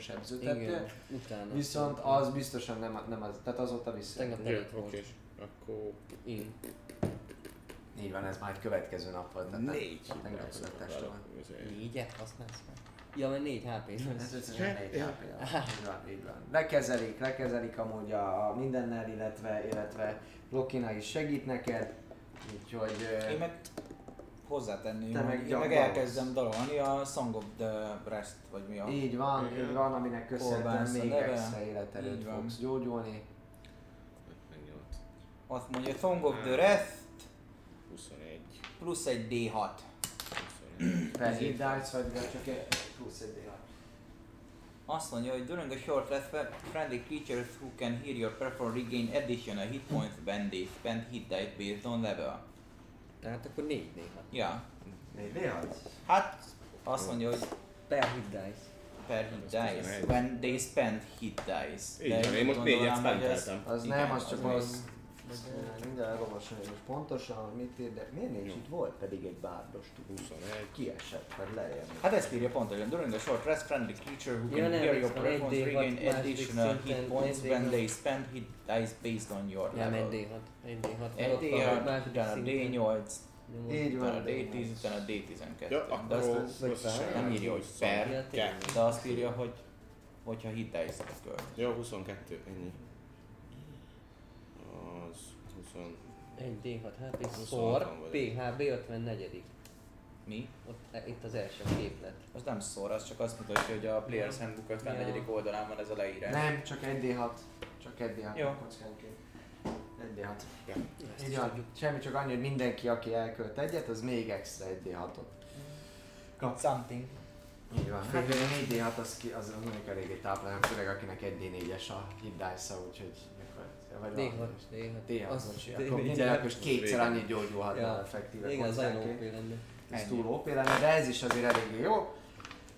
utána. Viszont az biztosan nem, nem az, tehát azóta vissza. Tegnap telít volt. oké. Akkor Én. Így van, ez már egy következő nap volt. Tehát négy tegnap között este van. Négyet használsz meg? Ja, mert négy hp Ez összesen négy HP. Így van, így van. Lekezelik, lekezelik amúgy a, a mindennel, illetve, illetve Lokina is segít neked. Úgyhogy... Én meg hozzátenném, Te hogy meg én meg elkezdem dalolni a Song of the Rest, vagy mi a... Így van, Igen. így van, aminek köszönhetően még extra életerőt fogsz gyógyulni. Azt mondja, Song of the Rest 21. plusz egy D6. 21. Per hit dice, vagy csak egy plusz egy D6. Azt mondja, hogy during a short rest, friendly creatures who can hear your perform regain additional hit points when they spend hit dice based on level. Tehát akkor négy néha. Ja, Négy D6? hát azt mondja, hogy Per hit dice. per hit dice, 11. when they spend hit dice. Így van, én most négyet spenteltem. Az nem, az csak az Mindjárt elolvasom, hogy most pontosan, hogy mit ír, de miért nincs itt? Volt pedig egy bárdos tudó. 21. Kiesett, vagy lejjebb. Hát ezt írja pontosan. During a short rest, friendly creature who can nem, hear your performance egy D6 regain additional hit points when D6. they spend hit dice based on your Nem, level. egy D6. Egy D6. Egy Ott van, D6, második utána szinten. D8, Nyomod. Így van. D10, utána D12. Ja, De azt nem írja, hogy per, de azt írja, hogy hogyha hit dice költ. Jó, 22, ennyi. 1 D6HP hát szor, PHB 54 mi? Ott, e, itt az első képlet. Az nem szor, az csak azt mutatja, hogy a Players Handbook 54. Ja. oldalán van ez a leírás. Nem, csak 1D6. Csak 1D6 Jó. kockánként. 1D6. Így van, semmi csak annyi, hogy mindenki, aki elkölt egyet, az még extra 1D6-ot. Kap. Something. Így van. Hát, főleg a 4D6 az, ki, az, az mondjuk eléggé táplálom, főleg akinek 1D4-es a hit dice úgyhogy vagy D6, valami. D6. D6, Az bocsi. D4 Akkor akkor is kétszer annyit gyógyulhatna Ja. effektíve Igen, az nagyon. OP lenne. Ez túl OP lenne, de ez is azért eléggé jó.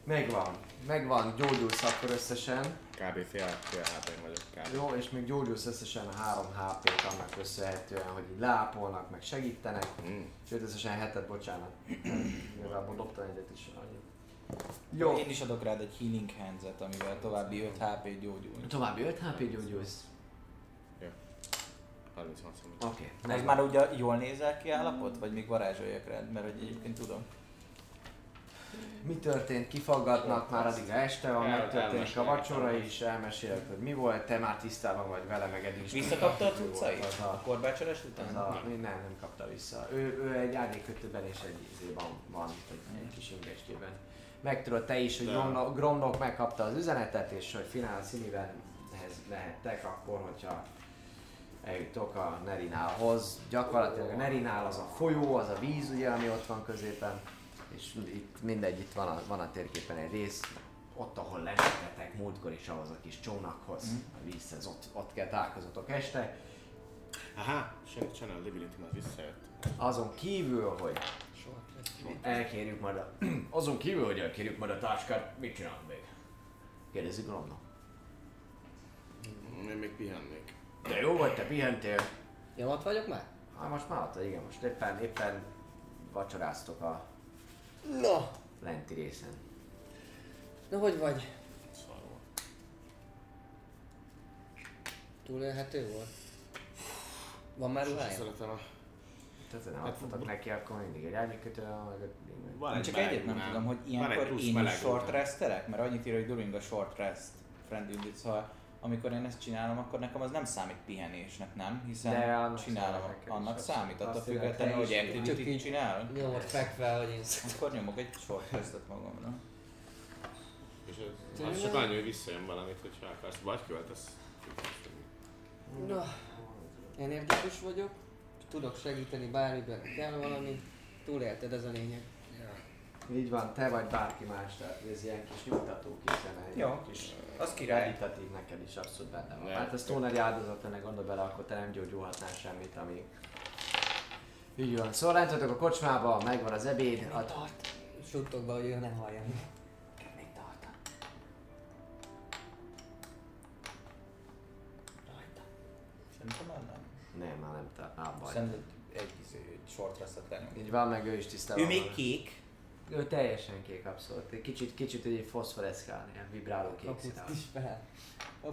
Megvan. Megvan, gyógyulsz akkor összesen. Kb. fél, fél hp vagyok kb. Jó, és még gyógyulsz összesen 3 HP-t annak köszönhetően, hogy így lápolnak, meg segítenek. Mm. Sőt, összesen hetet, bocsánat. Igazából dobtam egyet is. Jó. Én is adok rád egy Healing Hands-et, amivel további 5 HP gyógyul. További 5 HP gyógyulsz. 36 szombat. Oké. Ez Okay. már ugye jól nézel ki állapot? Vagy még varázsoljak rád? Mert hogy egyébként tudom. Mi történt? Kifaggatnak már addig este van, El- megtörténik a vacsora is, elmesélek, hogy mi volt, te már tisztában vagy vele, meg eddig is. Visszakapta a cuccait? A a, korbácsolás után? a, nem, nem kapta vissza. Ő, ő egy árnyékkötőben és egy izében van, egy, egy kis ingestében. Megtudod te is, hogy De- Gromnok, Gromnok megkapta az üzenetet, és hogy Finál ehhez lehettek akkor, hogyha eljutok a Nerinálhoz. Gyakorlatilag a Nerinál az a folyó, az a víz ugye, ami ott van középen, és itt mindegy, itt van a, van a térképen egy rész, ott, ahol lesettetek múltkor is ahhoz a kis csónakhoz, a vízhez, ott, ott kell találkozatok este. Aha, Channel Divinity már visszajött. Azon kívül, hogy elkérjük majd a... Azon kívül, hogy elkérjük majd a táskát, mit csinálunk még? Kérdezik Gromnak. Én még pihennék. De jó vagy, te pihentél? Ja, ott vagyok már? Hát most már ott, vagy, igen, most éppen, éppen vacsoráztok a Na, lenti részen. na hogy vagy? Szar volt. Túlélhető volt? Van már Sose ruhája? szeretem a... Tehát nem adtatok neki, akkor mindig egy árnyékötő, meg. Van csak egyet nem tudom, hogy Van egy ilyenkor plusz én is short restelek, mert annyit ír, hogy during a short rest, friend unit, szóval amikor én ezt csinálom, akkor nekem az nem számít pihenésnek, nem? Hiszen De annak csinálom, annak számít, attól függetlenül, hogy activity csinálom. Nyomod fekve, hogy én... Akkor nyomok egy short restet magamra. És az, az csak annyi, hogy visszajön valamit, hogyha akarsz. Vagy költesz. Na, energikus vagyok, tudok segíteni bármiben, kell valami. Túlélted, ez a lényeg. Így van, te vagy bárki más, tehát ez ilyen kis nyugtató kis zene, egy Jó. kis Az király. meditatív neked is abszolút benne van. Ne. Hát ez túl nagy áldozat lenne, gondol bele, akkor te nem gyógyulhatnál semmit, ami... Így van, szóval lentöltök a kocsmába, megvan az ebéd, a... suttogva, hogy ő ne hallja. Még tart. Rajta. Szerintem már nem. Nem, már nem, te, á, baj. Szerintem egy, egy short restet lenyom. Így van, meg ő is tisztában Ő még van. kék. Ő teljesen kék, abszolút. Egy kicsit, kicsit egy foszforeszkál, ilyen vibráló kék színe. is fel.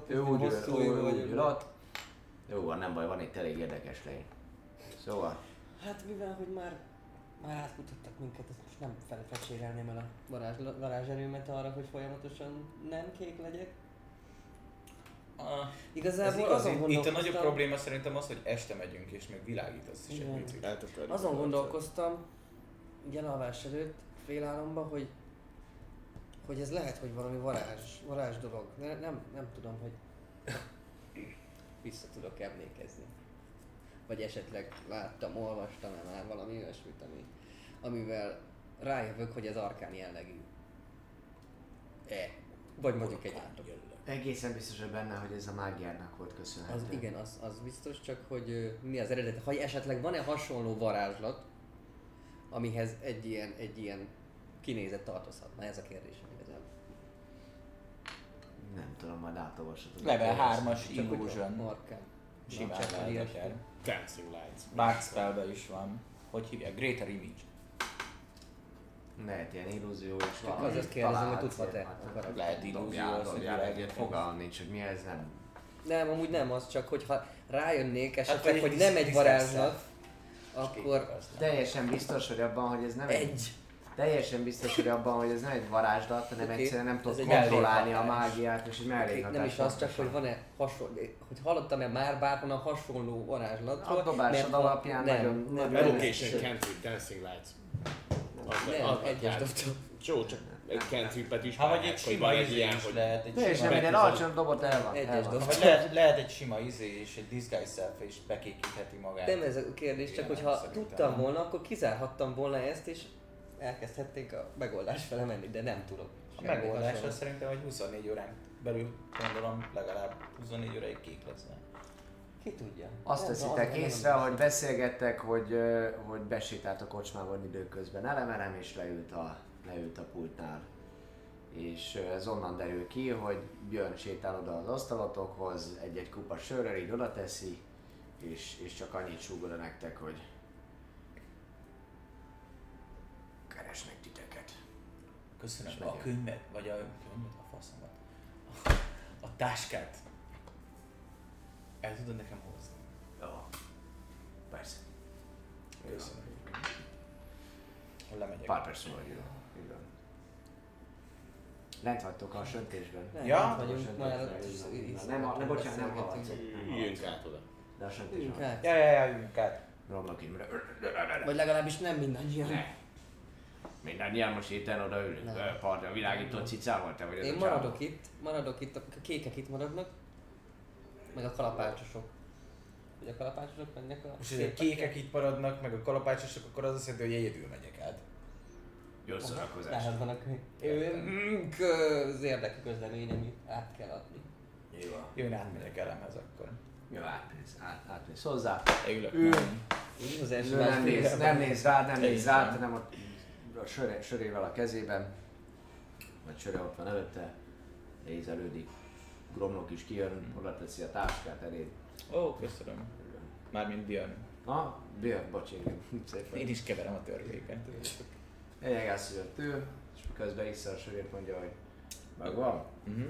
Ő úgy ül, hosszú ő, ő úgy vagy. ül ott. Jó van, nem baj, van itt elég érdekes lény. Szóval, Hát mivel, hogy már, már átkutattak minket, ezt most nem fel, fecsérelném el a varázs, varázserőmet arra, hogy folyamatosan nem kék legyek. Ah, Igazából ez igaz, azon itt, itt a nagyobb probléma szerintem az, hogy este megyünk és még világítasz is egy picit. Azon gondolkoztam, ugye alvás előtt, félálomba, hogy hogy ez lehet, hogy valami varázs, varázs dolog. Ne, nem, nem tudom, hogy vissza tudok emlékezni. Vagy esetleg láttam, olvastam-e már valami olyasmit, ami, amivel rájövök, hogy ez arkán jellegű. E. Vagy mondjuk egy átlag. egészen biztos hogy benne, hogy ez a mágiának volt köszönhető. Az igen, az, az biztos, csak hogy ö, mi az eredet, ha esetleg van-e hasonló varázslat, amihez egy ilyen, egy ilyen kinézet tartozhatna, ez a kérdésem igazából. Nem tudom, majd átolvashatod. Level 3-as Csak hogy Illusion. Markán. Simán lehet akár. Dancing Lights. Dark Spellbe is van. Hogy hívják? Greater Image. Lehet ilyen illúzió is Csak valami. azért kérdezem, hogy ilyen, a hát, karakter. Lehet illúzió, Dobjál, az, egyet, fogalmam nincs, hogy mi ez, nem. Nem, amúgy nem az, csak hogyha rájönnék Hát, esetleg, hogy nem egy varázslat, akkor Teljesen biztos, hogy abban, hogy ez nem egy... Teljesen biztos, hogy abban, hogy ez nem egy varázslat, hanem Oké, egyszerűen nem tudod kontrollálni a mágiát, és egy mellékhatás. nem is az, csak hogy van-e hasonló, hogy hallottam-e már bárhonnan hasonló varázslatról. A dobásod ha- alapján nem, nagyon- nem, nem, Evocation, nem, Cantrip, Dancing Lights. nem, egyes dobtam. Jó, csak egy cantripet is Hát vagy egy sima izé ilyen, is hogy lehet. Egy Teljesen sima, minden alacsony dobot el van. Egyes el van. dob. vagy lehet, lehet egy sima izé és egy disguise self és bekékítheti magát. Nem ez a kérdés, csak hogyha tudtam volna, akkor kizárhattam volna ezt, és elkezdhetnénk a megoldás fele menni, de nem tudok. A megoldás az szerintem, hogy 24 órán belül gondolom legalább 24 óráig kék lesz. Ki tudja? Azt Nem, teszitek észre, hogy beszélgettek, hogy, hogy besétált a kocsmában időközben elemerem, és leült a, leült a pultnál. És ez onnan derül ki, hogy Björn sétál oda az asztalotokhoz, egy-egy kupa sörrel így oda teszi, és, és csak annyit súg oda nektek, hogy keresnek titeket. Köszönöm. A könyvet, vagy a könyvet, a faszomat. A, a táskát. El tudod nekem hozni? Jó. Persze. Köszönöm. Lemegyek. Pár perc múlva. Így van. Lent vagytok a söntésben. Nem, Ja? nem vagyunk már ott. Nem, nem, bocsánat, nem haladsz. üljünk át oda. De a söntés Üljünk van. át. Ja, ja, ja, üljünk át. Romlok Imre. Vagy legalábbis nem mindannyian. Ne. Mindannyian most héten odaülünk. Nem. Pardon, világító cicával te vagy ez Én maradok itt, maradok itt, a kékek itt maradnak, meg a kalapácsosok. Hogy a kalapácsosok mennek a... Hogy a kékek itt maradnak, meg a kalapácsosok, akkor az azt jelenti, hogy egyedül megyek át. Jó szórakozás. Lehet van a az érdekű közlemény, amit át kell adni. Jó. Jó, én átmegyek elemhez akkor. Jó, átnéz, át, átnéz hozzá. Ülök Ő- az első nem néz, nem néz rád, nem néz rád, hanem ott a söre, sörével a kezében. Vagy söre ott van előtte. Nézelődik. Gromlok is kijön, oda teszi a táskát eléd. Ó, köszönöm. Mármint Björn. Na, Björn, bocs, igen. Szépen. Én is keverem a törvéket. Hogy ott ő, és közben iszza a sörét, mondja, hogy megvan. Uh-huh.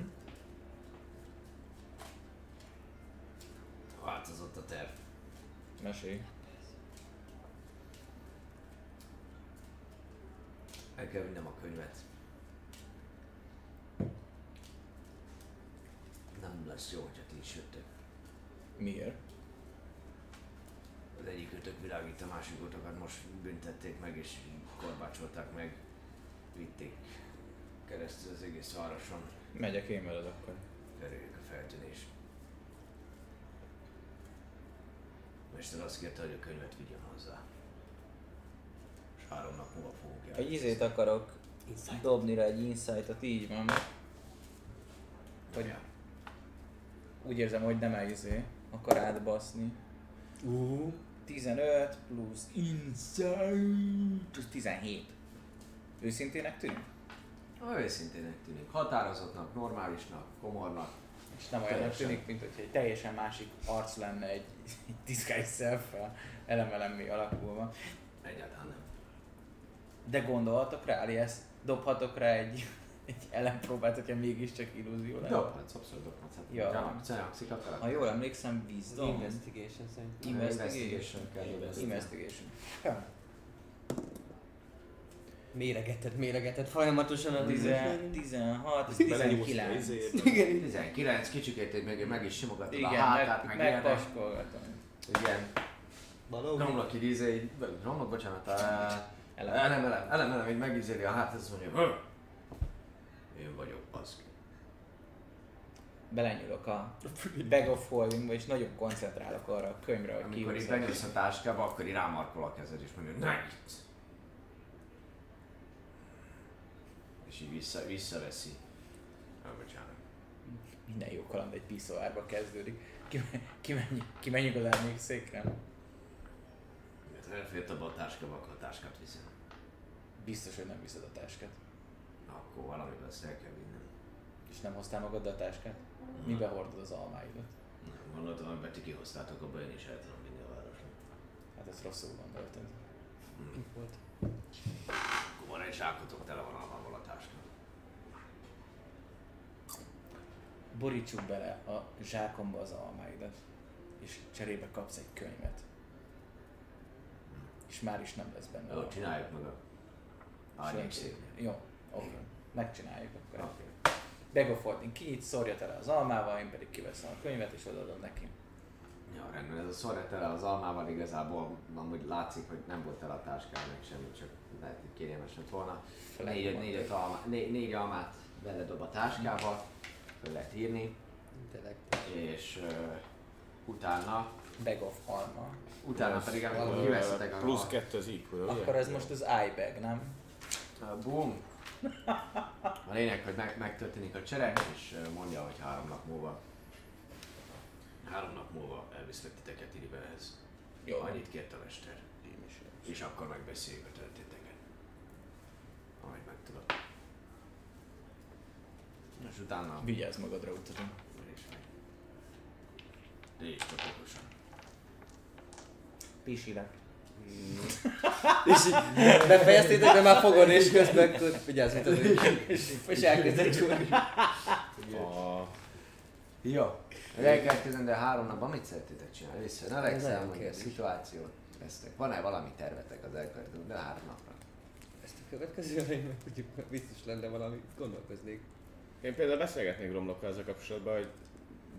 Változott a terv. Mesélj. El kell vinnem a könyvet. Nem lesz jó, hogyha ti is jöttök. Miért? Az egyik ötök világít, a másik ötöket most büntették meg és korbácsolták meg. Vitték keresztül az egész városon. Megyek én veled akkor. Kerüljük a feltűnés. Mester azt kérte, hogy a könyvet vigyen hozzá. Három nap múlva fogunk járni. Egy izét akarok dobni rá egy insight-ot, így van. Hogy úgy érzem, hogy nem elizé akar átbaszni. Uh, 15 plusz insight, az 17. Őszintének tűnik? Ha őszintének tűnik. Határozottnak, normálisnak, komornak. És nem olyan tűnik, mint hogy egy teljesen másik arc lenne egy, egy disguise self elemelemmé alakulva. Egyáltalán nem. De gondolhatok rá, alias dobhatok rá egy, egy ellenpróbát, hogyha mégiscsak illúzió lenne. Dobhatsz, abszolút dobhatsz. Hát, Ja. ja. Gyanakszik a Ha karakter. jól emlékszem, Wisdom. Investigation szerintem. Investigation. kell investigation. Investigation. Ja. Méregeted, méregeted folyamatosan a 10, 16, ez Belenyúlsz a 19. izébe. 19, kicsikét még meg is simogatod a Igen, hátát, meg, meg megpaskolgatom. Igen. Romlok így izé, vagy romlok, bocsánat, uh, Elem. elem, elem, elem, elem, így megizéli a hát, ez mondja, "Hö, én vagyok az. Belenyúlok a bag of holdingba, és nagyon koncentrálok arra a könyvre, hogy Amikor így kihúzom. benyúlsz a táskába, akkor így rámarkol a kezed, és mondja, ne itt! És így vissza, visszaveszi. Ah, bocsánat. Minden jó kaland egy piszoárba kezdődik. Kimenjünk ki, kimenjünk az emlékszékre. Hát elfért abba a táskába, akkor a táskát viszem. Biztos, hogy nem viszed a táskát. Akkor valami lesz, el kell vinnem. És nem hoztál magaddal a táskát? Mibe hordod az almáidat? Nem, gondoltam, hogy Beti kihoztátok, abban én is el tudom vinni a városba. Hát ezt rosszul gondoltad. Itt volt. Akkor van egy zsákotok, tele van almával a táska. Borítsuk bele a zsákomba az almáidat, és cserébe kapsz egy könyvet. És már is nem lesz benne. Jó, csináljuk meg a árnyék szép. Jó, oké. Megcsináljuk akkor. Oké. Bag of holding kinyit, szórja tele az almával, én pedig kiveszem a könyvet és odaadom neki. Ja, rendben, ez a szorja tele az almával igazából amúgy látszik, hogy nem volt el a táskád, meg semmi, csak lehet, hogy kényelmes lett volna. Négy, négy, alma, négy, négy almát beledob a táskába, föl lehet írni, és uh, utána, Bag of alma. utána pedig amikor Ö, kiveszetek a, Plusz kettő az ugye? Akkor ez most az iBag, nem? Boom. A lényeg, hogy meg, megtörténik a csere, és mondja, hogy három nap múlva Három nap múlva elviszlek titeket Iribehez. Jó. Annyit kért a mester. Én is. És akkor megbeszéljük a történteket. Ahogy meg tudod. és utána Vigyázz magadra utazom. És meg. Légy okosan. Pisilek. És befejeztétek, de már fogod, és közben akkor vigyázz, mit az És elkezdett csúrni. A... Jó. Elkezdődő három napban mit szeretnétek csinálni? Ne nagyon hogy a szituációt vesztek. Van-e valami tervetek az elkövetkező három napra? Ezt a következőre én meg tudjuk, biztos lenne valami, gondolkoznék. Én például beszélgetnék Romlokkal ezzel kapcsolatban, hogy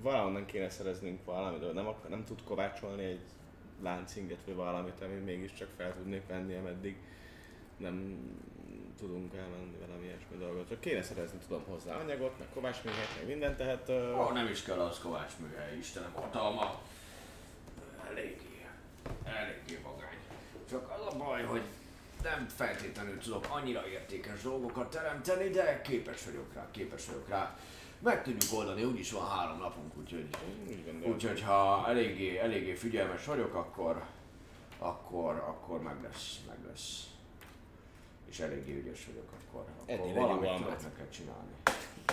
valahonnan kéne szereznünk valamit, de nem, nem tud kovácsolni egy láncinget vagy valamit, ami mégiscsak fel tudnék venni, ameddig nem tudunk elmenni valami ilyesmi dolgot. Csak kéne szerezni, tudom hozzá anyagot, meg kovácsműhelyet, meg mindent, tehát... Ó, nem is kell az Kovács műhely, Istenem hatalma. Eléggé, eléggé vagány. Csak az a baj, hogy nem feltétlenül tudok annyira értékes dolgokat teremteni, de képes vagyok rá, képes vagyok rá. Meg tudjuk oldani, úgyis van három napunk, úgyhogy, úgyhogy ha eléggé, eléggé figyelmes vagyok, akkor, akkor, akkor meg lesz, meg lesz. És eléggé ügyes vagyok, akkor, Ennél akkor jó valamit tudok neked csinálni.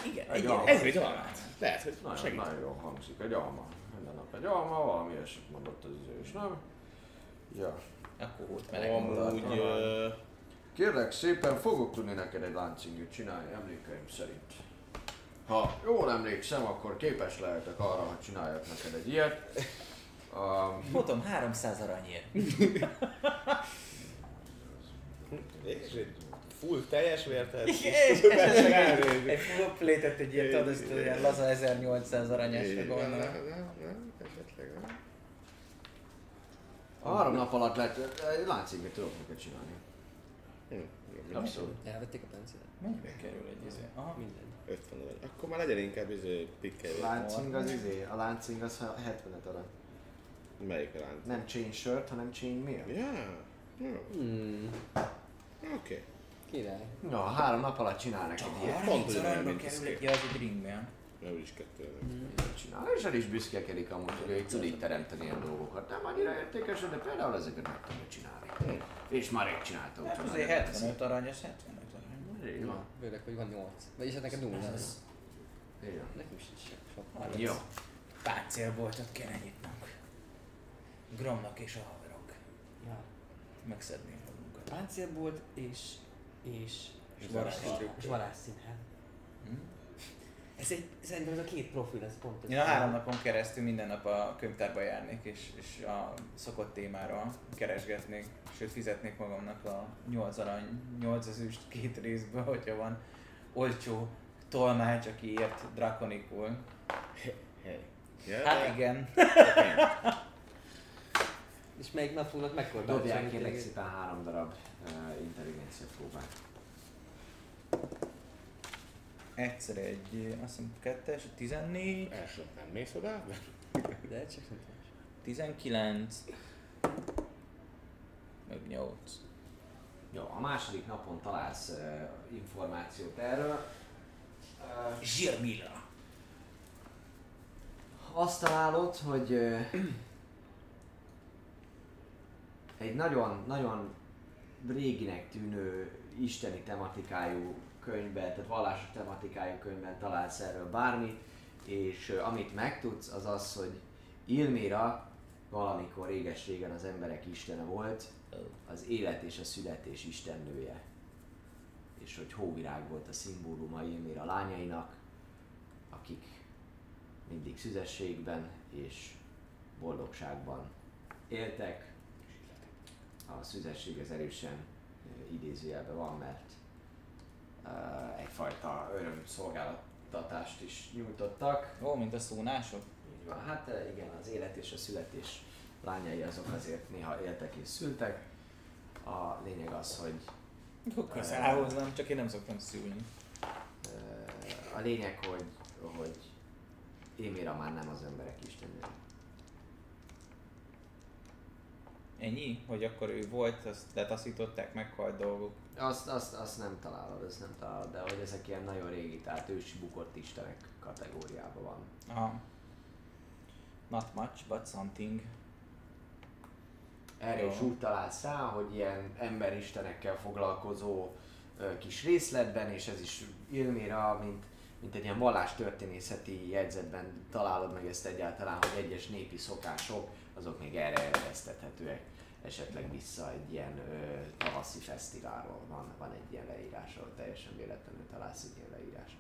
Igen, Egy egy alma. Ez egy almát. Lehet, hogy Nagyon, segít. nagyon jó hangzik, egy alma. Minden nap egy alma, valami eset mondott az izé is, nem? Ja. Akkor volt meleg Amúgy... Kérlek szépen, fogok tudni neked egy láncingőt csinálni, emlékeim szerint. Ha jól emlékszem, akkor képes lehetek arra, hogy csináljak neked egy ilyet. Um, Mondom, 300 aranyért. és egy full teljes vértet. És egy full plate-et egy ilyet ad, ezt olyan laza 1800 aranyásra gondolom. Esetleg három nap alatt lehet, egy láncingőt tudok neked csinálni. Abszolút. Elvették a pencilet? Mennyibe kerül egy izé? Aha. Minden. 50 vagy. Akkor már legyen inkább izé pikkelő. Láncing az izé, a láncing az 70 arany. Melyik a lánc? Nem chain shirt, hanem chain meal. Ja. Jó. Hmm, Oké. király. Na, három nap alatt csinál neked ilyet. 30 ugyanolyan, a kerül egy, az egy ringmail. Mert úgyis kettő. Csinál, és el is büszkekedik amúgy, hogy ő tud így teremteni ilyen dolgokat. Nem annyira értékes, de például ezeket meg tudja csinálni. És már rég csinálta, Hát azért nagyon 75 arany, az 75 arany. Így van. Főleg, hogy van 8. Vagyis hát neked 0 lesz. Így van. Nekünk sincs sok. Jó. Páncélboltot kell nyitnunk. Gromnak és a haverok. Ja. Megszednénk magunkat. Páncélbolt és... és... És varázsszínház. Hm? Ez egy, szerintem ez a két profil, ez pont ez. Én a három napon keresztül minden nap a könyvtárba járnék, és, és a szokott témára keresgetnék, sőt fizetnék magamnak a 8 arany, 8 ezüst két részből, hogyha van olcsó tolmács, aki ért drakonikul. Hey. Ja, Hát igen. És melyik nap fognak mekkora Dobják kérlek szépen három darab uh, intelligencia próbát. Egyszer egy, azt hiszem kettes, 14, Első nem mész oda? De csak nem tudom. 19, meg 8. Jó, a második napon találsz uh, információt erről. Uh, Zsirmila. azt találod, hogy uh, egy nagyon, nagyon réginek tűnő isteni tematikájú könyvben, tehát vallásos tematikájú könyvben találsz erről bármit, és amit megtudsz, az az, hogy Ilmira valamikor réges-régen az emberek istene volt, az élet és a születés istennője. És hogy hóvirág volt a szimbóluma Ilmira lányainak, akik mindig szüzességben és boldogságban éltek. A szüzesség az erősen idézőjelben van, mert egyfajta örömszolgáltatást is nyújtottak. Ó, mint a szónások. Így van. Hát eh, igen, az élet és a születés lányai azok azért néha éltek és szültek. A lényeg az, hogy Akkor közel áll hozzám, csak én nem szoktam szülni. eh, a lényeg, hogy, hogy Émira már nem az emberek istennő. Ennyi? Hogy akkor ő volt, azt letaszították, meghalt dolgok. Azt, azt, azt nem találod, azt nem találod, de hogy ezek ilyen nagyon régi, tehát ősi bukott istenek kategóriában van. Aha. Not much, but something. Erre Jó. is úgy találsz rá, hogy ilyen emberistenekkel foglalkozó ö, kis részletben, és ez is Ilmira, mint, mint egy ilyen vallástörténészeti jegyzetben találod meg ezt egyáltalán, hogy egyes népi szokások, azok még erre eredeztethetőek. Esetleg vissza egy ilyen ö, tavaszi fesztiválról van, van egy ilyen leírás, ahol teljesen véletlenül találsz egy ilyen leírást.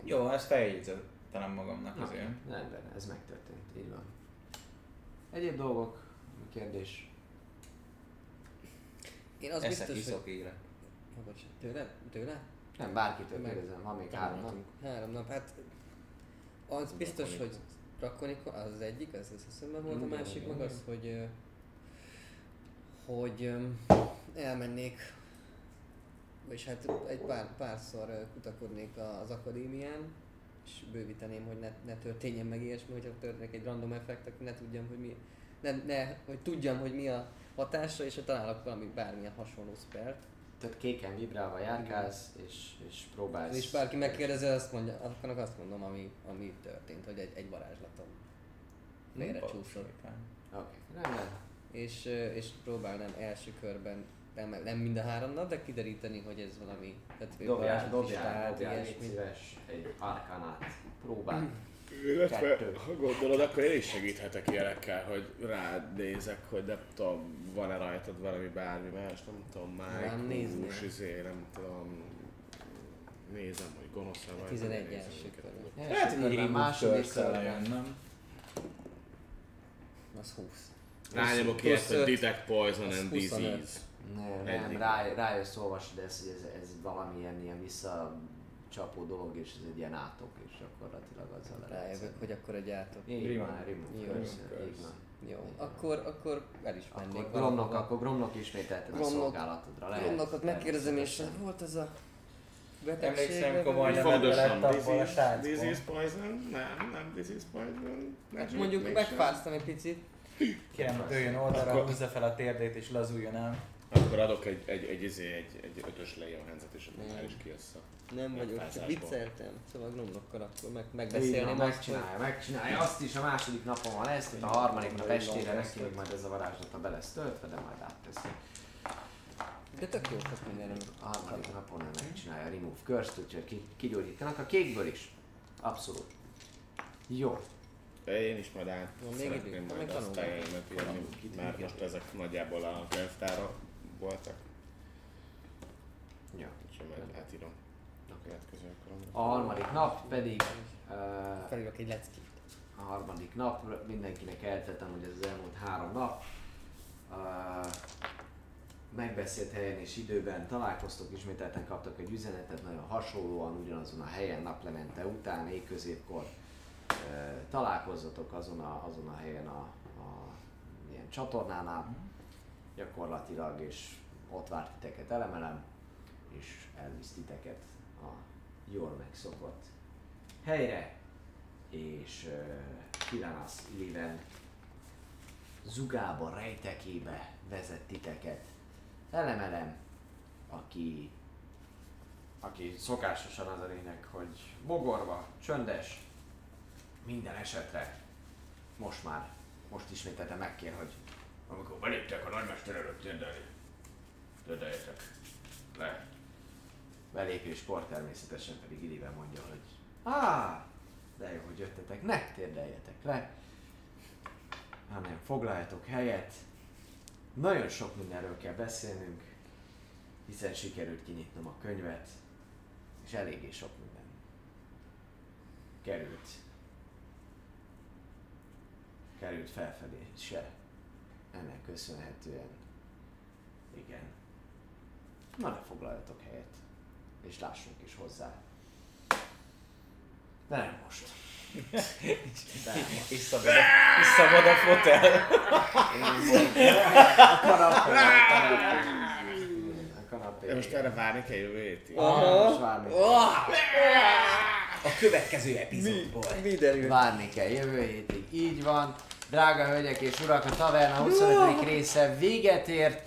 Ennyi. Jó, ezt feljegyzettelem magamnak azért. Oké, Rendben, ez megtörtént, így van. Egyéb dolgok, kérdés? Én az Eszek, biztos, hogy... iszok, égre. Ha, bocs, tőle? Tőle? Nem, bárkitől Meg- kérdezem, van még három nap. Három nap, hát az biztos, hogy Drakonikon, az az egyik, az az eszemben volt, a másik meg az, hogy hogy elmennék, és hát egy pár, párszor kutakodnék a- az akadémián, és bővíteném, hogy ne, ne történjen meg ilyesmi, hogyha történik egy random effekt, akkor ne tudjam, hogy mi, ne, ne, hogy tudjam, hogy mi a hatása, és ha találok valami bármilyen hasonló spelt, Tehát kéken vibrálva járkálsz, és, és próbálsz... és bárki megkérdezi, azt mondja, akkor azt mondom, ami, ami történt, hogy egy, egy varázslatom. Félre csúszott. Oké, rendben. És, és próbálnám első körben, nem, nem mind a három nap, de kideríteni, hogy ez valami, tehát Dobjál, dobjál, dobjál, szíves, egy arkanát próbál. Illetve, Kettő. ha gondolod, akkor én is segíthetek ilyenekkel, hogy rád nézek, hogy nem tudom, van-e rajtad valami bármi más, nem tudom, májkus, izé, nem tudom, nézem, hogy gonosz vagy. 11 nézem, első körben. tudok. Lehet, hogy körben, egy második körben. jön, nem? Az 20. Rányomok ilyet, hogy detect poison and 25. disease. Nem, nem, rá, rájössz, olvasod ezt, hogy ez, ez valamilyen ilyen visszacsapó dolog, és ez egy ilyen átok, és gyakorlatilag azzal lehet. Rájövök, hogy akkor egy átok. Így van, Jó. akkor, akkor el is mennék. Akkor Gromnak, akkor Gromnak ismételted a szolgálatodra lehet. Gromnokat megkérdezem, és volt ez a betegség. Emlékszem, komolyan? Fontosan, a disease, disease poison? Nem, nem disease poison. Hát Magic, mondjuk megfáztam egy picit. Kérem, dőljön oldalra, Akkor- húzza fel a térdét és lazuljon el. Akkor adok egy, egy, egy, izé, egy, egy ötös lejjel henzet, és akkor Nem. el is kijössz a... Nem vagyok, csak vicceltem. Szóval Gromnokkal akkor meg, megbeszélném azt, hogy megcsinálja, megcsinálja. Azt is a második napon van lesz, hogy a harmadik nap estére neki még majd ez a varázslata be lesz töltve, de majd átteszi. De tök jó, sok mindenem. A harmadik napon ő megcsinálja a remove curse úgyhogy ki, kigyógyítanak a kékből is. Abszolút. Jó. Én is majd át Van még szeretném idő? majd azt fejlőmet írni, mert most ezek nagyjából a könyvtára voltak. Jó. Úgyhogy majd átírom a következő. A harmadik nap pedig uh, Felírok egy leckét. a harmadik nap, mindenkinek eltettem, hogy ez az elmúlt három nap. Uh, megbeszélt helyen és időben találkoztok, ismételten kaptak egy üzenetet, nagyon hasonlóan, ugyanazon a helyen naplemente után, éjközépkor uh, találkozzatok azon a, azon a helyen a, a ilyen csatornánál gyakorlatilag, és ott várt titeket elemelem, és elvisz titeket a jól megszokott helyre, és uh, Kiranas Iliven zugába, rejtekébe vezet titeket. Elemelem, aki, aki szokásosan az a lényeg, hogy mogorva, csöndes, minden esetre most már, most ismételten megkér, hogy Amikor beléptek a nagymester előtt térdelni, térdeljetek le. belépéskor természetesen pedig Iliven mondja, hogy Á, de jó, hogy jöttetek, ne térdeljetek le, hanem foglaljatok helyet. Nagyon sok mindenről kell beszélnünk, hiszen sikerült kinyitnom a könyvet, és eléggé sok minden került került felfedése. Ennek köszönhetően. Igen. Na de foglaljatok helyet. És lássunk is hozzá. De nem most. De nem most. És szabad a, és szabad a fotel. A kanapé. A kanapé. Most erre várni kell jövő hétig. Aha. Most várni. A következő epizódból. Mi derül? Várni kell jövő hétig. Így van. Drága hölgyek és urak, a Taverna 25. része véget ért.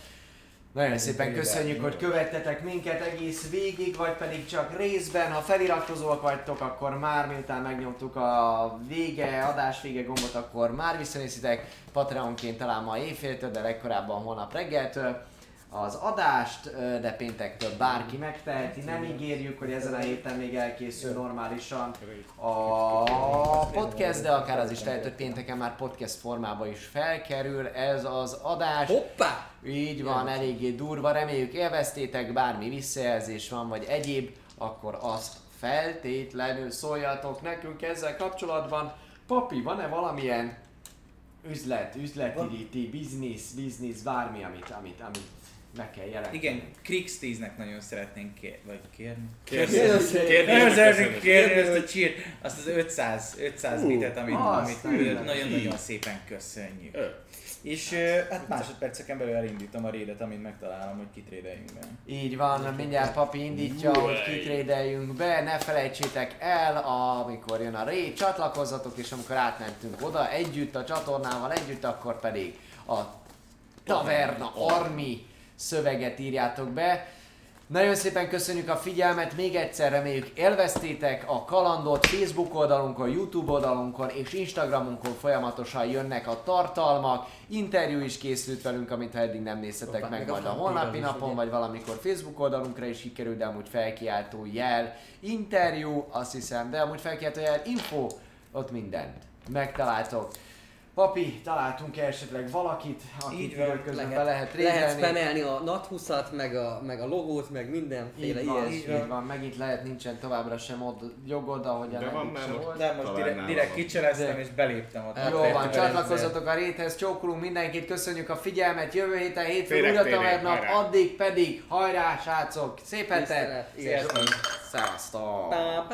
Nagyon szépen köszönjük, hogy követtetek minket egész végig, vagy pedig csak részben. Ha feliratkozóak vagytok, akkor már miután megnyomtuk a vége, adás vége gombot, akkor már visszanézitek Patreonként talán ma éjféltől, de legkorábban holnap reggeltől az adást, de péntektől bárki megteheti. Nem ígérjük, hogy ezen a héten még elkészül normálisan a podcast, de akár az is lehet, hogy pénteken már podcast formába is felkerül ez az adás. Hoppá! Így van, eléggé durva, reméljük élveztétek, bármi visszajelzés van, vagy egyéb, akkor azt feltétlenül szóljatok nekünk ezzel kapcsolatban. Papi, van-e valamilyen üzlet, üzleti, biznisz, biznisz, bármi, amit, amit, amit meg kell jelenteni? Igen, Krix 10-nek nagyon szeretnénk kér, vagy kérni. Kérni, Nagyon kérni, szeretnénk köszönjük. kérni ezt a csírt, azt az 500, 500 bitet, amit, amit nagyon-nagyon szépen köszönjük. És hát másodperceken belül elindítom a rédet, amint megtalálom, hogy kitrédeljünk be. Így van, mindjárt papi indítja, hogy kitrédeljünk be, ne felejtsétek el, amikor jön a raid, csatlakozzatok, és amikor átmentünk oda együtt a csatornával együtt, akkor pedig a Taverna Army szöveget írjátok be. Nagyon szépen köszönjük a figyelmet, még egyszer reméljük élveztétek a kalandot Facebook oldalunkon, YouTube oldalunkon és Instagramunkon folyamatosan jönnek a tartalmak, interjú is készült velünk, amit ha eddig nem néztetek Hoppá, meg meg majd a holnapi napon, vagy valamikor Facebook oldalunkra is sikerül, de amúgy felkiáltó jel, interjú, azt hiszem, de amúgy felkiáltó jel, info, ott mindent megtaláltok. Papi, találtunk -e esetleg valakit, akit Így van, időközben be lehet lehet rédelni? spenelni a NAT20-at, meg a, meg a logót, meg mindenféle Így van, ilyesmi. így van, megint lehet nincsen továbbra sem ott jogod, ahogyan De van sem most. volt. De most direkt, direkt De- és beléptem ott. Jó Ott van, csatlakozzatok a réthez, csókolunk mindenkit, köszönjük a figyelmet, jövő héten hétfőn újra tavernap, addig pedig hajrá srácok, szép hetet! Szevasztok! Pá.